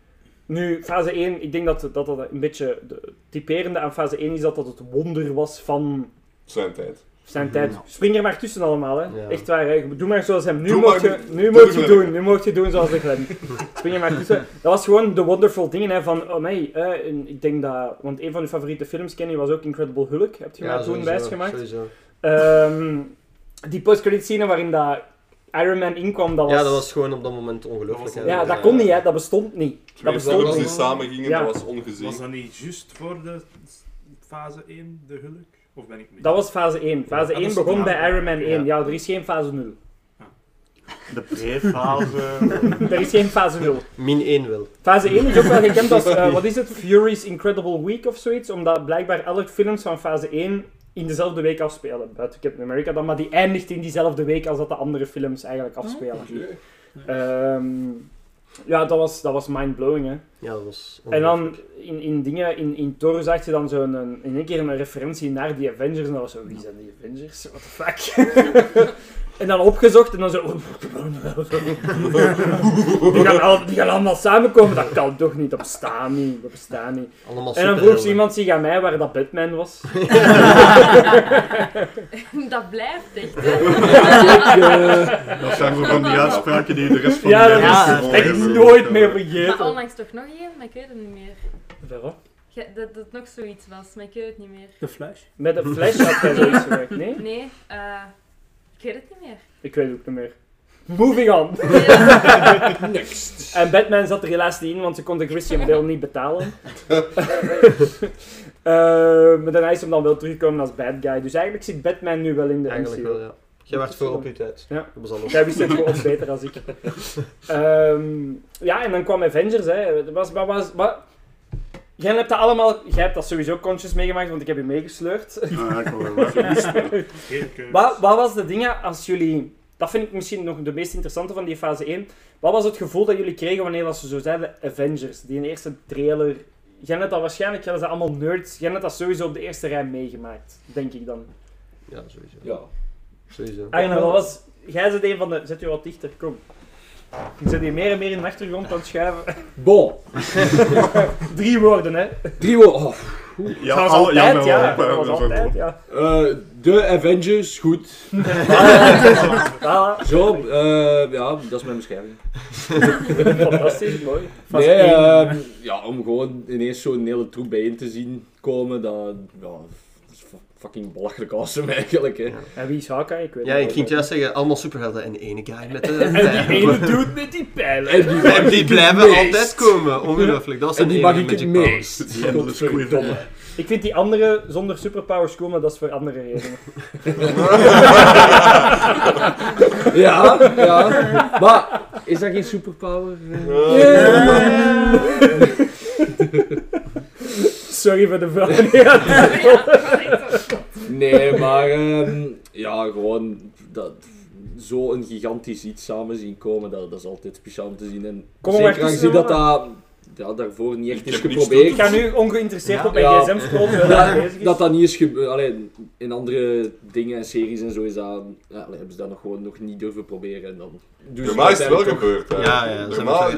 Nu, fase 1, ik denk dat dat, dat een beetje de typerende aan fase 1 is dat dat het wonder was van Zijn tijd. zijn tijd. Spring er maar tussen allemaal, hè. Ja. Echt waar, hè. Doe maar zoals hem. Nu Doe mocht je, nu doe mocht je doen. Nu mocht je doen zoals de Glen. Spring er maar tussen. Dat was gewoon de wonderful dingen, hè. Van, oh nee, eh, ik denk dat... Want een van uw favoriete films, Kenny, was ook Incredible Hulk. Heb je mij toen wijsgemaakt? Sowieso. Ehm die post-credit scene waarin dat Iron Man inkwam, dat was... Ja, dat was gewoon op dat moment ongelooflijk. hè. Ja, dat kon niet, hè. Dat bestond niet. Dat Twee bestond films die niet. samen gingen, Ja. dat was ongezien. Was dat niet juist voor de fase 1, de hulk? Of ben ik mee? Dat was fase 1. Fase Ja, dat 1 is- begon bij Iron Man 1. Ja. Ja, er is geen fase 0. De pre-fase. Er is geen fase 0. Min 1 wel. Fase 1 is ook wel gekend als, eh, wat is het, Fury's Incredible Week of zoiets, omdat blijkbaar elke films van fase 1 in dezelfde week afspelen. Buiten Captain America dan, maar die eindigt in diezelfde week als dat de andere films eigenlijk afspelen. Ehm, ja, dat was, dat was mind-blowing, hè. Ja, dat was En dan in, in dingen, in, in Thor zag je dan zo'n, een- in één keer een referentie naar die Avengers. En dat was zo, wie zijn die Avengers? What the fuck? en dan opgezocht en dan zo... die, gaan al, die gaan allemaal samenkomen, dat kan toch niet, dat bestaat niet, dat bestaat niet. Allemaal En dan vroeg ze iemand zich aan mij waar dat Batman was. dat blijft echt, hè. Dat zijn zo van die uitspraken die de rest van Ja, de dat mensen is echt nooit meer Maar vergeten. onlangs toch nog één, maar ik weet het niet meer. Ge- Dat dat nog zoiets was, maar ik weet het niet meer. De Flash. Met een flash had jij zoiets gezegd, nee? Nee, eh, ik weet het niet meer. Ik weet het ook niet meer. Moving on. Next. En Batman zat er helaas niet in, want ze konden Christian Bale niet betalen. Eh, maar daarna is hem dan wel teruggekomen als bad guy. Dus eigenlijk zit Batman nu wel in de Eigenlijk MCU. wel, ja. Jij werd voor op je tijd. Ja. Dat was alles. Jij wist het gewoon beter dan ik. Ehm, ja, en dan kwam Avengers. Hè. Het Was, wat was, wat... Jij hebt dat allemaal... Jij hebt dat sowieso conscious meegemaakt, want ik heb je meegesleurd. Ja, ik wil wel. Geen keus. Wat, wat was de dingen als jullie dat vind ik misschien nog de meest interessante van die fase 1. Wat was het gevoel dat jullie kregen wanneer dat ze zo zeiden Avengers? Die eerste trailer. Jij hebt dat waarschijnlijk, jij zijn allemaal nerds. Jij hebt dat sowieso op de eerste rij meegemaakt, denk ik dan. Ja, sowieso. Ja. Sowieso. Arno, wat was... Jij zit een van de... Zet je wat dichter, kom. Ik zit hier meer en meer in de achtergrond aan het schuiven. Bon. Drie woorden, hè. Drie woorden. Oh. Ja, dat was al- ja, altijd, ja. Dat was altijd. Eh, de Avengers, goed. Zo, eh, ja, dat is mijn beschrijving. Fantastisch, mooi. Fase nee, één, eh, ja, om gewoon ineens zo'n hele troep bijeen te zien komen, dat, ja, fucking belachelijk awesome eigenlijk. Hè. En wie is Hawkeye? Ik weet Ja, ik ging het juist zeggen, allemaal superhelden en de ene guy met de En die ene dude met die pijlen. En die, En die blijven altijd komen, ongelooflijk. Dat is En een die mag ik het meest. Ja, dat is Godverdomme. Ik vind die andere zonder superpowers cool, maar dat is voor andere redenen. Ja, ja. Maar, is dat geen superpower? Sorry voor de vraag. Ja, Nee, maar ehm, ja, gewoon dat, zo'n gigantisch iets samen zien komen, dat, dat is altijd speciaal om te zien. En Kom maar zeker aangezien dat dat ja, daarvoor niet echt Ik is geprobeerd. ik ga nu ongeïnteresseerd op mijn Ja. gsm scrollen dat, dat dat niet is gebeurd. Alleen in andere dingen en series en zo is dat, ja, allee, hebben ze dat nog gewoon nog niet durven proberen. En dan Bij mij is het wel gebeurd.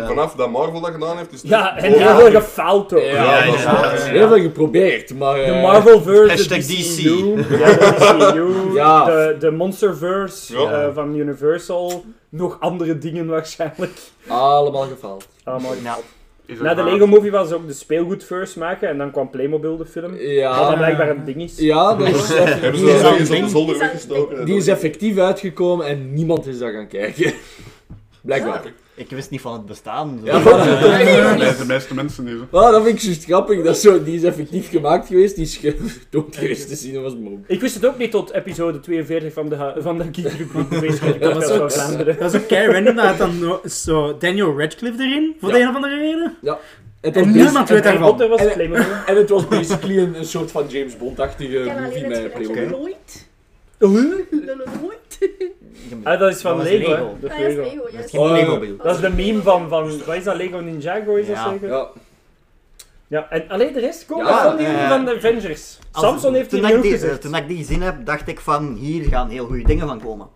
vanaf dat Marvel dat gedaan heeft, is het Ja, en heel veel gefaald ook. Ja. Heel veel geprobeerd, maar... De eh, Marvelverse, Hashtag de DC. DCU, de, de, de Monsterverse Ja. eh, van Universal, nog andere dingen waarschijnlijk. Allemaal gefaald. Allemaal Ja. Is Na de? Lego Movie was ze ook de speelgoedverse maken en dan kwam Playmobil de film. Wat Ja, dat blijkbaar een ding is. ja dat is, Hebben ze dat is, ergens op de zolder weggestoken? die is effectief uitgekomen en niemand is daar gaan kijken. Blijkbaar. Ik wist niet van het bestaan. Zo. Ja, voilà. De meeste mensen niet. zo. Ah, dat vind ik juist grappig. Dat zo, die is effectief gemaakt geweest, die is dood geweest te zien, dat was mop. Ik wist het ook niet tot episode 42 van de, van de Geek Group Basic Dat was van ook, dat is ook kei random, dat had dan zo Daniel Radcliffe erin, voor Ja. de een of andere reden. Het En niemand weet daarvan. En- het was basically een, een soort van James Bond-achtige movie met het Playmobil. Lloyd. Ah, dat is van Dat Lego. Dat Ah, is Lego. Lego, Dat is geen Oh. Dat is de meme van, van, wat is dat, Lego Ninjago is dat Ja. zeker? Ja. Ja, en alleen de rest komen Ja, van die van de Avengers. Samson heeft toen ik gezegd. Toen ik die gezien heb, dacht ik van hier gaan heel goede dingen van komen.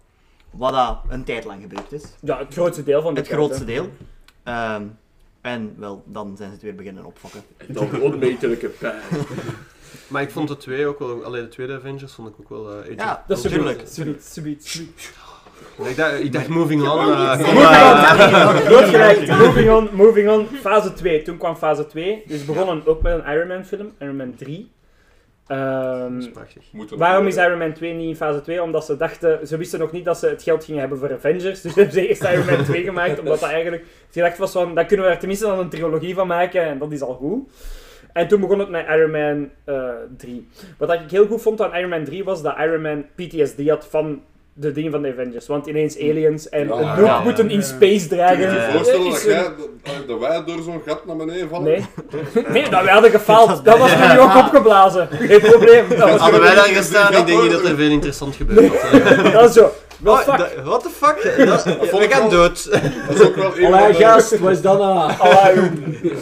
Wat dat een tijd lang gebeurd is. Ja, het grootste deel van de Het tijd, grootste hè. deel. Ehm, en wel, dan zijn ze het weer beginnen opfokken. En dan onmetelijke pijn. Maar ik vond de twee ook wel, alleen de tweede Avengers vond ik ook wel eh Age Ja, Dat is Ultron. Tuurlijk. subiet, subiet, subiet. Ik dacht, ik dacht moving on. eh, Moving kom on. Moving on, moving on. Fase 2. Toen kwam fase 2. Dus we begonnen ook met een Iron Man film, Iron Man 3. Ehm, Dat is prachtig. Waarom is Iron Man 2 niet in fase 2? Omdat ze dachten, ze wisten nog niet dat ze het geld gingen hebben voor Avengers. Dus hebben ze eerst Iron Man 2 gemaakt, omdat dat eigenlijk het gedacht was van, dan kunnen we er tenminste dan een trilogie van maken en dat is al goed. En toen begon het met Iron Man eh 3. Wat ik heel goed vond aan Iron Man 3 was dat Iron Man PTSD had van de dingen van de Avengers. Want ineens aliens en Ja, een ja. moeten in space dragen. Kun je je voorstellen dat, een- jij, dat, dat wij door zo'n gat naar beneden vallen? Nee. Nee, dat we hadden gefaald. Dat was nu ook opgeblazen. Geen probleem. Dat was Hadden wij daar gestaan, ik denk niet dat er veel interessant gebeurd had. Dat is zo. What Oh, fuck? da- What the fuck? Dat- vond we ik gaan dood. Dat is ook wel een Allee, van de, gast, wat is dat nou? dat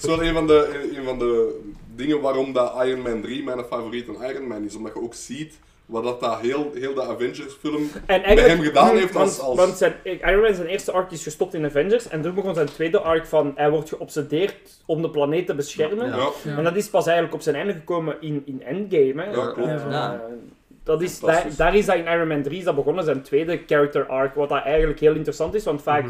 is wel een van de, een van de dingen waarom dat Iron Man 3 mijn favoriete Iron Man is. Omdat je ook ziet wat dat, dat heel, heel de Avengers film En met hem gedaan heeft want, als... als want zijn, Iron Man zijn eerste arc is gestopt in Avengers en toen begon zijn tweede arc van hij wordt geobsedeerd om de planeet te beschermen. ja. En dat is pas eigenlijk op zijn einde gekomen in, in Endgame. Hè. Ja, klopt. Eh, Ja. dat is, daar, is dat in Iron Man 3 is dat begonnen, zijn tweede character arc, wat dat eigenlijk heel interessant is, want vaak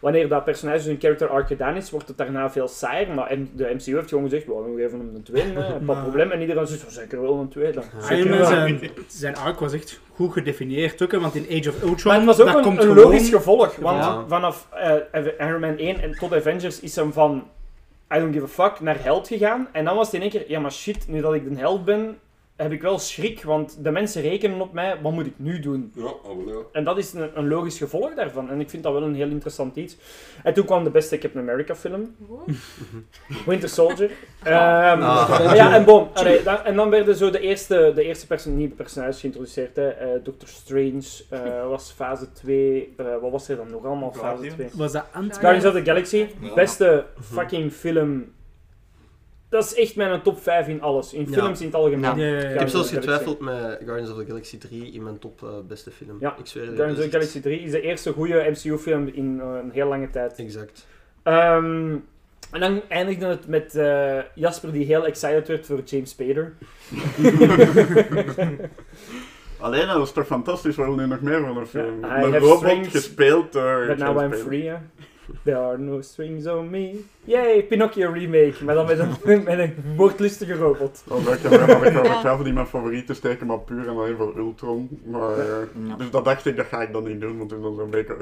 wanneer dat personage zijn character arc gedaan is, wordt het daarna veel saaier, maar de MCU heeft gewoon gezegd, well, we geven hem een tweede, hè, geen Maar- probleem, en iedereen zegt, "Oh, zeker wel een tweede. Iron zijn, zijn arc was echt goed gedefinieerd ook, hè, want in Age of Ultron, Maar het was ook dat een, komt een gewoon... logisch gevolg, want Ja. vanaf eh, Iron Man 1 en tot Avengers is hem van I don't give a fuck naar held gegaan. En dan was het in één keer, ja maar shit, nu dat ik de held ben, heb ik wel schrik, want de mensen rekenen op mij, wat moet ik nu doen? Ja, oh, wel, ja. En dat is een, een logisch gevolg daarvan. En ik vind dat wel een heel interessant iets. En toen kwam de beste Captain America film. Winter Soldier. Ehm, Ah. Ja, en boom. Allee, dan- en dan werden zo de eerste, de eerste perso nieuwe personages geïntroduceerd. Hè. Eh, Doctor Strange eh, was fase 2. Eh, wat was er dan nog allemaal fase Guardians. 2? Was dat Ant-Man? Guardians of the Galaxy. Ja. Beste fucking film. Dat is echt mijn top 5 in alles. In Ja. films in het algemeen. Ja, ja, ja. Ik heb zelfs of getwijfeld met Guardians of the Galaxy 3 in mijn top eh, beste film. Ja, ik zweer het. Guardians of dat the Galaxy 3 is de eerste goede MCU-film in eh, een heel lange tijd. Exact. Ehm, en dan eindigde het met eh, Jasper die heel excited werd voor James Spader. Alleen, dat is toch fantastisch, we willen nu nog meer van een film. Have robot gespeeld door... But now James I'm Spader. free, yeah. There are no strings on me. Yay, Pinocchio remake. Maar dan met een, met een moordlustige robot. Ook een dat ik wel Ja. zelf die mijn favorieten steken, maar puur en alleen voor Ultron. Maar, eh, Ja. Dus dat dacht ik, dat ga ik dan niet doen, want het is dan zo'n beetje...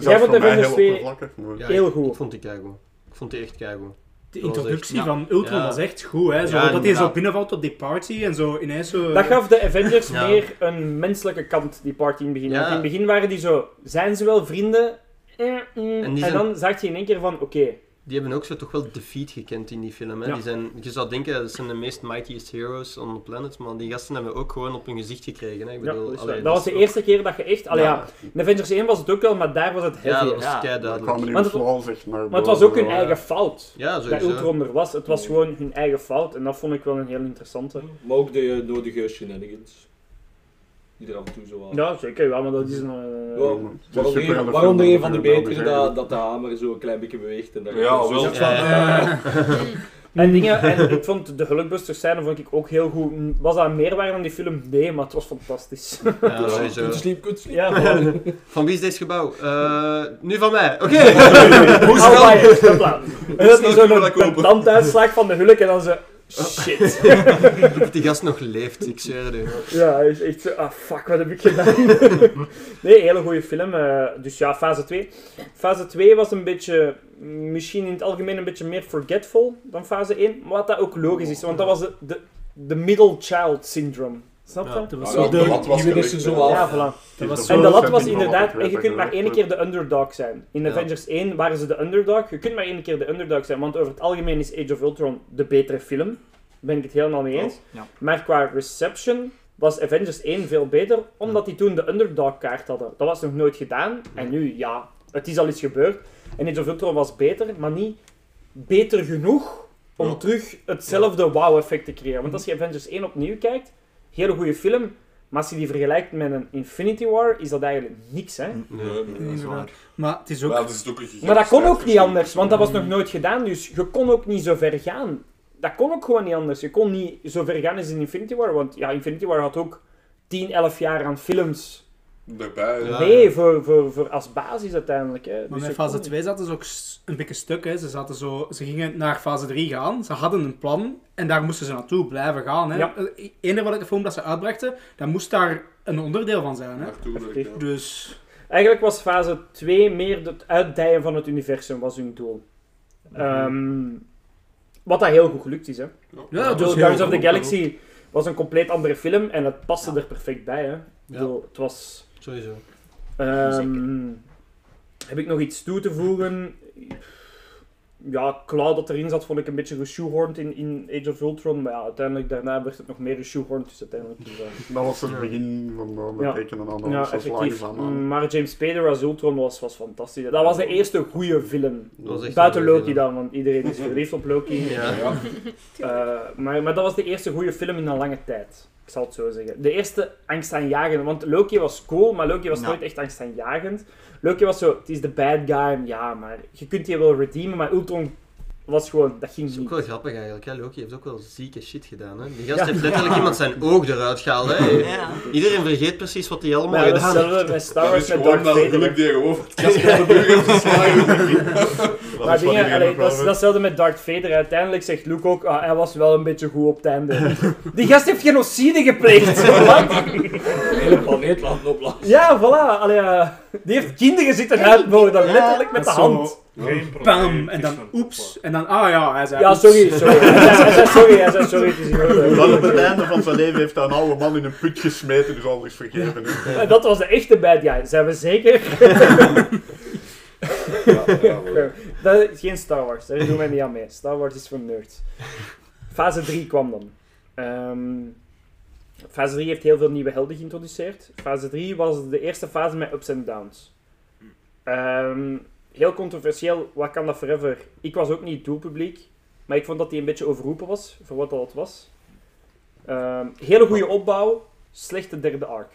Jij vond voor mij Avengers heel 2 oppervlakkig. maar- Ja, Heel goed. Ik vond die keigoed. Ik vond die echt keigoed. De was introductie echt- van Ultron Ja. was echt goed, hè. Zo, Ja, dat hij zo binnenvalt op die party en zo ineens zo... Dat gaf de Avengers Ja. meer een menselijke kant, die party in het begin. Ja. Want in het begin waren die zo, zijn ze wel vrienden? Eh, mm. En En, die zijn- dan zag je in één keer van, oké, Die hebben ook zo toch wel defeat gekend in die film. Hè? Ja. Die zijn, je zou denken, dat zijn de meest mightiest heroes on the planet, maar die gasten hebben ook gewoon op hun gezicht gekregen. Hè? Ik ja, bedoel, dat, allee, waar. dat was de eerste keer dat je echt... Allee, ja. Ja. in Avengers 1 was het ook wel, maar daar was het heavy. Ja, dat was Ja. duidelijk. Want het- naar Maar het was ook hun eigen fout. Ja, Dat sowieso. Ultron er was. Het was gewoon hun eigen fout. En dat vond ik wel een heel interessante. Maar ook de nodige shenanigans. Die er af en toe zo. Ja, zeker. Ja, maar dat is een... eh, is aan een, een van de wel betere, dat, dat de hamer zo een klein beetje beweegt. En dat je Ja, zo wel. Ja. En dingen, en ik vond de Hulkbusters scène vond ik ook heel goed. Was dat een meerwaarde van die film? Nee, maar het was fantastisch. Ja, sowieso. Good sleep, good sleep. Ja. Van wie is dit gebouw? Eh, nu van mij. Oké. Hoe snel? En dat snel zo'n dat tanduitslag van de Hulk en dan zo... Shit. Dat die gast nog leeft, ik zweer het u. Ja, hij is echt zo... Ah, fuck, wat heb ik gedaan? nee, hele goede film. eh, dus ja, fase 2. Fase 2 was een beetje... Misschien in het algemeen een beetje meer forgetful dan fase 1. Maar wat dat ook logisch is, want dat was de, de, de middle child syndrome. Snap je? Ja. Dat was Ja, zo de Die zo af. Ja, voilà. Dat was En de lat was inderdaad, en je kunt maar één keer de underdog zijn. In Ja. Avengers 1 waren ze de underdog, je kunt maar één keer de underdog zijn, want over het algemeen is Age of Ultron de betere film. Daar ben ik het helemaal mee eens. Ja. Maar qua reception was Avengers 1 veel beter, omdat die toen de underdog kaart hadden. Dat was nog nooit gedaan, en nu, ja, het is al iets gebeurd. En Age of Ultron was beter, maar niet beter genoeg om Ja. terug hetzelfde wow-effect te creëren. Want als je Avengers 1 opnieuw kijkt, hele goede film, maar als je die vergelijkt met een Infinity War, is dat eigenlijk niks, hè. Nee, nee, dat is waar. Maar het is ook... Maar dat is ook Maar dat kon ook niet anders, want dat was nog nooit gedaan, dus je kon ook niet zo ver gaan. Dat kon ook gewoon niet anders. Je kon niet zo ver gaan als in Infinity War, want ja, Infinity War had ook 10, 11 jaar aan films Daarbij, Ja. mee voor, voor, voor als basis uiteindelijk. Hè. Maar Dus fase kon- 2 zaten ze ook een beetje stuk. Hè. Ze, zaten zo, ze gingen naar fase 3 gaan. Ze hadden een plan. En daar moesten ze naartoe blijven gaan. Hè. Ja. Eh, Eender welke film dat ze uitbrachten, dat moest daar een onderdeel van zijn. Hè. Naartoe ja. Dus... Eigenlijk was fase 2 meer het uitdijen van het universum, was hun doel. Ehm, wat dat heel goed gelukt is, hè. Ja, Ik was heel Guardians of the. Galaxy was een compleet andere film en het paste er perfect bij, hè. Ik Ja. bedoel, het was... Sowieso. Ehm, heb ik nog iets toe te voegen? Ja, Cloud dat erin zat, vond ik een beetje geshoehorned in, in Age of Ultron. Maar ja, uiteindelijk daarna werd het nog meer geshoehorned. Dus uiteindelijk... is dat- Dat was het begin van de Ja. tekenen aan de ja, effectief. aan. Mm, Maar James Spader als Ultron was, was fantastisch. Dat was de eerste goede film. Buiten Loki film. dan, want iedereen is verliefd op Loki. Ja. Ja. Eh, maar, maar dat was de eerste goede film in een lange tijd. Ik zal het zo zeggen. De eerste angstaanjagende. Want Loki was cool, maar Loki was Ja. nooit echt angstaanjagend. Loki was zo, het is de bad guy. Ja, maar je kunt die wel redeemen. Maar Ultron was gewoon, dat ging Dat is ook niet. wel grappig eigenlijk. Hè? Loki heeft ook wel zieke shit gedaan. Hè? Die gast Ja. heeft letterlijk iemand zijn oog eruit gehaald. Hè? Ja. Iedereen vergeet precies wat hij allemaal Maar ja, dat is gedaan hetzelfde met Star Dat Wars is met gewoon Darth dat Vader. geluk heeft geslagen. Maar dingen, allee, dat, is, dat is hetzelfde met Darth Vader. Uiteindelijk zegt Luke ook, ah, hij was wel een beetje goed op het einde. Die gast heeft genocide gepleegd. Wat? De hele planeet laten opblazen. ja, voilà. Allee, eh, die heeft kinderen zitten uitmoorden, letterlijk met de Dat is hand. Geen Bam! En dan oeps. En dan, ah ja, hij zei Ja, oeps. sorry, sorry. Hij zei, hij zei sorry, hij zei sorry. Het is in Dan op het einde van zijn leven heeft hij een oude man in een put gesmeten, dus alles vergeven. En dat was de echte bad guy, zijn we zeker? dat is geen Star Wars, daar doen wij niet aan mee. Star Wars is voor nerds. Fase 3 kwam dan. Ehm, fase 3 heeft heel veel nieuwe helden geïntroduceerd. Fase 3 was de eerste fase met ups en downs. Ehm, heel controversieel, wat kan dat forever? Ik was ook niet het doelpubliek, maar ik vond dat hij een beetje overroepen was, voor wat dat was. Ehm, hele goede opbouw, slechte derde arc.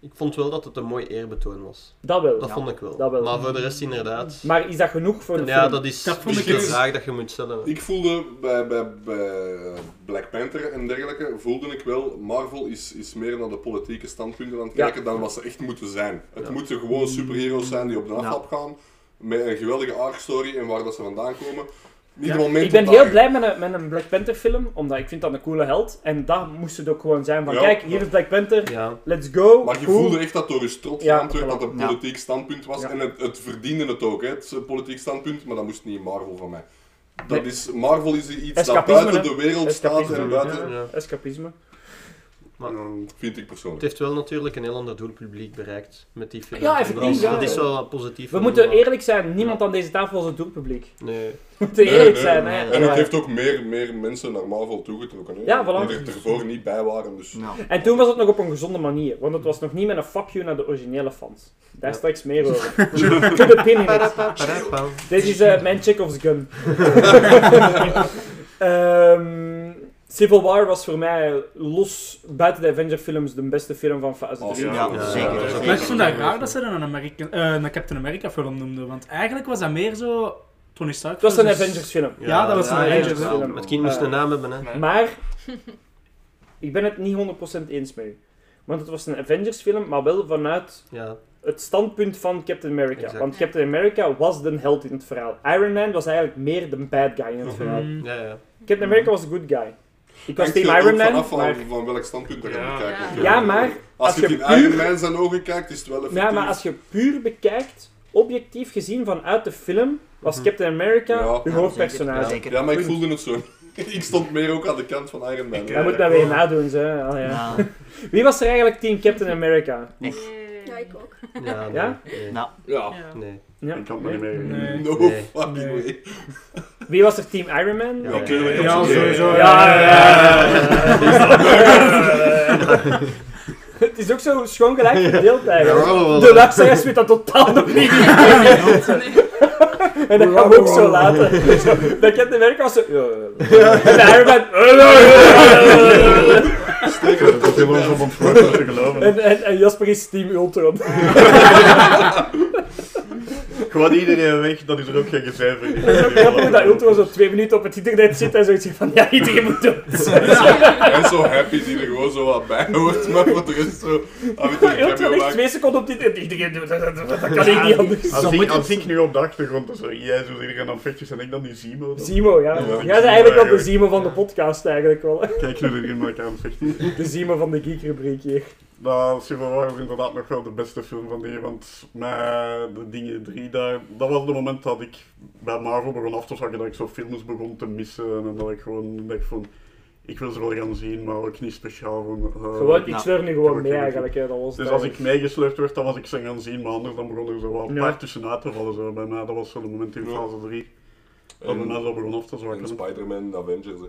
Ik vond wel dat het een mooi eerbetoon was. Dat wel. Dat Ja, vond ik wel. dat wel. Maar voor de rest inderdaad. Maar is dat genoeg voor de Ja, film? dat is Dat vond de ik ook. vraag dat je moet stellen. Ik voelde bij, bij, bij Black Panther en dergelijke, voelde ik wel, Marvel is, is meer naar de politieke standpunten aan het Ja. kijken dan wat ze echt moeten zijn. Het Ja. moeten gewoon superheroes zijn die op de aftrap gaan, met een geweldige arc story en waar dat ze vandaan komen. Niet Ja. een moment Ik ben heel dagen. blij met een, met een Black Panther film, omdat ik vind dat een coole held. En dat moest het ook gewoon zijn van, Ja. kijk, hier is Black Panther, Ja. let's go. Maar je cool. voelde echt dat door je strot Ja, geramd werd voilà. dat het een Ja. politiek standpunt was. Ja. En het, het verdiende het ook, hè, het politiek standpunt, maar dat moest niet in Marvel van mij. Dat Nee. is, Marvel is iets dat buiten hè. de wereld staat en buiten... ja, Ja. escapisme. Maar Vind ik het persoonlijk. heeft wel natuurlijk een heel ander doelpubliek bereikt met die film. Ja, effectief, Dat is, ja. dat is wel positief. We moeten maar- eerlijk zijn, niemand aan deze tafel is het doelpubliek. Nee. We moeten Nee, eerlijk nee, zijn, nee. hè. En het heeft ook meer, meer mensen naar Marvel toegetrokken. Hè? Ja, voilà. Die er ervoor niet bij waren. Dus. Nou, En toen was het nog op een gezonde manier, want het was nog niet met een fuck you naar de originele fans. Daar Ja. straks meer over. Put a pin in. Dit is eh, mijn Chekhov's gun. Ehm, Civil War was voor mij los buiten de Avenger films de beste film van fase 3. Awesome. ja, Ja. zeker. Ja. zeker. Maar ik vond dat raar dat ze een, Amerika, eh, een Captain America film noemden, want eigenlijk was dat meer zo Tony Stark. Het was een versus- Avengers film. Ja, dat was Ja, een ja, Avengers ja. film. Het kind moest Eh, een naam hebben, hè. Maar, ik ben het niet 100% eens met u. Want het was een Avengers film, maar wel vanuit Ja. het standpunt van Captain America. Exact. Want Captain America was de held in het verhaal. Iron Man was eigenlijk meer de bad guy in het verhaal. Mm. Ja, ja. Captain America was de good guy. Ik was team Iron Man, vanaf van, maar... van welk standpunt je Ja. gaat bekijken. Ja. Ja, maar Als, als je je het in Iron puur- Man zijn ogen kijkt, is het wel effectief. Ja, maar als je puur bekijkt, objectief gezien vanuit de film, was Mhm. Captain America Ja. de Ja, hoofdpersonage. zeker. Ja, maar ik voelde het zo. ik stond meer ook aan de kant van Iron Man. Dat moet dat weer nadoen, ze. Oh, ja. Nou, Wie was er eigenlijk team Captain America? Ja, ik ook. Ja, nee. Ja? Nee. nou, Ja. Nee. Ja. Ik kan het me niet meer Nee. No Nee. fucking Nee. way. Wie was er team Iron Man? Ja, Natuurlijk. Ja, absoluut. sowieso. Ja, ja, ja. Het is ook zo schoon gelijk verdeeld eigenlijk. Ja. De luisteraars weet dat totaal nog niet. En dat gaan we ook zo laten. Zo, Dat Captain America was zo... ja. En de Iron Man... Steker, dat is helemaal zo voor te geloven. En, en, en Jasper is team Ultron. Gewoon iedereen weg, dan is er ook geen gezever. Het is ook grappig hoe dat Ultron zo twee minuten op het internet zit en zoiets zegt van ja, iedereen moet dood. En zo happy die er gewoon zo wat bij hoort, maar voor de rest zo echt maakt. twee seconden op het internet. Iedereen doet dat, dat, dat, dat kan ik niet anders. Als ik, als ik nu op de achtergrond zo, jij zo iedereen aan vechtjes en ik dan die Zimo. dan- Zimo, ja. Jij bent eigenlijk wel de Zimo van de podcast eigenlijk wel. Kijk nu erin maar ik aan vechten. De Zimo van de geek-rubriek hier. Nou, Civil War was inderdaad nog wel de beste film van die, want met de dingen drie daar, dat was het moment dat ik bij Marvel begon af te zakken, dat ik zo films begon te missen en dat ik gewoon dacht van, ik wil ze wel gaan zien, maar ook niet speciaal van... eh, Gewoon, ik sleur nu gewoon mee eigenlijk. Hè. Dat was Dus als ik meegesleurd werd, dan was ik ze gaan zien, maar anders dan begon er zo wel een Ja. paar tussenuit te vallen zo bij mij. Dat was zo de moment in fase 3. Dat bij mij zo begon af te en zwakken. Spider-Man, Avengers. hè.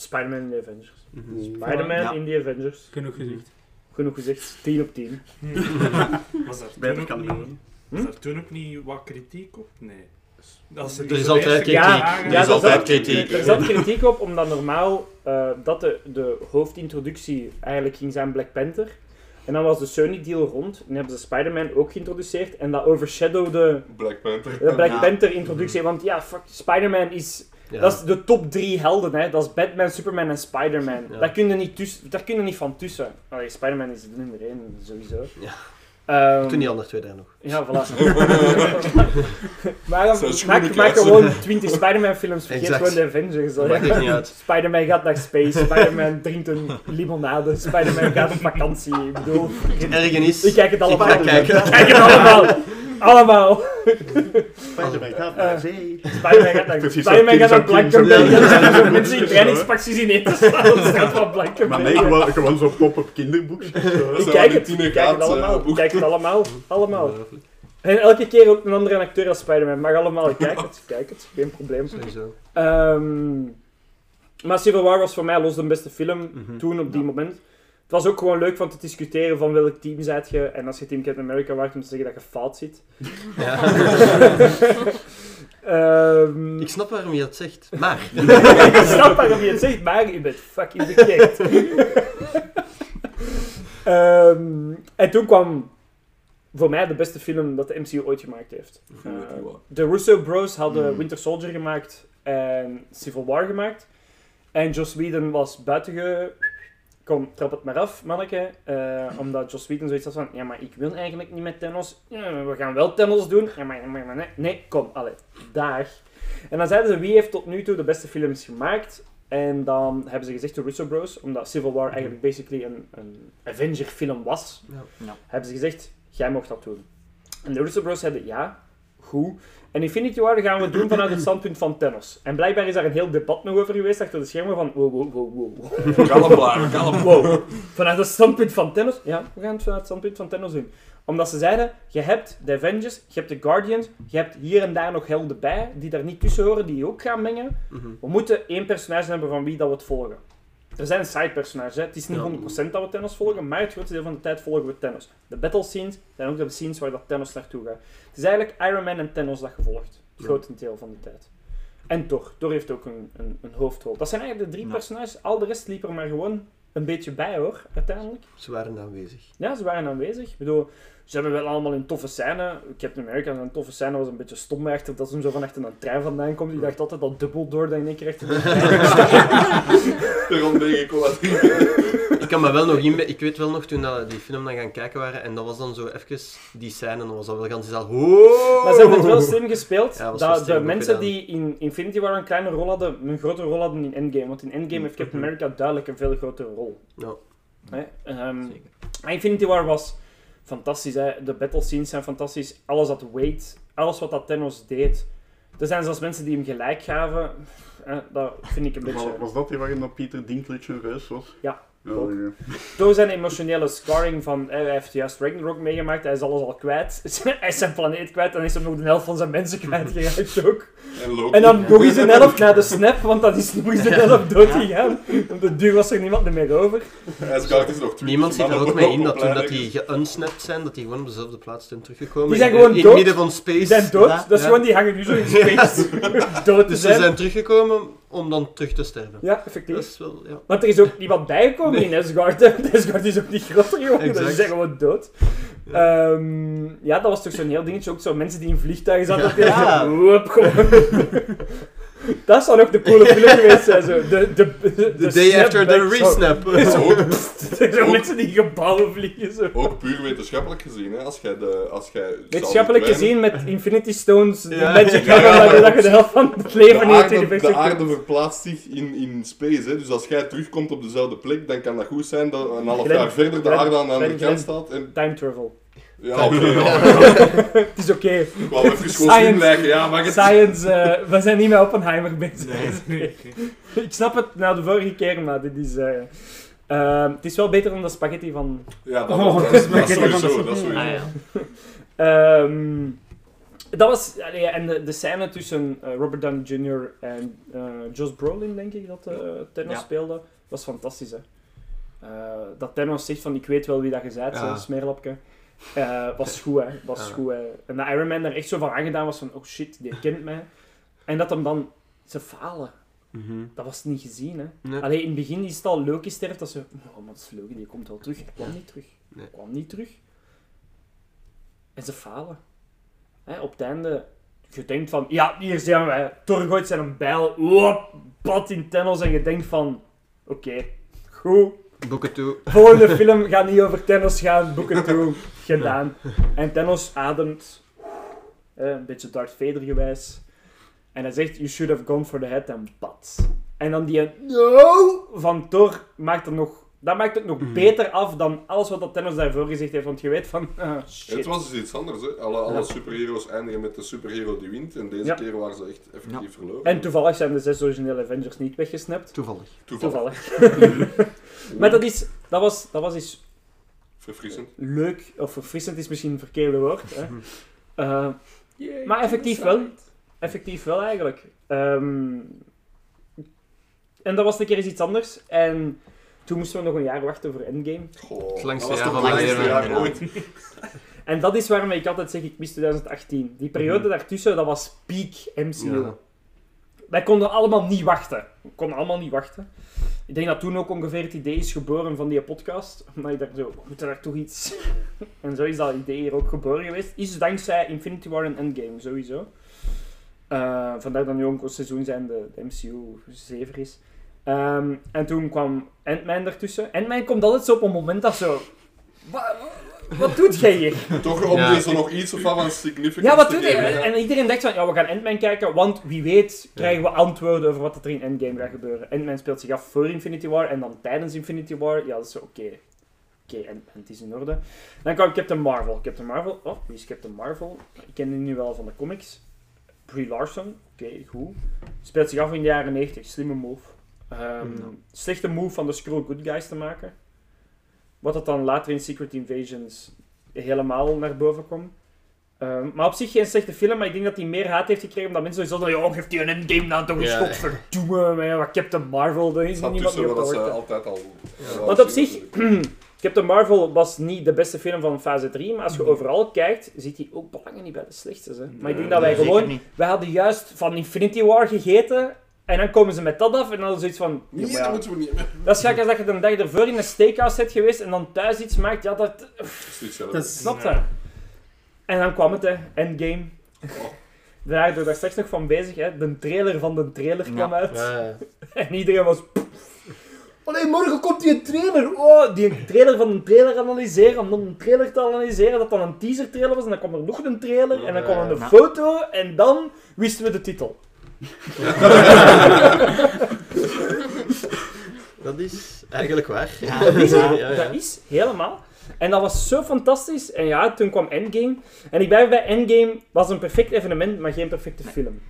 Spider-Man in de Avengers. Mhm. Spider-Man Ja. in de Avengers. Genoeg gezegd. Genoeg gezegd, 10 op 10. Was er Beter kan niet, niet. was er toen ook niet wat kritiek op? Nee. Als ze Er is altijd kritiek. Er is altijd zat- kritiek. Er zat kritiek op, omdat normaal eh, dat de, de hoofdintroductie eigenlijk ging zijn Black Panther. En dan was de Sony-deal rond. En hebben ze Spider-Man ook geïntroduceerd. En dat overshadowde Black Panther. de Black Ja. Panther-introductie. Want ja, fuck, Spider-Man is... Ja. Dat is de top drie helden, hè. Dat is Batman, Superman en Spider-Man. Ja. Daar kun je niet, tussen, daar kun je niet van tussen. Allee, Spider-Man is de nummer één, sowieso. Ja. Ehm, Toen die andere twee daar nog. Ja, voilà. maar dan, maak, maak gewoon 20 Spider-Man films, vergeet Exact. gewoon de Avengers. Dat hè. maakt echt niet uit. Spider-Man gaat naar space, Spider-Man drinkt een limonade, Spider-Man gaat op vakantie. Ik bedoel, Ergen is. ik kijk het allemaal. ga kijken. Ik kijk het allemaal. Allemaal. Spider-Man gaat naar zee. Spider-Man gaat naar gaat Blankenberg. Er zijn mensen in trainingspacties in eten staan op de straat van Blankenberg. Maar nee, gewoon, gewoon zo'n pop-up kinderboekje. Ik kijk het, ik kijk het allemaal. Ik kijk het allemaal. Allemaal. En elke keer ook een andere acteur als Spider-Man. Mag allemaal, ik kijk het, ik kijk het. Geen probleem. Sowieso. Ehm, maar Civil War was voor mij los de beste film Mhm. toen, op die moment. Het was ook gewoon leuk van te discussiëren van welk team zijt je. En als je Team Captain America waart, om te zeggen dat je fout zit. Ja. Ehm, Ik snap waarom je dat zegt, maar... ik snap waarom je het zegt, maar je bent fucking verkeerd. Ehm, en toen kwam voor mij de beste film dat de MCU ooit gemaakt heeft. Eh, de Russo Bros hadden Mm. Winter Soldier gemaakt en Civil War gemaakt. En Joss Whedon was buitenge... Kom, trap het maar af, manneke. Eh, omdat Joss Whedon zoiets had van... Ja, maar ik wil eigenlijk niet met Thanos. Ja, we gaan wel Thanos doen. Ja, maar, maar, maar nee. Nee, kom, allee. Daar. En dan zeiden ze, wie heeft tot nu toe de beste films gemaakt? En dan hebben ze gezegd de Russo Bros. Omdat Civil War eigenlijk basically een, een Avenger film was. Ja. Ja. Hebben ze gezegd, jij mocht dat doen. En de Russo Bros zeiden, ja, goed. En Infinity War gaan we doen vanuit het standpunt van Thanos. En blijkbaar is daar een heel debat nog over geweest achter de schermen van wow, wow, wow, wow. Kalm blijven, kalm. Wow. Vanuit het standpunt van Thanos? Ja, we gaan het vanuit het standpunt van Thanos doen. Omdat ze zeiden, je hebt de Avengers, je hebt de Guardians, je hebt hier en daar nog helden bij, die daar niet tussen horen, die je ook gaan mengen. Mhm. We moeten één personage hebben van wie dat we het volgen. Er zijn side-personages, hè. het is niet Ja. 100% dat we Thanos volgen, maar het grootste deel van de tijd volgen we Thanos. De battle scenes zijn ook de scenes waar dat Thanos naartoe gaat. Het is eigenlijk Iron Man en Thanos dat gevolgd, het deel van de tijd. En Thor, Thor heeft ook een, een, een hoofdrol. Dat zijn eigenlijk de drie personages, al de rest liep er maar gewoon een beetje bij hoor, uiteindelijk. Ze waren aanwezig. Ja, ze waren aanwezig. Ik bedoel, ze hebben wel allemaal een toffe scène. Captain America, zijn toffe scène was een beetje stom achter dat ze hem zo van achter een trein vandaan komt. Die dacht altijd dat dubbel door dat in één keer achter de Daarom denk ik wel wat Ik kan me wel nog in... Ik weet wel nog toen dat we die film dan gaan kijken waren en dat was dan zo even die scène en dan was dat wel ganz al. Oh! Maar ze hebben het wel slim gespeeld. Ja, dat de slim mensen gedaan. die in Infinity War een kleine rol hadden, een grotere rol hadden in Endgame. Want in Endgame heeft Captain America duidelijk een veel grotere rol. Ja. Hè? Ehm, maar Infinity War was fantastisch. Hè? De battle scenes zijn fantastisch. Alles had weight. Alles wat dat Thanos deed. Er zijn zelfs mensen die hem gelijk gaven. Hè? Dat vind ik een beetje... Was, dat die waarin dat Pieter Dinklage een reus was? Ja. Ja. Door zijn emotionele scarring van, hij heeft juist Ragnarok meegemaakt, hij is alles al kwijt. hij is zijn planeet kwijt, dan is hij nog de helft van zijn mensen kwijtgeraakt ook. En dan nog eens een helft na de snap, want dan is nog eens een helft dood gegaan. Op de duur was er niemand meer over. Is nog Niemand ziet er ook mee in dat toen dat die geunsnapt zijn, dat die gewoon op dezelfde plaats zijn teruggekomen. Die zijn gewoon in, dood. het midden van space. Die zijn dood, Ja. dat is Ja. gewoon, die hangen nu zo in space. dood te Dus ze zijn teruggekomen om dan terug te sterven. Ja, effectief. Dat is wel, ja. Want er is ook niemand bijgekomen in Asgard. Asgard is ook niet groter geworden, dus ze zijn gewoon dood. Ehm, ja, dat was toch zo'n heel dingetje. Ook zo mensen die in vliegtuigen zaten. Ja. zo, woep, gewoon. dat zou nog de coole film geweest zijn. Zo. De, de, de, The day after the resnap. Zo, zo mensen die gebouwen vliegen. Zo. Ook puur wetenschappelijk gezien, hè. Als jij de... Als jij Wetenschappelijk gezien met Infinity Stones, de magic ja, dat je- maar dat je de helft van het leven de niet in de effect aarde verplaatst zich in, in space, hè. Dus als jij terugkomt op dezelfde plek, dan kan dat goed zijn dat een half jaar verder de aarde aan de andere kant staat. En... Time travel. Ja, oké. ja. het is oké. Ik wou even Science, lijken, ja, maar het... science eh, we zijn niet met Oppenheimer bezig. Ik snap het na de vorige keer, maar dit is... eh, ehm, het is wel beter dan de spaghetti van... Ja, dat, Oh, dat, is dat, spaghetti van de- sowieso, dat sowieso. Ah, ja. Ehm, dat was... allee, en de, de scène tussen eh, Robert Downey Jr. en eh Josh Brolin, denk ik, dat eh Thanos Ja. speelde, was fantastisch, hè. Eh, dat Thanos zegt van, ik weet wel wie dat je bent, Ja. zo'n smeerlapje. Eh, was goed, hè. Was Ja. goed, hè. En dat Iron Man er echt zo van aangedaan was van, oh shit, die kent mij. En dat hem dan... Ze falen. Mhm. Dat was niet gezien, hè. Nee. Alleen in het begin is het al Loki sterft, dat ze... Oh, maar dat is Loki, die komt wel terug. Hij kwam niet terug. Nee. Hij kwam niet terug. En ze falen. Hè, op het einde... Je denkt van... Ja, hier zijn wij. Thor gooit zijn een bijl. Wop, bad in Thanos. En je denkt van... Oké, goed. Boeken toe. Volgende film gaat niet over Thanos gaan. Boeken toe. Gedaan. En Thanos ademt. eh, een beetje Darth Vader gewijs. En hij zegt, you should have gone for the head and bats. En dan die no van Thor maakt er nog Dat maakt het nog Mhm. beter af dan alles wat dat Thanos daarvoor gezegd heeft. Want je weet van, shit. Het was dus iets anders. Hè. Alle, alle Ja. superheroes eindigen met de superhero die wint. En deze Ja. keer waren ze echt effectief verloren. En toevallig zijn de zes originele Avengers niet weggesnapt. Toevallig. Toevallig. maar dat, is, dat, was, dat was eens Verfrissend. leuk, of verfrissend is misschien een verkeerde woord. Hè. Eh, maar effectief wel. Effectief wel eigenlijk. Ehm, en dat was een keer eens iets anders. En toen moesten we nog een jaar wachten voor Endgame. Goh, Het langste dat was jaar toch van mijn jaar ooit. En dat is waarom ik altijd zeg, ik mis 2018. Die periode daartussen, dat was peak MCU. Ja. Wij konden allemaal niet wachten. We konden allemaal niet wachten. Ik denk dat toen ook ongeveer het idee is geboren van die podcast. Omdat je daar zo, we moeten daar toch iets... en zo is dat idee hier ook geboren geweest. Is dankzij Infinity War en Endgame, sowieso. Eh, vandaar dat nu ook seizoen zijn de, de MCU 7 is. Ehm, en toen kwam Ant-Man ertussen. Ant-Man komt altijd zo op een moment dat zo... Wat, doet jij hier? Toch om Ja. er nog iets van een significance Ja, wat te doet hij? En iedereen denkt van, ja, we gaan Ant-Man kijken, want wie weet krijgen we antwoorden over wat er in Endgame gaat gebeuren. Ant-Man speelt zich af voor Infinity War en dan tijdens Infinity War. Ja, dat is zo, oké. Oké, en, en het is in orde. Dan kwam Captain Marvel. Captain Marvel, oh, wie is Captain Marvel? Ik ken die nu wel van de comics. Brie Larson, oké, goed. Speelt zich af in de jaren 90, slimme move. Ehm, Slechte move van de Skrull Good Guys te maken. Wat dat dan later in Secret Invasions helemaal naar boven komt. Ehm, maar op zich geen slechte film, maar ik denk dat hij meer haat heeft gekregen omdat mensen zo zeggen, ja, geeft hij een endgame dan toch een Ja. schot, verdoemen, man, wat Captain Marvel, daar is Het niemand meer op wachten. altijd al... Want op zich. Captain Marvel was niet de beste film van fase 3, maar als je overal kijkt, zit hij ook belangen niet bij de slechtste. Hè. Maar ik denk dat wij gewoon, niet. wij hadden juist van Infinity War gegeten, en dan komen ze met dat af, en dan is zoiets van, ja, Nee, maar dat ja, moeten we niet. dat is gek als dat je de dag ervoor in een steakhouse bent geweest, en dan thuis iets maakt, ja, dat... Dat is. Dat? En dan kwam het, hè, Endgame. Daar waren daar straks nog van bezig, hè. De trailer van de trailer kwam uit. Ja, ja. En iedereen was... Allee, morgen komt die trailer. Oh, die trailer van een trailer analyseren, om dan een trailer te analyseren, dat dan een teaser trailer was, en dan kwam er nog een trailer, en dan kwam er een Ja. foto, en dan wisten we de titel. Dat is eigenlijk waar. Dat is, Ja, dat is helemaal. En dat was zo fantastisch. En ja, toen kwam Endgame. En ik blijf bij Endgame, was een perfect evenement, maar geen perfecte film.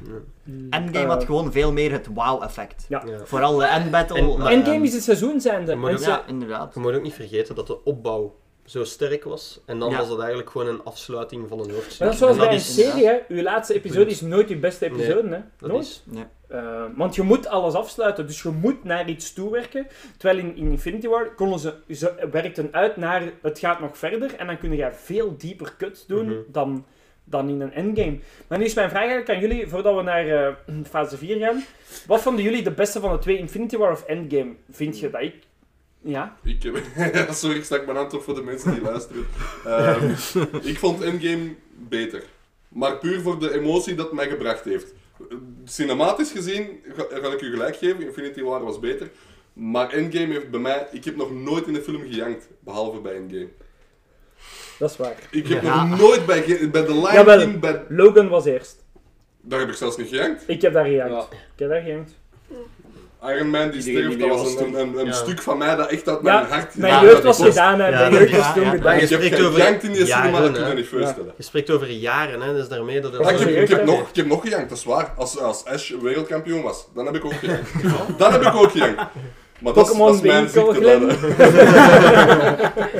Endgame had Eh, gewoon veel meer het wow-effect. Ja. Ja. Vooral de endbattle. En- Endgame is het seizoen zijnde. Je moet ook- Ja, inderdaad. Je moet ook niet vergeten dat de opbouw zo sterk was. En dan Ja. was het eigenlijk gewoon een afsluiting van een hoofdstuk. Maar dat is zoals bij een is- serie, hè. Uw laatste episode is nooit je beste Nee, episode, hè. Dat Nooit. is... Nee. Eh, want je moet alles afsluiten, dus je moet naar iets toewerken. Terwijl in, in Infinity War konden ze, ze werkten uit naar het gaat nog verder en dan kun je veel dieper cuts doen Mhm. dan, dan in een endgame. Maar nu is mijn vraag eigenlijk aan jullie, voordat we naar eh, fase 4 gaan. Wat vonden jullie de beste van de twee, Infinity War of Endgame? Vind je dat ik... Ja? Ik heb... Sorry, ik stak mijn hand op voor de mensen die luisteren. Ehm, ik vond Endgame beter. Maar puur voor de emotie dat het mij gebracht heeft. Cinematisch gezien ga, ga ik u gelijk geven, Infinity War was beter. Maar Endgame heeft bij mij... Ik heb nog nooit in een film gejankt, behalve bij Endgame. Dat is waar. Ik heb Ja. nog nooit bij, bij The Lion Jawel. King... Bij, Logan was eerst. daar heb ik zelfs niet gejankt. Ik heb daar gejankt. Ja. Ik heb daar gejankt. Iron Man die sterft, dat was een, een, een Ja. stuk van mij dat echt uit Ja, mijn hart... Mijn Ja, jeugd dat was gedaan, hè. Ja, Mijn jeugd was ja, toen ja. gedaan. Ik heb spreekt over gejankt in die jaren, cinema, dat hè. kun je niet voorstellen. Je spreekt over jaren, hè, dus daarmee dat het... Ja, ik, heb, ik, heb nog, ik heb nog gejankt, dat is waar. Als, als Ash wereldkampioen was, dan heb ik ook gejankt. dan heb ik ook gejankt. Maar dat, is- Pokémon dat is mijn ziekte.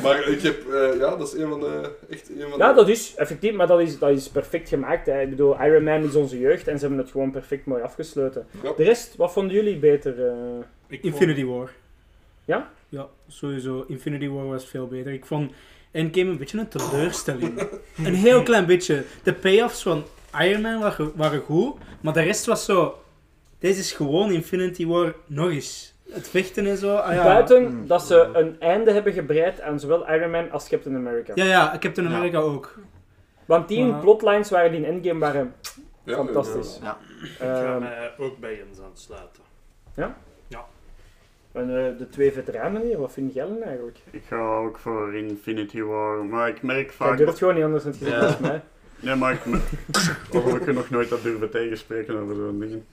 Maar ik heb, eh, ja, dat is een van de, echt een van de... Ja, dat is effectief, maar dat is, dat is perfect gemaakt. Hè. Ik bedoel, Iron Man is onze jeugd en ze hebben het gewoon perfect mooi afgesloten. Ja. De rest, wat vonden jullie beter? eh? Vond- Infinity War. Ja? Ja, sowieso. Infinity War was veel beter. Ik vond Endgame een beetje een teleurstelling. een heel klein beetje. De payoffs van Iron Man waren, waren goed, maar de rest was zo... Deze is gewoon Infinity War nog eens. Het vechten en zo. Ah, ja. Buiten Hmm. dat ze een einde hebben gebreid aan zowel Iron Man als Captain America. Ja, ja, Captain America ook. Want die Ja. plotlines waren die in Endgame waren Ja, fantastisch. Ja. Ik ga Ehm, mij ook bij Jens aansluiten. en eh, de twee veteranen hier, wat vind jij dan eigenlijk? Ik ga ook voor Infinity War, maar ik merk Jij vaak... durft gewoon niet anders dan het gezegd Ja. als mij. Nee, maar ik... Of ik heb nog nooit dat durven tegenspreken over zo'n dingen.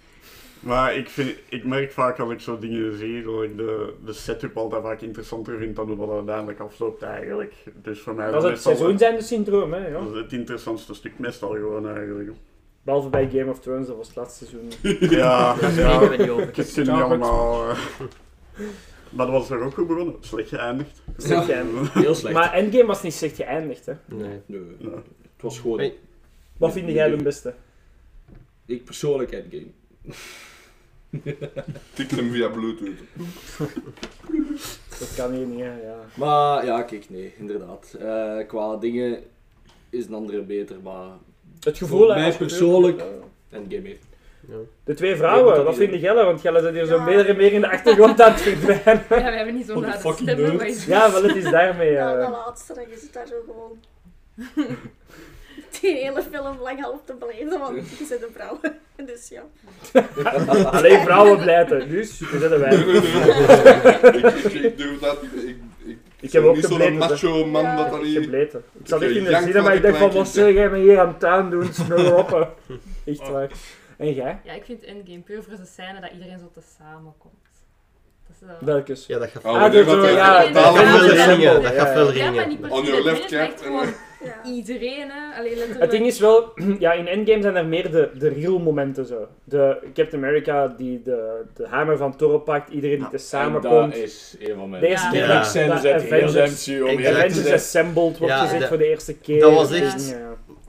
Maar ik, vind, ik merk vaak als ik zo dingen zie, dat ik de, de setup altijd vaak interessanter vind dan hoe dat uiteindelijk afloopt eigenlijk. Dus voor mij Dat is het meestal- seizoen syndroom, hè. Ja. Dat is het interessantste stuk meestal gewoon eigenlijk. Behalve bij Game of Thrones, dat was het laatste seizoen. Ja, ja. spreken we niet over. Ik heb het niet allemaal... eh. Maar dat was er ook goed begonnen. Slecht geëindigd. Slecht geëindigd. Heel slecht. Maar Endgame was niet slecht geëindigd, hè. Nee. Nee, het was gewoon... Hey. Wat vind jij de beste? Ik persoonlijk Endgame. Tik hem via Bluetooth. Dat kan hier niet, hè. Ja. Maar ja, kijk, nee, inderdaad. Eh, qua dingen is een andere beter, maar Het gevoel, voor mij je- persoonlijk Ja. Endgame heeft. De twee vrouwen, wat dat vind jij? Want jij zit hier zo Ja. meer en meer in de achtergrond aan het verdwijnen. Ja, we hebben niet zo'n fucking stemmen, maar is- Ja, wel, het is daarmee. Ja, eh. dat laatste, dan je zit daar zo gewoon... Die hele film lang half te beleven, want je zit een vrouw. Dus ja. Alleen vrouwen blijten, dus we zetten wij. ik, ik, ik doe dat. Ik, ik, Ik heb ook niet zo'n gebleten, macho man Ja. dat dan niet. Gebleten. Ik zat Ik echt in de cinema, van ik de dacht van, wat zeg jij me hier aan het tuin doen? Smul op. Echt waar. En jij? Ja, ik vind Endgame puur voor de scène dat iedereen zo te samenkomt. Dat is, eh, Welkes? Ja, dat gaat Oh, Ah, wanneer dat gaat veel veel ringen, dat Ja, gaat veel maar ringen. niet per On your left maar cap ja. iedereen, hè. Allee, letterlijk. Het ding is wel, ja, in Endgame zijn er meer de, de real momenten zo. De Captain America die de, de hamer van Thor pakt, iedereen die te En samenkomt. dat is een van mijn De eerste Ja. keer Ja. dat- Avengers, Avengers. Assembled wordt dat- voor de eerste keer. dat was echt-.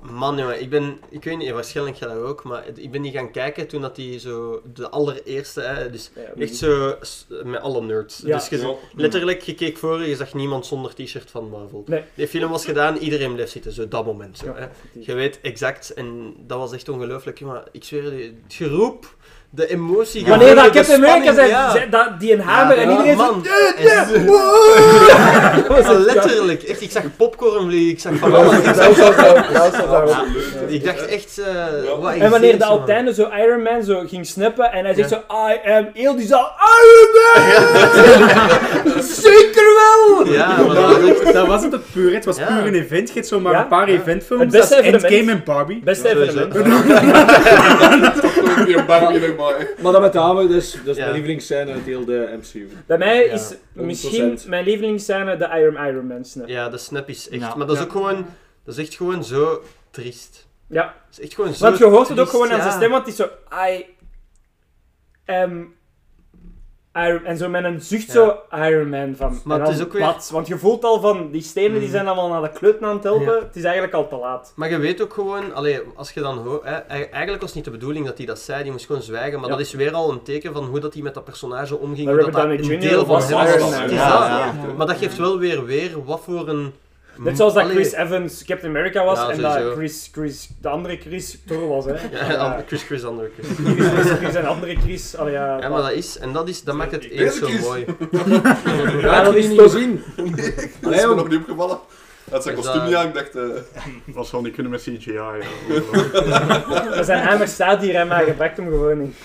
Man, jongen, ik ben, ik weet niet, waarschijnlijk jij dat ook, maar ik ben die gaan kijken toen dat die zo, de allereerste, hè, dus Ja, echt zo, s- met alle nerds. Ja. Dus je, Ja. letterlijk, je keek voor je, je zag niemand zonder t-shirt van Marvel. Nee. Die film was gedaan, iedereen bleef zitten, zo dat moment. Zo, Ja, hè. Je weet exact, en dat was echt ongelooflijk, maar ik zweer je, het geroep, de emotie... je Wanneer dat Captain America zei, ja. zei dat, die een hamer Ja, en iedereen zo... man. "Yeah, yeah, Ja, letterlijk, echt, ik zag popcorn vliegen, ik zag van alles. Ik, ik dacht echt, eh wat En wanneer de. Alteinde zo Iron Man zo ging snappen en hij zegt Ja. zo I am heel die zaal Iron Man! Zeker wel! Ja, maar dat was echt... Dat was het puur. Het was puur een event. Je hebt zomaar Ja? een paar eventfilms. Het beste dat is evenement. Endgame en Barbie. Beste evenement. Weer Barbie nog maar. Maar dat met de hamer, dus, dat is Ja. mijn lievelingsscène uit heel de MCU. Bij mij Ja, is 100%. misschien mijn lievelingsscène de Iron Iron Man snap. Ja, de snap is echt... Ja. Maar dat is Ja. ook gewoon... Dat is echt gewoon zo triest. Ja, Dat is echt gewoon zo want je hoort het ook gewoon aan ja. zijn stem, want het is zo I am Iron en zo met een zucht Ja. zo Iron Man van. Maar en het dan is ook weer- wat, want je voelt al van die stenen die Mm. zijn allemaal naar de kleuten aan het helpen. Ja. Het is eigenlijk al te laat. Maar je weet ook gewoon, allee, als je dan hoort, hè, e- eigenlijk was het niet de bedoeling dat hij dat zei, die moest gewoon zwijgen, maar Ja. dat is weer al een teken van hoe dat hij met dat personage omging, Maar hoe dat, dat een deel van was was. Ja. Maar dat geeft wel weer weer wat voor een... Net zoals dat Allee, Chris Evans Captain America was Ja, en dat sowieso. Chris, Chris, de andere Chris Thor was, hè. Ja, an- Chris Chris andere Chris. Chris, Chris en andere Chris, allee, ja. Ja, maar dat is, en dat, is, dat maakt het Deze eens zo Chris. mooi. Ja, dat is niet toch... gezien. Dat is me nog niet opgevallen. Dat zijn Is kostuum dat- niet aan, ik dacht... eh, Dat zal niet kunnen met CGI. Ja. Maar zijn hamer staat hier en maar gebruikt hem gewoon niet.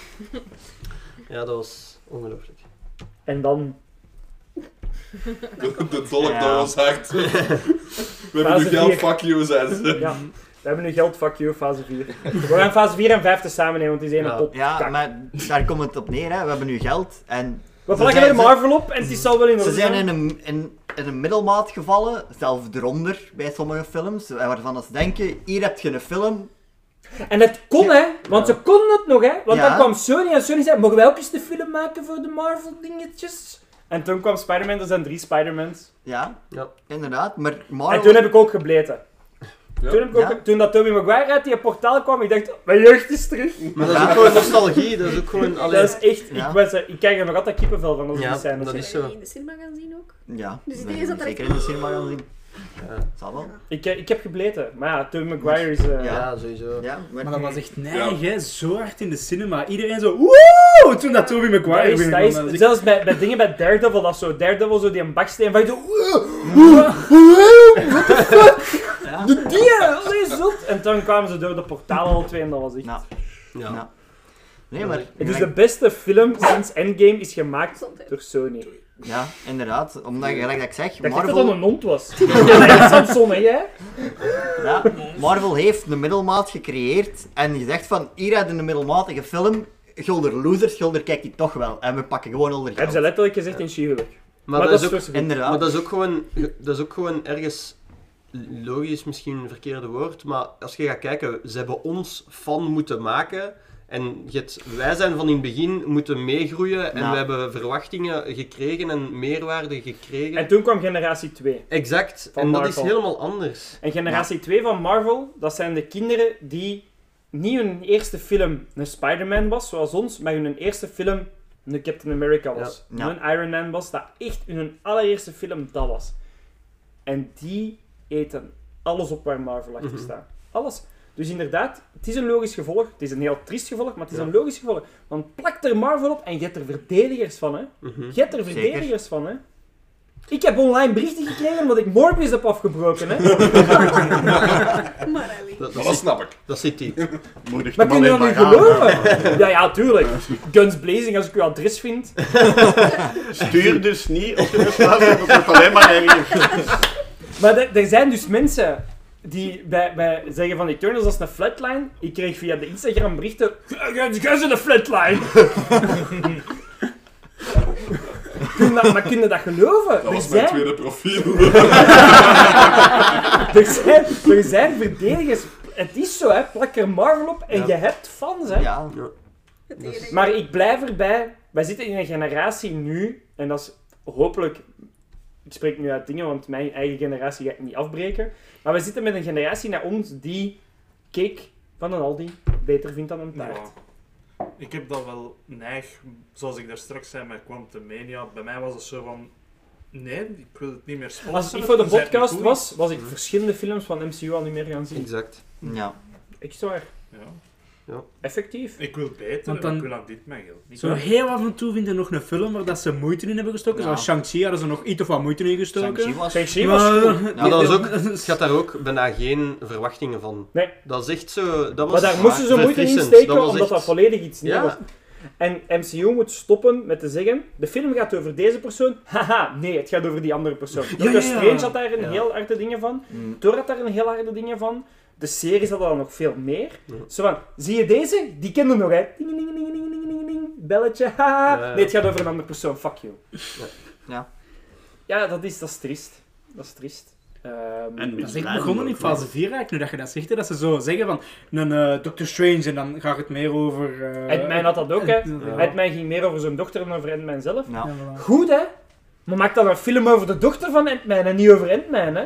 Ja, dat was ongelooflijk. En dan... de, de dolk Ja. door ons hart. We hebben Fase nu geld, vier. fuck you, zijn ze. Ja, we hebben nu geld, fuck you, fase 4. We gaan fase 4 en 5 te samen nemen, want die is één Ja. pot Ja, kak. maar daar komt het op neer. Hè. We hebben nu geld en We Ze vlaggen zijn- bij Marvel op en het is zal wel in ze orde zijn zijn. in een, in, in een middelmaat gevallen, zelfs eronder bij sommige films, waarvan ze denken, hier heb je een film. En het kon, hè. Want ze konden het nog, hè. Want Ja. dan kwam Sony en Sony zei, mogen wij ook eens de film maken voor de Marvel dingetjes? En toen kwam Spider-Man, er zijn drie Spider-Mans. Ja, Ja. inderdaad. Maar Marvel... En toen heb ik ook gebleten. Ja. Toen, heb ik ook, Ja. toen dat Tobey Maguire uit die portaal kwam, ik dacht, mijn jeugd is terug. Maar dat is ook gewoon nostalgie, dat is ook gewoon... Allee, Dat is echt, Ja. ik, was, ik krijg er nog altijd kippenvel van als Ja, die scènes dat is je zo. die in de cinema gaan zien ook? Ja, Dus is dat er zeker echt- in de cinema gaan zien. Ja. Zal wel. Ik, eh, ik heb gebleten. Maar ja, Tobey Maguire is... eh, Ja, sowieso. Ja, Maar dat was echt neig, Ja. hè. Zo hard in de cinema. Iedereen zo woe! Toen dat Tobey Dat Maguire is, dat is, was zelfs bij, bij dingen bij Daredevil, dat zo, Daredevil zo die een baksteen van je zo, what the fuck? Ja. De dieren, dat is zot. En toen kwamen ze door de portalen al twee en dat was echt... Nou, Ja. Ja. Nee, maar... Het is de beste film sinds Endgame is gemaakt door Sony. Ja, inderdaad. Omdat, gelijk dat ik zeg, dat dat Marvel, een hond was. Ja, dat is Samson, hè, jij? ja, Marvel heeft een middelmaat gecreëerd en gezegd van, hier heb je een middelmatige film, Gulder losers, Gulder kijkt die toch wel. En we pakken gewoon de Hebben ze letterlijk gezegd in She-Hulk. Maar, Maar dat, dat is ook, voor- maar dat is ook gewoon, dat is ook gewoon ergens logisch, misschien een verkeerde woord, maar als je gaat kijken, ze hebben ons fan moeten maken. En wij zijn van in het begin moeten meegroeien en Ja. we hebben verwachtingen gekregen en meerwaarde gekregen. En toen kwam generatie 2. Exact, Van en dat is helemaal anders. En generatie 2 van Marvel, dat zijn de kinderen die niet hun eerste film een Spider-Man was, zoals ons, maar hun eerste film een Captain America was. Ja. Een Iron Man was, dat echt hun allereerste film dat was. En die eten alles op waar Marvel achter Mhm. staat. Alles. Dus inderdaad, het is een logisch gevolg. Het is een heel triest gevolg, maar het is Ja. een logisch gevolg. Want plak er Marvel op en je hebt er verdedigers van, hè. Mhm. Je hebt er Zeker. verdedigers van, hè. Ik heb online berichten gekregen omdat ik Morbius heb afgebroken, hè. Dat, dat zit, snap ik. dat zit die. Moedig Maar de kun je man dat aan. geloven? Ja, ja, tuurlijk. Guns blazing als ik uw adres vind. Stuur dus niet op je dat wordt alleen maar erger. Maar er zijn dus mensen die bij, bij zeggen van Eternals dat is een flatline. Ik kreeg via de Instagram berichten. Guns is een flatline. Kun dat- maar kun je dat geloven? Dat was mijn zijn- tweede profiel. er, zijn, er zijn verdedigers. Het is zo, hè. Plak er Marvel op en Ja. je hebt fans, hè. Ja. Maar ik blijf erbij. Wij zitten in een generatie nu, en dat is hopelijk. Ik spreek nu uit dingen, want mijn eigen generatie ga ik niet afbreken. Maar we zitten met een generatie naar ons die cake van een Aldi beter vindt dan een taart. Ja. Ik heb dat wel neig, zoals ik daar straks zei met Quantumania. Bij mij was het zo van. Nee, ik wil het niet meer sponsoren. Als ik voor de podcast was, was ik verschillende films van MCU al niet meer gaan zien. Exact. Ja. Echt waar. Ja. Effectief. Ik wil beter, Want dan- ik wil aan dit mijn geld. Zo heel af en toe vind ik nog een film waar dat ze moeite in hebben gestoken. Ja. Zoals Shang-Chi hadden ze nog iets of wat moeite in gestoken. Shang-Chi was... Was Maar-. Maar dat is ook, je had daar ook bijna geen verwachtingen van. Nee. Dat is echt zo... Dat was Maar daar moesten ze moeite in steken, was omdat echt- dat volledig iets nieuws Ja. was. En MCU moet stoppen met te zeggen, de film gaat over deze persoon. Haha, nee, het gaat over die andere persoon. Doctor ja, ja. Strange had daar een Ja. heel harde dingen van. Mm. Thor had daar een heel harde dingen van. De series hadden daar nog veel meer. Ja. Zo van, zie je deze? Die kende nog, hè? Ding, ding, ding, ding, ding, ding, ding. Belletje, haha. Ja, ja. Nee, het gaat over een andere persoon. Fuck you. Ja. Ja, dat is, dat is triest. Dat is triest. Ehm, En Dat is echt begonnen in fase 4 eigenlijk, nu dat je dat zegt. hè, Dat ze zo zeggen van een eh, Doctor Strange en dan gaat het meer over... eh Ant-Man had dat ook, hè? Ja. Ant-Man ging meer over zijn dochter dan over Ant-Man zelf. Ja. Ja, voilà. Goed, hè? Maar maak dan een film over de dochter van Ant-Man en niet over Ant-Man, hè?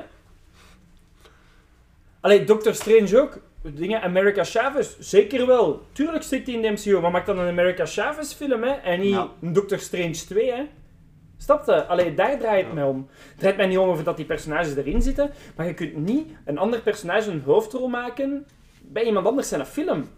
Allee, Doctor Strange ook. Dingen, America Chavez, zeker wel. Tuurlijk zit hij in de MCU, maar maak dan een America Chavez film, hè? En niet Ja. een Doctor Strange 2, hè? Snap je? Allee, daar draait het mij om. Het draait mij niet om over dat die personages erin zitten, maar je kunt niet een ander personage een hoofdrol maken bij iemand anders zijn film.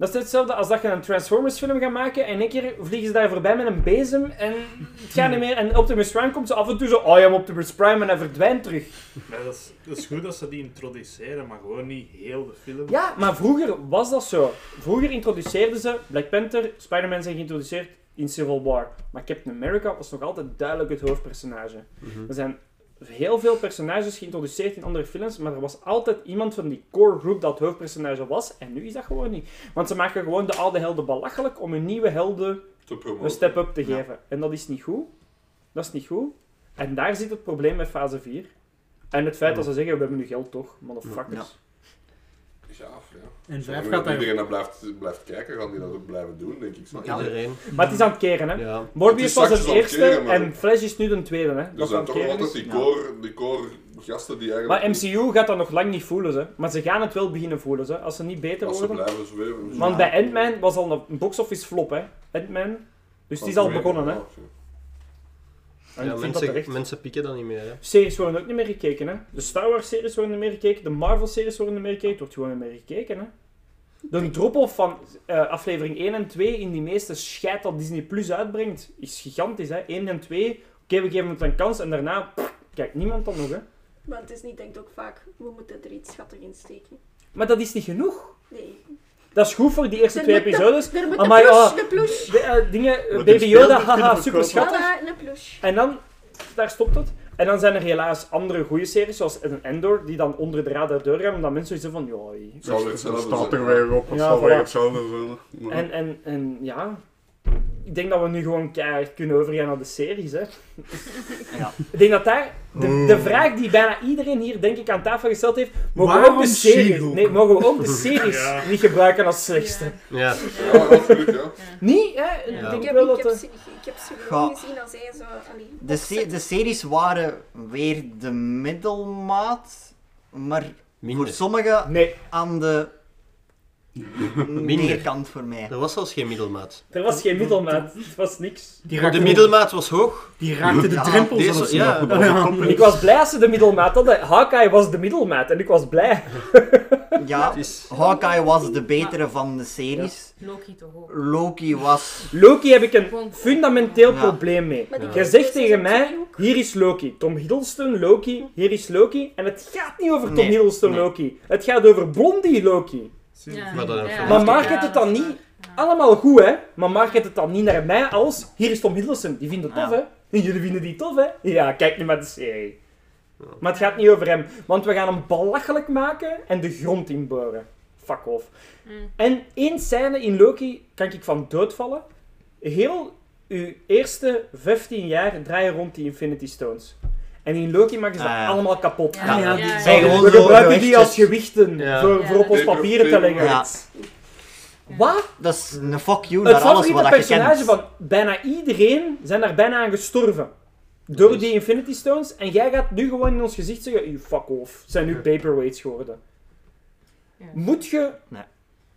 Dat is hetzelfde als dat je een Transformers film gaat maken en in één keer vliegen ze daar voorbij met een bezem en het gaat niet meer. En Optimus Prime komt zo af en toe zo, oh ja, Optimus Prime en hij verdwijnt terug. Maar dat, is, dat is goed dat ze die introduceren, maar gewoon niet heel de film. Ja, maar vroeger was dat zo. Vroeger introduceerden ze Black Panther, Spider-Man zijn geïntroduceerd in Civil War. Maar Captain America was nog altijd duidelijk het hoofdpersonage. Mhm. Er zijn heel veel personages geïntroduceerd in andere films, maar er was altijd iemand van die core group dat het hoofdpersonage was. En nu is dat gewoon niet. Want ze maken gewoon de oude helden belachelijk om hun nieuwe helden een step-up te Ja. geven. En dat is niet goed. Dat is niet goed. En daar zit het probleem met fase 4. En het feit dat ze zeggen, we hebben nu geld toch, motherfuckers. Ja, ja. En vijf gaat daar... iedereen dat blijft, blijft kijken, gaan die dat ook blijven doen, denk ik. zo. Ja. Iedereen. Maar het is aan het keren, hè. Ja. Morbius is was het eerste keren, maar- en Flash is nu de tweede, hè. Er Dat zijn aan het toch keren altijd is. die Ja. core, die core gasten die eigenlijk... Maar MCU gaat dat nog lang niet voelen, hè. Maar ze gaan het wel beginnen voelen, hè. Als ze niet beter Als ze worden. blijven zweven. Want bij Ant-Man was al een box-office flop, hè. Ant-Man. Dus die is al begonnen, hè. En Ja, ik vind dat mensen, terecht. mensen pieken dat niet meer. Hè. Series worden ook niet meer gekeken, hè. De Star Wars series worden niet meer gekeken, de Marvel series worden niet meer gekeken. Het wordt gewoon niet meer gekeken, hè. De drop-off van eh, aflevering 1 en 2 in die meeste scheid dat Disney Plus uitbrengt, is gigantisch, hè. 1 en 2, oké, we geven het een kans en daarna pff, kijkt niemand dan nog, hè. Maar Disney denkt ook vaak, we moeten er iets schattig in steken. Maar dat is niet genoeg. Nee. Dat is goed voor die eerste Er twee episodes. De, eh, dingen, Baby Yoda, haha, super schattig. En dan, daar stopt het. En dan zijn er helaas andere goede series, zoals een Endor, die dan onder de radar doorgaan, omdat mensen zoiets van, ja... Het zal hetzelfde staat zijn. er weer op, het Ja, zal voilà. weer hetzelfde zijn. Maar- En, en, en ja, ik denk dat we nu gewoon keihard kunnen overgaan naar de series. Hè. Ja. Ik denk dat daar de, de vraag die bijna iedereen hier denk ik aan tafel gesteld heeft, mogen we ook de series, nee, mogen we ook de series Ja. niet gebruiken als slechtste? Ja. Ja, absoluut, ja. Niet, hè? Ja. Ik Ik denk heb, wel ik dat... heb, de- se- ik heb ze gewoon gezien als hij zo... Allee, De, se- de series waren weer de middelmaat, maar voor Minder. sommigen Nee, aan de Minder. neerkant voor mij. Er was zelfs geen middelmaat. er was geen middelmaat. Het was niks. Die De raakte, middelmaat was hoog. die raakte de Ja, drempel deze- zelfs ja, nog. dat Ja. Ik was blij als ze de middelmaat hadden. Hawkeye was de middelmaat en ik was blij. Ja, is... Hawkeye was de betere van de series. Loki toch ook. Loki was... Loki heb ik een fundamenteel Ja. probleem mee. Maar die Ja. Jij heeft zegt dus tegen mij, ook. hier is Loki. Tom Hiddleston, Loki, hier is Loki. En het gaat niet over Tom Nee, Hiddleston, nee. Loki. Het gaat over Blondie Loki. Ja. Maar dan een Ja. Maar market het dan niet allemaal goed, hè? Maar market het dan niet naar mij als, hier is Tom Hiddleston. Die vinden het tof, Ja. hè? En jullie vinden die tof, hè? Ja, kijk nu maar de serie. Maar het gaat niet over hem. Want we gaan hem belachelijk maken en de grond inboren. Fuck off. Mm. En één scène in Loki kan ik van doodvallen. Heel uw eerste 15 jaar draaien rond die Infinity Stones. En in Loki maken ze dat Ah, ja. allemaal kapot. Ja, ja, ja, die ja. zijn gewoon we zo gebruiken die als gewichten Ja. voor, Ja, voor op ons papieren te leggen. Ja. Wat? Dat is een fuck you Het naar alles wat je personage van bijna iedereen zijn daar bijna aan gestorven. Door die Infinity Stones. En jij gaat nu gewoon in ons gezicht zeggen, you fuck off. Zijn nu paperweights geworden. Ja. Moet je... Nee.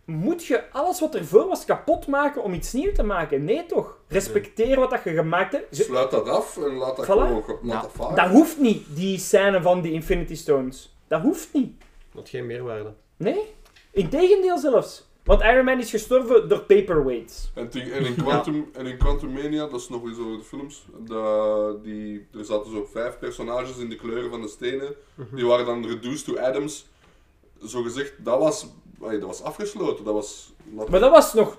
Moet je alles wat ervoor was kapot maken om iets nieuws te maken? Nee toch? Respecteer wat dat je gemaakt hebt. Ze- Sluit dat af en laat dat Voilà. gewoon ge- laat Ja. dat varen. Dat hoeft niet, die scène van die Infinity Stones. Dat hoeft niet. Dat geen meerwaarde. Nee? Integendeel zelfs. Want Iron Man is gestorven door paperweights. En, in Quantum, en in Quantum Mania, dat is nog eens over de films, dat die, er zaten zo vijf personages in de kleuren van de stenen. Die waren dan reduced to atoms. Zo gezegd, dat was, allee, dat was afgesloten. Dat was... Maar dat was nog...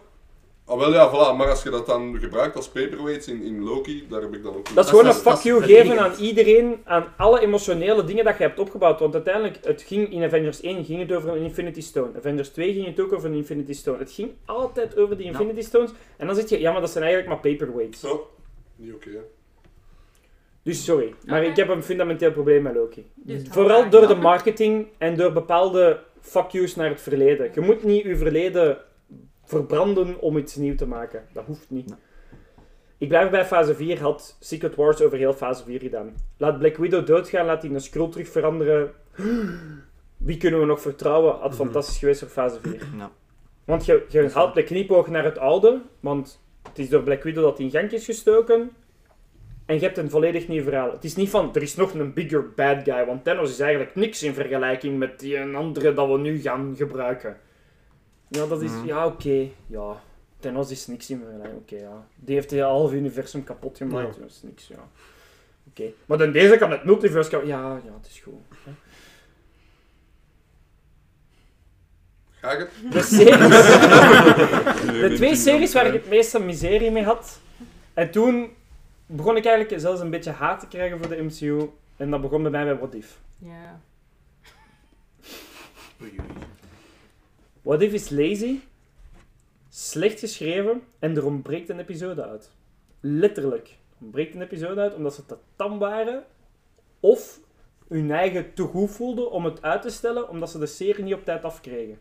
Ah, wel ja, voilà. Maar als je dat dan gebruikt als paperweights in, in Loki, daar heb ik dan ook... Dat is gewoon een fuck dat is you geven aan iedereen, aan alle emotionele dingen dat je hebt opgebouwd. Want uiteindelijk, het ging in Avengers 1 ging het over een Infinity Stone. Avengers 2 ging het ook over een Infinity Stone. Het ging altijd over die Infinity Stones. En dan zeg je, ja, maar dat zijn eigenlijk maar paperweights. Zo. Niet oké, hè. Dus sorry, maar ik heb een fundamenteel probleem met Loki. Dus Vooral door de marketing en door bepaalde fuck yous naar het verleden. Je moet niet je verleden verbranden om iets nieuws te maken. Dat hoeft niet. Nee. Ik blijf bij fase 4, had Secret Wars over heel fase 4 gedaan. Laat Black Widow doodgaan, laat die een scroll terug veranderen. Wie kunnen we nog vertrouwen? Had fantastisch geweest voor fase 4. Ja. Want je, je haalt de knipoog naar het oude, want het is door Black Widow dat in gang is gestoken. En je hebt een volledig nieuw verhaal. Het is niet van, er is nog een bigger bad guy, want Thanos is eigenlijk niks in vergelijking met die een andere dat we nu gaan gebruiken. Ja, dat is, Mhm. ja, oké, ja. Thanos is niks in vergelijking, oké, ja. Die heeft het halve universum kapot gemaakt, Ja. dat is niks, ja. Oké. Maar dan deze kan het multiverse, kan... ja, ja, het is goed. hè. Ga ik het? De series... De twee series waar ik het meeste miserie mee had. En toen begon ik eigenlijk zelfs een beetje haat te krijgen voor de MCU. En dat begon bij mij bij What If. Ja. What If is lazy, slecht geschreven en er ontbreekt een episode uit. Letterlijk. Er ontbreekt een episode uit omdat ze te tam waren. Of hun eigen te goed voelden om het uit te stellen omdat ze de serie niet op tijd afkregen.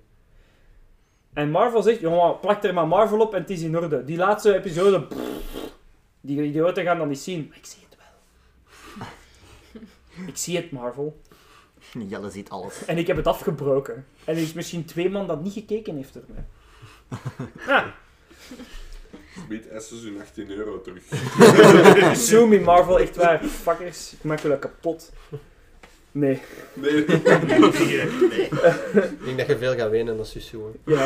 En Marvel zegt, jongen, plak er maar Marvel op en het is in orde. Die laatste episode, pff, die idioten gaan dan niet zien. Maar ik zie het wel. ik zie het, Marvel. Jelle ziet alles. En ik heb het afgebroken. En er is misschien twee man dat niet gekeken heeft ermee. Ja. Bied Esses hun 18 euro terug. Sue me, Marvel, echt waar. Fuckers, ik maak jullie kapot. Nee. Nee. Ik denk dat je veel gaat wenen als je zo. Ja.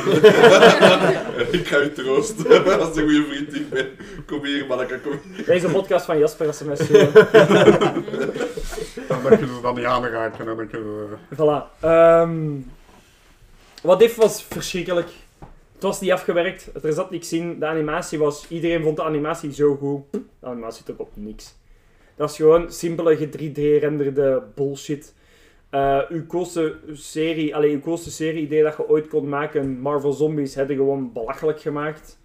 ik ga je troosten. Als een goede vriend ik ben. Kom hier, manneke, kom hier. Deze podcast van Jasper, als ze mij suwen. En dat je ze dan niet aanraken en dat je... Voilà. Ehm wat if was verschrikkelijk. Het was niet afgewerkt, er zat niks in. De animatie was... Iedereen vond de animatie zo goed. De animatie trok op niks. Dat is gewoon simpele 3D-renderde bullshit. Eh uw coolste serie, allee, uw coolste serie-idee dat je ooit kon maken, Marvel Zombies, hebben gewoon belachelijk gemaakt.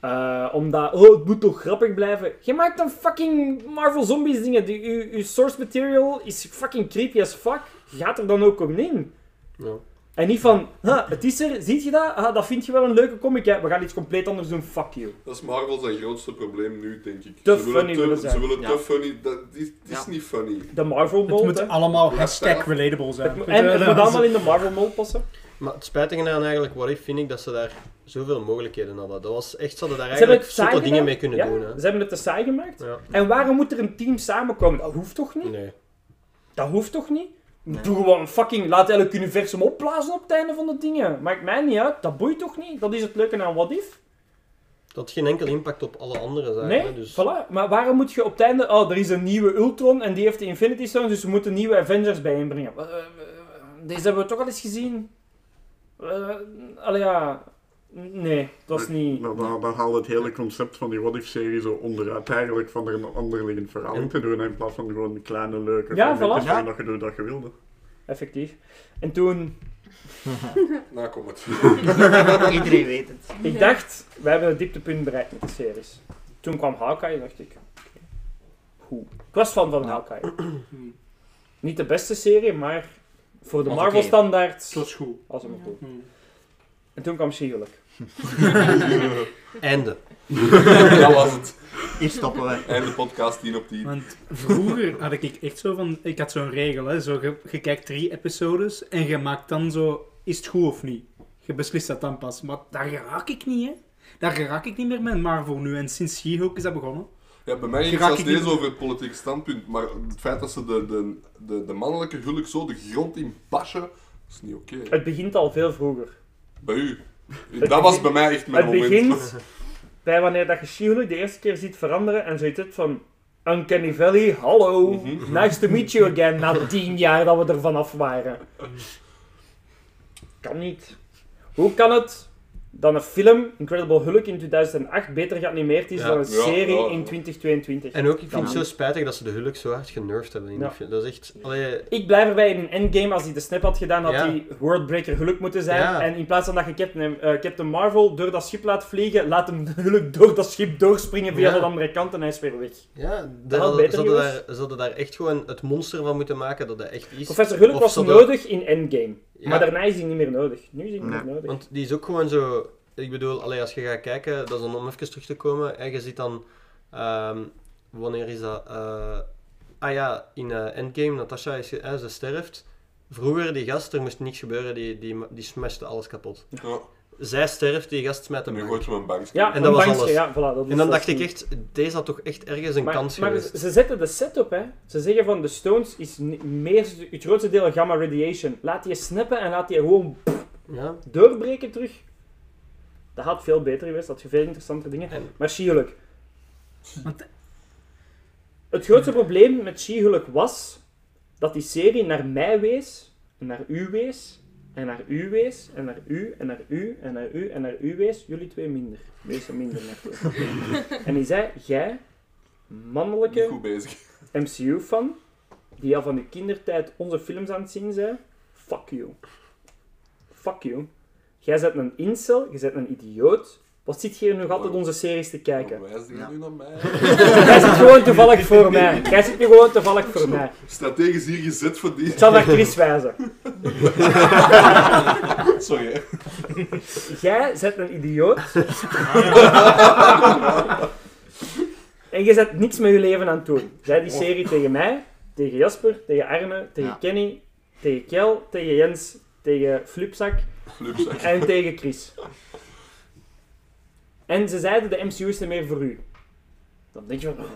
Eh, omdat, oh, het moet toch grappig blijven. Je maakt een fucking Marvel Zombies dingen. Uw, uw source material is fucking creepy as fuck. Gaat er dan ook om in. Ja. En niet van, ha, het is er, ziet je dat? Ah, dat vind je wel een leuke comic. Ja, we gaan iets compleet anders doen, fuck you. Dat is Marvel zijn grootste probleem nu, denk ik. Te ze willen funny te, willen zijn. Ze willen Ja. te funny. Dat, is niet funny. De Marvel Het mold, moet hè. allemaal hashtag relatable zijn. Het En het moet allemaal in de Marvel mold passen. Maar het spijtige aan eigenlijk What If vind ik dat ze daar zoveel mogelijkheden hadden. Dat was echt, ze hadden daar eigenlijk het zotte dingen mee kunnen Ja, doen. Hè. Ze hebben het te saai gemaakt. Ja. En waarom moet er een team samenkomen? Dat hoeft toch niet? Nee. Dat hoeft toch niet? Nee. Doe gewoon fucking, laat elk universum opblazen op het einde van de dingen. Maakt mij niet uit, dat boeit toch niet? Dat is het leuke aan What If. Dat geen enkel impact op alle andere zaken. Nee, hè, dus... voilà. Maar waarom moet je op het einde... Oh, er is een nieuwe Ultron en die heeft de Infinity Stones, dus we moeten nieuwe Avengers bijeenbrengen. Eh, eh, eh, Deze hebben we toch al eens gezien. Allee, ja... Nee, dat is niet... Maar dan, dan haalt het hele concept van die What If-serie zo onderuit eigenlijk van er een onderliggend verhaal in te doen in plaats van gewoon kleine leuke Ja, voilà. waarin dat je doet dat je wilde. Effectief. En toen... Nou, kom het. Iedereen weet het. Ik dacht, we hebben het dieptepunt bereikt met de series. Toen kwam Hawkeye, dacht ik. oké, Goed. Ik was fan van Hawkeye. Niet de beste serie, maar voor de Was Marvel oké. standaard Dat is goed. was hem goed. Hmm. En toen kwam She-Hulk. Einde. dat was het. Hier stoppen we. Einde podcast 10 op 10. Want vroeger had ik echt zo van... Ik had zo'n regel, hè. Zo, je, je kijkt drie episodes en je maakt dan zo... Is het goed of niet? Je beslist dat dan pas. Maar daar raak ik niet, hè. Daar raak ik niet meer met Marvel nu. En sinds She-Hulk is dat begonnen. Ja, bij mij ging het deze over het politieke standpunt, maar het feit dat ze de, de, de, de mannelijke hulk zo de grond in bashen, is niet oké. Het begint al veel vroeger. Bij u. Het dat was begint- bij mij echt mijn Het moment. begint bij wanneer dat je She-Hulk de eerste keer ziet veranderen en zoiets van... Uncanny Valley, hallo, Mhm. nice to meet you again, na tien jaar dat we er vanaf waren. Kan niet. Hoe kan het dat een film, Incredible Hulk in 2008, beter geanimeerd is Ja. dan een Ja, serie ja, ja. in 2022? En ook, ik vind het zo spijtig dat ze de Hulk zo hard genervd hebben. In die Ja. film. Dat is echt... Allee, Ik blijf erbij in een endgame, als hij de snap had gedaan, had Ja. hij Worldbreaker Hulk moeten zijn. Ja. En in plaats van dat je Captain, eh, Captain Marvel door dat schip laat vliegen, laat hem de Hulk door dat schip doorspringen via Ja. de andere kant en hij is weer weg. ja, Dat had hadden, beter ze, hadden geweest. daar, ze hadden daar echt gewoon het monster van moeten maken dat hij echt is. Professor Hulk Of was nodig in endgame. Ja. Maar daarna is hij niet meer nodig. Nu is hij niet Nee. meer nodig. Want die is ook gewoon zo... Ik bedoel, allee, als je gaat kijken, dat is dan om even terug te komen, en je ziet dan... ehm, wanneer is dat? Eh, ah ja, in eh, Endgame, Natasha, is, eh, ze sterft. Vroeger, die gast, er moest niks gebeuren, die, die, die smashte alles kapot. Ja. Zij sterft, die gast smijt hem nu gooit hem een bankje. Ja, En dat was bankje, alles. Ja, voilà, dat is En dan dacht ik echt, deze had toch echt ergens een Maar, kans maar geweest. ze zetten de setup, hè. Ze zeggen van, de Stones is meer, het grootste deel gamma radiation. Laat die snappen en laat die gewoon Ja, doorbreken terug. Dat had veel beter geweest, dat had je veel interessantere dingen. En- Maar She-Hulk. Want- Het grootste probleem met She-Hulk was dat die serie naar mij wees, en naar u wees, en naar u wees, en naar u, en naar u, en naar u, en naar u wees. Jullie twee minder. Wees er minder naar. en die zei, jij, mannelijke. MCU-fan, die al van de kindertijd onze films aan het zien zijn, fuck you. Fuck you. Jij bent een incel, je bent een idioot. Wat zit hier nog altijd onze series te kijken? Wijs je Ja. nu naar mij? Jij zit gewoon toevallig voor mij. Jij zit nu gewoon toevallig voor mij. Strategisch hier gezet voor die. Ik zal naar Chris wijzen. Sorry. Jij bent een idioot. en je zet niks met je leven aan het doen. Zij die serie tegen mij, tegen Jasper, tegen Arne, tegen Ja. Kenny, tegen Kel, tegen Jens, tegen Flupzak Flupzak. en tegen Chris. En ze zeiden de MCU is niet meer voor u. Dan denk je van... oh,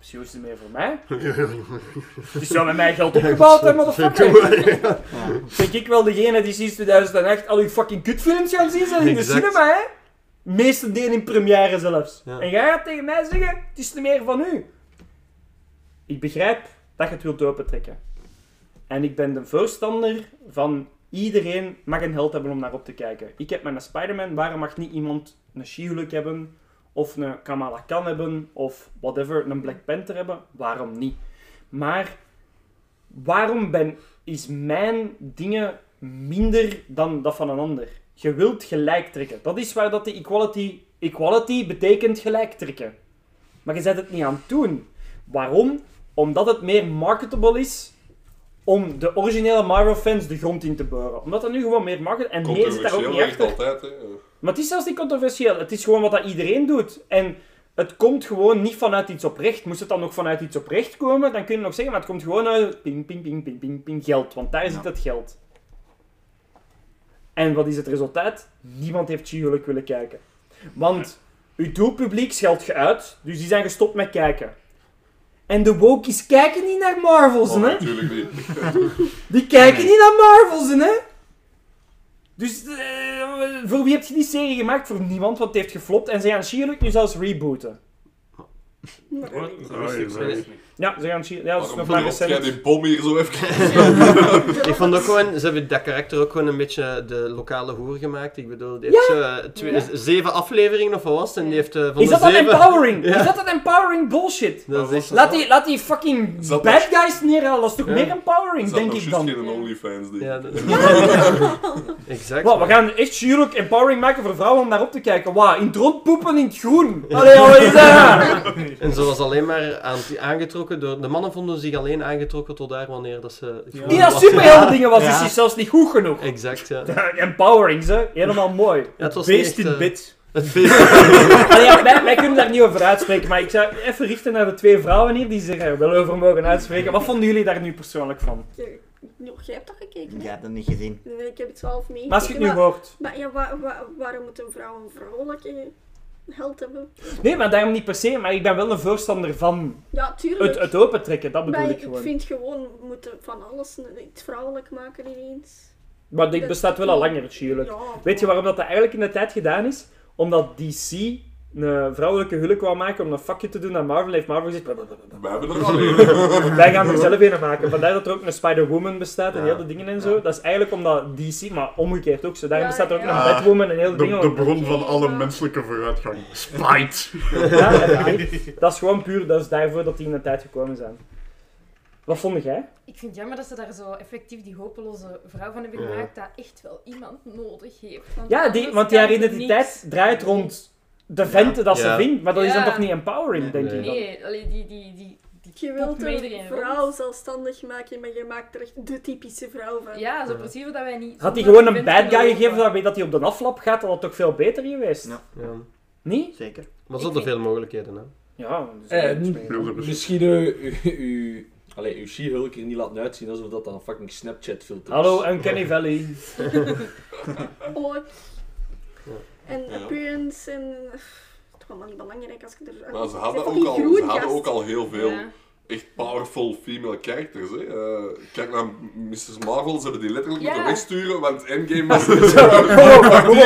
MCU is niet meer voor mij? Die zou met mij geld opgebouwd hebben, motherfucker. Ben ik wel degene die sinds 2008 al uw fucking kutfilms gaan zien zijn in de Exact. cinema, hè? Meeste delen in première zelfs. Ja. En jij gaat tegen mij zeggen, het is niet meer van u. Ik begrijp dat je het wilt opentrekken. En ik ben de voorstander van iedereen mag een held hebben om naar op te kijken. Ik heb mijn Spider-Man, waarom mag niet iemand een She-Hulk hebben of een Kamala Khan hebben, of whatever, een Black Panther hebben, waarom niet? Maar waarom ben, is mijn dingen minder dan dat van een ander? Je wilt gelijk trekken. Dat is waar dat de equality... Equality betekent gelijk trekken. Maar je zet het niet aan het doen. Waarom? Omdat het meer marketable is om de originele Marvel-fans de grond in te boren. Omdat dat nu gewoon meer market... En nee zit daar ook niet achter. echt altijd, hè. Maar het is zelfs niet controversieel. Het is gewoon wat dat iedereen doet. En het komt gewoon niet vanuit iets oprecht. Moest het dan nog vanuit iets oprecht komen, dan kun je nog zeggen, maar het komt gewoon uit ping, ping, ping, ping, ping, ping, geld. Want daar zit het geld. En wat is het resultaat? Niemand heeft She-Hulk willen kijken. Want uw doelpubliek scheldt je uit, dus die zijn gestopt met kijken. En de wokies kijken niet naar Marvels, Oh, hè? natuurlijk niet. Die kijken niet naar Marvels, hè? Dus eh, voor wie heb je die serie gemaakt? Voor niemand, want het heeft geflopt. En ze gaan She-Hulk nu zelfs rebooten. Wat? Dat wist ik zelfs niet. Ja, ze gaan She-Hulk... Ja, dat is nog maar recent. die bom hier zo even? ik vond ook gewoon, ze hebben dat karakter ook gewoon een beetje de lokale hoer gemaakt. Ik bedoel, die heeft zo, eh, twee- Ja. zeven afleveringen of wat was het? En die heeft eh, van Is de dat zeven... empowering? Ja. Is dat dan empowering bullshit? Dat is echt... Laat die, laat die fucking dat bad guys neerhalen, dat is toch Ja. meer empowering, dat denk nog ik dan. geen OnlyFans ding? Ja, dat- exact. Wow, we gaan echt She-Hulk empowering maken voor vrouwen om daarop te kijken. Wauw, in het rond poepen in het groen. Allee, wat is dat? En ze was alleen maar aan, aangetrokken door... De mannen vonden zich alleen aangetrokken tot daar wanneer dat ze... In dat superhelden dingen was, Ja. is die zelfs niet goed genoeg. Exact, ja. Empowering, ze. Helemaal mooi. ja het was Beest niet in echt, eh, bit. Het beest. Allee, ja, wij, wij kunnen daar niet over uitspreken, maar ik zou even richten naar de twee vrouwen hier die zich er wel over mogen uitspreken. Wat vonden jullie daar nu persoonlijk van? Jij hebt toch gekeken? hè? Ik heb dat niet gezien. Nee, Ik heb het zelf meegekeken. Maar als je het nu maar- hoort. Maar ja, wa- wa- waarom moet een vrouw een vrouwelijke held hebben? Nee, maar daarom niet per se, maar ik ben wel een voorstander van Ja, tuurlijk. het, het opentrekken, dat bedoel maar ik ik gewoon. vind gewoon, we moeten van alles iets vrouwelijk maken ineens. Maar dit bestaat wel al langer, natuurlijk. Ja, Weet je waarom dat, dat eigenlijk in de tijd gedaan is? Omdat DC een vrouwelijke hulk wou maken om een vakje te doen aan Marvel. Heeft Marvel gezegd... We hebben er al een. Wij gaan er zelf een maken. Vandaar dat er ook een Spider-Woman bestaat en Ja. heel de dingen en zo. Dat is eigenlijk omdat DC, maar omgekeerd ook zo. Daarom Ja, bestaat er ook ja. een Batwoman en heel de De, dingen. de bron van alle menselijke vooruitgang. Spite! Ja, dat is gewoon puur, dat is daarvoor dat die in de tijd gekomen zijn. Wat vond jij? Ik vind het jammer dat ze daar zo effectief die hopeloze vrouw van hebben Ja. gemaakt dat echt wel iemand nodig heeft. Want Ja, die, want die haar identiteit draait rond de venten dat ze vindt. Maar dat is dan toch niet empowering, denk Nee. ik dan? Nee, allee, die, die, die, die Je wilt een vrouw rond. zelfstandig maken, maar je maakt er echt de typische vrouw van. Ja, zo precies wat wij niet... Had hij zonder gewoon een bad guy gegeven dat, dat hij op de aflap gaat, had dat toch veel beter geweest? Ja. Ja. Niet? Zeker. Maar vind- veel mogelijkheden, hè. Ja. dus- En precies. misschien uh, uw, allee, uw She-Hulk er niet laten uitzien alsof dat dan een fucking Snapchat-filter is. Hallo, Uncanny Valley. Oh. Ja. En Ja. appearance en... Het is allemaal niet belangrijk als je er... Maar ze hadden, ook al, ze hadden ook al heel veel Ja. echt powerful female characters. Hè. Eh, kijk naar Mrs. Marvel, ze hebben die letterlijk Ja. moeten wegsturen, want Endgame was... Op.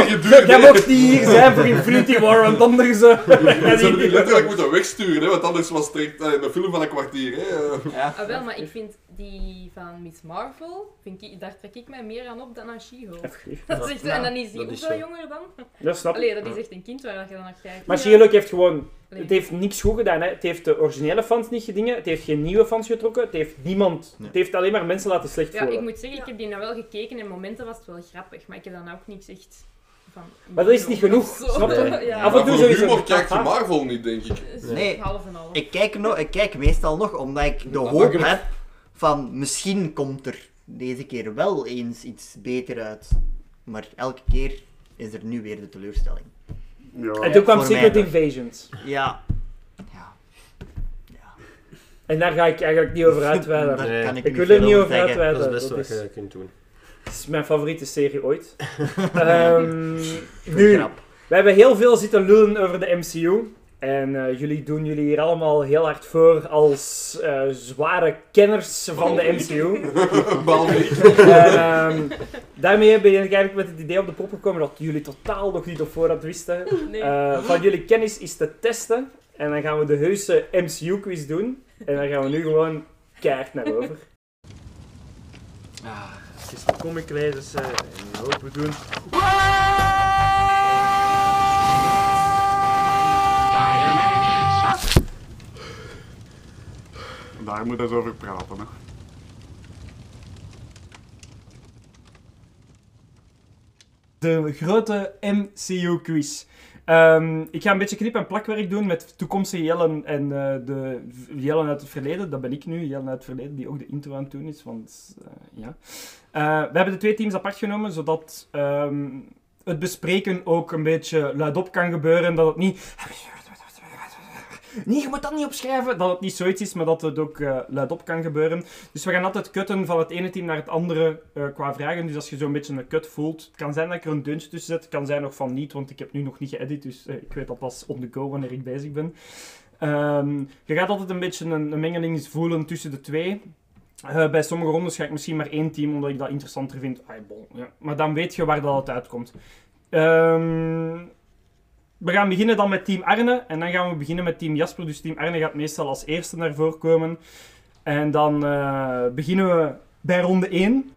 geduurd, Jij mocht niet hier zijn voor Infinity War, want anders... eh, Ze hebben die letterlijk moeten wegsturen, hè, want anders was het echt eh, een film van een kwartier. Hè. Eh, Ah, wel, maar ik vind die van Miss Marvel, vind ik, daar trek ik mij meer aan op dan aan She-Hulk. Dat is echt, Ja, en dan is die dat ook jonger dan. Dat snap ik. Allee, dat is echt een kind waar je dan naar kijkt. Maar Ja. She-Hulk heeft gewoon... Allee. Het heeft niks goed gedaan. Hè. Het heeft de originele fans niet gedingen. Het heeft geen nieuwe fans getrokken. Het heeft niemand... Nee. Het heeft alleen maar mensen laten slecht Ja, ik voelen. moet zeggen, ik heb die nou wel gekeken en momenten was het wel grappig, maar ik heb dan ook niks echt van... Maar dat is niet genoeg, snap je? Ja. Af en maar toe voor sowieso. humor kijkt je Aha. Marvel niet, denk ik. Nee. half en half. Ik kijk, nog, ik kijk meestal nog omdat ik de hoop heb van misschien komt er deze keer wel eens iets beter uit. Maar elke keer is er nu weer de teleurstelling. Ja. En toen kwam Voor Secret. Invasions. Ja. Ja. En daar ga ik eigenlijk niet over uitweiden. Nee. kan ik, Ik niet wil er niet over zeggen. uitweiden. Dat is het dat beste is- wat je kunt doen. Het is mijn favoriete serie ooit. Ehm, nu, Grap. we hebben heel veel zitten lullen over de MCU. En eh, jullie doen jullie hier allemaal heel hard voor als eh, zware kenners van de MCU. En, ehm, daarmee ben ik eigenlijk met het idee op de prop gekomen dat jullie totaal nog niet op voorhand wisten. Nee. Eh, van jullie kennis is te testen. En dan gaan we de heuse MCU-quiz doen. En daar gaan we nu gewoon keihard naar over. Ah, even de comic lezen eh, en open doen. Daar moet eens over praten. Hè. De grote MCU-quiz. Ehm, ik ga een beetje knip- en plakwerk doen met toekomstige Jellen en eh, de Jellen uit het verleden. Dat ben ik nu, Jellen uit het verleden, die ook de intro aan het doen is. Want, eh, ja. Eh, we hebben de twee teams apart genomen, zodat ehm, het bespreken ook een beetje luidop kan gebeuren. Dat het niet... Nee, je moet dat niet opschrijven. Dat het niet zoiets is, maar dat het ook eh, luidop kan gebeuren. Dus we gaan altijd cutten van het ene team naar het andere eh, qua vragen. Dus als je zo'n beetje een cut voelt, het kan zijn dat ik er een deuntje tussen zet. Het kan zijn nog van niet, want ik heb nu nog niet geëdit. Dus eh, ik weet dat pas on the go wanneer ik bezig ben. Ehm, je gaat altijd een beetje een, een mengeling voelen tussen de twee. Bij sommige rondes ga ik misschien maar één team, omdat ik dat interessanter vind. Ah, bon, ja. Maar dan weet je waar dat uitkomt. Ehm, we gaan beginnen dan met team Arne en dan gaan we beginnen met team Jasper. Dus team Arne gaat meestal als eerste naar voren komen. En dan eh, beginnen we bij ronde 1.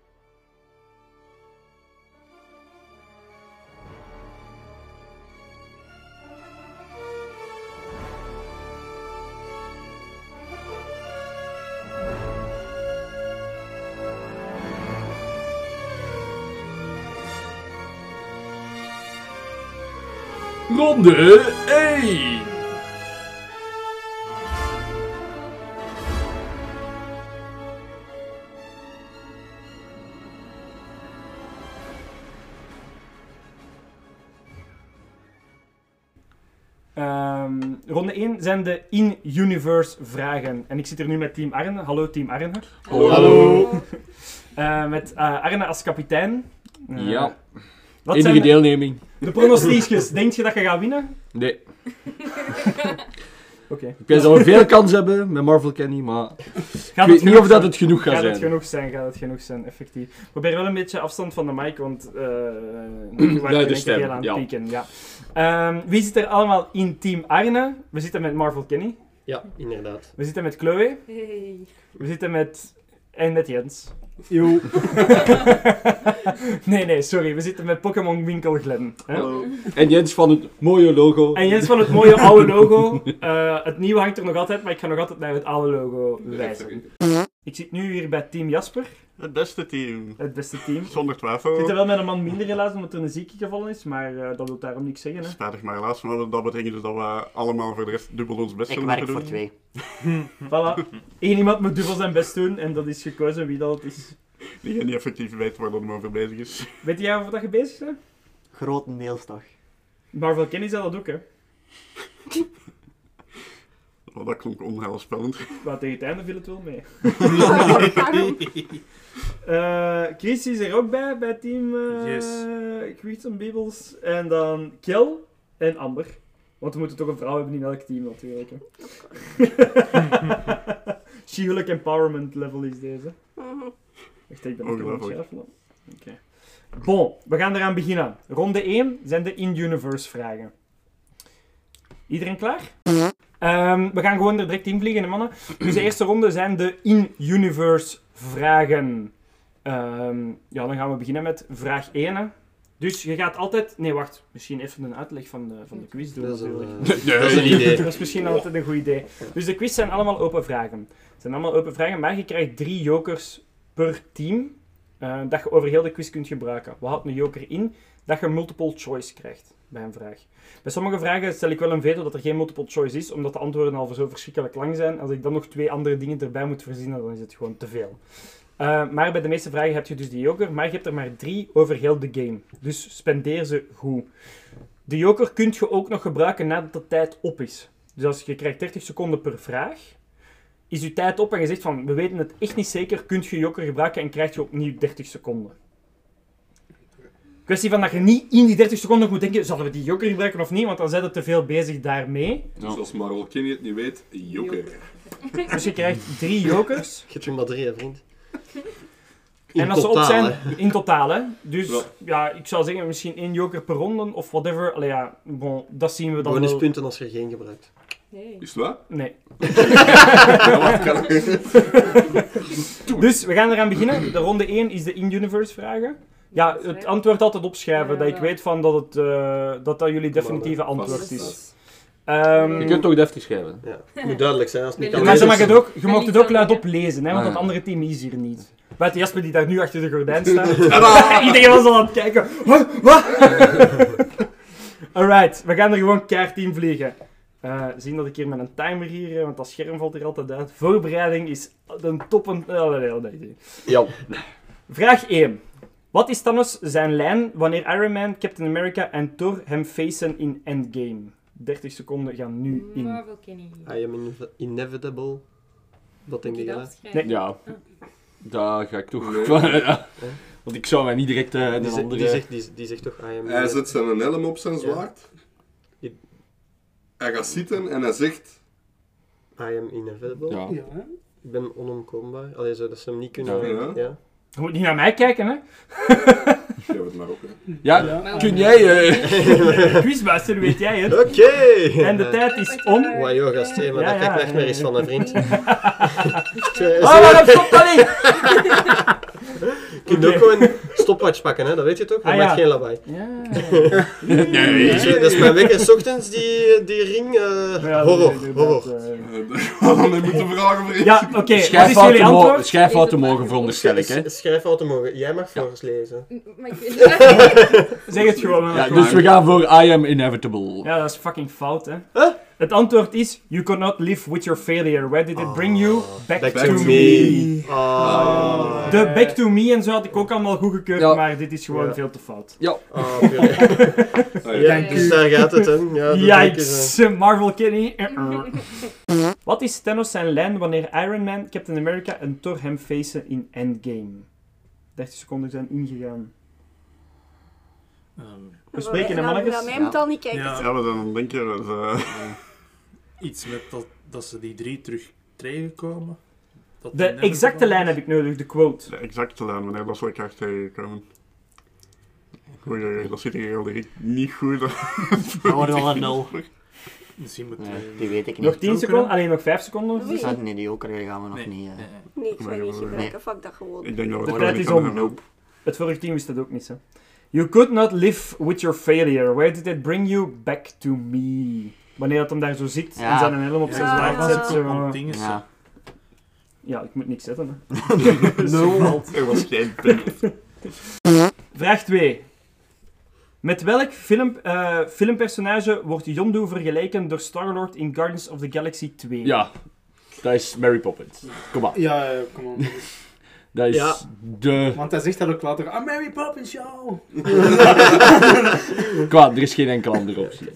Ronde 1. Ehm, ronde 1 zijn de in-universe vragen. En ik zit er nu met team Arne. Hallo team Arne. Hallo. Hallo. Eh, met eh, Arne als kapitein. Eh, Ja. Wat Enige zijn de- deelneming. De pronostiekjes. Denk je dat je gaat winnen? Nee. Oké. Ik weet dat we veel kans hebben met Marvel Kenny, maar ik Gaat weet het niet genoeg of dat zijn? het genoeg gaat Gaat zijn. het genoeg zijn, gaat het genoeg zijn, effectief. Probeer wel een beetje afstand van de mic, want eh je wordt Luide in één keer stem, heel aan het ja. pieken. Ja. Ehm, wie zit er allemaal in team Arne? We zitten met Marvel Kenny. Ja, inderdaad. We zitten met Chloe. Hey. We zitten met... En met Jens. Yo. nee, nee, sorry. We zitten met Pokémon Winkel Glen. Hallo. En Jens van het mooie logo. En Jens van het mooie oude logo. Eh, het nieuwe hangt er nog altijd, maar ik ga nog altijd naar het oude logo wijzen. Ik zit nu hier bij Team Jasper. Het beste team. Het beste team. Zonder Ik twijfel. zit er wel met een man minder helaas, omdat er een zieke gevallen is, maar eh, dat wil daarom niks zeggen. Hè. Spijtig maar helaas, maar dat betekent dus dat we allemaal voor de rest dubbel ons best Ik zullen werk moeten voor doen. twee. Voilà. Eén iemand moet dubbel zijn best doen en dat is gekozen wie dat het is. Die niet effectief weet waar dat hem over bezig is. Weet jij of dat je bezig bent? Grotendeels toch. Marvel Kenny zei dat ook, hè. Oh, dat klonk onheilspellend. Maar tegen het einde viel het wel mee. Eh, Chris is er ook bij, bij team eh Yes. Bibbles. En dan Kel en Amber. Want we moeten toch een vrouw hebben in elk team natuurlijk. hè. She-Hulk empowerment level is deze. Wacht, ik ben nog aan het. Oké. Bon, we gaan eraan beginnen. Ronde 1 zijn de in-universe vragen. Iedereen klaar? Ehm, we gaan gewoon er direct in vliegen, hè, mannen. Dus de eerste ronde zijn de in-universe vragen. Ehm, ja, dan gaan we beginnen met vraag 1. hè. Dus je gaat altijd... Nee, wacht. Misschien even een uitleg van de, van de quiz doen. Dat is een, Nee. dat is een idee. dat is misschien altijd een goed idee. Dus de quiz zijn allemaal open vragen. Het zijn allemaal open vragen, maar je krijgt drie jokers per team. eh, dat je over heel de quiz kunt gebruiken. Wat houdt een joker in? Dat je multiple choice krijgt bij een vraag. Bij sommige vragen stel ik wel een veto dat er geen multiple choice is, omdat de antwoorden al zo verschrikkelijk lang zijn. Als ik dan nog twee andere dingen erbij moet verzinnen, dan is het gewoon te veel. Eh, maar bij de meeste vragen heb je dus die joker, maar je hebt er maar drie over heel de game. Dus spendeer ze goed. De joker kun je ook nog gebruiken nadat de tijd op is. Dus als je krijgt 30 seconden per vraag, is je tijd op en je zegt van, we weten het echt niet zeker, kun je joker gebruiken en krijg je opnieuw 30 seconden. Kwestie van dat je niet in die 30 seconden moet denken, zullen we die joker gebruiken of niet, want dan zijn we te veel bezig daarmee. Dus als Marvel Kenny het niet weet, joker. Dus je krijgt drie jokers. Je hebt er maar drie, hè, vriend. In en als ze op zijn, hè. in totaal, hè. Dus Ja. ja. ik zou zeggen misschien één joker per ronde of whatever. Allee, ja, bon, dat zien we dan wel. Bonuspunten als je er geen gebruikt. Is het waar? Nee. Ja, wat kan ik? dus we gaan eraan beginnen. De ronde 1 is de in-universe vragen. Ja, het antwoord altijd opschrijven, dat ik weet van dat, het, eh, dat dat jullie definitieve antwoord is. Ehm, Je kunt toch deftig schrijven. Ja. Het moet duidelijk zijn als het niet kan maar ze mag het ook, je mag het ook luidop lezen, hè, want Ah, het ja. andere team is hier niet. Buiten Jasper die daar nu achter de gordijn staat. Tadaa! Iedereen was al aan het kijken. Wat? Wat? Alright, we gaan er gewoon kaart in vliegen. Eh, zien dat ik hier met een timer hier, eh, want dat scherm valt er altijd uit. Voorbereiding is een toppen... Oh, nee, nee, nee, nee. Ja. Vraag 1. Wat is Thanos zijn lijn wanneer Iron Man, Captain America en Thor hem facen in Endgame? 30 seconden gaan nu in. Marvel ken ik niet. I am inevitable. Wat denk dat schrijven? Ja. Daar ga ik toch van... ja. Want ik zou mij niet direct eh, Die, zegt- andere... die, zegt, die, die zegt toch I am Hij zet zijn helm op zijn zwaard. Hij gaat zitten en hij zegt... I am inevitable. Ja. Ja, hè? Ik ben onomkoombaar. Allee, zo dat ze hem niet kunnen... Ja. Je moet niet naar mij kijken, hè? Het maar op, hè. Ja, Ja. kun jij... eh, Quizmaster, weet jij het? Oké! En de tijd is om. Wauw, joh, gast, hé, maar Ja, dat krijg ja, ik echt meer ja, eens van een vriend. Oh, waarom stopt dat niet? Je kunt ook gewoon stopwatch pakken, hè? dat weet je toch? Dat Ah, maakt ja. geen lawaai. Ja. Dus, eh, dat is mijn wekker, s ochtends die, die ring. eh, Ja, horror, horror. eh. Nee, moeten vragen voor Ja, oké. Wat is Schrijffouten jullie mo- antwoord? schrijffouten mogen veronderstel ik, hè. S- Schrijf uit te mogen. Jij mag voorlezen. Maar ik weet Zeg het gewoon. Ja, dus we gaan voor I am inevitable. Ja, dat is fucking fout, hè. Het antwoord is: You could not live with your failure. Where did it bring you? Back, Back to, to me. me. Ah. De back to me en zo had ik ook allemaal goedgekeurd, Ja. maar dit is gewoon Ja. veel te fout. Ja. Ah, puree. ja, dus daar gaat het, hè. Ja, dat Yikes, Marvel Kenny. Wat is Thanos zijn lijn wanneer Iron Man, Captain America en Thor hem facen in Endgame? 30 seconden zijn ingegaan. Ehm, We spreken naar, mannetjes. naar mij moet al niet kijken. Ja. Ja, we zijn aan het denken. Dus, eh, iets met dat, dat ze die drie terug tegenkomen. Dat De exacte lijn is. heb ik nodig, de quote. de exacte lijn, wanneer dat zou ik graag tegenkomen. Oei, oei, oei, dat zit hier al niet goed. Dat wordt wel een nul. Misschien moeten Nee, we... die weet ik niet. Nog 10 Joker, seconden? Alleen nog 5 seconden? Ah, nee, die joker gaan we nog Nee, niet. nee, eh. nee. Nee, ik ga Nee, niet nee. gebruiken. Fuck dat gewoon. Ik denk dat we De tijd is om. Het vorige team wist dat ook niet, hè. You could not live with your failure. Where did it bring you? Back to me. Wanneer dat hem daar zo zit en Ja. zijn helm op zijn Ja, zwaard zet. Zo. Om dingen zo. Ja. Ja, ik moet niks zetten. Hè. Er was geen punt. Vraag 2. Met welk film, eh, filmpersonage wordt Yondu vergeleken door Star-Lord in Guardians of the Galaxy 2? Ja. Dat is Mary Poppins. Kom maar. Ja, ja, kom on. Dat is Ja. de... Want hij zegt dat ook later. Ah, Mary Poppins Show! Qua, er is geen enkele andere optie.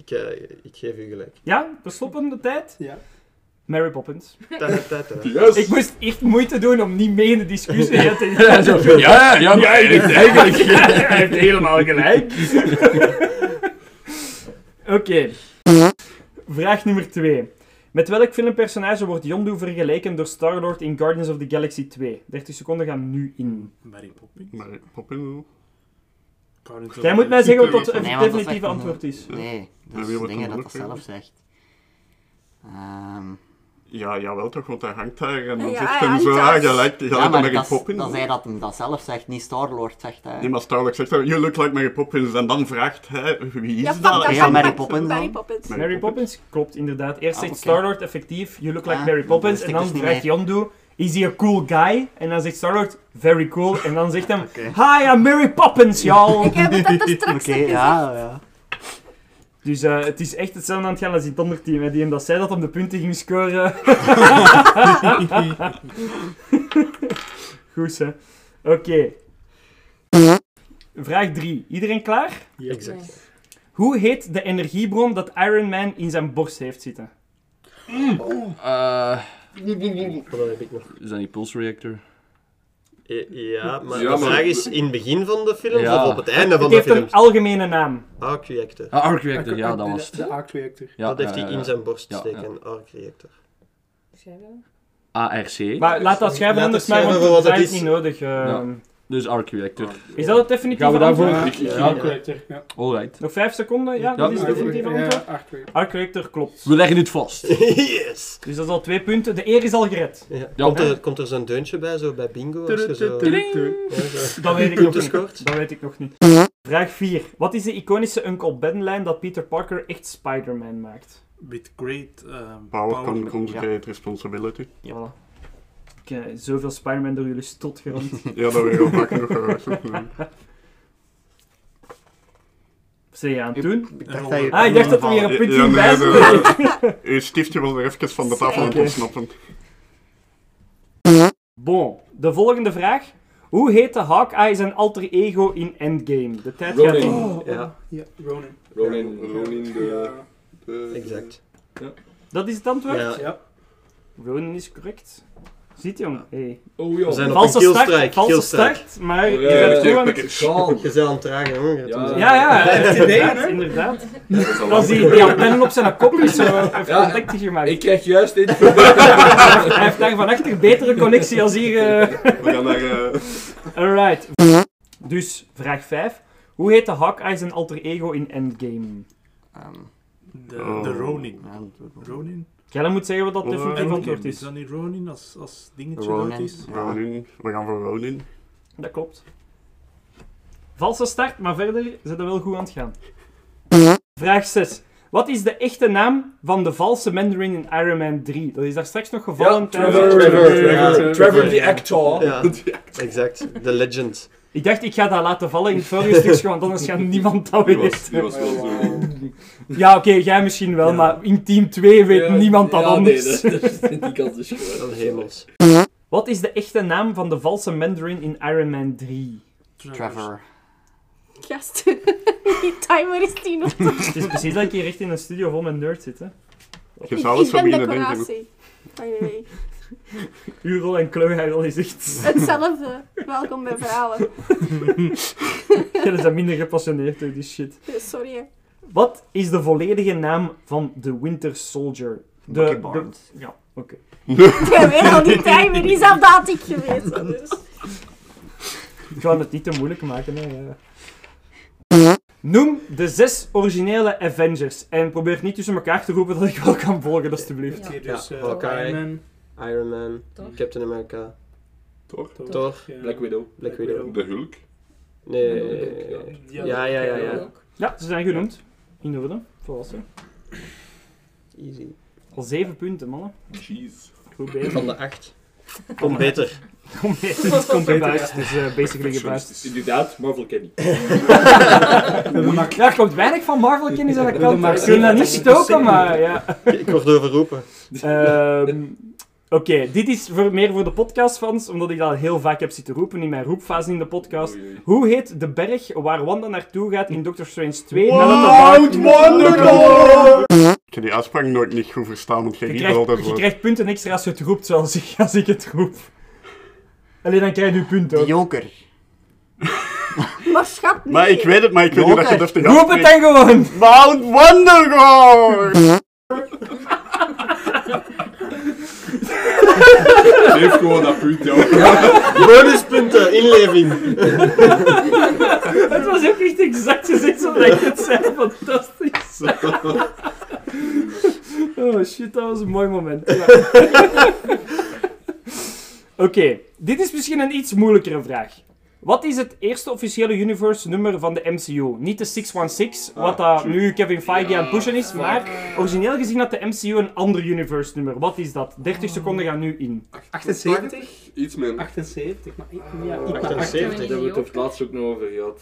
Ik, eh, ik geef u gelijk. Ja, we stoppen de tijd. Ja. Mary Poppins. Yes! Ik moest echt moeite doen om niet mee in de discussie te Ja, van, ja, ja, maar hij heeft eigenlijk- eigenlijk hij heeft helemaal gelijk. Oké. Vraag nummer 2. Met welk filmpersonage wordt Yondu vergeleken door Star-Lord in Guardians of the Galaxy 2? 30 seconden gaan nu in. Mary Poppins. Maar Poppin, Guardians of Jij moet mij zeggen wat het definitieve antwoord is. Nee, is wordt dingen dat dat zelf zegt. Ehm, Ja, jawel toch, want hij hangt daar en dan Ja, zegt hij hij hangt zo, ah, gelijk, gelijk ja, maar Mary Poppins. dat hij dat hem dat zelf zegt, niet Star-Lord zegt hij. Nee, maar Starlock zegt hij, you look like Mary Poppins, en dan vraagt hij, wie is Ja, dat? ja, Mary. Poppins. Mary Poppins. Mary Poppins klopt inderdaad. Eerst Ah, zegt. Star-Lord effectief, you look like Ah, Mary Poppins. En dan dus vraagt. Yondu, is he a cool guy? En dan zegt Star-Lord, very cool. En dan zegt hem, hi, I'm Mary Poppins, y'all. Ik heb het straks Oké, op ja, ja. Dus eh, het is echt hetzelfde aan het gaan als in het andere team. Hè. Die hem dat zei dat hem de punten ging scoren. Goed, hè. Oké. Vraag 3. Iedereen klaar? Exact. Hoe heet de energiebron dat Iron Man in zijn borst heeft zitten? Eh, Wat heb ik nog? is dat niet Pulse Reactor? Eh, Ja, maar Ja, de maar- vraag is in het begin van de film Ja. of op het einde van Het de heeft film? een algemene naam. Arc Reactor. Ah, Arc Reactor, ja, dat was het. De Arc Reactor. Ja, dat heeft ja, hij ja. in zijn borst Ja, steken, Arc Reactor. ARC. Maar laat dat schrijven Laat anders het maar, schrijven want voor wat het is. niet nodig. eh. Dus Arc Reactor. Is dat het definitieve Gaan we daarvoor? antwoord? Ik- Ja, Arc Reactor, ja. Alright. Nog 5 seconden? Ja, dat is het definitieve Ja, antwoord. Arc Reactor. Arc Reactor klopt. We leggen het vast. yes! Dus dat is al twee punten. De eer is al gered. Ja. Ja. Komt, er, komt er zo'n deuntje bij, zo bij bingo? Als je zo... Dat weet ik nog niet. Dat weet ik nog niet. Vraag 4. Wat is de iconische Uncle Ben-lijn dat Peter Parker echt Spider-Man maakt? With great um, Power comes, great responsibility. Ja. Voilà. Heb zoveel Spider-Man door jullie stot gerond. Ja, dat heb ik al vaak genoeg gehoord. Wat zeg je aan het doen? Ik dacht dat je- Ah, ik dacht dat er weer een puntje Ja, bij nee. Uw stiftje wil er even van de tafel aan ontsnappen. Bon, de volgende vraag. Hoe heette Hawkeye zijn alter ego in Endgame? De tijd Ronin. gaat in. Oh, Ja. ja, Ronin. Ronin. Ronin, de... de- Exact. Dat is het antwoord? Ja. Ja. Ronin is correct. Ziet je, jong? Hey. Oh We joh. zijn op Valse een start, valse start, maar Oh, je ja, bent ja, gewoon... ja. Schaal. Je bent aan het tragen, jongen. Ja. Ja, ja, idee, inderdaad, hè? inderdaad. Als die, die antennen op zijn kop is, zo heeft Ja. contacten gemaakt. Ik krijg juist in. Hij heeft daar van achter betere connectie als hier... eh. We gaan naar... eh, Alright. Dus, vraag 5. Hoe heette Hawkeye zijn alter ego in Endgame? Ehm, De, Oh. de Ronin. Ronin? Jij moet zeggen wat dat definitief antwoord Is is. dat niet Ronin als, als dingetje Ronin. dood is? Ja. Ronin. We gaan voor Ronin. Dat klopt. Valse start, maar verder zijn we wel goed aan het gaan. Vraag 6. Wat is de echte naam van de valse Mandarin in Iron Man 3? Dat is daar straks nog gevallen Ja. Trevor, Trevor, Ja. Trevor, Trevor the actor. Ja, exact. The legend. Ik dacht, ik ga dat laten vallen in het vorige stukje, want anders gaat niemand dat die, was, weten. die was wel zo... Ja, oké, jij misschien wel, maar in team 2 weet Ja, niemand dat ja, anders. Nee, dat, dat, die kans is gewoon. Dat is hemels. Wat is de echte naam van de valse Mandarin in Iron Man 3? Trevor. Gast, die timer is 10 op. Het is precies dat ik hier echt in een studio vol met nerds zit, hè. Je Ik, ik denken. decoratie. By the way. Uw rol en kleughijrol is echt... Hetzelfde. Welkom bij verhalen. Jij bent minder gepassioneerd door die shit. Sorry. hè. Wat is de volledige naam van de Winter Soldier? De, Bucky Barnes. ja, oké. Jij weet al die timer, die zelf dat ik geweest. Dus. Ik ga het niet te moeilijk maken. Hè. ja. Noem de zes originele Avengers. En probeer niet tussen elkaar te roepen dat ik wel kan volgen, alstublieft. Oké, dus eh, Hawkeye. Iron Man, Iron Man, Thor. Captain America, Thor? Thor, Thor, ja. Black Widow. Black Widow. De Hulk? Nee, Ja, ja, ja, ja, ja. Ja, ze zijn genoemd. In orde. Volwassen. Easy. Al zeven punten, mannen. Jeez. Goed bezig. Van de acht. Kom beter. Kom mee, het komt gebuist. Dus eh basically gebuist. Inderdaad, Marvel Kenny. Ja, er komt weinig van Marvel kennis aan de kant. maar Ik wil dat niet stoken, maar ja. Ik word overroepen. Ehm, Oké, dit is voor, meer voor de podcastfans, omdat ik dat heel vaak heb zitten roepen in mijn roepfase in de podcast. Oei, oei. Hoe heet de berg waar Wanda naartoe gaat in Doctor Strange 2? Mount Wondergore! Ik heb die uitspraak nooit niet goed verstaan, want jij Je krijgt, altijd je krijgt punten extra als je het roept zoals ik, als ik het roep. Alleen dan krijg je punten. De ook. Joker. Maar schat, nee. Maar ik weet het, maar ik weet niet dat je Joker. deftig Roep het dan gewoon! Mount Wondergore! Geef gewoon dat punt, joh. Bonuspunten, inleving. Het was ook echt exact gezegd zoals ik het zei. Fantastisch. Oh shit, dat was een mooi moment. Ja. Oké, dit is misschien een iets moeilijkere vraag. Wat is het eerste officiële universe nummer van de MCU? Niet de 616, wat dat nu Kevin Feige aan het pushen is, maar origineel gezien had de MCU een ander universe nummer. Wat is dat? 30 seconden gaan nu in. 78? Iets meer. 78, maar ik, ja, ik maar 78. Daar hebben we het er laatst ook nog over gehad.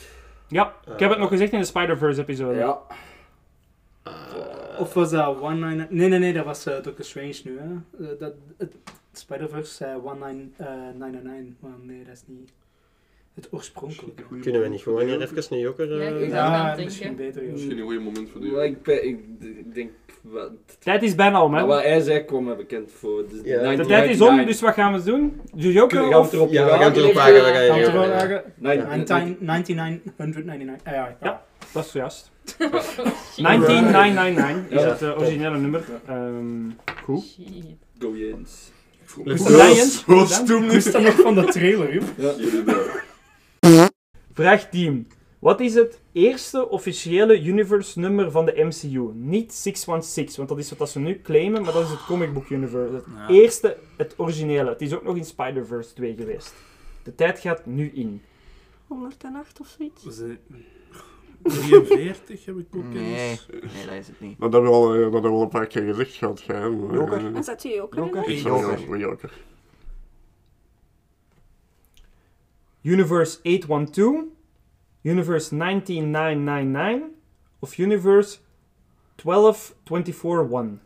Ja, ik heb het nog gezegd in de Spider-Verse episode. Ja. Of was dat 19... Nee, nee, nee, dat was eh, Doctor Strange nu, hè. Eh, dat, het Spider-Verse zei 1999, maar nee, dat is niet het oorspronkelijke. Kunnen we niet gewoon hier even een joker... Ja, eh, ik Ja, misschien beter, Misschien joh. een goede moment voor de ik, ben- ik, ik denk... Wat, Tijd is bijna om, hè? maar wat hij zei kwam mij bekend voor. Dus Ja. De tijd is om, dus wat gaan we doen? De Joker we gaan of... erop Ja, we gaan het erop wagen, we gaan het wagen? Nee, 1999. Ah, ja. Dat is juist. 19999 is het eh, originele nummer. Ehm, goed. Go Jens. Gedaan, Jens. Gedaan. stoem Ik nu. wist dat nog van de trailer, joh. Ja. Vraag 10. Wat is het eerste officiële universe nummer van de MCU? Niet 616, want dat is wat dat ze nu claimen, maar dat is het comic book universe. Het Ja. eerste, het originele. Het is ook nog in Spider-Verse 2 geweest. De tijd gaat nu in. 108 of zoiets. Ze- 43 heb ik ook Nee, eens. nee, dat is het niet. Dat hebben we al, eh, dat hebben we al een paar keer gezegd gehad. Joker? eh, En zet je Joker in? Joker? Joker. Joker. Universe 812, Universe 19999 of Universe 12241.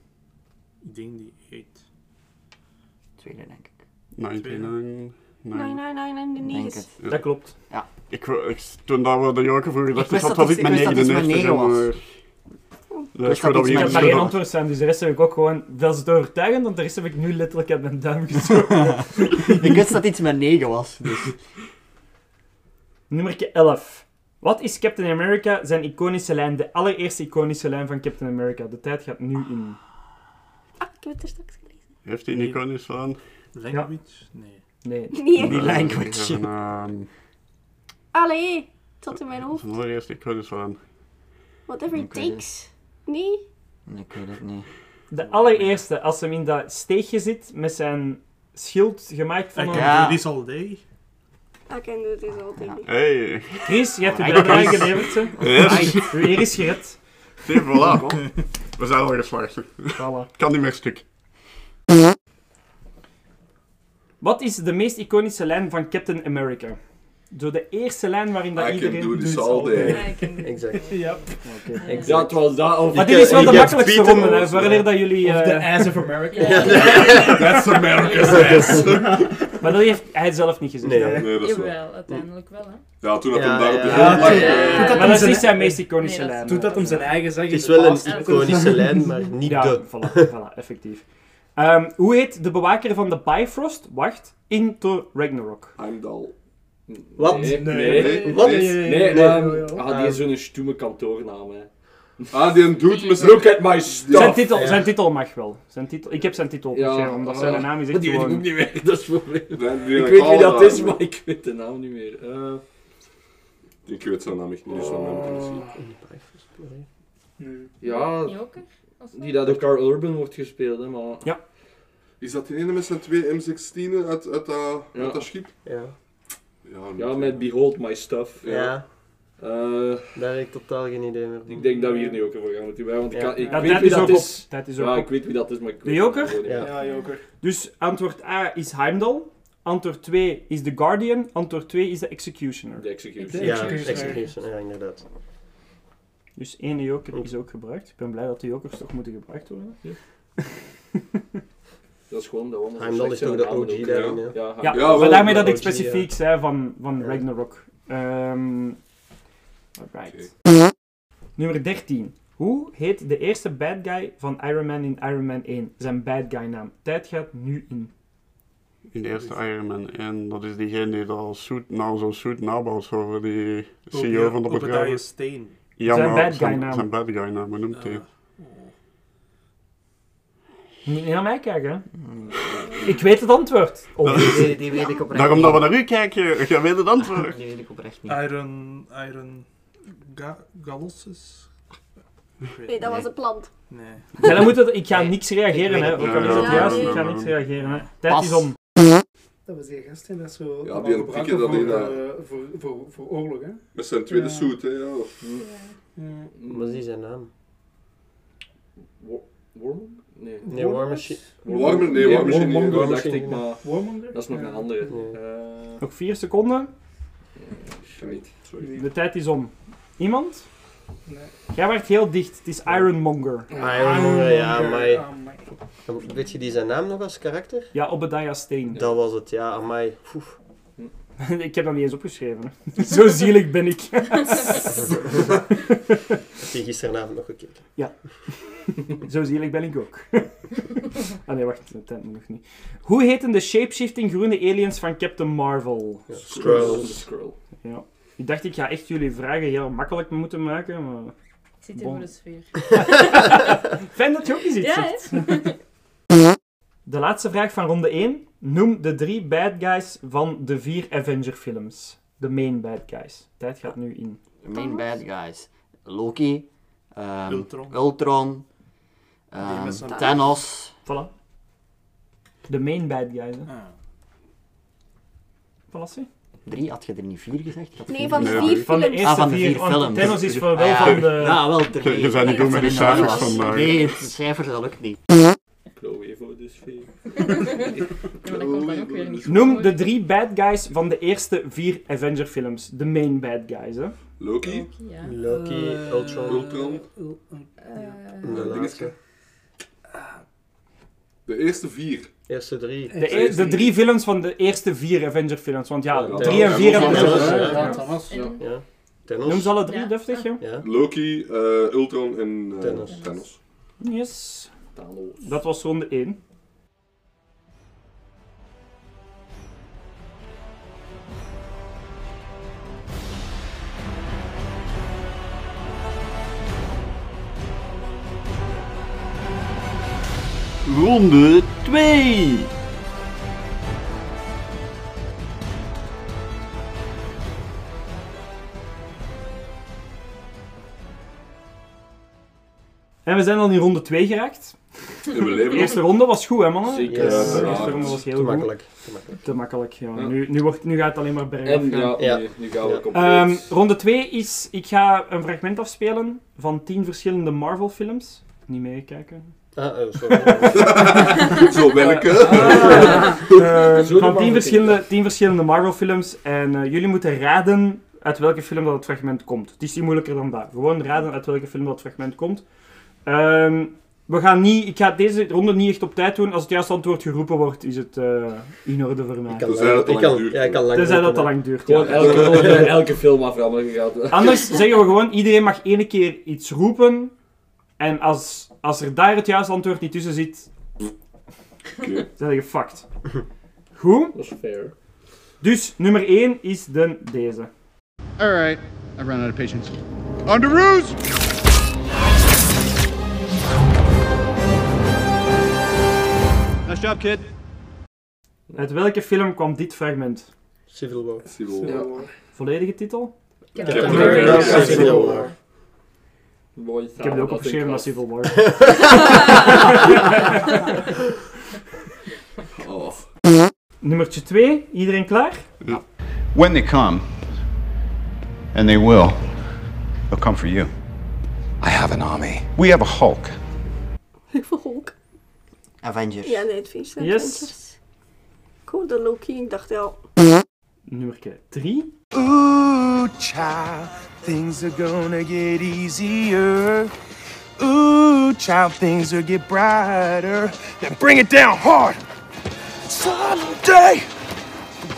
Ik denk die 8. Tweede, denk ik. 99. Nee, nee, nee, nee, nee, Denk nee. het. Ja. Dat klopt. Ja. Ik, ik, toen dat we de Joker vroegen, dacht ik, dat dat was het- ik met ik wist dat het iets met 99 negen was. Dat is dat dat we Ik met heb hier maar één antwoord zijn, dus de rest heb ik ook gewoon wel zit overtuigend, want de rest heb ik nu letterlijk uit mijn duim gestoken. ik wist dat iets met 9 was. Dus. Nummer 11. Wat is Captain America zijn iconische lijn, de allereerste iconische lijn van Captain America? De tijd gaat nu in. Ah, ik heb het er straks gelezen. Heeft hij een iconisch aan? Language? Nee. Nee. Nee. Die language. Ehm, Allee, zat in mijn hoofd. zijn allereerste iconisch aan. Whatever it weet takes. Nee? Nee, ik weet het niet. De allereerste, als hem in dat steegje zit met zijn schild gemaakt van I een... can Ja. do this all day. I can do this all day. Hey. Chris, je hebt de Right. bijdrage geleverd, hè. Yes. Uw eer is gered. Zie, voilà. We zijn al geslaagd. Voilà. Kan niet meer stuk. Wat is de meest iconische lijn van Captain America? Zo de eerste lijn waarin dat I can iedereen... do this doet all day. Exact. Ja. Oké. Ja, het was dat. Of Maar Je dit is wel kan- de je makkelijkste ronde, hè. Wanneer dat jullie... Of eh, The Ass of America. That's America's ass. Maar dat heeft hij zelf niet gezegd. Nee. hè. Nee, dat is waar. Jawel, uiteindelijk wel, hè. Ja, toen had Ja, hem daar op grond lag. eh, dat Maar dat is zijn- niet zijn meest iconische dat lijn. Toen dat hem zijn eigen zag Het in is de wel een iconische lijn, maar niet de. Voilà, effectief. Ehm, hoe heet de bewaker van de Bifrost? Wacht. Into Ragnarok. Heimdall. Wat? Nee, Nee. nee. Wat? Nee, Nee, nee, nee, ehm, nee, nee. ah, die is zo'n stoeme kantoornaam, hè. Ah, die doet met zijn... Look at my stuff! Zijn titel, Ja. zijn titel mag wel. Zijn titel, ik heb zijn titel opgeschreven, omdat zijn naam is echt die weet ik gewoon... ook niet meer, dat is het probleem. Die Ik een weet wie dat naam. is, maar ik weet de naam niet meer. Eh, Ik weet zijn naam echt niet, dus van mij moeten zien. ja, Joker? of zo? die dat door Carl Urban wordt gespeeld, hè, maar... Is dat die ene met zijn twee M16'en uit, uit, dat, Ja. uit dat schip? Ja. Ja, Ja, met Behold My Stuff. Ja, Eh, daar heb ik totaal geen idee meer van. ik denk dat we hier niet ook over gaan moeten bij, want ik, Ja. kan, ik Ja, weet wie dat op. is. Tijd is ook Ja, ik weet wie dat is, maar ik De weet Joker? Ja. Ja, Joker. Dus antwoord A is Heimdall. Antwoord 2 is The Guardian. Antwoord 2 is The Executioner. De Execution. De Ja, Executioner. Execution, ja, inderdaad. Dus één joker is ook gebruikt. Ik ben blij dat de jokers toch moeten gebruikt worden. Dat is gewoon de one. Heimdall is toch de OG daarin, ja. Ja, Ja. Ja, maar daarmee dat ik specifiek zei van, van Ragnarok. Ehm alright. Nummer 13. Hoe heet de eerste bad guy van Iron Man in Iron Man 1? Zijn bad guy naam. Tijd gaat nu in. In de eerste Iron Man. En dat is diegene die dat suit, nou, zo'n suit nabouwt over die CEO van de bedrijf. Steen. Ja, Zijn maar bad guy naam. zijn bad guy naam, hoe noemt hij? Niet naar mij kijken. hè. Ik weet het antwoord. Of Die, weet ik oprecht Daarom dat we naar u kijken, jij weet het antwoord. Die weet ik oprecht niet. Iron... Iron... Ga Galossus? Nee, dat was een plant. Nee. Ja, dan moet het, ik ga Nee, niks reageren, ik hè. Ook het al is het juist, ik ga niks reageren, hè. Tijd Pas. is om. Dat was die gast, hè, dat is zo Ja, die prikken dat voor, in, hè. eh, voor, voor, voor oorlog, hè. Met zijn tweede Ja. suit, hè, ja. Ja. Wat is die zijn naam? War- Warmonger? Nee. Nee, War Machine. Nee, War Machine dacht ik, maar Warmonger? dat is nog een andere. Eh, Nog vier seconden. De tijd is om. Iemand? Nee. Jij werd heel dicht. Het is Ironmonger. Ironmonger, ja, maar... Ah, amai. Weet je die zijn naam nog als karakter? Ja, Obadiah Steen. Dat was het, ja, amai. Oef. ik heb dat niet eens opgeschreven. hè. Zo zielig ben ik. Heb je gisteravond nog gekeken? Zo zielig ben ik ook. ah nee, wacht. De tijd nog niet. Hoe heten de shapeshifting groene aliens van Captain Marvel? Ja, Skrull. Skrull. Ja. Ik dacht, ik ga echt jullie vragen heel makkelijk moeten maken, maar... Ik zit hier Bon. voor de sfeer. Fijn dat je ook eens iets Ja, zegt. De laatste vraag van ronde 1. Noem de drie bad guys van de vier Avenger-films. De main bad guys. Tijd gaat nu in. De main bad guys. Loki. ehm, Ultron. Ehm, Thanos. Voilà. De main bad guys, hè. Ah. Voilà, zie. Drie, had je er niet vier gezegd? Had Nee, van de vier Van de films. eerste Ah, van de vier, films. Thanos is voor Ah, wel ja. van de... Ja, wel drie. Je- je bent niet goed met de cijfers vandaag. Nee, de cijfers, dat lukt niet. Chloe voor de sfeer. Ja, maar dat komt dan ook weer niet goed Noem de drie bad guys van de eerste vier Avenger films. De main bad guys, hè. Loki, Ja. Loki, Eh, Ultron, Ultron, Eh, en de de eerste vier. Eerste drie. De, e- de drie films van de eerste vier Avenger films. Want ja, Ja, drie en vier hebben. Ja, Thanos. Noem ze alle drie, Ja. deftig, joh. Ja. Loki, eh, Ultron en eh, Thanos. Thanos. Yes. Thanos. Dat was ronde 1. Ronde 2. En we zijn al in ronde 2 geraakt. De eerste ronde was goed, hè, mannen? Zeker. Yes. De eerste ronde was heel Te goed. makkelijk. Te makkelijk. Te makkelijk, ja. Ja. Nu, nu, wordt, nu gaat het alleen maar bergaf gaan. ja, nee, nu gaan we compleet. Ehm, ronde 2 is, ik ga een fragment afspelen van 10 verschillende Marvel films. Niet meekijken. Ah, eh, sorry. Zo werken. Eh, Zo de van 10 Marvel verschillende, 10 verschillende Marvel films. En eh, jullie moeten raden uit welke film dat het fragment komt. Het is niet moeilijker dan dat. Gewoon raden uit welke film dat fragment komt. Ehm, we gaan niet, ik ga deze ronde niet echt op tijd doen. Als het juiste antwoord geroepen wordt, is het eh, in orde voor mij. Ik kan, Tenzij dat lang, te ik lang kan, duurt. ja, ik kan lang Tenzij dat te lang duurt. Gewoon ja. elke, ronde, elke film aframmen gaat. Anders zeggen we gewoon, iedereen mag één keer iets roepen. En als, als er daar het juiste antwoord niet tussen zit, Oké. zijn je fucked. Goed? Dat is fair. Dus nummer 1 is de, deze. All right, I've run out of patience. On to ruse! Nice job, kid. Uit welke film kwam dit fragment? Civil War. Civil Ja. War. Volledige titel? Captain America. Civil War. Mooi. Ik heb het ook opgeschreven naar Civil War. Oh. Nummertje 2, iedereen klaar? When they come, and they will, they'll come for you. I have an army. We have a Hulk. Ik voor Hulk. Avengers. Ja, nee, het feest. Yes. Ik hoorde Loki, ik dacht ja. Nummertje 3. Ooh, child, things are gonna get easier. Ooh, child, things will get brighter. Then bring it down hard. Someday,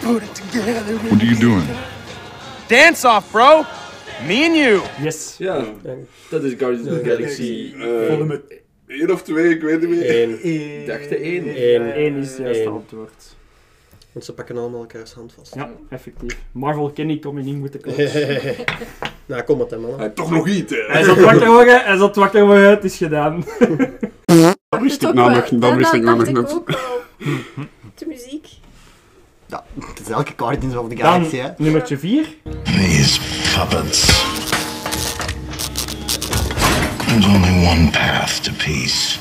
we'll put it together. What are you doing? Dance off, bro. Me and you. Yes. Ja, dat is Guardians of the Galaxy. Eh, Eén of twee, ik weet het niet meer. Eén. Ik dacht de één. Eén. 1 is het juiste Eén. antwoord. Want ze pakken allemaal elkaars hand vast. Ja, effectief. Marvel ken ik om in niet moeten komen. nou, kom met hem, man. En toch nog iets, hè. Hij zat wakker worden, hij zat wakker worden, het is gedaan. Dat wist ik nou wel. nog, dat wist ik nou nog ik net. De muziek. Ja, het is elke Guardians of the Galaxy, hè. nummertje 4. These puppets. There's only one path to peace.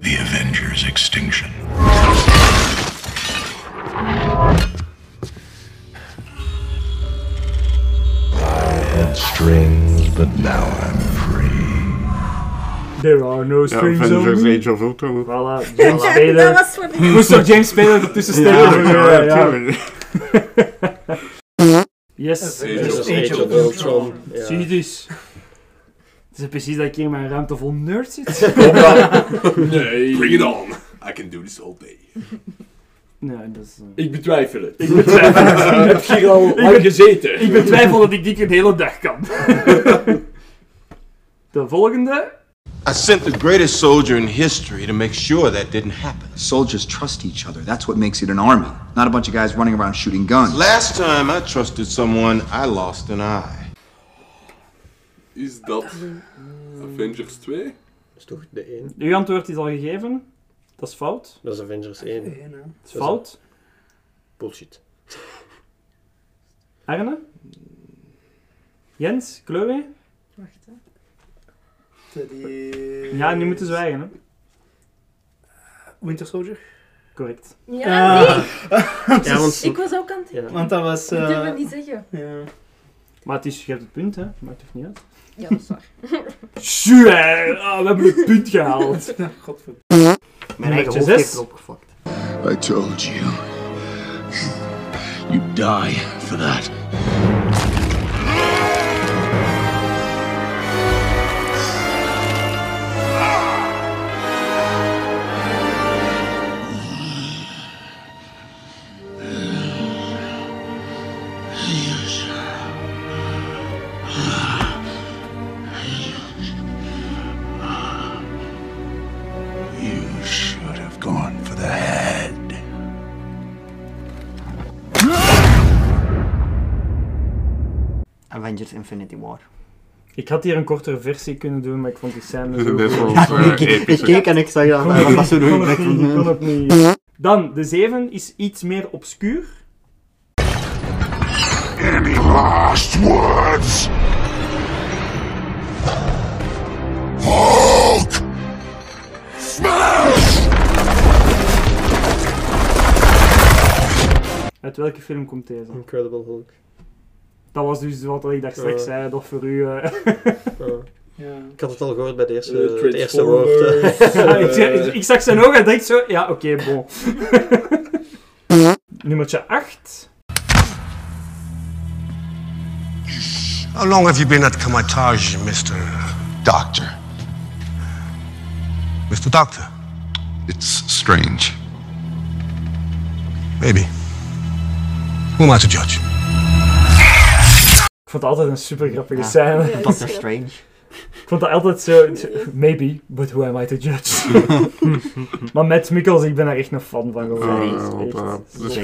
The Avengers' extinction. I had strings, but now I'm free. There are no Ja, strings Avengers on me. Age of Ultron. Voilà, James Ja, Spader. dat was voor de... Moest er James Spader ertussen steken? Ja, Ja, ja. Yes. Avengers Age Age of of Ultron. Ja. Zie je dus. Het is precies dat ik hier in mijn ruimte vol nerds zit. Nee. Bring it on. I can do this all day. Nee, dat is... eh, Ik betwijfel het. Ik betwijfel het. Ik heb hier al lang ben- gezeten. Ik betwijfel dat ik dit een hele dag kan. De volgende. I sent the greatest soldier in history to make sure that didn't happen. Soldiers trust each other. That's what makes it an army. Not a bunch of guys running around shooting guns. Last time I trusted someone, I lost an eye. Is dat Avengers 2? Dat is toch de één? Uw antwoord is al gegeven. Dat is fout. Dat is Avengers 1. Eén, hè. Dat is fout. Bullshit. Arne? Jens? Chloe? Wacht, hè. Die... Ja, nu moeten zwijgen, hè. Winter Soldier. Correct. Ja, Ah. nee. Ja, want- ik was ook aan het denken. Want dat was... Ik durf eh, het niet zeggen. Ja. Maar het is, je hebt het punt, hè? Maakt het niet uit. Ja, dat is waar. Tjoe, hè. Ah, we hebben het punt gehaald. Godverdomme. Mijn eigen Nummertje hoofd heeft zes. erop. I told you. You die for that. Avengers Infinity War. Ik had hier een kortere versie kunnen doen, maar ik vond die scène zo wel, ik, ik, episch, ik keek en ik zag dat. Was zo doen. Ik kon het niet. Dan, de 7 is iets meer obscuur. Any last words? Hulk! Smash! Uit welke film komt deze? Incredible Hulk. Dat was dus wat ik daar straks zei, toch voor u. eh. Ja. Ik had het al gehoord bij de eerste, het eerste woord. Eh. Ja, ik, zei- ik, ik zag zijn ogen en dacht zo, ja, oké, bon. Nummertje 8. How long have you been at Kamatage, Mr. Doctor? Mr. Doctor? It's strange. Maybe. Who am I to judge? Ik vond het altijd een super grappige Ja. scène. Ja, Doctor Strange. Ik vond dat altijd zo, maybe, but who am I to judge? maar Matt Mikkels, ik ben daar echt een fan van geworden. Ja, Echt, plezant voor die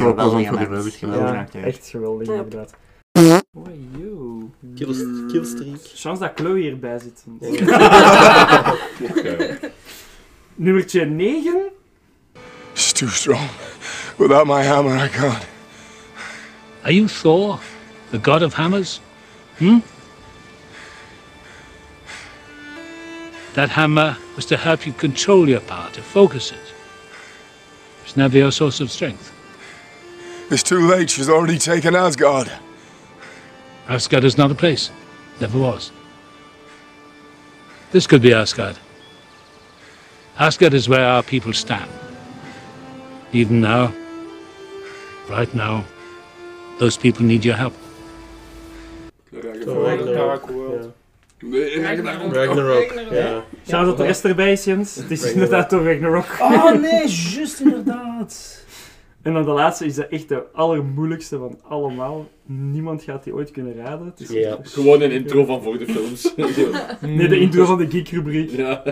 gemaakt. werk. Geweldig Ja, echt geweldig Ja. inderdaad. Oh, yo. Kill- Killstreak. Chance dat Chloe hierbij zit. Ja. Nummertje 9. It's too strong. Without my hammer, I can't. Are you Thor, the god of hammers? Hmm? That hammer was to help you control your power, to focus it. It's never your source of strength. It's too late. She's already taken Asgard. Asgard is not a place. Never was. This could be Asgard. Asgard is where our people stand. Even now, right now, those people need your help. Ragnarok. Nee, Ragnarok. Ragnarok. Ja. Shout dat de rest erbij Jens. Het is Ragnarok. inderdaad door Ragnarok. Oh nee, juist inderdaad. En dan de laatste is dat echt de allermoeilijkste van allemaal. Niemand gaat die ooit kunnen raden. Het is Ja, gewoon een intro van voor de films. Nee, de intro van de geek-rubriek. Ja.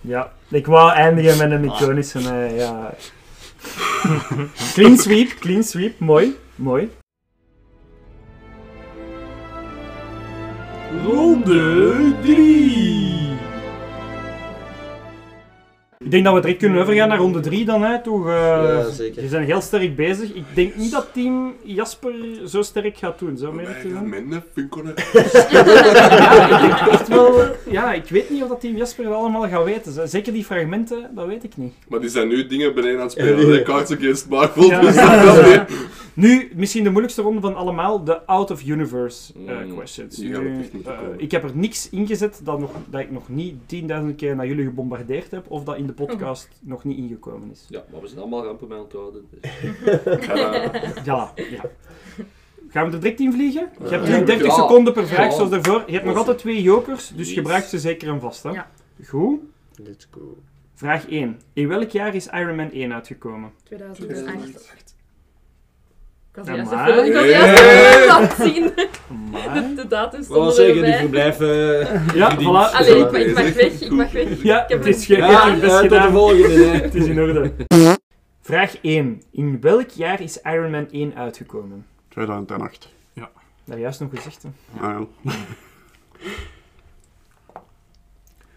Ja, ik wou eindigen met een iconische, eh, ja. clean sweep, clean sweep, mooi, mooi. Ronde 3. Ik denk dat we direct kunnen overgaan naar ronde 3 dan, hè, toch? eh, Ja, zeker. Je zijn heel sterk bezig. Ik denk niet dat team Jasper zo sterk gaat doen, zo meer te doen. Minder Ja, ik denk echt wel... Ja, ik weet niet of dat team Jasper het allemaal gaat weten. Zeker die fragmenten, dat weet ik niet. Maar die zijn nu dingen beneden aan het spelen. Ja, De. Cards Against Marvel. Ja, dus dat niet. Nu, misschien de moeilijkste ronde van allemaal, de out-of-universe eh, mm, questions. Eh, ik heb er niks ingezet dat, nog, dat ik nog niet 10.000 keer naar jullie gebombardeerd heb, of dat in de podcast oh. nog niet ingekomen is. Ja, maar we zijn allemaal rampen bij aan het houden. Ja, ja. Gaan we de direct vliegen? Je hebt 30 seconden per vraag, zoals daarvoor. Je hebt nog altijd twee jokers, dus gebruik ze zeker en vast. Hè? Ja. Goed. Let's go. Vraag 1. In welk jaar is Iron Man 1 uitgekomen? 2008. 2008 had juist de ik had juist de film zien. De, de datum stond Wel zeggen, die verblijven... Eh, ja, voilà. Ik, ik mag weg, ik mag weg. Het is gedaan. Ja, eh, tot de volgende. het is in orde. Vraag 1. In welk jaar is Iron Man 1 uitgekomen? 2008. Ja. Dat juist nog gezegd. Ah, ja.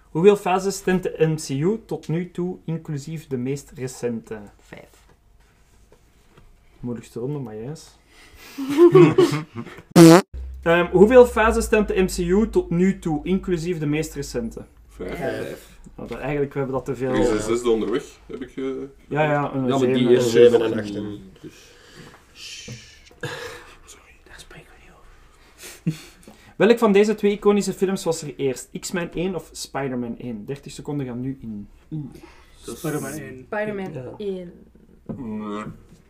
Hoeveel fases stent de MCU tot nu toe, inclusief de meest recente? Vijf. Moeilijkste ronde, maar yes. Ehm, hoeveel fases tent de MCU tot nu toe, inclusief de meest recente? Vijf. Vijf. Nou, dat- eigenlijk, we hebben dat te veel... Er is een zesde onderweg, heb ik... eh, Ja, ja, een Ja, maar die zeven. is zeven en nog acht, niet, hè. Dus... Welk van deze twee iconische films was er eerst? X-Men 1 of Spider-Man 1? 30 seconden gaan nu in. Spider-Man 1. Spider-Man Ja. 1.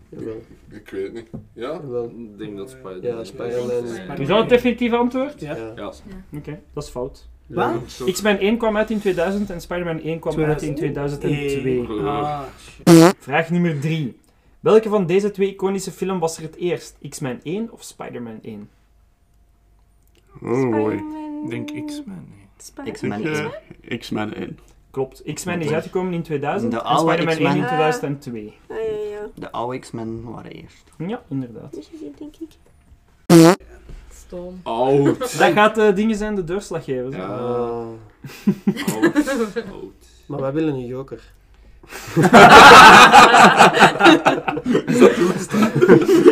Jawel. ik weet het niet. Ja? Jawel. Ik denk dat Spider-Man... Ja, Spider-Man. Is dat het definitieve antwoord? Ja. Ja. Ja. Oké, dat is fout. Wat? X-Men 1 kwam uit in 2000 en Spider-Man 1 kwam uit in 2002. Ah, Vraag nummer 3. Welke van deze twee iconische films was er het eerst? X-Men 1 of Spider-Man 1? Oh boy. Spider-Man. Ik denk X-Men. nee. Spider- X-Men. Ik, eh, X-Men 1. Klopt. X-Men is uitgekomen in 2000 De en Spider-Man 1 in X-Men. 2002. Ah, ja, ja. De oude X-Men waren eerst. Ja, inderdaad. Dus je denk ik. Stom. Oud. Dat gaat de dingen zijn, de doorslaggevers. Ja. Oud. Oud. Maar wij willen een joker.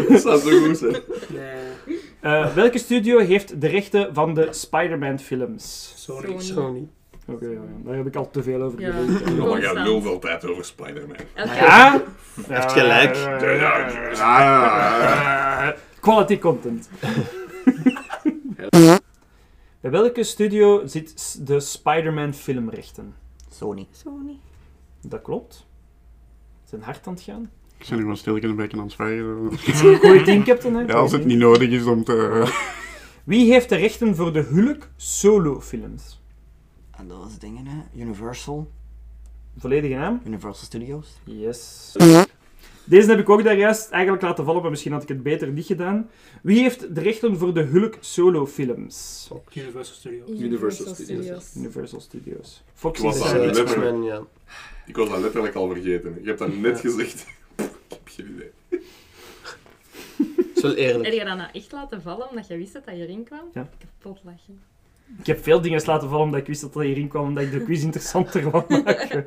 Dat zou zo goed zijn. nee. Eh, welke studio heeft de rechten van de Spider-Man films? Sony. Sony. Oké, ja, ja, daar heb ik al te veel over Ja. gelezen. Ja, maar jij lult altijd over Spider-Man. Elke- Ja? Heeft gelijk. Quality content. Bij welke studio zit de Spider-Man filmrechten? Sony. Sony. Dat klopt. Zijn hard aan het gaan. Ik ben nu gewoon stil een beetje aan het zwijgen. Goeie team captain, hè? Ja, als het niet nodig is om te... Wie heeft de rechten voor de Hulk solo-films? En dat was dingen, hè. Universal. Volledige naam? Universal Studios. Yes. Deze heb ik ook daar juist eigenlijk laten vallen, maar misschien had ik het beter niet gedaan. Wie heeft de rechten voor de Hulk solo-films? Universal Studios. Universal Studios. Universal Studios. Fox Ik was ja. Ik was dat letterlijk al vergeten. Je hebt dat net gezegd. ik heb geen idee. Wel eerlijk. Heb je dat nou echt laten vallen omdat je wist dat dat hierin kwam? Ja. Kapot lachen. Ik heb veel dingen laten vallen omdat ik wist dat dat hierin kwam, omdat ik de quiz interessanter wou maken.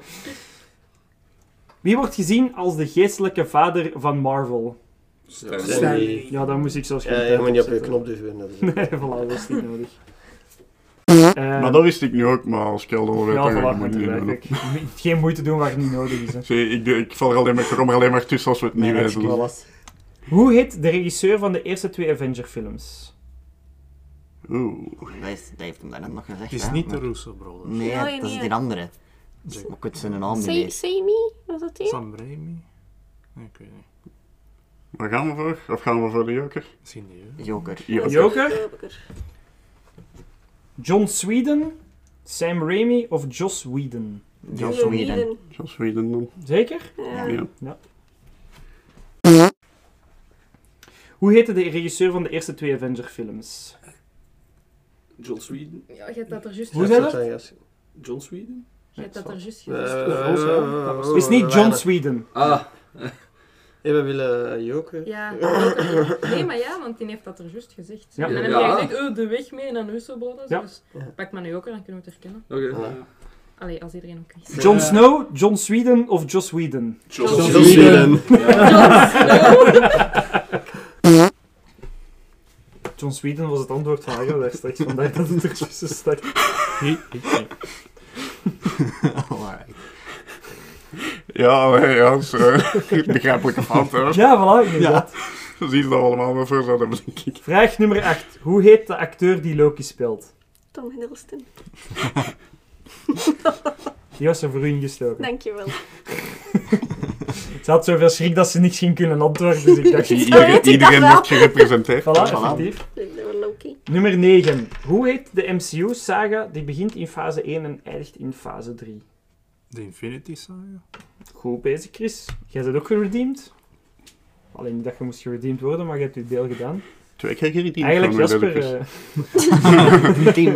Wie wordt gezien als de geestelijke vader van Marvel? Stan. Stanley. Ja, daar moest ik zo Ja, je moet niet op je knop duwen. dat is- Nee, voilà, dat is niet nodig. Eh, Maar dat wist ik nu ook, maar als Kelder al weet, ja, dan ik moet niet. Geen moeite doen waar het niet nodig is. Hè. Zie, ik, doe- ik val er alleen maar, ik kom er alleen maar tussen als we het niet weten. Hoe heet de regisseur van de eerste twee Avenger-films? Oeh. Dat, is, dat heeft hem daarnet nog gezegd. Het is hè, niet de maar- Russo Brothers. Nee, Nee, dat is nee. die andere. Maar ik weet zijn naam niet Say, meer. say me? Was dat die? Sam Raimi? Nee, ik weet niet. Waar gaan we voor? Of gaan we voor de joker? Misschien hè? Joker. Joker. Joker? Joker. John Sweden, Sam Raimi of Joss Whedon? Joss Whedon. Joss Whedon dan. Zeker? Ja. Ja. Hoe heette de regisseur van de eerste twee Avenger-films? John Sweden. Ja, je hebt dat er juist Hoe gezegd. zei dat? John Sweden? Je hebt dat er juist Eh, gezegd. eh, Het is niet John. Sweden. Ah. Nee, we willen eh, joker. Ja, nee, maar ja, want die heeft dat er juist gezegd. Ja. En dan heb Ja. jij gezegd, oh, de weg mee naar Russo Brothers. Ja. Dus pak maar een joker, dan kunnen we het herkennen. Oké. Allee, als iedereen ook is. John Snow, John Sweden of Joss Whedon? Joss Joss Joss Whedon. John Sweden was het antwoord van Agro daar straks, vandaar dat het ertussen staat. Alright. Ja, maar ja, dat is eh, begrijpelijke fout, hè. Ja, voilà, inderdaad. Zo zien ze dat we allemaal maar voor zouden ik. Vraag nummer 8. Hoe heet de acteur die Loki speelt? Tom Hiddleston. Die was er voor u ingestoken. Dankjewel. Ze had zoveel schrik dat ze niks ging kunnen antwoorden, dus ik dacht... Iedereen, iedereen wordt gerepresenteerd. Voilà, effectief. Nummer 9. Hoe heet de MCU-saga die begint in fase 1 en eindigt in fase 3? De Infinity Saga? Goed bezig, Chris. Jij bent ook geredeemd. Alleen niet dat je moest geredeemd worden, maar je hebt je deel gedaan. Twee keer geredeemd Eigenlijk Jasper... dat eh, is. ik, ik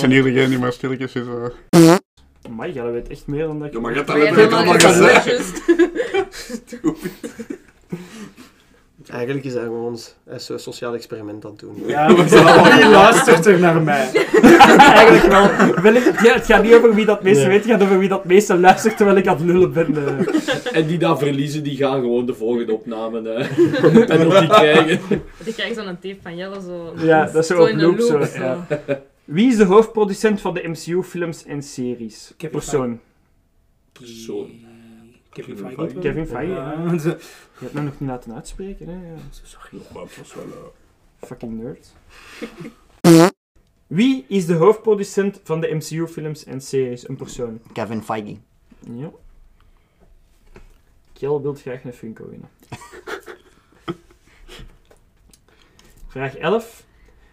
ben hier degene die maar stilletjes is. eh. Amai, jij weet echt meer dan dat ik... Ja, maar je hebt dat letterlijk allemaal gezegd. Eigenlijk is hij gewoon ons- hij is zo'n sociaal experiment aan het doen. Ja, we zijn allemaal wie luistert er naar mij. Eigenlijk wel. Wel, het, ja, het gaat niet over wie dat meeste Nee. weet, het gaat over wie dat meeste luistert terwijl ik aan het lullen ben. eh. En die dan verliezen, die gaan gewoon de volgende opname eh, penalty krijgen. Die krijgen zo'n tape van Jelle zo. Ja, dat is zo op in de loop. Zo, ja. Wie is de hoofdproducent van de MCU-films en series? Kevin Persoon. Persoon. Kevin Feige. Kevin Feige, Ja. Je hebt mij nog niet laten uitspreken, hè. Ja. Ja, maar het was wel... eh, Fucking nerd. Wie is de hoofdproducent van de MCU-films en series? Een persoon. Kevin Feige. Ja. Kjell wil graag een Funko winnen. Vraag 11.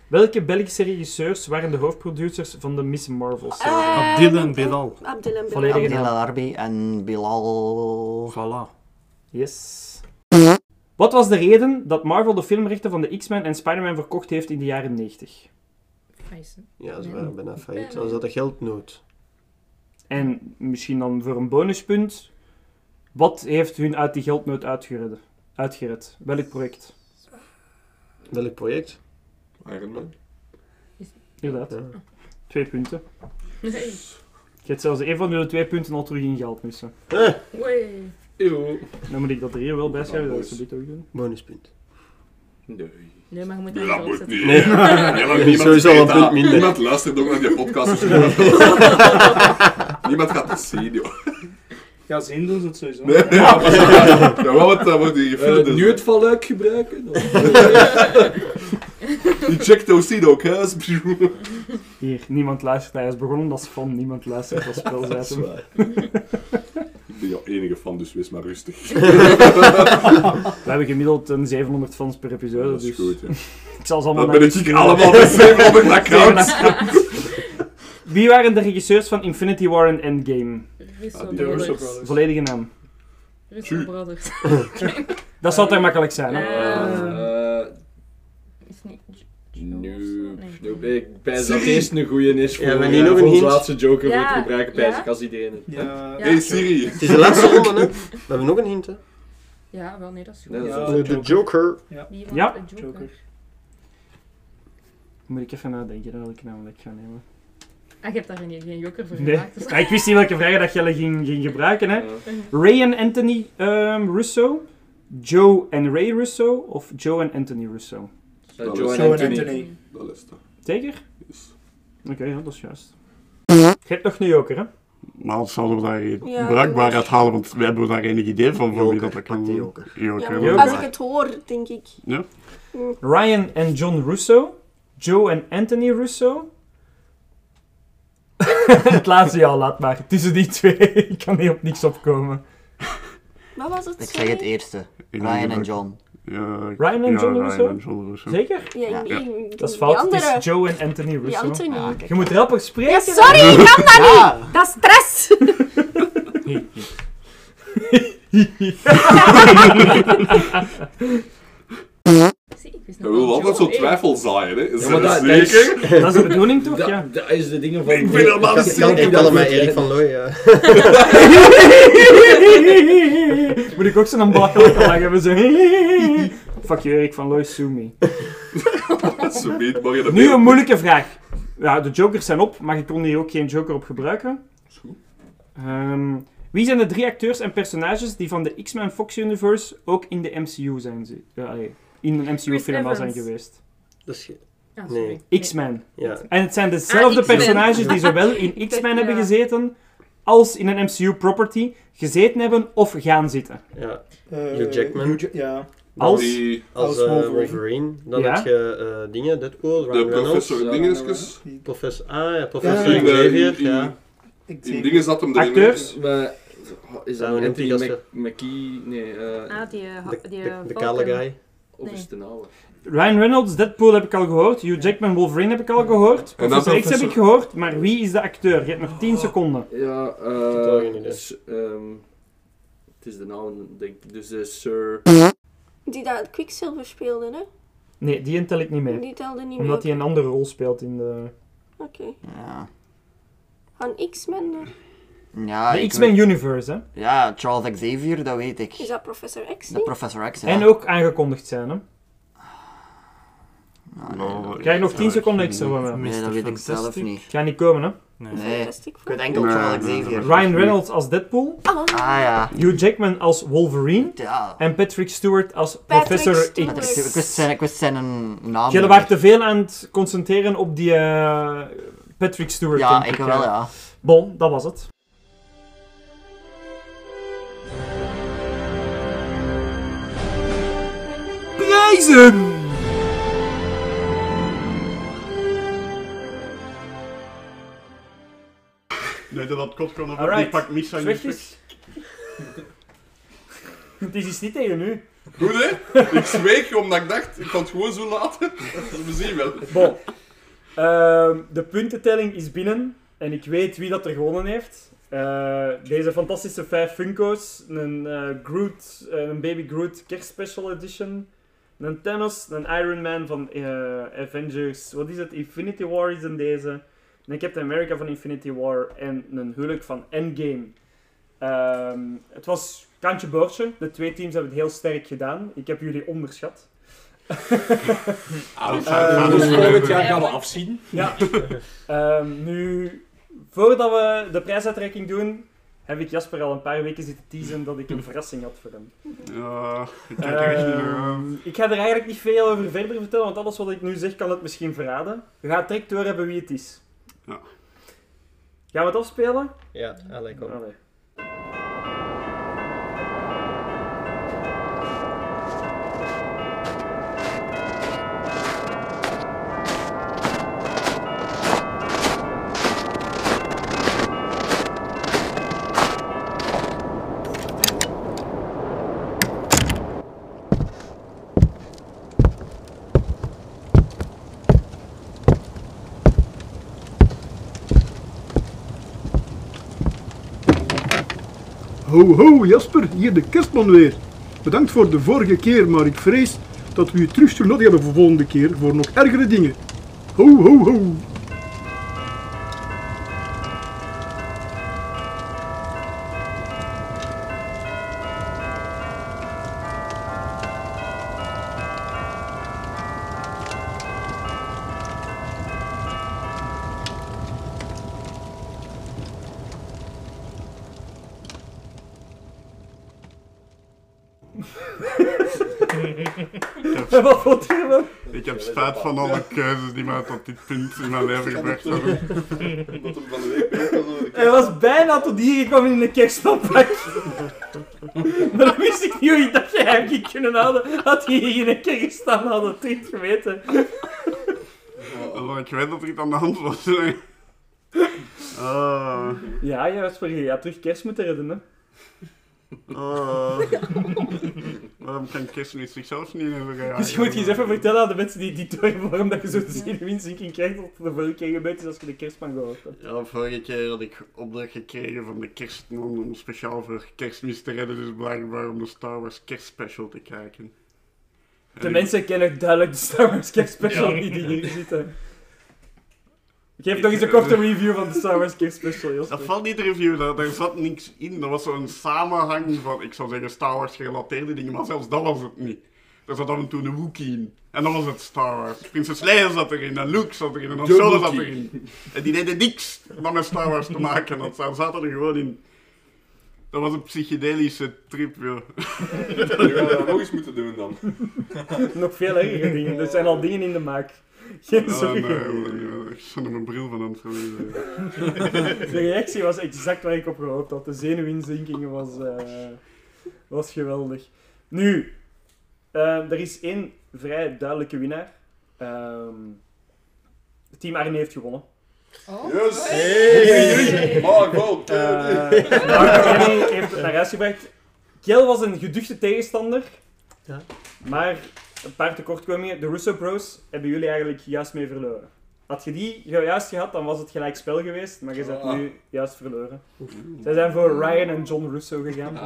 Welke Belgische regisseurs waren de hoofdproducers van de Miss Marvel-serie? Eh, Abdil en Bilal. Abdil en Bilal. Arbi en Bilal... Voilà. Yes. Wat was de reden dat Marvel de filmrechten van de X-Men en Spider-Man verkocht heeft in de jaren 90? Ja, ze waren bijna failliet. Ze hadden geldnood. En misschien dan voor een bonuspunt. Wat heeft hun uit die geldnood uitgered? uitgered? Welk project? Welk project? Iron Man. Inderdaad. Ja. Twee punten. Nee. Je hebt zelfs een van de twee punten al terug in geld missen. Eh, Wee. Eeuw. Dan moet ik dat er hier wel bij schrijven, dat ik dit ook doen. bonuspunt. Nee. Nee, maar je moet dat niet moet opzetten. niet. Nee. Niemand Sowieso een punt minder. Niemand luistert ook naar die podcast. dus niemand, niemand gaat dat zien, joh. Ja, zin doen ze het sowieso. Nee, ja, wat dat wordt hier gefilmd. Eh, nu het valluik gebruiken? Die check those zien ook, hè. Hier, niemand luistert. Hij is begonnen als fan, niemand luistert als spel, Dat is waar. Ik ben jouw enige fan, dus wees maar rustig. We hebben gemiddeld een 700 fans per episode, Dat is dus goed, ja. ik zal ze allemaal Dan naar ben ik allemaal met 700 accounts. 700 accounts. Wie waren de regisseurs van Infinity War en Endgame? Russo Ah, Brothers. Volledige naam. Russo Brothers. Dat zal toch makkelijk zijn, hè? Eh. Nope. Nope. Ik pijs dat deze een goeie is voor, Ja, maar niet nog voor een laatste joker voor Ja, te gebruiken, pijs ja. ik als iedereen. het. Ja. Ja. Hey Siri. Het is de laatste ronde, hè? We hebben nog een hint, hè? Ja, wel, nee, dat is goed. Nee, De Joker. Ja. Wie was Ja. de Joker? Joker. Moet ik even nadenken welke naam dat ik ga nemen. Ah, je hebt daar geen, geen joker voor Nee. gemaakt. dus- Ja, ik wist niet welke vragen dat Jelle ging, ging gebruiken, hè? Ray en Anthony ehm, Russo, Joe en Ray Russo of Joe en Anthony Russo? Joe en Anthony. Anthony. Dat is het. Zeker? Yes. Oké, ja, dat is juist. Je hebt nog een joker, hè? Maar anders zouden we daar Ja, bruikbaar uit halen, want we hebben daar enig idee van voor wie dat, dat kan joker. Joker. Ja, wel. Joker. als ik het hoor, denk ik. Ja. Ryan en John Russo, Joe en Anthony Russo. het laatste ja, laat maar. Tussen die twee, ik kan hier op niks opkomen. Wat was het? Ik zeg het eerste. Ryan en John. Ja, Ryan en ja, John Ryan Russo? en John Russo. Zeker? Ja, Dat is fout. Het is Joe en Anthony Die Russo. Anthony. Ja, kijk. Je moet rapper spreken. Ja, sorry, ik kan dat Ja. niet! Dat is stress! Zie, ik wist nog wil altijd zo twijfel zaaien, hè. Is Ja, maar dat is, zeker? Dat is de bedoeling toch? dat, Ja. dat is de dingen van... Ik ben helemaal niet zeker. ik mij voor- Erik van Looy, ja. Moet ik ook zo'n belachelijke lach hebben? Zo. Fuck je, Erik van Lois, sue me. Mag je dat Nu een moeilijke vraag. Ja, de jokers zijn op, maar je kon hier ook geen joker op gebruiken. Is goed. Ehm, wie zijn de drie acteurs en personages die van de X-Men Fox Universe ook in de MCU zijn? ze- Ja, allee, in een MCU-film al zijn geweest? Dat is... Ah, Nee. X-Men. Ja. En het zijn dezelfde Ah, X-Men. personages die zowel in X-Men hebben gezeten als in een MCU-property gezeten hebben of gaan zitten. ja. Eh, Hugh Jackman. Hugh Ja-. Als... Die, Als Als eh, Wolverine. Wolverine. Dan Ja. heb je eh, dingen, Deadpool, de Ryan Reynolds. professor Ja, Dingeskus. Professor, ah ja, professor Ja, Xavier, in- ja. In dingen zat hem erin. Acteurs? Is dat Anthony Mc- McKee? Nee, eh... Ah, die, De- die de- de kale guy. Of Nee. is het een oude? Ryan Reynolds, Deadpool heb ik al gehoord. Hugh Jackman, Wolverine heb ik al gehoord. En dan Professor X heb ik gehoord. Maar wie is de acteur? Je hebt nog 10 seconden. Ja, eh... idee. s- ehm, het is de naam, denk ik. Dus eh, Sir... Die dat Quicksilver speelde, hè? Nee, die tel ik niet mee. Die telde niet Omdat hij mee. een andere rol speelt in de... Oké. Ja. Van X-Men, eh, Ja, de X-Men weet- Universe, hè. Ja, Charles Xavier, dat weet ik. is dat Professor X? De? Professor X, ja. En ook aangekondigd zijn, hè. Ah, nee, Nou, Krijg nog 10 Ja, seconden extra van mij. Nee, dat weet ik zelf niet. Gaat niet komen, hè. Nee. Nee, Fantastic ik weet enkel Nee, Charles Xavier. Ryan Reynolds als Deadpool. Ah, Ah ja. Hugh Jackman als Wolverine. Ja. En Patrick Stewart als Patrick Professor Stewart. X. Ik wist zijn, ik wist zijn naam. Jullie waren te veel aan het concentreren op die eh, Patrick Stewart. Ja, ik wel, ja. Bon, dat was het. Prijzen! Nee, dat had kot kon op Alright. die pak mis aan je Zwetjes. Het is iets niet tegen u. Goed hè? Ik zweeg omdat ik dacht, ik kan het gewoon zo laten. We zien wel. Bon. Ehm, de puntentelling is binnen. En ik weet wie dat er gewonnen heeft. Eh, deze fantastische vijf Funko's. Een eh, Groot, eh, een Baby Groot Kerstspecial Edition. Een Thanos, een Iron Man van eh, Avengers. Wat is het? Infinity War is in deze. Een Captain America van Infinity War. En een huwelijk van Endgame. Ehm, het was kantje boordje. De twee teams hebben het heel sterk gedaan. Ik heb jullie onderschat. Ah, Eh, Dus dus volgend jaar gaan we afzien. Ja. Ehm, nu, voordat we de prijsuitreiking doen, heb ik Jasper al een paar weken zitten teasen dat ik een verrassing had voor hem. Ehm, ik ga er eigenlijk niet veel over verder vertellen, want alles wat ik nu zeg kan het misschien verraden. We gaan direct doorhebben wie het is. Ja. Gaan we het afspelen? Ja, allee, kom. Allee. Ho ho, Jasper, hier de kerstman weer. Bedankt voor de vorige keer, maar ik vrees dat we u terug zullen nodig hebben voor de volgende keer voor nog ergere dingen. Ho ho ho. En wat vond je ervan? Ik heb spijt van alle keuzes die mij tot dit punt in mijn leven gebracht hebben. Hem van de week Hij was bijna tot hier gekomen in een kerstmanpak. maar dan wist ik niet hoe ik dat je hem ging kunnen houden. Had hij hier in een keer gestaan, had het niet geweten. Omdat ik weet dat er iets aan de hand was. hè. Ah. Ja, Jasper, je gaat terug kerst moeten redden, hè. Ah. Waarom kan kerstmis zichzelf niet even Dus je moet je eens even vertellen aan de mensen die die door waarom dat je zo te zien winstzinking krijgt dat de vorige keer gebeurd is als je de kerstman gehoord hebt. Ja, vorige keer had ik opdracht gekregen van de kerstman om speciaal voor kerstmis te redden, dus blijkbaar om de Star Wars kerstspecial te kijken. En De ik- mensen kennen duidelijk de Star Wars kerstspecial Ja. niet die hier zitten. Geef nog eens een korte review van de Star Wars kerstspecial, Dat Jasper. valt niet de review, daar, daar zat niks in. Dat was zo'n samenhang van, ik zou zeggen, Star Wars gerelateerde dingen, maar zelfs dat was het niet. Er zat af en toe een Wookiee in. En dan was het Star Wars. Prinses Leia zat erin, en Luke zat erin, en Han De Solo zat erin. En die deden niks dan met Star Wars te maken. Dat daar zaten er gewoon in. Dat was een psychedelische trip, joh. We dat nog eens moeten doen dan. nog veel ergere dingen. Er zijn al dingen in de maak. Geen Ja, zorgen. ik zat er mijn bril van aan het verliezen. De reactie was exact waar ik op gehoopt had. De zenuwinzinkingen was, eh, was geweldig. Nu, eh, er is één vrij duidelijke winnaar. Ehm Team Arne heeft gewonnen. Oh. Yes! Hey. Eh, maar Kenny heeft het naar huis gebracht. Kiel was een geduchte tegenstander. Ja. Maar een paar tekortkomingen. De Russo Bros hebben jullie eigenlijk juist mee verloren. Had je die juist gehad, dan was het gelijk spel geweest. Maar je bent Ah. nu juist verloren. Zij zijn voor Ryan en John Russo gegaan.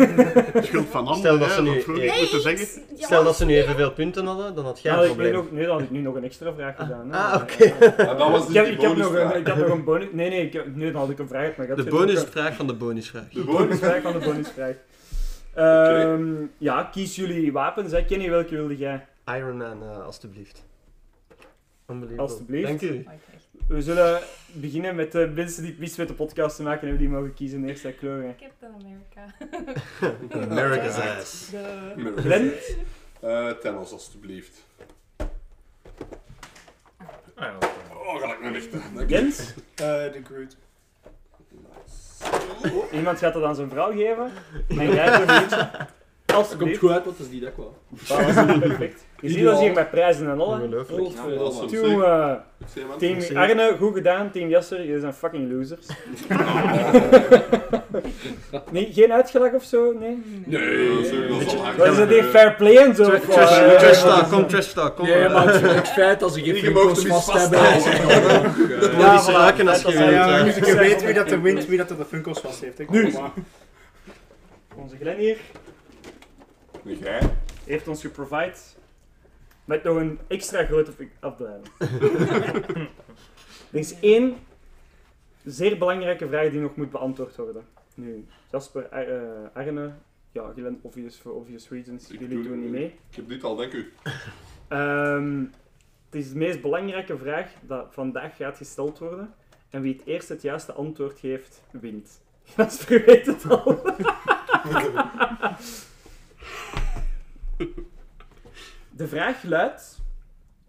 Schuld van anderen, Stel dat ze nu, dat ik moeten zeggen. Stel dat ze nu evenveel punten hadden, dan had jij Ja, een probleem. ook, nee, dan had ik nu nog een extra vraag gedaan. Ah, oké. Ah, dat was dus ik heb, die ik heb nog een, ik had nog een bonus. Nee, nee, ik, heb- nee, dan had ik een vraag. Maar ik had De bonusvraag van de bonusvraag. De bonusvraag van de bonusvraag. Ehm, Ja, kies jullie wapens. Hè. Kenny, welke wilde jij? Iron Man, eh, alstublieft. Unbelievable. Alsjeblieft. Dank u. We zullen beginnen met de mensen die het mis met de podcast te maken hebben, die mogen kiezen. Eerst dat kloren. Captain America. America's ass. Glenn? Eh, Thanos, alstublieft. Oh, ga ik echt. Dank je. Jens? Eh, de Groot. Iemand gaat dat aan zijn vrouw geven. En jij er een Dat komt goed uit, want dat is die dat wou. Dat was perfect. Je ziet dat hier met prijzen en al. hè. Ongelooflijk. Ja, dat is Toen, hem, eh, team. Arne, goed gedaan. Team Jasser, jullie zijn fucking losers. nee, geen uitgelag of zo? Nee? Nee, sorry, dat is al. Wat is dat hier? Fair play en zo? Trash, Eh, trash talk, kom trash talk, kom. Nee, eh. maar het het feit dat ze geen iets vast hebben. Ja, die voilà. raken als Dat je is- weet. Ja, je weet wie dat er wint, wie dat er de Funkos vast heeft. Nu. Onze Glenn hier Heeft ons geprovide met nog een extra grote afbeelding. er is één zeer belangrijke vraag die nog moet beantwoord worden. Nu, Jasper, Ar- eh, Arne, ja, Glenn, obvious, for obvious reasons, Ik jullie doe- doen niet mee. Ik heb dit al, dank u. Ehm, het is de meest belangrijke vraag dat vandaag gaat gesteld worden. En wie het eerst het juiste antwoord geeft, wint. Jasper weet het al. De vraag luidt: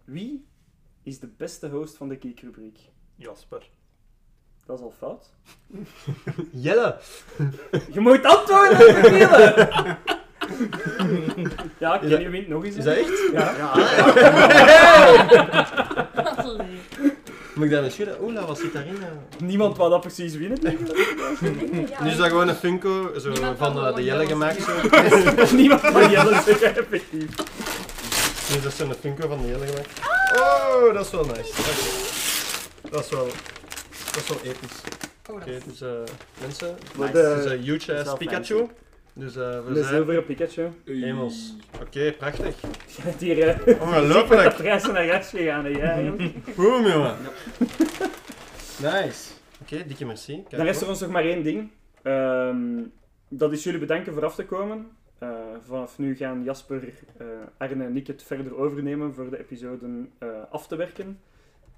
wie is de beste host van de Geek-rubriek? Jasper. Dat is al fout. Jelle. Je moet antwoorden, vervelen! Ja, Kenny wint nog eens. Is dat echt? Ja. Allee. Moet ik daar eens schudden? Oela, wat zit daarin? eh? Niemand wou dat precies winnen. Nu is dat gewoon een Funko zo Niemand van eh, de gewoon Jelle gemaakt. Zo. Niemand van Jelle zeggen, effectief. Nu is dat zo'n Funko van de Jelle gemaakt. Oh, dat is wel nice. Dat is wel, dat is wel episch. Oké, dus eh, mensen, nice. het is een huge dat is ass Pikachu. fancy. Dus eh voor De zijn zilveren Pikachu. hemels. Oké, prachtig. Je bent hier eh, Ongelooflijk. met de prijzen naar rechts gegaan, hè. Boom, jongen. Nice. Oké, dikke merci. Kijk, Dan rest er hoor. ons nog maar één ding. Ehm, dat is jullie bedanken voor af te komen. Eh, vanaf nu gaan Jasper, eh, Arne en ik het verder overnemen voor de episoden eh, af te werken.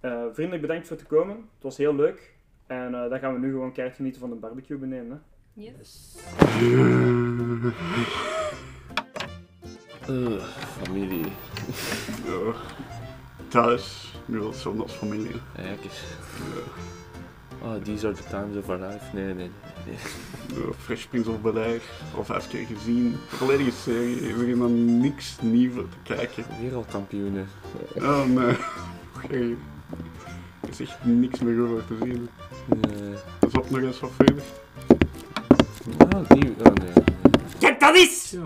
Eh, vriendelijk bedankt voor te komen. Het was heel leuk. En eh, dan gaan we nu gewoon keihard genieten van de barbecue beneden. Hè. Yes. Eh, familie. Ja. Thuis, nu als zo'n als familie. Ja, kijk eens. Oh, these are the times of our life. Nee, nee, nee. Ja, Fresh Prince of Bel-Air, al vijf keer gezien. Volledige serie, is er helemaal niks nieuws te kijken. Wereldkampioenen. Oh nee. Oké. Er is echt niks meer over te zien. Nee. Dat is ook nog eens wat verder. Oh, die... Oh, nee. Kijk, dat is!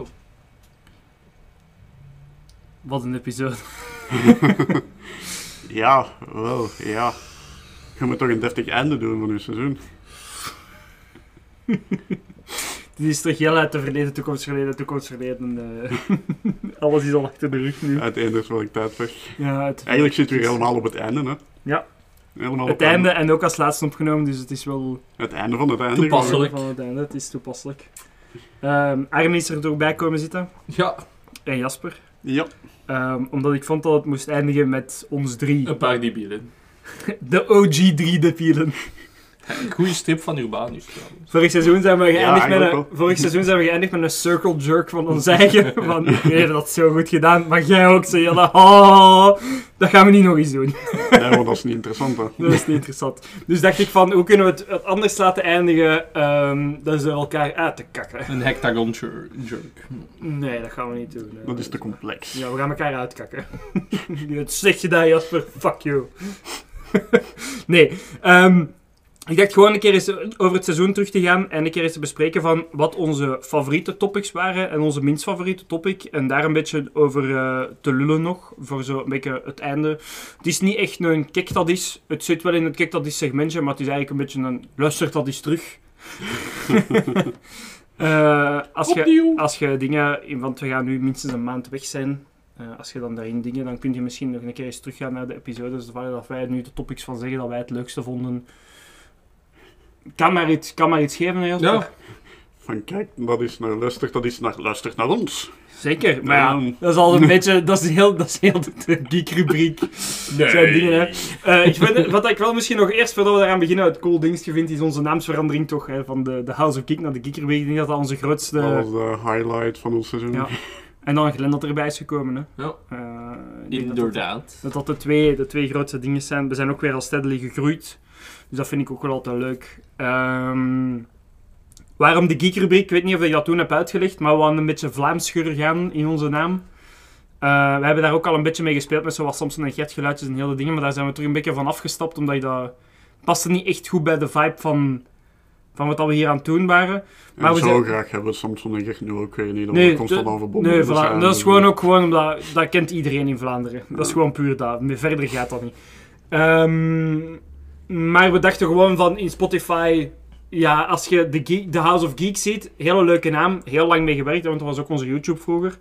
Wat een episode. Ja, wel, ja. Je moet toch een deftig einde doen van uw seizoen. Dit is toch heel uit de verleden, toekomst, verleden, toekomst, verleden. eh. Alles is al achter de rug nu. Het einde is wel ik tijd weg. Ja, Eigenlijk zitten we weer helemaal op het einde, hè. Ja. Helemaal Het einde en ook als laatste opgenomen, dus het is wel... Het einde van het einde. Toepasselijk. Van het einde, het is toepasselijk. Ehm Arne is er toch bij komen zitten. Ja. En Jasper. Ja. Ehm, omdat ik vond dat het moest eindigen met ons drie. Een paar debielen. De OG drie debielen. Goede strip van Urbanus trouwens. Vorig seizoen zijn we geëindigd, met, eigenlijk een, vorig seizoen zijn we geëindigd met een circle jerk van ons eigen. Van, we hebben dat zo goed gedaan, maar jij ook zo, Jelle. Oh, dat gaan we niet nog eens doen. Nee, want dat is niet interessant, hè. Dat is niet interessant. Dus dacht ik van, hoe kunnen we het, het anders laten eindigen ehm dan ze elkaar uit te kakken. Een hectagon jer- jerk. Nee, dat gaan we niet doen. hè. Dat is te complex. Ja, we gaan elkaar uitkakken. Je hebt het slecht gedaan, Jasper. Fuck you. nee, ehm, ik dacht gewoon een keer eens over het seizoen terug te gaan en een keer eens te bespreken van wat onze favoriete topics waren en onze minst favoriete topic. En daar een beetje over eh, te lullen nog, voor zo een beetje het einde. Het is niet echt een kijk dat is. Het zit wel in het kijk dat is segmentje, maar het is eigenlijk een beetje een luister dat is terug. Eh, als, je, als je dingen, in- want we gaan nu minstens een maand weg zijn. eh, als je dan daarin dingen, dan kun je misschien nog een keer eens teruggaan naar de episodes waar dat wij nu de topics van zeggen dat wij het leukste vonden. Kan maar iets, kan maar iets geven, Jasper? Ja. Van kijk, dat is naar luistert, dat is naar luistert naar ons. Zeker, maar ja, dat is al een beetje, dat is heel, dat is heel de geek-rubriek. Zijn dingen, hè. Eh, ik vind, wat ik wel misschien nog eerst, voordat we daaraan beginnen, het cool dingetje vind, is onze naamsverandering toch, hè, van de, de House of Geek naar de Geek-rubriek. Ik denk dat dat onze grootste... Dat was de highlight van ons seizoen. Ja. En dan Glenn dat erbij is gekomen, hè. Ja. Eh, denk dat dat- Inderdaad. Dat dat de twee, de twee grootste dingen zijn. We zijn ook weer al steadily gegroeid. Dus dat vind ik ook wel altijd leuk. Ehm, waarom de Geek-rubriek? Ik weet niet of ik dat toen heb uitgelegd, maar we hadden een beetje Vlaamscher gaan in onze naam. Eh, we hebben daar ook al een beetje mee gespeeld met zoals Samson en Gert geluidjes en hele dingen, maar daar zijn we terug een beetje van afgestapt, omdat je dat paste niet echt goed bij de vibe van, van wat we hier aan het doen waren. Maar we zo zijn- graag hebben Samson en Gert nu ook weer niet, Nee, constant de- aan verbonden nee, voilà. dat is gewoon ook gewoon omdat dat kent iedereen in Vlaanderen. Dat is gewoon puur dat. Meer Verder gaat dat niet. Ehm, maar we dachten gewoon van in Spotify. Ja, als je de, Geek, de House of Geek ziet, hele leuke naam. Heel lang mee gewerkt, want dat was ook onze YouTube vroeger.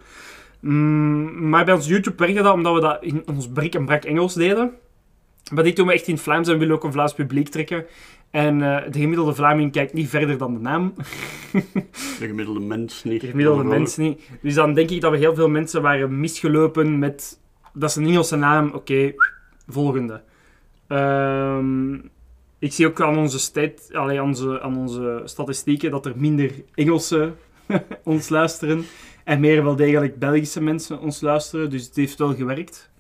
Mm, maar bij ons YouTube werkte dat omdat we dat in ons brik en brak Engels deden. Maar dit doen we echt in het Vlaams en willen ook een Vlaams publiek trekken. En eh, de gemiddelde Vlaming kijkt niet verder dan de naam. De gemiddelde mens niet. De gemiddelde mens niet. Dus dan denk ik dat we heel veel mensen waren misgelopen met... Dat is een Engelse naam, oké, volgende. Ehm, ik zie ook aan onze, stat, aan, onze, aan onze statistieken dat er minder Engelsen ons luisteren. En meer wel degelijk Belgische mensen ons luisteren. Dus het heeft wel gewerkt.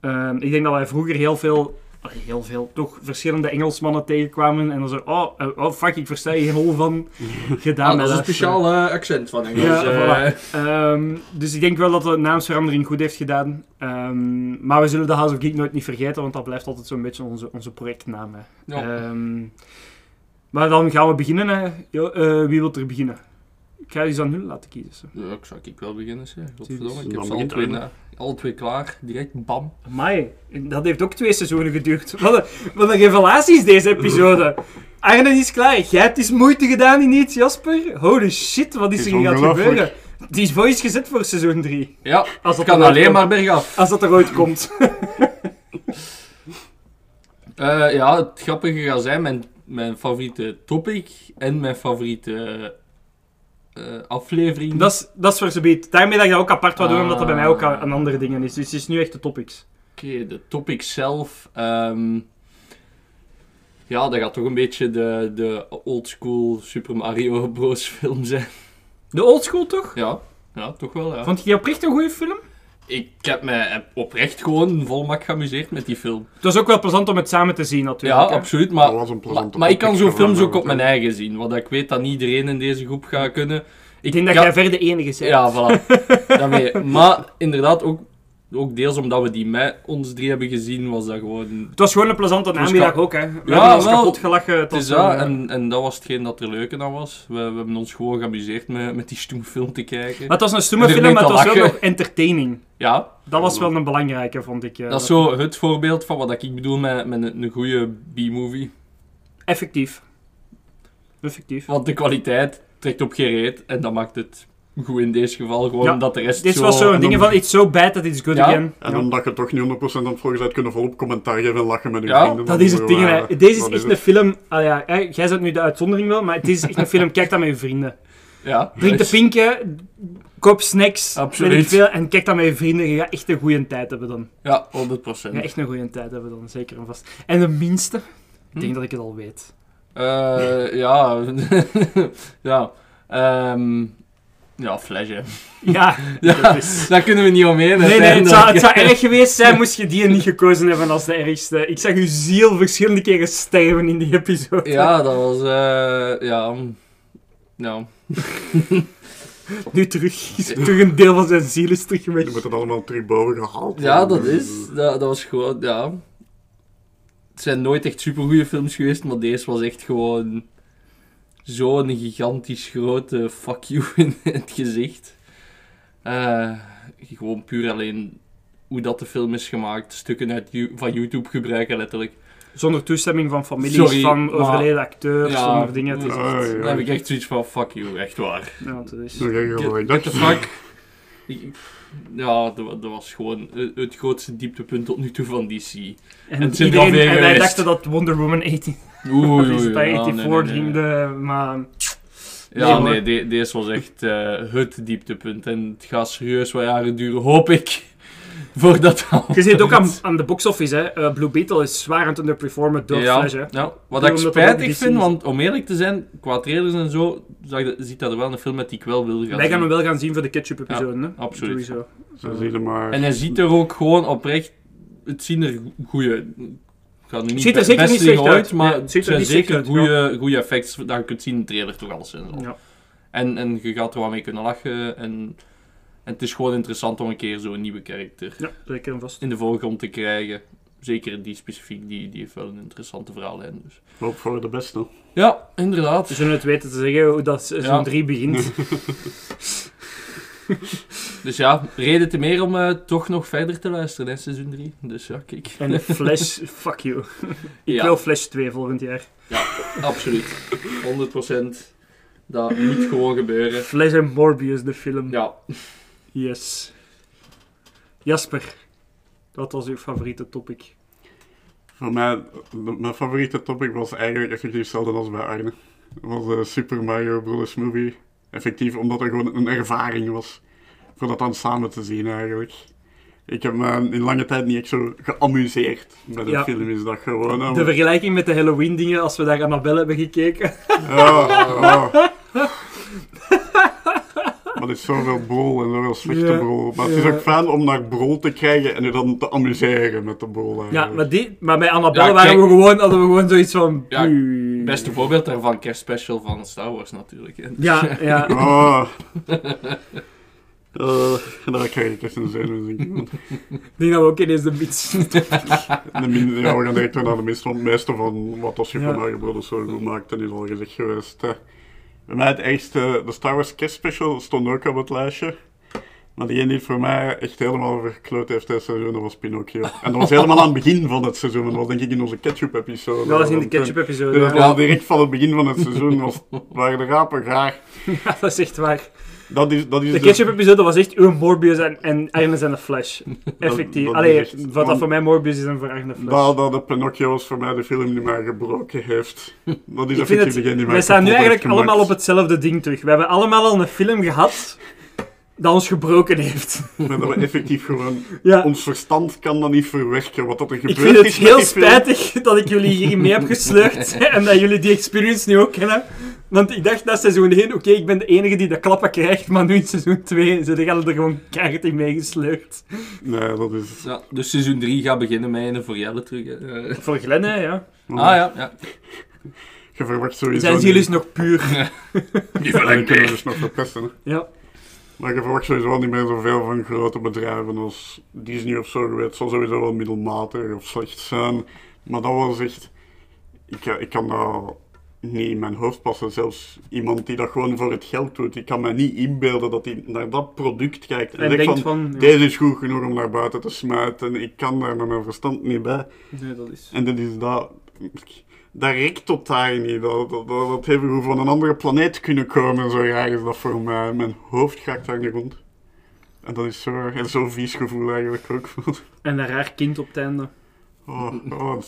Ehm, ik denk dat wij vroeger heel veel... Heel veel, toch verschillende Engelsmannen tegenkwamen en dan zo, oh, eh, oh fuck, ik versta je geen hol van gedaan. Ah, dat met is een luisteren. speciaal eh, accent van Engels. Ja, eh. voilà. Ehm, dus ik denk wel dat de naamsverandering goed heeft gedaan. Ehm, maar we zullen de House of Geek nooit niet vergeten, want dat blijft altijd zo'n beetje onze, onze projectnaam. Hè. Ja. Ehm, maar dan gaan we beginnen. Hè. Jo, eh, wie wil er beginnen? Ik ga je aan hun laten kiezen. zo. Ja, ik zou ik wel beginnen, zeg. Godverdomme, ik heb ze alle begint twee, alle klaar. Direct bam. Amai, dat heeft ook twee seizoenen geduurd. Wat een, wat een revelatie is deze episode. Arne is klaar. Jij hebt eens moeite gedaan in iets, Jasper. Holy shit, wat is er hier aan het ongelooflijk. gebeuren? Die is voice gezet voor seizoen 3. Ja, Als dat kan alleen komt. maar bergaf. Als dat er ooit komt. Eh, ja, het grappige gaat zijn, mijn, mijn favoriete topic en mijn favoriete eh, aflevering. Dat is, dat is voor zoiets. Daarmee dat ik dat ook apart wou doen, omdat dat bij mij ook Ah. aan aan andere dingen is. Dus het is nu echt de topics. Oké, de topic zelf. ehm, ja, dat gaat toch een beetje de, de oldschool Super Mario Bros. film zijn. De oldschool toch? Ja, ja toch wel. Ja. Vond je die oprecht een goede film? Ik heb me oprecht gewoon volmak geamuseerd met die film. Het was ook wel plezant om het samen te zien, natuurlijk. Ja, hè. absoluut. Maar, Dat was een plezante maar, maar ik kan zo'n films ook op mijn eigen zien. Want ik weet dat niet iedereen in deze groep gaat kunnen. Ik denk dat jij ver de enige bent. Ja, voilà. Daarmee. Maar inderdaad, ook, ook deels omdat we die met ons drie hebben gezien, was dat gewoon... Het was gewoon een plezante namiddag ook, hè. We Ja, hebben ons wel. kapot gelachen. Wel, eh, en, en dat was hetgeen dat er leuke aan was. We, we hebben ons gewoon geamuseerd met, met die stoemfilm te kijken. Maar het was een stomme En film, maar het was wel lachen. nog entertaining. Ja. Dat was wel een belangrijke, vond ik. eh, Dat is zo het voorbeeld van wat ik bedoel met, met een, een goede B-movie. Effectief. Effectief. Want de kwaliteit trekt op geen reet en dat maakt het goed in deze geval. Gewoon Ja, dat de rest Dit zo... was zo'n ding dan- van, it's so bad that it's good Ja. again. En Ja. omdat je toch niet 100% aan het volgen bent, kunnen volop commentaar geven en lachen met je Ja, vrienden. Dat is het ding, hè. waren. Deze is Dat echt het. een film... Ah ja, hè, jij bent nu de uitzondering wel, maar dit is echt een film... Kijk dat met je vrienden. Ja. Drink de pinken, koop snacks, Absoluut. weet ik veel, en kijk dat met je vrienden. Je gaat echt een goede tijd hebben dan. Ja, 100%. Je gaat echt een goede tijd hebben dan, zeker en vast. En de minste? Ik denk Hm? dat ik het al weet. Eh, ja. ja. Ehm ja, hè. Ja, ja dat is- daar kunnen we niet omheen. Nee, nee, het zou, het zou erg geweest zijn moest je die niet gekozen hebben als de ergste. Ik zag uw ziel verschillende keren sterven in die episode. Ja, dat was... eh ja... Ja. Nu terug. Is terug een deel van zijn ziel is terug weg. Je moet het allemaal terug boven gehaald Ja, dat is... Dat, dat was gewoon... Ja. zijn nooit echt supergoeie films geweest, maar deze was echt gewoon zo'n gigantisch grote fuck you in het gezicht. Eh, gewoon puur alleen hoe dat de film is gemaakt, stukken uit van YouTube gebruiken letterlijk. Zonder toestemming van families, Sorry, van maar- overleden acteurs, Ja, zonder dingen. Het is echt- Dan heb ik echt zoiets van fuck you, echt waar. Ja, dat is... Get, get the fuck. Ja, dat, wa- dat was gewoon het- grootste dieptepunt tot nu toe van DC. En, er iedereen, en wij dachten dat Wonder Woman 18... Oei, oei, ja, 84 nee, nee, nee. ging de... Maar... Ja, nee, de- deze was echt eh, het dieptepunt. En het gaat serieus wat jaren duren, hoop ik. Voordat dat Je ziet het ook aan, aan de box office, hè. Eh, Blue Beetle is zwaar aan het underperformen door ja, Flash, hè. ja. Wat ik spijtig vind, want om eerlijk te zijn, qua trailers en zo, zag ziet dat er wel een film met die ik wel wil gaan Wij gaan zien. hem wel gaan zien voor de ketchup-episode, Ja, hè. absoluut. Sowieso. Zo zie je maar. En hij ziet er ook gewoon oprecht... Het zien er goede... Ik ga nu niet Ziet er zeker niet slecht uit. maar Ja, het het zijn zeker goede, goede effects dat je kunt zien in de trailer toch alles en zo. Ja. En, en je gaat er wel mee kunnen lachen en, en het is gewoon interessant om een keer zo'n nieuwe karakter Ja, zeker en vast. in de voorgrond te krijgen. Zeker die specifiek, die, die heeft wel een interessante verhaallijn. Dus. Hoop voor de beste. Ja, inderdaad. We zullen het weten te zeggen hoe dat seizoen Ja. 3 begint. Dus ja, reden te meer om eh, toch nog verder te luisteren in seizoen 3. Dus ja, kijk. En Flash, fuck you. Ik Ja. wil Flash 2 volgend jaar. Ja, absoluut. 100%. Dat moet gewoon gebeuren. Flash en Morbius, de film. Ja. Yes. Jasper, wat was uw favoriete topic? Voor mij, mijn favoriete topic was eigenlijk effectief hetzelfde als bij Arne. Het was de Super Mario Bros. movie. Effectief omdat het gewoon een ervaring was. Voor dat dan samen te zien eigenlijk. Ik heb me in lange tijd niet echt zo geamuseerd met een Ja. film. Is dat gewoon... De vergelijking met de Halloween dingen, als we daar Annabelle hebben gekeken. Ja, ja. Maar er is zoveel brol en zoveel slechte Ja, brol. Maar het is ja. ook fijn om naar brol te krijgen en je dan te amuseren met de brol. Ja, maar, die, maar bij Annabelle Ja, waren we gewoon, hadden we gewoon zoiets van... Ja, het beste voorbeeld daarvan, kerstspecial van Star Wars natuurlijk. hè. Ja, ja. Oh. Eh, daar krijg ik echt een zenuw, denk ik. Ik denk dat we ook ineens de mits... De min- ja, we gaan direct weer naar de mist, want het meeste van wat als Super Ja. Mario Bros. zo goed maakt, dat is al gezegd geweest. hè. Bij mij het ergste, de Star Wars kerstspecial stond ook op het lijstje. Maar degene die het voor mij echt helemaal verkloot heeft dit seizoen, dat was Pinocchio. En dat was helemaal aan het begin van het seizoen, dat was denk ik in onze ketchup-episode. Dat was in de ketchup-episode, Dat ja. was direct van het begin van het seizoen, was, waren de rapen graag. Ja, dat is echt waar. Dat is, dat is De dus- ketchup-episode was echt uw Morbius en, en Arnes en de Flash. Effectief. dat is Allee, echt- wat dat voor mij Morbius is en voor Arne Flash. Dat, dat de Pinocchio was voor mij de film die mij gebroken heeft. Dat is effectief het, degene die mij wij staan nu eigenlijk allemaal op hetzelfde ding terug. We hebben allemaal al een film gehad dat ons gebroken heeft. Maar dat we effectief gewoon... Ja. Ons verstand kan dat niet verwerken, wat dat er Ik gebeurt vind het is heel film. spijtig dat ik jullie hierin mee heb gesleurd en dat jullie die experience nu ook kennen. Want ik dacht na seizoen 1, oké, ik ben de enige die de klappen krijgt, maar nu in seizoen 2 zijn er er gewoon keihard in meegesleurd. Nee, dat is... Ja, dus seizoen 3 gaat beginnen met een voor Jelle terug. hè. Eh, Voor Glenn, hè, ja. Ah ja, ja. Je verwacht sowieso Zijn niet- jullie eens nog puur? Die kunnen we dus nog verpesten, hè. Ja. Maar je verwacht sowieso niet meer zoveel van grote bedrijven als Disney of zo. Het zal sowieso wel middelmatig of slecht zijn. Maar dat was echt... Ik, ik kan dat niet in mijn hoofd passen. Zelfs iemand die dat gewoon voor het geld doet. Ik kan me niet inbeelden dat hij naar dat product kijkt. En, denkt van, van, ja. deze is goed genoeg om naar buiten te smijten. Ik kan daar met mijn verstand niet bij. Nee, dat is... En dat is dat... Dat rekt totaal niet. Dat, dat, dat, dat heeft gewoon van een andere planeet kunnen komen. Zo raar is dat voor mij. Mijn hoofd gaat daar niet rond. En dat is zo, en zo'n vies gevoel eigenlijk ook. En een raar kind op het einde. Oh, oh,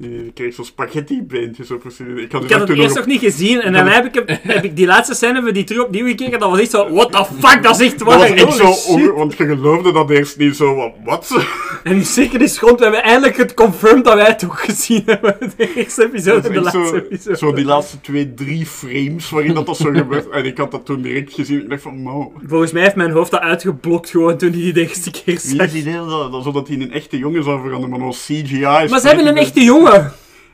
die, kreeg zo'n spaghetti-beentjes op. Ik had, Ik had het eerst nog niet gezien en dan heb ik, heb ik die laatste scène hebben die terug opnieuw gekeken. Dat was echt zo, what the fuck, dat is echt Dat waar. was echt holy zo, want je geloofde dat eerst niet zo, wat? En zeker is grond, we hebben eindelijk het confirmed dat wij het ook gezien hebben. De eerste episode en de Dat laatste echt episode. zo, zo die laatste twee, drie frames waarin dat, dat zo gebeurt. En ik had dat toen direct gezien. Ik dacht van, mo. Volgens mij heeft mijn hoofd dat uitgeblokt gewoon toen hij die de eerste keer Wie is zag. die idee dat, dat, zodat hij in een echte jongen zou veranderen, maar nog CGI. Maar ze hebben een echte jongen.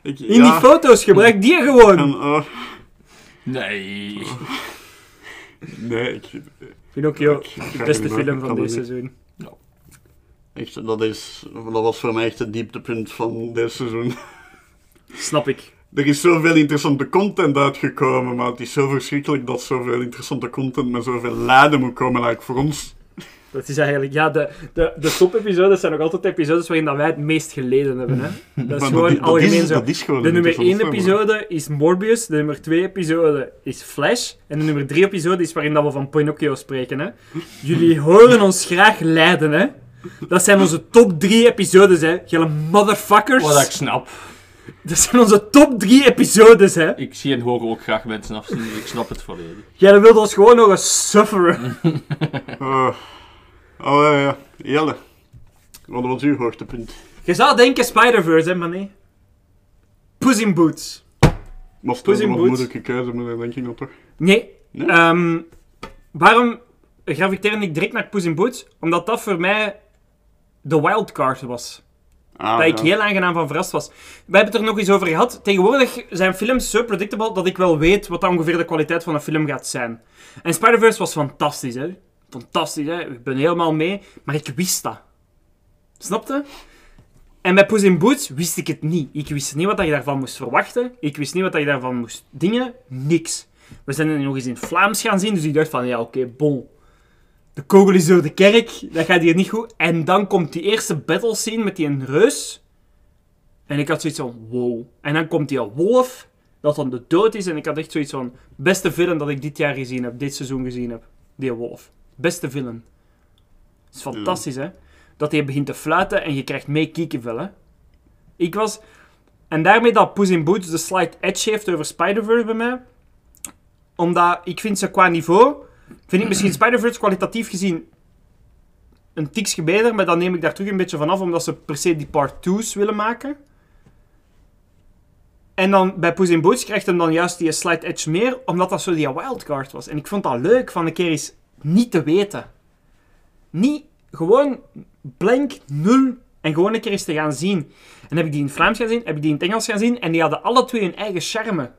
Ik- In die ja. foto's, gebruik die gewoon. En, eh, Nee. nee, ik... Pinocchio, de beste film van niet. seizoen. Echt, dat, is, dat was voor mij echt het dieptepunt van dit seizoen. Snap ik. Er is zoveel interessante content uitgekomen, maar het is zo verschrikkelijk dat zoveel interessante content met zoveel lijden moet komen, eigenlijk voor ons. Dat is eigenlijk, ja, de, de, de top-episodes zijn nog altijd de episodes waarin dat wij het meest geleden hebben. Hè? Dat is gewoon dat- dat algemeen is- zo. dat is gewoon de nummer 1 interessant, episode is Morbius, de nummer 2 episode is Flash, en de nummer 3 episode is waarin dat we van Pinocchio spreken. Hè? Jullie horen ons graag lijden, hè? Dat zijn onze top 3 episodes, hè? Jullie motherfuckers. Wat ik snap. Dat zijn onze top 3 episodes, hè? Ik zie en hoor ook graag mensen afzien, dus ik snap het volledig. Jij wilt ons gewoon nog eens sufferen. Oh, oh ja, ja. Jelle, wat was uw hoogtepunt? Je zou denken Spider-Verse, hè, maar nee. Puss in Boots. Was Puss in een Boots. moeilijke keuze, maar dat denk ik dan toch? Nee. Ehm, waarom graviteerde ik direct naar Puss in Boots? Omdat dat voor mij de wildcard was. Ah, dat ik heel aangenaam van verrast was. We hebben het er nog eens over gehad. Tegenwoordig zijn films zo predictable dat ik wel weet wat ongeveer de kwaliteit van een film gaat zijn. En Spider-Verse was fantastisch, hè. Fantastisch, hè. Ik ben helemaal mee. Maar ik wist dat. Snapte? En bij Puss in Boots wist ik het niet. Ik wist niet wat je daarvan moest verwachten. Ik wist niet wat je daarvan moest dingen. Niks. We zijn nog eens in Vlaams gaan zien, dus ik dacht van, ja, oké, bon. De kogel is door de kerk, dat gaat hier niet goed. En dan komt die eerste battle scene met die reus. En ik had zoiets van, wow. En dan komt die wolf, dat dan de dood is. En ik had echt zoiets van, beste villain dat ik dit jaar gezien heb, dit seizoen gezien heb. Die wolf. Beste villain. Dat is fantastisch, hè. Dat hij begint te fluiten en je krijgt mee kiekenvel, hè. Ik was... En daarmee dat Puss in Boots de slight edge heeft over Spider-Verse bij mij. Omdat ik vind ze qua niveau... Vind ik misschien Spider-Verse kwalitatief gezien een tikje beter, maar dan neem ik daar terug een beetje vanaf, omdat ze per se die part 2's willen maken. En dan bij Puss in Boots krijgt hem dan juist die slight edge meer, omdat dat zo die wildcard was. En ik vond dat leuk van een keer eens niet te weten. Niet gewoon blank, nul, en gewoon een keer eens te gaan zien. En heb ik die in het Vlaams gaan zien, heb ik die in het Engels gaan zien, en die hadden alle twee hun eigen charme.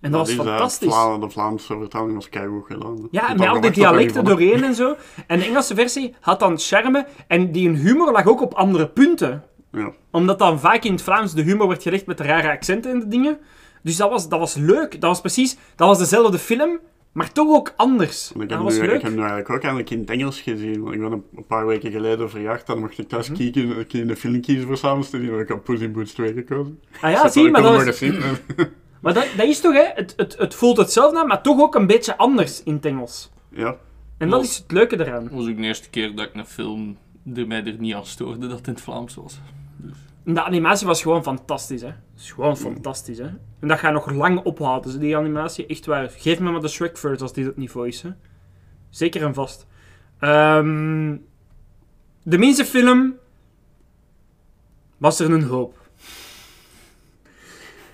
En dat was eh, fantastisch. Vla- de Vlaamse vertaling was keigoed gedaan. Ja, Ik met al die dialecten doorheen en zo. En de Engelse versie had dan charme en die humor lag ook op andere punten. Ja. Omdat dan vaak in het Vlaams de humor werd gelegd met de rare accenten en de dingen. Dus dat was, dat was leuk. Dat was precies... Dat was dezelfde film, maar toch ook anders. Want Ik Dat heb, was nu, leuk. ik heb nu eigenlijk ook eigenlijk in het Engels gezien. Want ik ben een, paar weken geleden verjaagd dan mocht ik thuis kijken, ik in de film kiezen voor samen te zien. En ik heb Puss in Boots 2 gekozen. Ah ja, Dus zie maar heb dat gezien. Maar dat, dat is toch, hè? Het, het, het voelt hetzelfde aan, maar toch ook een beetje anders in het Engels. Ja. En dat is het leuke eraan. Dat was ook de eerste keer dat ik een film er mij er niet aan stoorde dat het in het Vlaams was. De animatie was gewoon fantastisch, hè. Het is gewoon fantastisch, hè. En dat gaat nog lang ophouden, dus die animatie. Echt waar. Geef me maar de Shrek first als dit het niveau is, hè. Zeker en vast. Ehm, de minste film was er een hoop.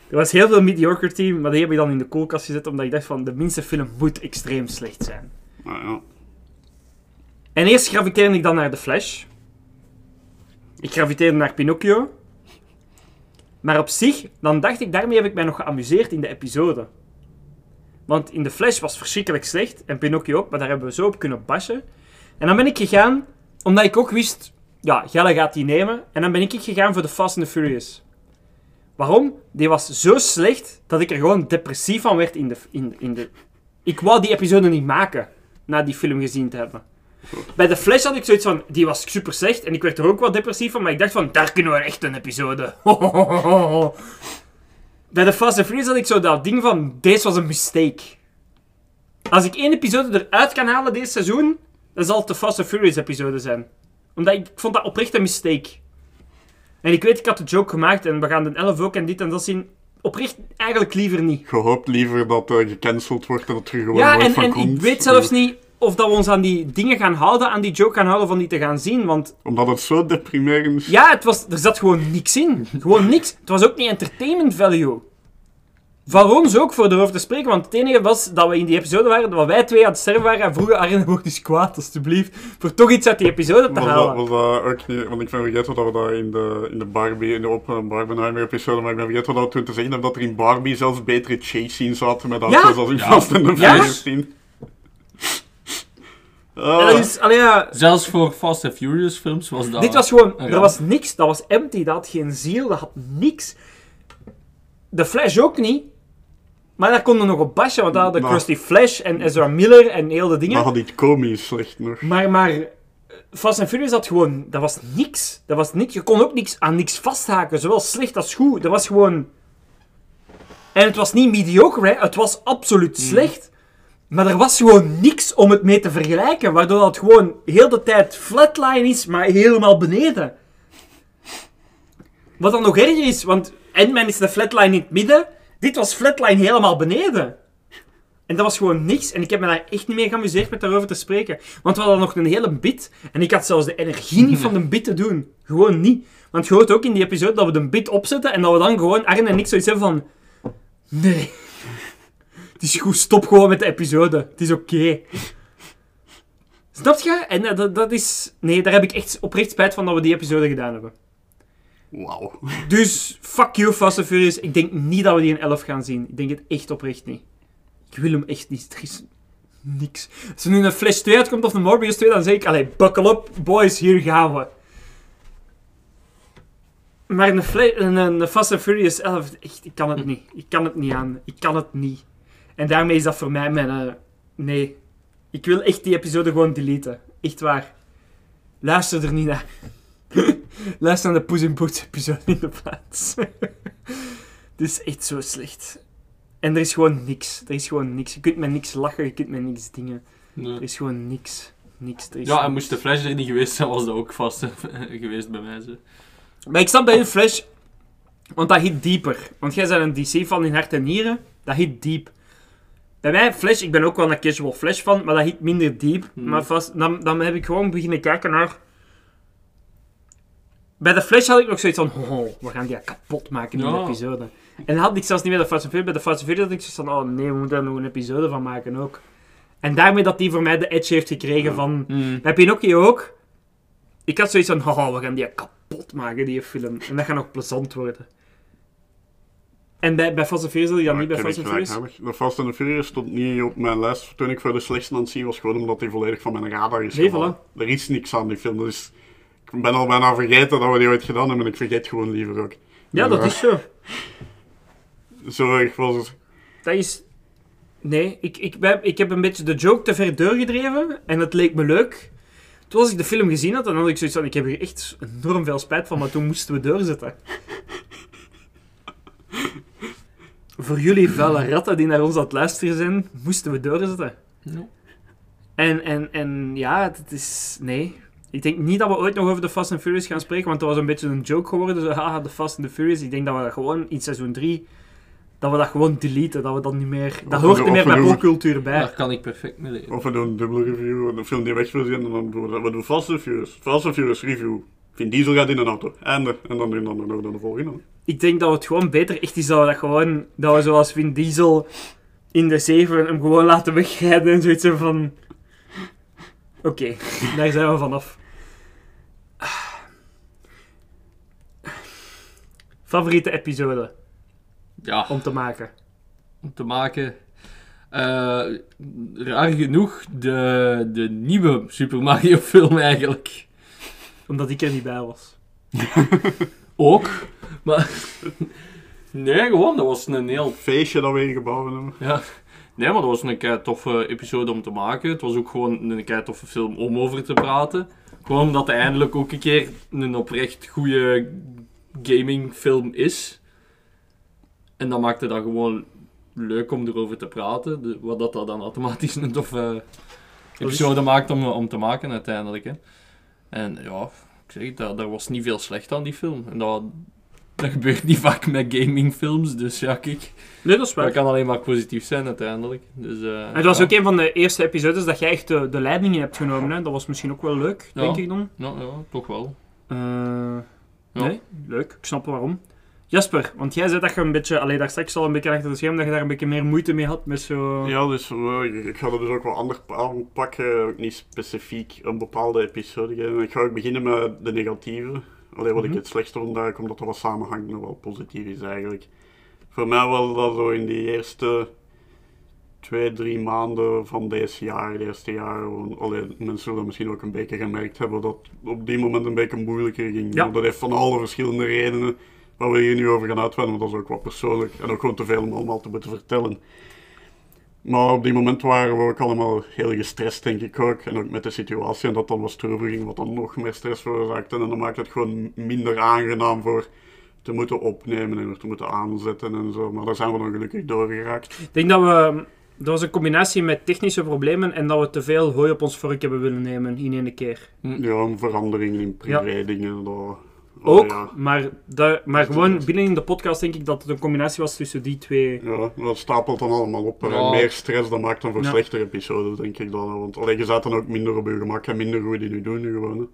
Er was heel veel mediocre team, maar die heb ik dan in de koelkast gezet, omdat ik dacht van, de minste film moet extreem slecht zijn. Maar ja. En eerst graviteerde ik dan naar The Flash. Ik graviteerde naar Pinocchio. Maar op zich, dan dacht ik, daarmee heb ik mij nog geamuseerd in de episode. Want in The Flash was verschrikkelijk slecht, en Pinocchio ook, maar daar hebben we zo op kunnen bashen. En dan ben ik gegaan, omdat ik ook wist, ja, Gelle gaat die nemen. En dan ben ik gegaan voor The Fast and the Furious. Waarom? Die was zo slecht, dat ik er gewoon depressief van werd in de... In, in de... Ik wou die episode niet maken, na die film gezien te hebben. Bij The Flash had ik zoiets van, die was super slecht en ik werd er ook wel depressief van, maar ik dacht van, daar kunnen we echt een episode. Bij The Fast and Furious had ik zo dat ding van, deze was een mistake. Als ik één episode eruit kan halen deze seizoen, dan zal het de Fast and Furious episode zijn. Omdat ik, ik vond dat oprecht een mistake. En ik weet, ik had de joke gemaakt en we gaan de 11 ook en dit en dat zien. Oprecht eigenlijk liever niet. Je hoopt liever dat er gecanceld wordt en dat er gewoon Ja, en, van en komt. ik weet zelfs niet of dat we ons aan die dingen gaan houden, aan die joke gaan houden van die te gaan zien, want Omdat het zo deprimerend is. ja, het was, er zat gewoon niks in. Gewoon niks. Het was ook niet entertainment value. Van ons ook, voor erover te spreken, want het enige was dat we in die episode waren, dat wij twee aan het sterven waren en vroegen Arjen, word eens kwaad, alstublieft, voor toch iets uit die episode te Was dat, halen. was dat ook niet... Want ik ben vergeten dat we daar in de, in de Barbie, in de Open Barbenheimer episode, maar ik ben vergeten dat we toen te zeggen hebben dat er in Barbie zelfs betere chase scenes zaten met Ja. auto's als in Ja. Fast and the Ja. Furious. En dat is, allee, ja, Zelfs voor Fast and Furious films was dat... dit was gewoon, er was niks, dat was empty, dat had geen ziel, dat had niks. de Flash ook niet. Maar daar konden nog op basje, want daar hadden Maar- Krusty Flash en Ezra Miller en heel de dingen. Maar had iets komisch slecht nog. Maar, maar eh, Fast and Furious had gewoon... Dat was niks. Dat was niks. Je kon ook niks aan niks vasthaken. Zowel slecht als goed. Dat was gewoon... En het was niet mediocre, hè. Het was absoluut slecht. Maar er was gewoon niks om het mee te vergelijken. Waardoor het gewoon heel de tijd flatline is, maar helemaal beneden. Wat dan nog erger is, want Ant-Man is de flatline in het midden. Dit was flatline helemaal beneden. En dat was gewoon niks. En ik heb me daar echt niet mee geamuseerd met daarover te spreken. Want we hadden nog een hele bit. En ik had zelfs de energie niet van de bit te doen. Gewoon niet. Want je hoort ook in die episode dat we de bit opzetten. En dat we dan gewoon, Arne en ik, zoiets hebben van... Nee. Het is goed, stop gewoon met de episode. Het is oké. Snap je? En eh, dat, dat is... Nee, daar heb ik echt oprecht spijt van dat we die episode gedaan hebben. Wauw. Dus, fuck you, Fast and Furious. Ik denk niet dat we die in 11 gaan zien. Ik denk het echt oprecht niet. Ik wil hem echt niet. Er is niks. Als er nu een Flash 2 uitkomt of een Morbius 2, dan zeg ik, allee, buckle up, boys, hier gaan we. Maar een, een, een Fast and Furious 11, echt, ik kan het niet. Ik kan het niet aan. Ik kan het niet. En daarmee is dat voor mij mijn... eh, nee. Ik wil echt die episode gewoon deleten. Echt waar. Luister er niet naar. Luister naar de Puss in Boots episode in de plaats. Het is echt zo slecht. En er is gewoon niks. Er is gewoon niks. Je kunt met niks lachen, je kunt met niks dingen. Nee. Er is gewoon niks. Niks. Er is Ja, en moest de Flash er niet geweest zijn, was dat ook vast eh, geweest bij mij. Zo. Maar ik snap bij een Flash, want dat hit dieper. Want jij bent een DC van in hart en nieren, dat hit diep. Bij mij, Flash, ik ben ook wel een casual Flash van, maar dat hit minder diep. Hmm. Maar vast, dan, dan heb ik gewoon beginnen kijken naar... Bij de Flash had ik nog zoiets van, oh, we gaan die kapot maken in Ja. de episode. En dat had ik zelfs niet bij de Fast and Furious. Bij de Fast and Furious had ik zoiets van, oh nee, we moeten er nog een episode van maken ook. En daarmee dat die voor mij de edge heeft gekregen van... Hmm. Bij Pinocchio ook. Ik had zoiets van, oh, we gaan die kapot maken, die film. En dat gaat nog plezant worden. En bij, bij Fast and Furious je dat niet bij Fast and Furious? De Fast and Furious stond niet op mijn lijst toen ik voor de slechtste aan het zien was, gewoon omdat hij volledig van mijn radar is Nee. Er is niks aan die film, dus ik ben al bijna vergeten dat we die ooit gedaan hebben en ik vergeet gewoon liever ook. Ja, dat is zo. Zo erg was het. Dat is... Nee, ik, ik, ben- ik heb een beetje de joke te ver doorgedreven en het leek me leuk. Toen als ik de film gezien had, dan had ik zoiets van, ik heb hier echt enorm veel spijt van, maar toen moesten we doorzetten. Voor jullie vuile ratten die naar ons aan het luisteren zijn, moesten we doorzetten. Ja. En, en, en ja, het is... Nee. Ik denk niet dat we ooit nog over de Fast and Furious gaan spreken, want dat was een beetje een joke geworden. Zo, haha, de Fast and the Furious. Ik denk dat we dat gewoon in seizoen 3... Dat we dat gewoon deleten, dat we dat niet meer... Dat hoort niet meer bij popcultuur bij. Daar kan ik perfect mee leven. Of we doen een dubbele review, een film die weg wil zijn, en dan doen we, we doen Fast and Furious. Fast and Furious review. Vin Diesel gaat in een auto. En, en dan doen we dan nog de volgende. Ik denk dat het gewoon beter echt is dat we dat gewoon... Dat we zoals Vin Diesel in de 7 hem gewoon laten wegrijden en zoiets van... Oké, daar zijn we vanaf. Favoriete episode Ja, om te maken? om te maken. Eh, raar genoeg de, de nieuwe Super Mario film eigenlijk. Omdat ik er niet bij was. Ook. Maar... Nee, gewoon, dat was een heel... Feestje dat we ingebouwd hebben. Ja. Nee, maar dat was een kei toffe episode om te maken. Het was ook gewoon een kei toffe film om over te praten. Gewoon omdat het eindelijk ook een keer een oprecht goede gamingfilm is. En dat maakte dat gewoon leuk om erover te praten. De, wat dat dan automatisch een toffe episode maakt om, om te maken uiteindelijk. Hè. En ja, ik zeg daar was niet veel slecht aan die film. En dat, dat gebeurt niet vaak met gamingfilms, dus ja, kijk. Nee, dat is waar. Dat kan alleen maar positief zijn uiteindelijk. Dus, eh, En het was ja. ook een van de eerste episodes dat jij echt de, de leiding in hebt genomen. Hè? Dat was misschien ook wel leuk, Ja. denk ik dan. Ja, ja, toch wel. Eh, Ja. Nee, leuk. Ik snap waarom. Jasper, want jij zei dat je een beetje, alleen daar straks al een beetje achter het scherm, dat je daar een beetje meer moeite mee had met zo... Ja, dus eh, ik- ik ga er dus ook wel anders aanpakken. Ook niet specifiek een bepaalde episode geven. Ik ga ook beginnen met de negatieve. Alleen wat Mhm. ik het slechtste eigenlijk, omdat dat wat samenhangt nog wel positief is eigenlijk. Voor mij was dat zo in die eerste twee, drie maanden van deze jaar, het eerste jaar. gewoon- Allee, mensen zullen misschien ook een beetje gemerkt hebben dat het op die moment een beetje moeilijker ging. Ja. Dat heeft van alle verschillende redenen. waar we hier nu over gaan uitweiden, want dat is ook wat persoonlijk en ook gewoon te veel om allemaal te moeten vertellen. Maar op die moment waren we ook allemaal heel gestrest, denk ik ook. En ook met de situatie en dat dan was wat dan nog meer stress veroorzaakte. En dan maakt het gewoon minder aangenaam voor te moeten opnemen en weer te moeten aanzetten en zo. Maar daar zijn we dan gelukkig doorgeraakt. Ik denk dat we... Dat was een combinatie met technische problemen en dat we te veel hooi op ons vork hebben willen nemen in één keer. Ja, veranderingen in privé dingen. Oh Ook, ja. maar, dat, maar gewoon binnen in de podcast denk ik dat het een combinatie was tussen die twee. Ja, dat stapelt dan allemaal op. En Ja. meer stress, dat maakt dan voor Ja. slechtere episodes, denk ik dan. Want alleen je zat dan ook minder op je gemak en minder goed in je doen gewoon. hè.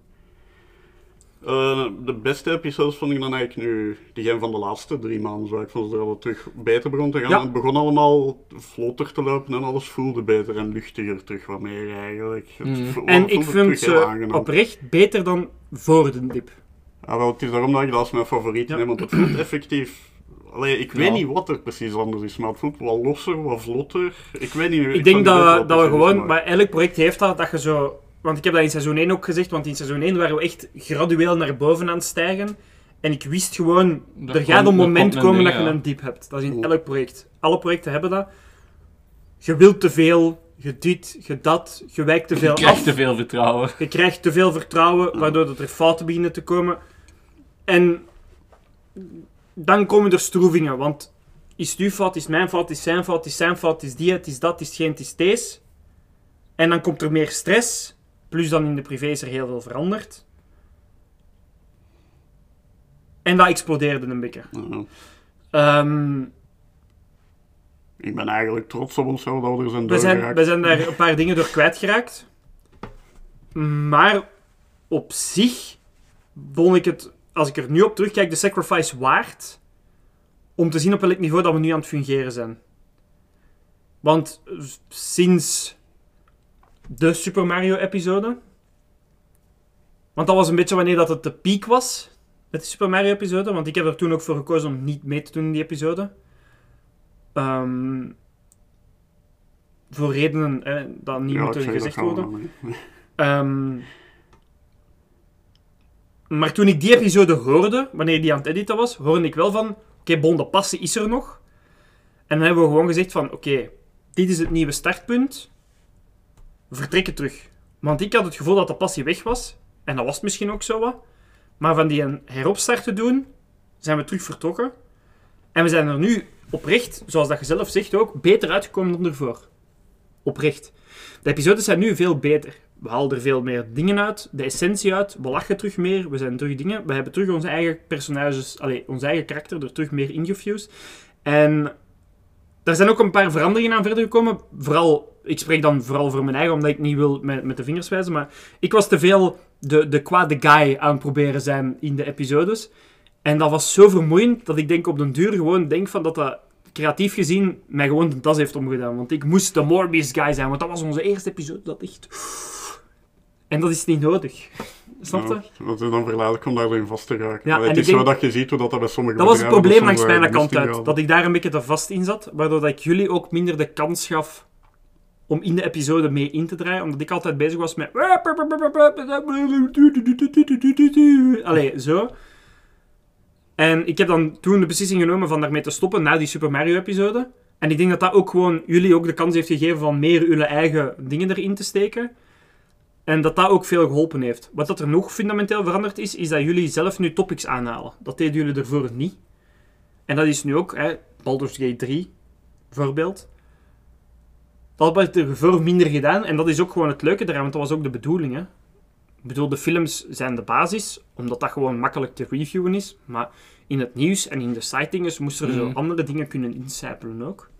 Eh, de beste episodes vond ik dan eigenlijk nu, diegene van de laatste drie maanden, zo. Ik vond dat het terug beter begon te gaan. Ja. Het begon allemaal vlotter te lopen en alles voelde beter en luchtiger terug, wat meer eigenlijk. Mm. En ik heel ze oprecht beter dan voor de dip. Ja, wel, het is daarom dat ik dat als mijn favoriet neem, want het voelt effectief... Allee, ik weet Ja. niet wat er precies anders is, maar het voelt wat losser, wat vlotter. Ik weet niet... Ik denk niet weten dat, dat we gewoon, maar- maar elk project heeft dat, dat je zo... Want ik heb dat in seizoen 1 ook gezegd, want in seizoen 1 waren we echt gradueel naar boven aan het stijgen. En ik wist gewoon, Er er gaat een moment komen ding, dat je ja. een diep hebt. Dat is in elk project. Alle projecten hebben dat. Je wilt te veel, je dit, je dat, je wijkt te veel Je krijgt af. te veel vertrouwen. Je krijgt te veel vertrouwen, waardoor dat er fouten beginnen te komen. En dan komen er stroevingen, want is het uw fout, is mijn fout, is zijn fout, is zijn fout, is die het, is dat, is het geen, het is deze. En dan komt er meer stress, plus dan in de privé is er heel veel veranderd. En dat explodeerde een beetje. Ehm, Ik ben eigenlijk trots op onszelf dat we er zijn we, zijn, we zijn daar een paar dingen door kwijtgeraakt. Maar op zich vond ik het, als ik er nu op terugkijk, de sacrifice waard om te zien op welk niveau dat we nu aan het fungeren zijn. Want sinds de Super Mario-episode, want dat was een beetje wanneer dat het de piek was met de Super Mario-episode, want ik heb er toen ook voor gekozen om niet mee te doen in die episode. Ehm, voor redenen dat niet Ja, moeten gezegd worden. Ehm, maar toen ik die episode hoorde, wanneer die aan het editen was, hoorde ik wel van, oké, bon, de is er nog. En dan hebben we gewoon gezegd van, oké, dit is het nieuwe startpunt. Vertrekken terug. Want ik had het gevoel dat de passie weg was. En dat was misschien ook zo wat. Maar van die een heropstart te doen, zijn we terug vertrokken. En we zijn er nu oprecht, zoals dat je zelf zegt ook, beter uitgekomen dan ervoor. Oprecht. De episodes zijn nu veel beter. We halen er veel meer dingen uit, de essentie uit, we lachen terug meer, we zijn terug dingen. We hebben terug onze eigen personages, allee, ons eigen karakter er terug meer ingefused. En daar zijn ook een paar veranderingen aan verder gekomen. Vooral, ik spreek dan vooral voor mijn eigen, omdat ik niet wil met, de vingers wijzen, maar ik was te veel de, de kwade guy aan het proberen zijn in de episodes. En dat was zo vermoeiend dat ik denk op den duur gewoon denk van dat dat creatief gezien mij gewoon de das heeft omgedaan. Want ik moest de Morbius guy zijn, want dat was onze eerste episode. Dat echt... En dat is niet nodig. Snap je? Ja, dat is dan verleidelijk om daarin vast te raken. Ja, het is zo dat je ziet hoe dat, dat bij sommige Dat was het probleem langs eh, mijn kant uit. Dat ik daar een beetje te vast in zat, waardoor dat ik jullie ook minder de kans gaf om in de episode mee in te draaien, omdat ik altijd bezig was met... Allee, zo. En ik heb dan toen de beslissing genomen van daarmee te stoppen na die Super Mario-episode. En ik denk dat dat ook gewoon jullie ook de kans heeft gegeven van meer jullie eigen dingen erin te steken. En dat dat ook veel geholpen heeft. Wat dat er nog fundamenteel veranderd is, is dat jullie zelf nu topics aanhalen. Dat deden jullie ervoor niet. En dat is nu ook, hè, Baldur's Gate 3, bijvoorbeeld. Dat werd er voor minder gedaan. En dat is ook gewoon het leuke eraan, want dat was ook de bedoeling. Hè. Ik bedoel, de films zijn de basis, omdat dat gewoon makkelijk te reviewen is. Maar in het nieuws en in de sightings moesten er zo Mhm. andere dingen kunnen incijpelen ook.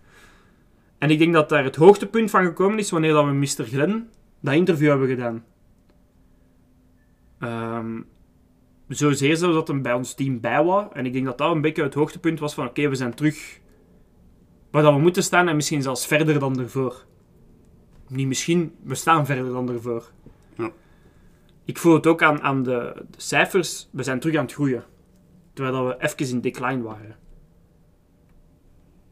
En ik denk dat daar het hoogtepunt van gekomen is wanneer dat we Mr. Glenn dat interview hebben gedaan. Ehm zozeer zo dat hem bij ons team bij was. En ik denk dat dat een beetje het hoogtepunt was van oké, we zijn terug waar dat we moeten staan en misschien zelfs verder dan ervoor. Niet misschien, we staan verder dan ervoor. Ja. Ik voel het ook aan, aan de, de cijfers, we zijn terug aan het groeien. Terwijl dat we even in decline waren.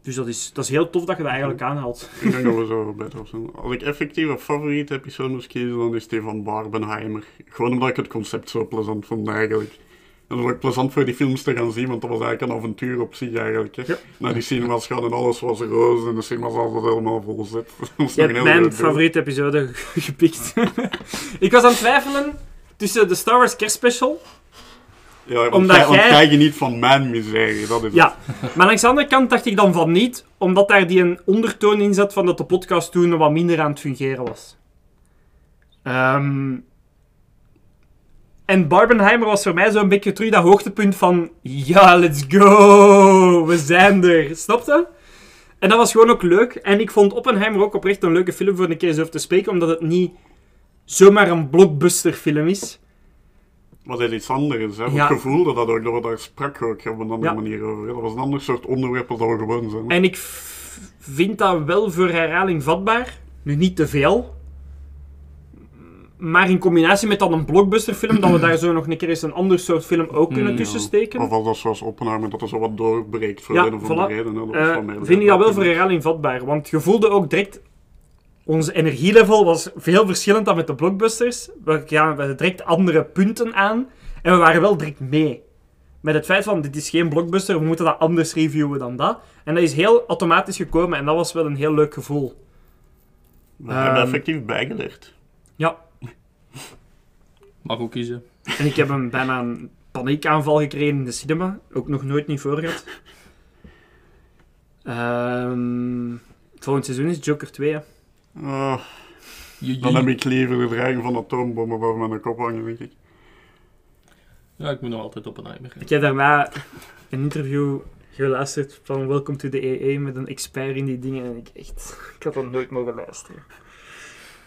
Dus dat is, dat is heel tof dat je dat eigenlijk aanhaalt. Ik denk dat we zo beter op zijn. Als ik effectief een favoriete episode moest kiezen, dan is die van Barbenheimer. Gewoon omdat ik het concept zo plezant vond eigenlijk. En dat was ook plezant voor die films te gaan zien, want dat was eigenlijk een avontuur op zich eigenlijk. Hè. Naar die cinemas gaan en alles was roze en de cinemas altijd helemaal vol zit. Je hebt mijn favoriete episode gepikt. ik was aan het twijfelen tussen de Star Wars kerstspecial. Ja, Omdat jij, jij geniet van mijn miserie, dat is Ja, het. maar langs de andere kant dacht ik dan van niet, omdat daar die een ondertoon in zat van dat de podcast toen wat minder aan het fungeren was. Ehm, en Barbenheimer was voor mij zo'n beetje terug dat hoogtepunt van ja, let's go, we zijn er, snapte? En dat was gewoon ook leuk. En ik vond Oppenheimer ook oprecht een leuke film voor een keer eens over te spreken, omdat het niet zomaar een blockbuster-film is. Was het iets anders. Hè? Ja. Het gevoel dat dat ook, dat we daar sprak ook op een andere Ja. manier over. Dat was een ander soort onderwerp als dat we gewoon zijn. En ik vind dat wel voor herhaling vatbaar. Nu niet te veel. Maar in combinatie met dan een blockbusterfilm, dat we daar zo nog een keer eens een ander soort film ook kunnen Mm, tussen ja. steken. Of als dat zoals Oppenheimer, dat er zo wat doorbreekt voor Ja, de een of andere voilà. reden. Hè? Dat Eh, wel meer vind ik dat wel voor herhaling vatbaar. Want je voelde ook direct... Onze energielevel was veel verschillend dan met de blockbusters. We gaven direct andere punten aan. En we waren wel direct mee. Met het feit van, dit is geen blockbuster, we moeten dat anders reviewen dan dat. En dat is heel automatisch gekomen. En dat was wel een heel leuk gevoel. We hebben Ehm, effectief bijgeleerd. Ja. Mag ook kiezen. En ik heb een, bijna een paniekaanval gekregen in de cinema. Ook nog nooit niet voor gehad. Ehm, het volgend seizoen is Joker 2, hè. Ah, dan heb ik liever de dreiging van atoombommen boven mijn kop hangen, denk ik. Ja, ik moet nog altijd Oppenheimer. Ik heb daarna een interview geluisterd van Welcome to the EE met een expert in die dingen. En ik echt... Ik had dat nooit mogen luisteren.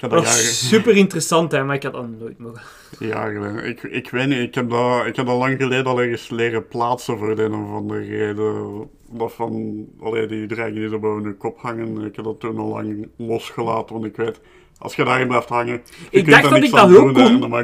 Dat dat was jaren- super interessant, hè, maar ik had dat nooit mogen. Ja, geleden. Ik, ik weet niet, ik heb, dat, ik heb dat lang geleden al ergens leren plaatsen voor de een of andere reden. Dat van, allee, die dreiging die zo boven je kop hangen, ik heb dat toen al lang losgelaten, want ik weet, als je daarin blijft hangen, je Ik kunt dacht dat ik dat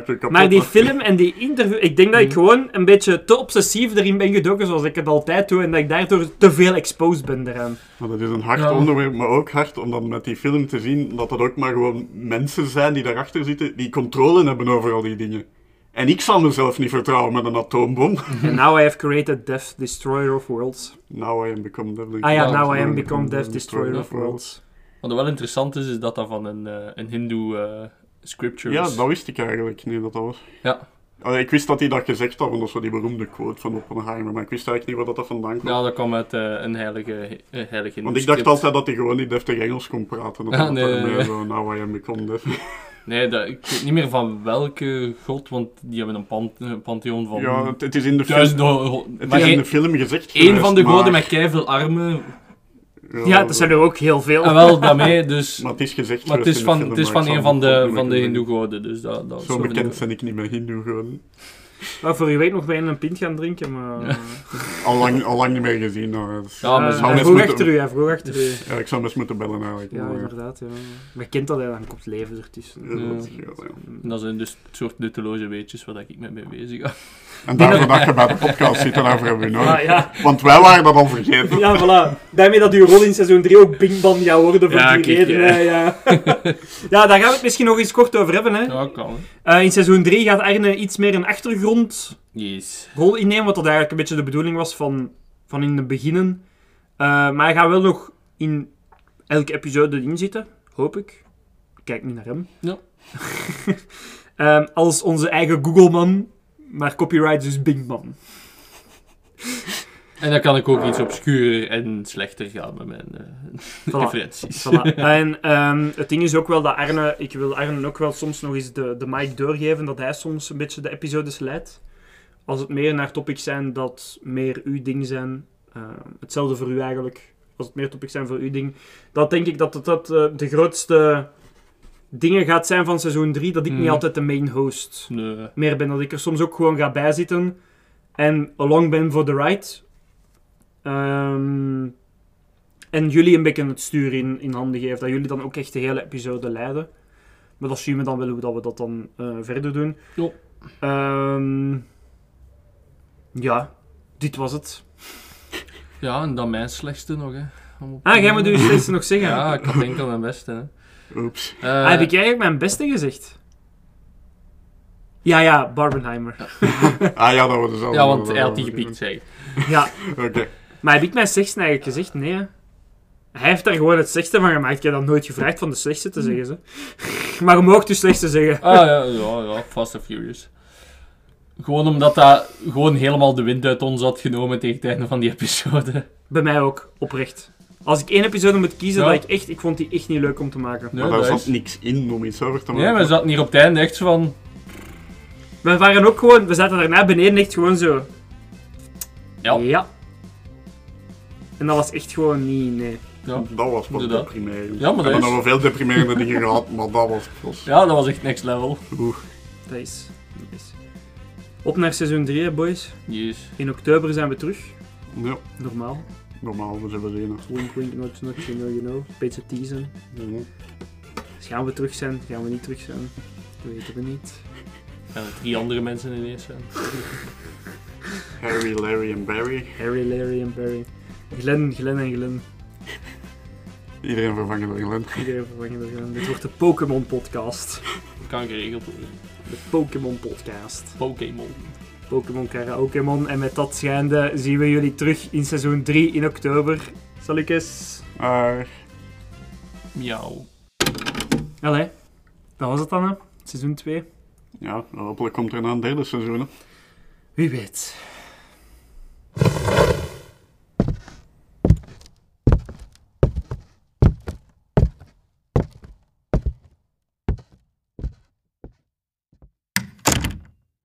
en kon, maar die film en die interview... Ik denk dat ik gewoon een beetje te obsessief erin ben gedoken, zoals ik het altijd doe, en dat ik daardoor te veel exposed ben eraan. Maar dat is een hard Ja. onderwerp, maar ook hard om dan met die film te zien dat dat ook maar gewoon mensen zijn die daarachter zitten, die controle hebben over al die dingen. En ik zal mezelf niet vertrouwen met een atoombom. And now I have created Death, Destroyer of Worlds. Now I am become death. Ah ja, now I am become Death, Destroyer of Worlds. Wat wel interessant is, is dat dat van een, eh, een hindoe eh, scripture Ja, is. dat wist ik eigenlijk niet dat dat was. Ja. Allee, ik wist dat hij dat gezegd had, want dat is zo die beroemde quote van Oppenheimer, maar ik wist eigenlijk niet waar dat vandaan kwam. Ja, dat kwam uit eh, een heilige, een heilige Want ik dacht altijd dat hij gewoon niet deftig Engels kon praten. Dat Ja, was nee. zo, now I am become death. Nee, dat, ik weet niet meer van welke god, want die hebben een, pan, een pantheon van... Ja, het- het is in de film- duizenden ho- het maar is in één- de film gezegd Eén van de goden maar- met keiveel armen. Ja, er zijn er ook heel veel. Ah, wel, daarmee, dus... Maar het is gezegd Maar het is van, film, het is van een van de, van de hindoe goden, dus dat... dat Zo bekend ben ik niet met hindoe goden. Maar voor je weet nog bij een pint gaan drinken, maar... Al lang, al lang niet meer gezien. Nou, dus- Ja, maar hij best vroeg moeten- achter u, hij vroeg achter u. Ja, ik zou best moeten bellen eigenlijk. Ja, maar- inderdaad. Ja. Maar je kent dat, dan komt leven ertussen. Ja, dat is ja. Dat zijn dus het soort nutteloze weetjes waar ik met mee bezig ga. En daarvoor dat je bij de podcast zit, en daarvoor hebben we nodig. Ah, ja. Want wij waren dat al vergeten. Ja, voilà. Daarmee dat uw rol in seizoen 3 ook Bing Bang gaat worden voor Ja, die kijk, reden. ja. Ja. ja, daar gaan we het misschien nog eens kort over hebben. Hè. Ja, kan. Eh, in seizoen 3 gaat Arne iets meer een achtergrondrol Yes. innemen, wat dat eigenlijk een beetje de bedoeling was van, van in het beginnen. Eh, maar hij gaat wel nog in elke episode erin zitten, hoop ik. Ik Kijk niet naar hem. Ja. Ehm, als onze eigen Google-man, maar copyright dus Bing-man. En dan kan ik ook iets obscurer en slechter gaan met mijn Voilà. referenties. Voilà. En ehm, het ding is ook wel dat Arne, ik wil Arne ook wel soms nog eens de, de mic doorgeven, dat hij soms een beetje de episodes leidt. Als het meer naar topics zijn dat meer uw ding zijn, eh, hetzelfde voor u eigenlijk, als het meer topics zijn voor uw ding, dat denk ik dat het dat, eh, de grootste dingen gaat zijn van seizoen 3, dat ik niet Mhm. altijd de main host Nee. meer ben. Dat ik er soms ook gewoon ga bijzitten en along ben voor de ride. Ehm, en jullie een beetje het stuur in, in handen geven. Dat jullie dan ook echt de hele episode leiden. Maar dat zien we dan wel hoe dat we dat dan eh, verder doen. Jo. Ehm, ja, dit was het. Ja, en dan mijn slechtste nog, hè. Op- Ah, jij moet uw slechtste nog zeggen. Ja, ik had enkel mijn beste, hè. Oeps. Ah, heb ik eigenlijk mijn beste gezegd? Ja, ja, Barbenheimer. Ah ja, dat was dezelfde. Ja, want hij had die gepikt, zeg. Ja. Oké. Maar heb ik mijn slechtste eigenlijk gezegd? Nee. hè. Hij heeft daar gewoon het slechtste van gemaakt. Ik heb dat nooit gevraagd van de slechtste te zeggen. Ze. Maar je mag de slechtste zeggen. Ah ja, ja, ja, Fast and Furious. Gewoon omdat dat gewoon helemaal de wind uit ons had genomen tegen het einde van die episode. Bij mij ook, oprecht. Als ik één episode moet kiezen, Ja. dat ik echt, ik vond die echt niet leuk om te maken. Nee, maar daar dat zat is- niks in om iets over te maken. Nee, maar we zaten hier op het einde echt zo van... We waren ook gewoon, we zaten daarna beneden echt gewoon zo. Ja. En dat was echt gewoon niet, nee. Ja, dat was wat inderdaad. deprimerend. Ja, maar dat is... nog wel veel deprimerende dingen gehad, maar dat was... was... Ja, dat was echt next level. Oeh. Dat is. dat is. Op naar seizoen 3, hè, boys. Yes. In oktober zijn we terug. Ja. Normaal. Normaal, we zijn we zien. Wink, wink, notch, notch, you know, you know. Beetje teasen. Dus gaan we terug zijn? Gaan we niet terug zijn? Dat weten we niet. En er drie andere mensen ineens zijn. Harry, Larry en Barry. Harry, Larry en Barry. Glenn, Glenn en Glenn. Iedereen vervangen door Glenn. Iedereen vervangen door Glenn. Dit wordt de Pokémon podcast. Kan geregeld worden. De Pokémon podcast. Pokémon. Pokémon Karaokemon. En met dat schijnde zien we jullie terug in seizoen 3 in oktober. Eens... Ah. Miauw. Allee, dat was het dan hè. Seizoen 2. Ja, hopelijk komt er een derde seizoen. hè. Wie weet.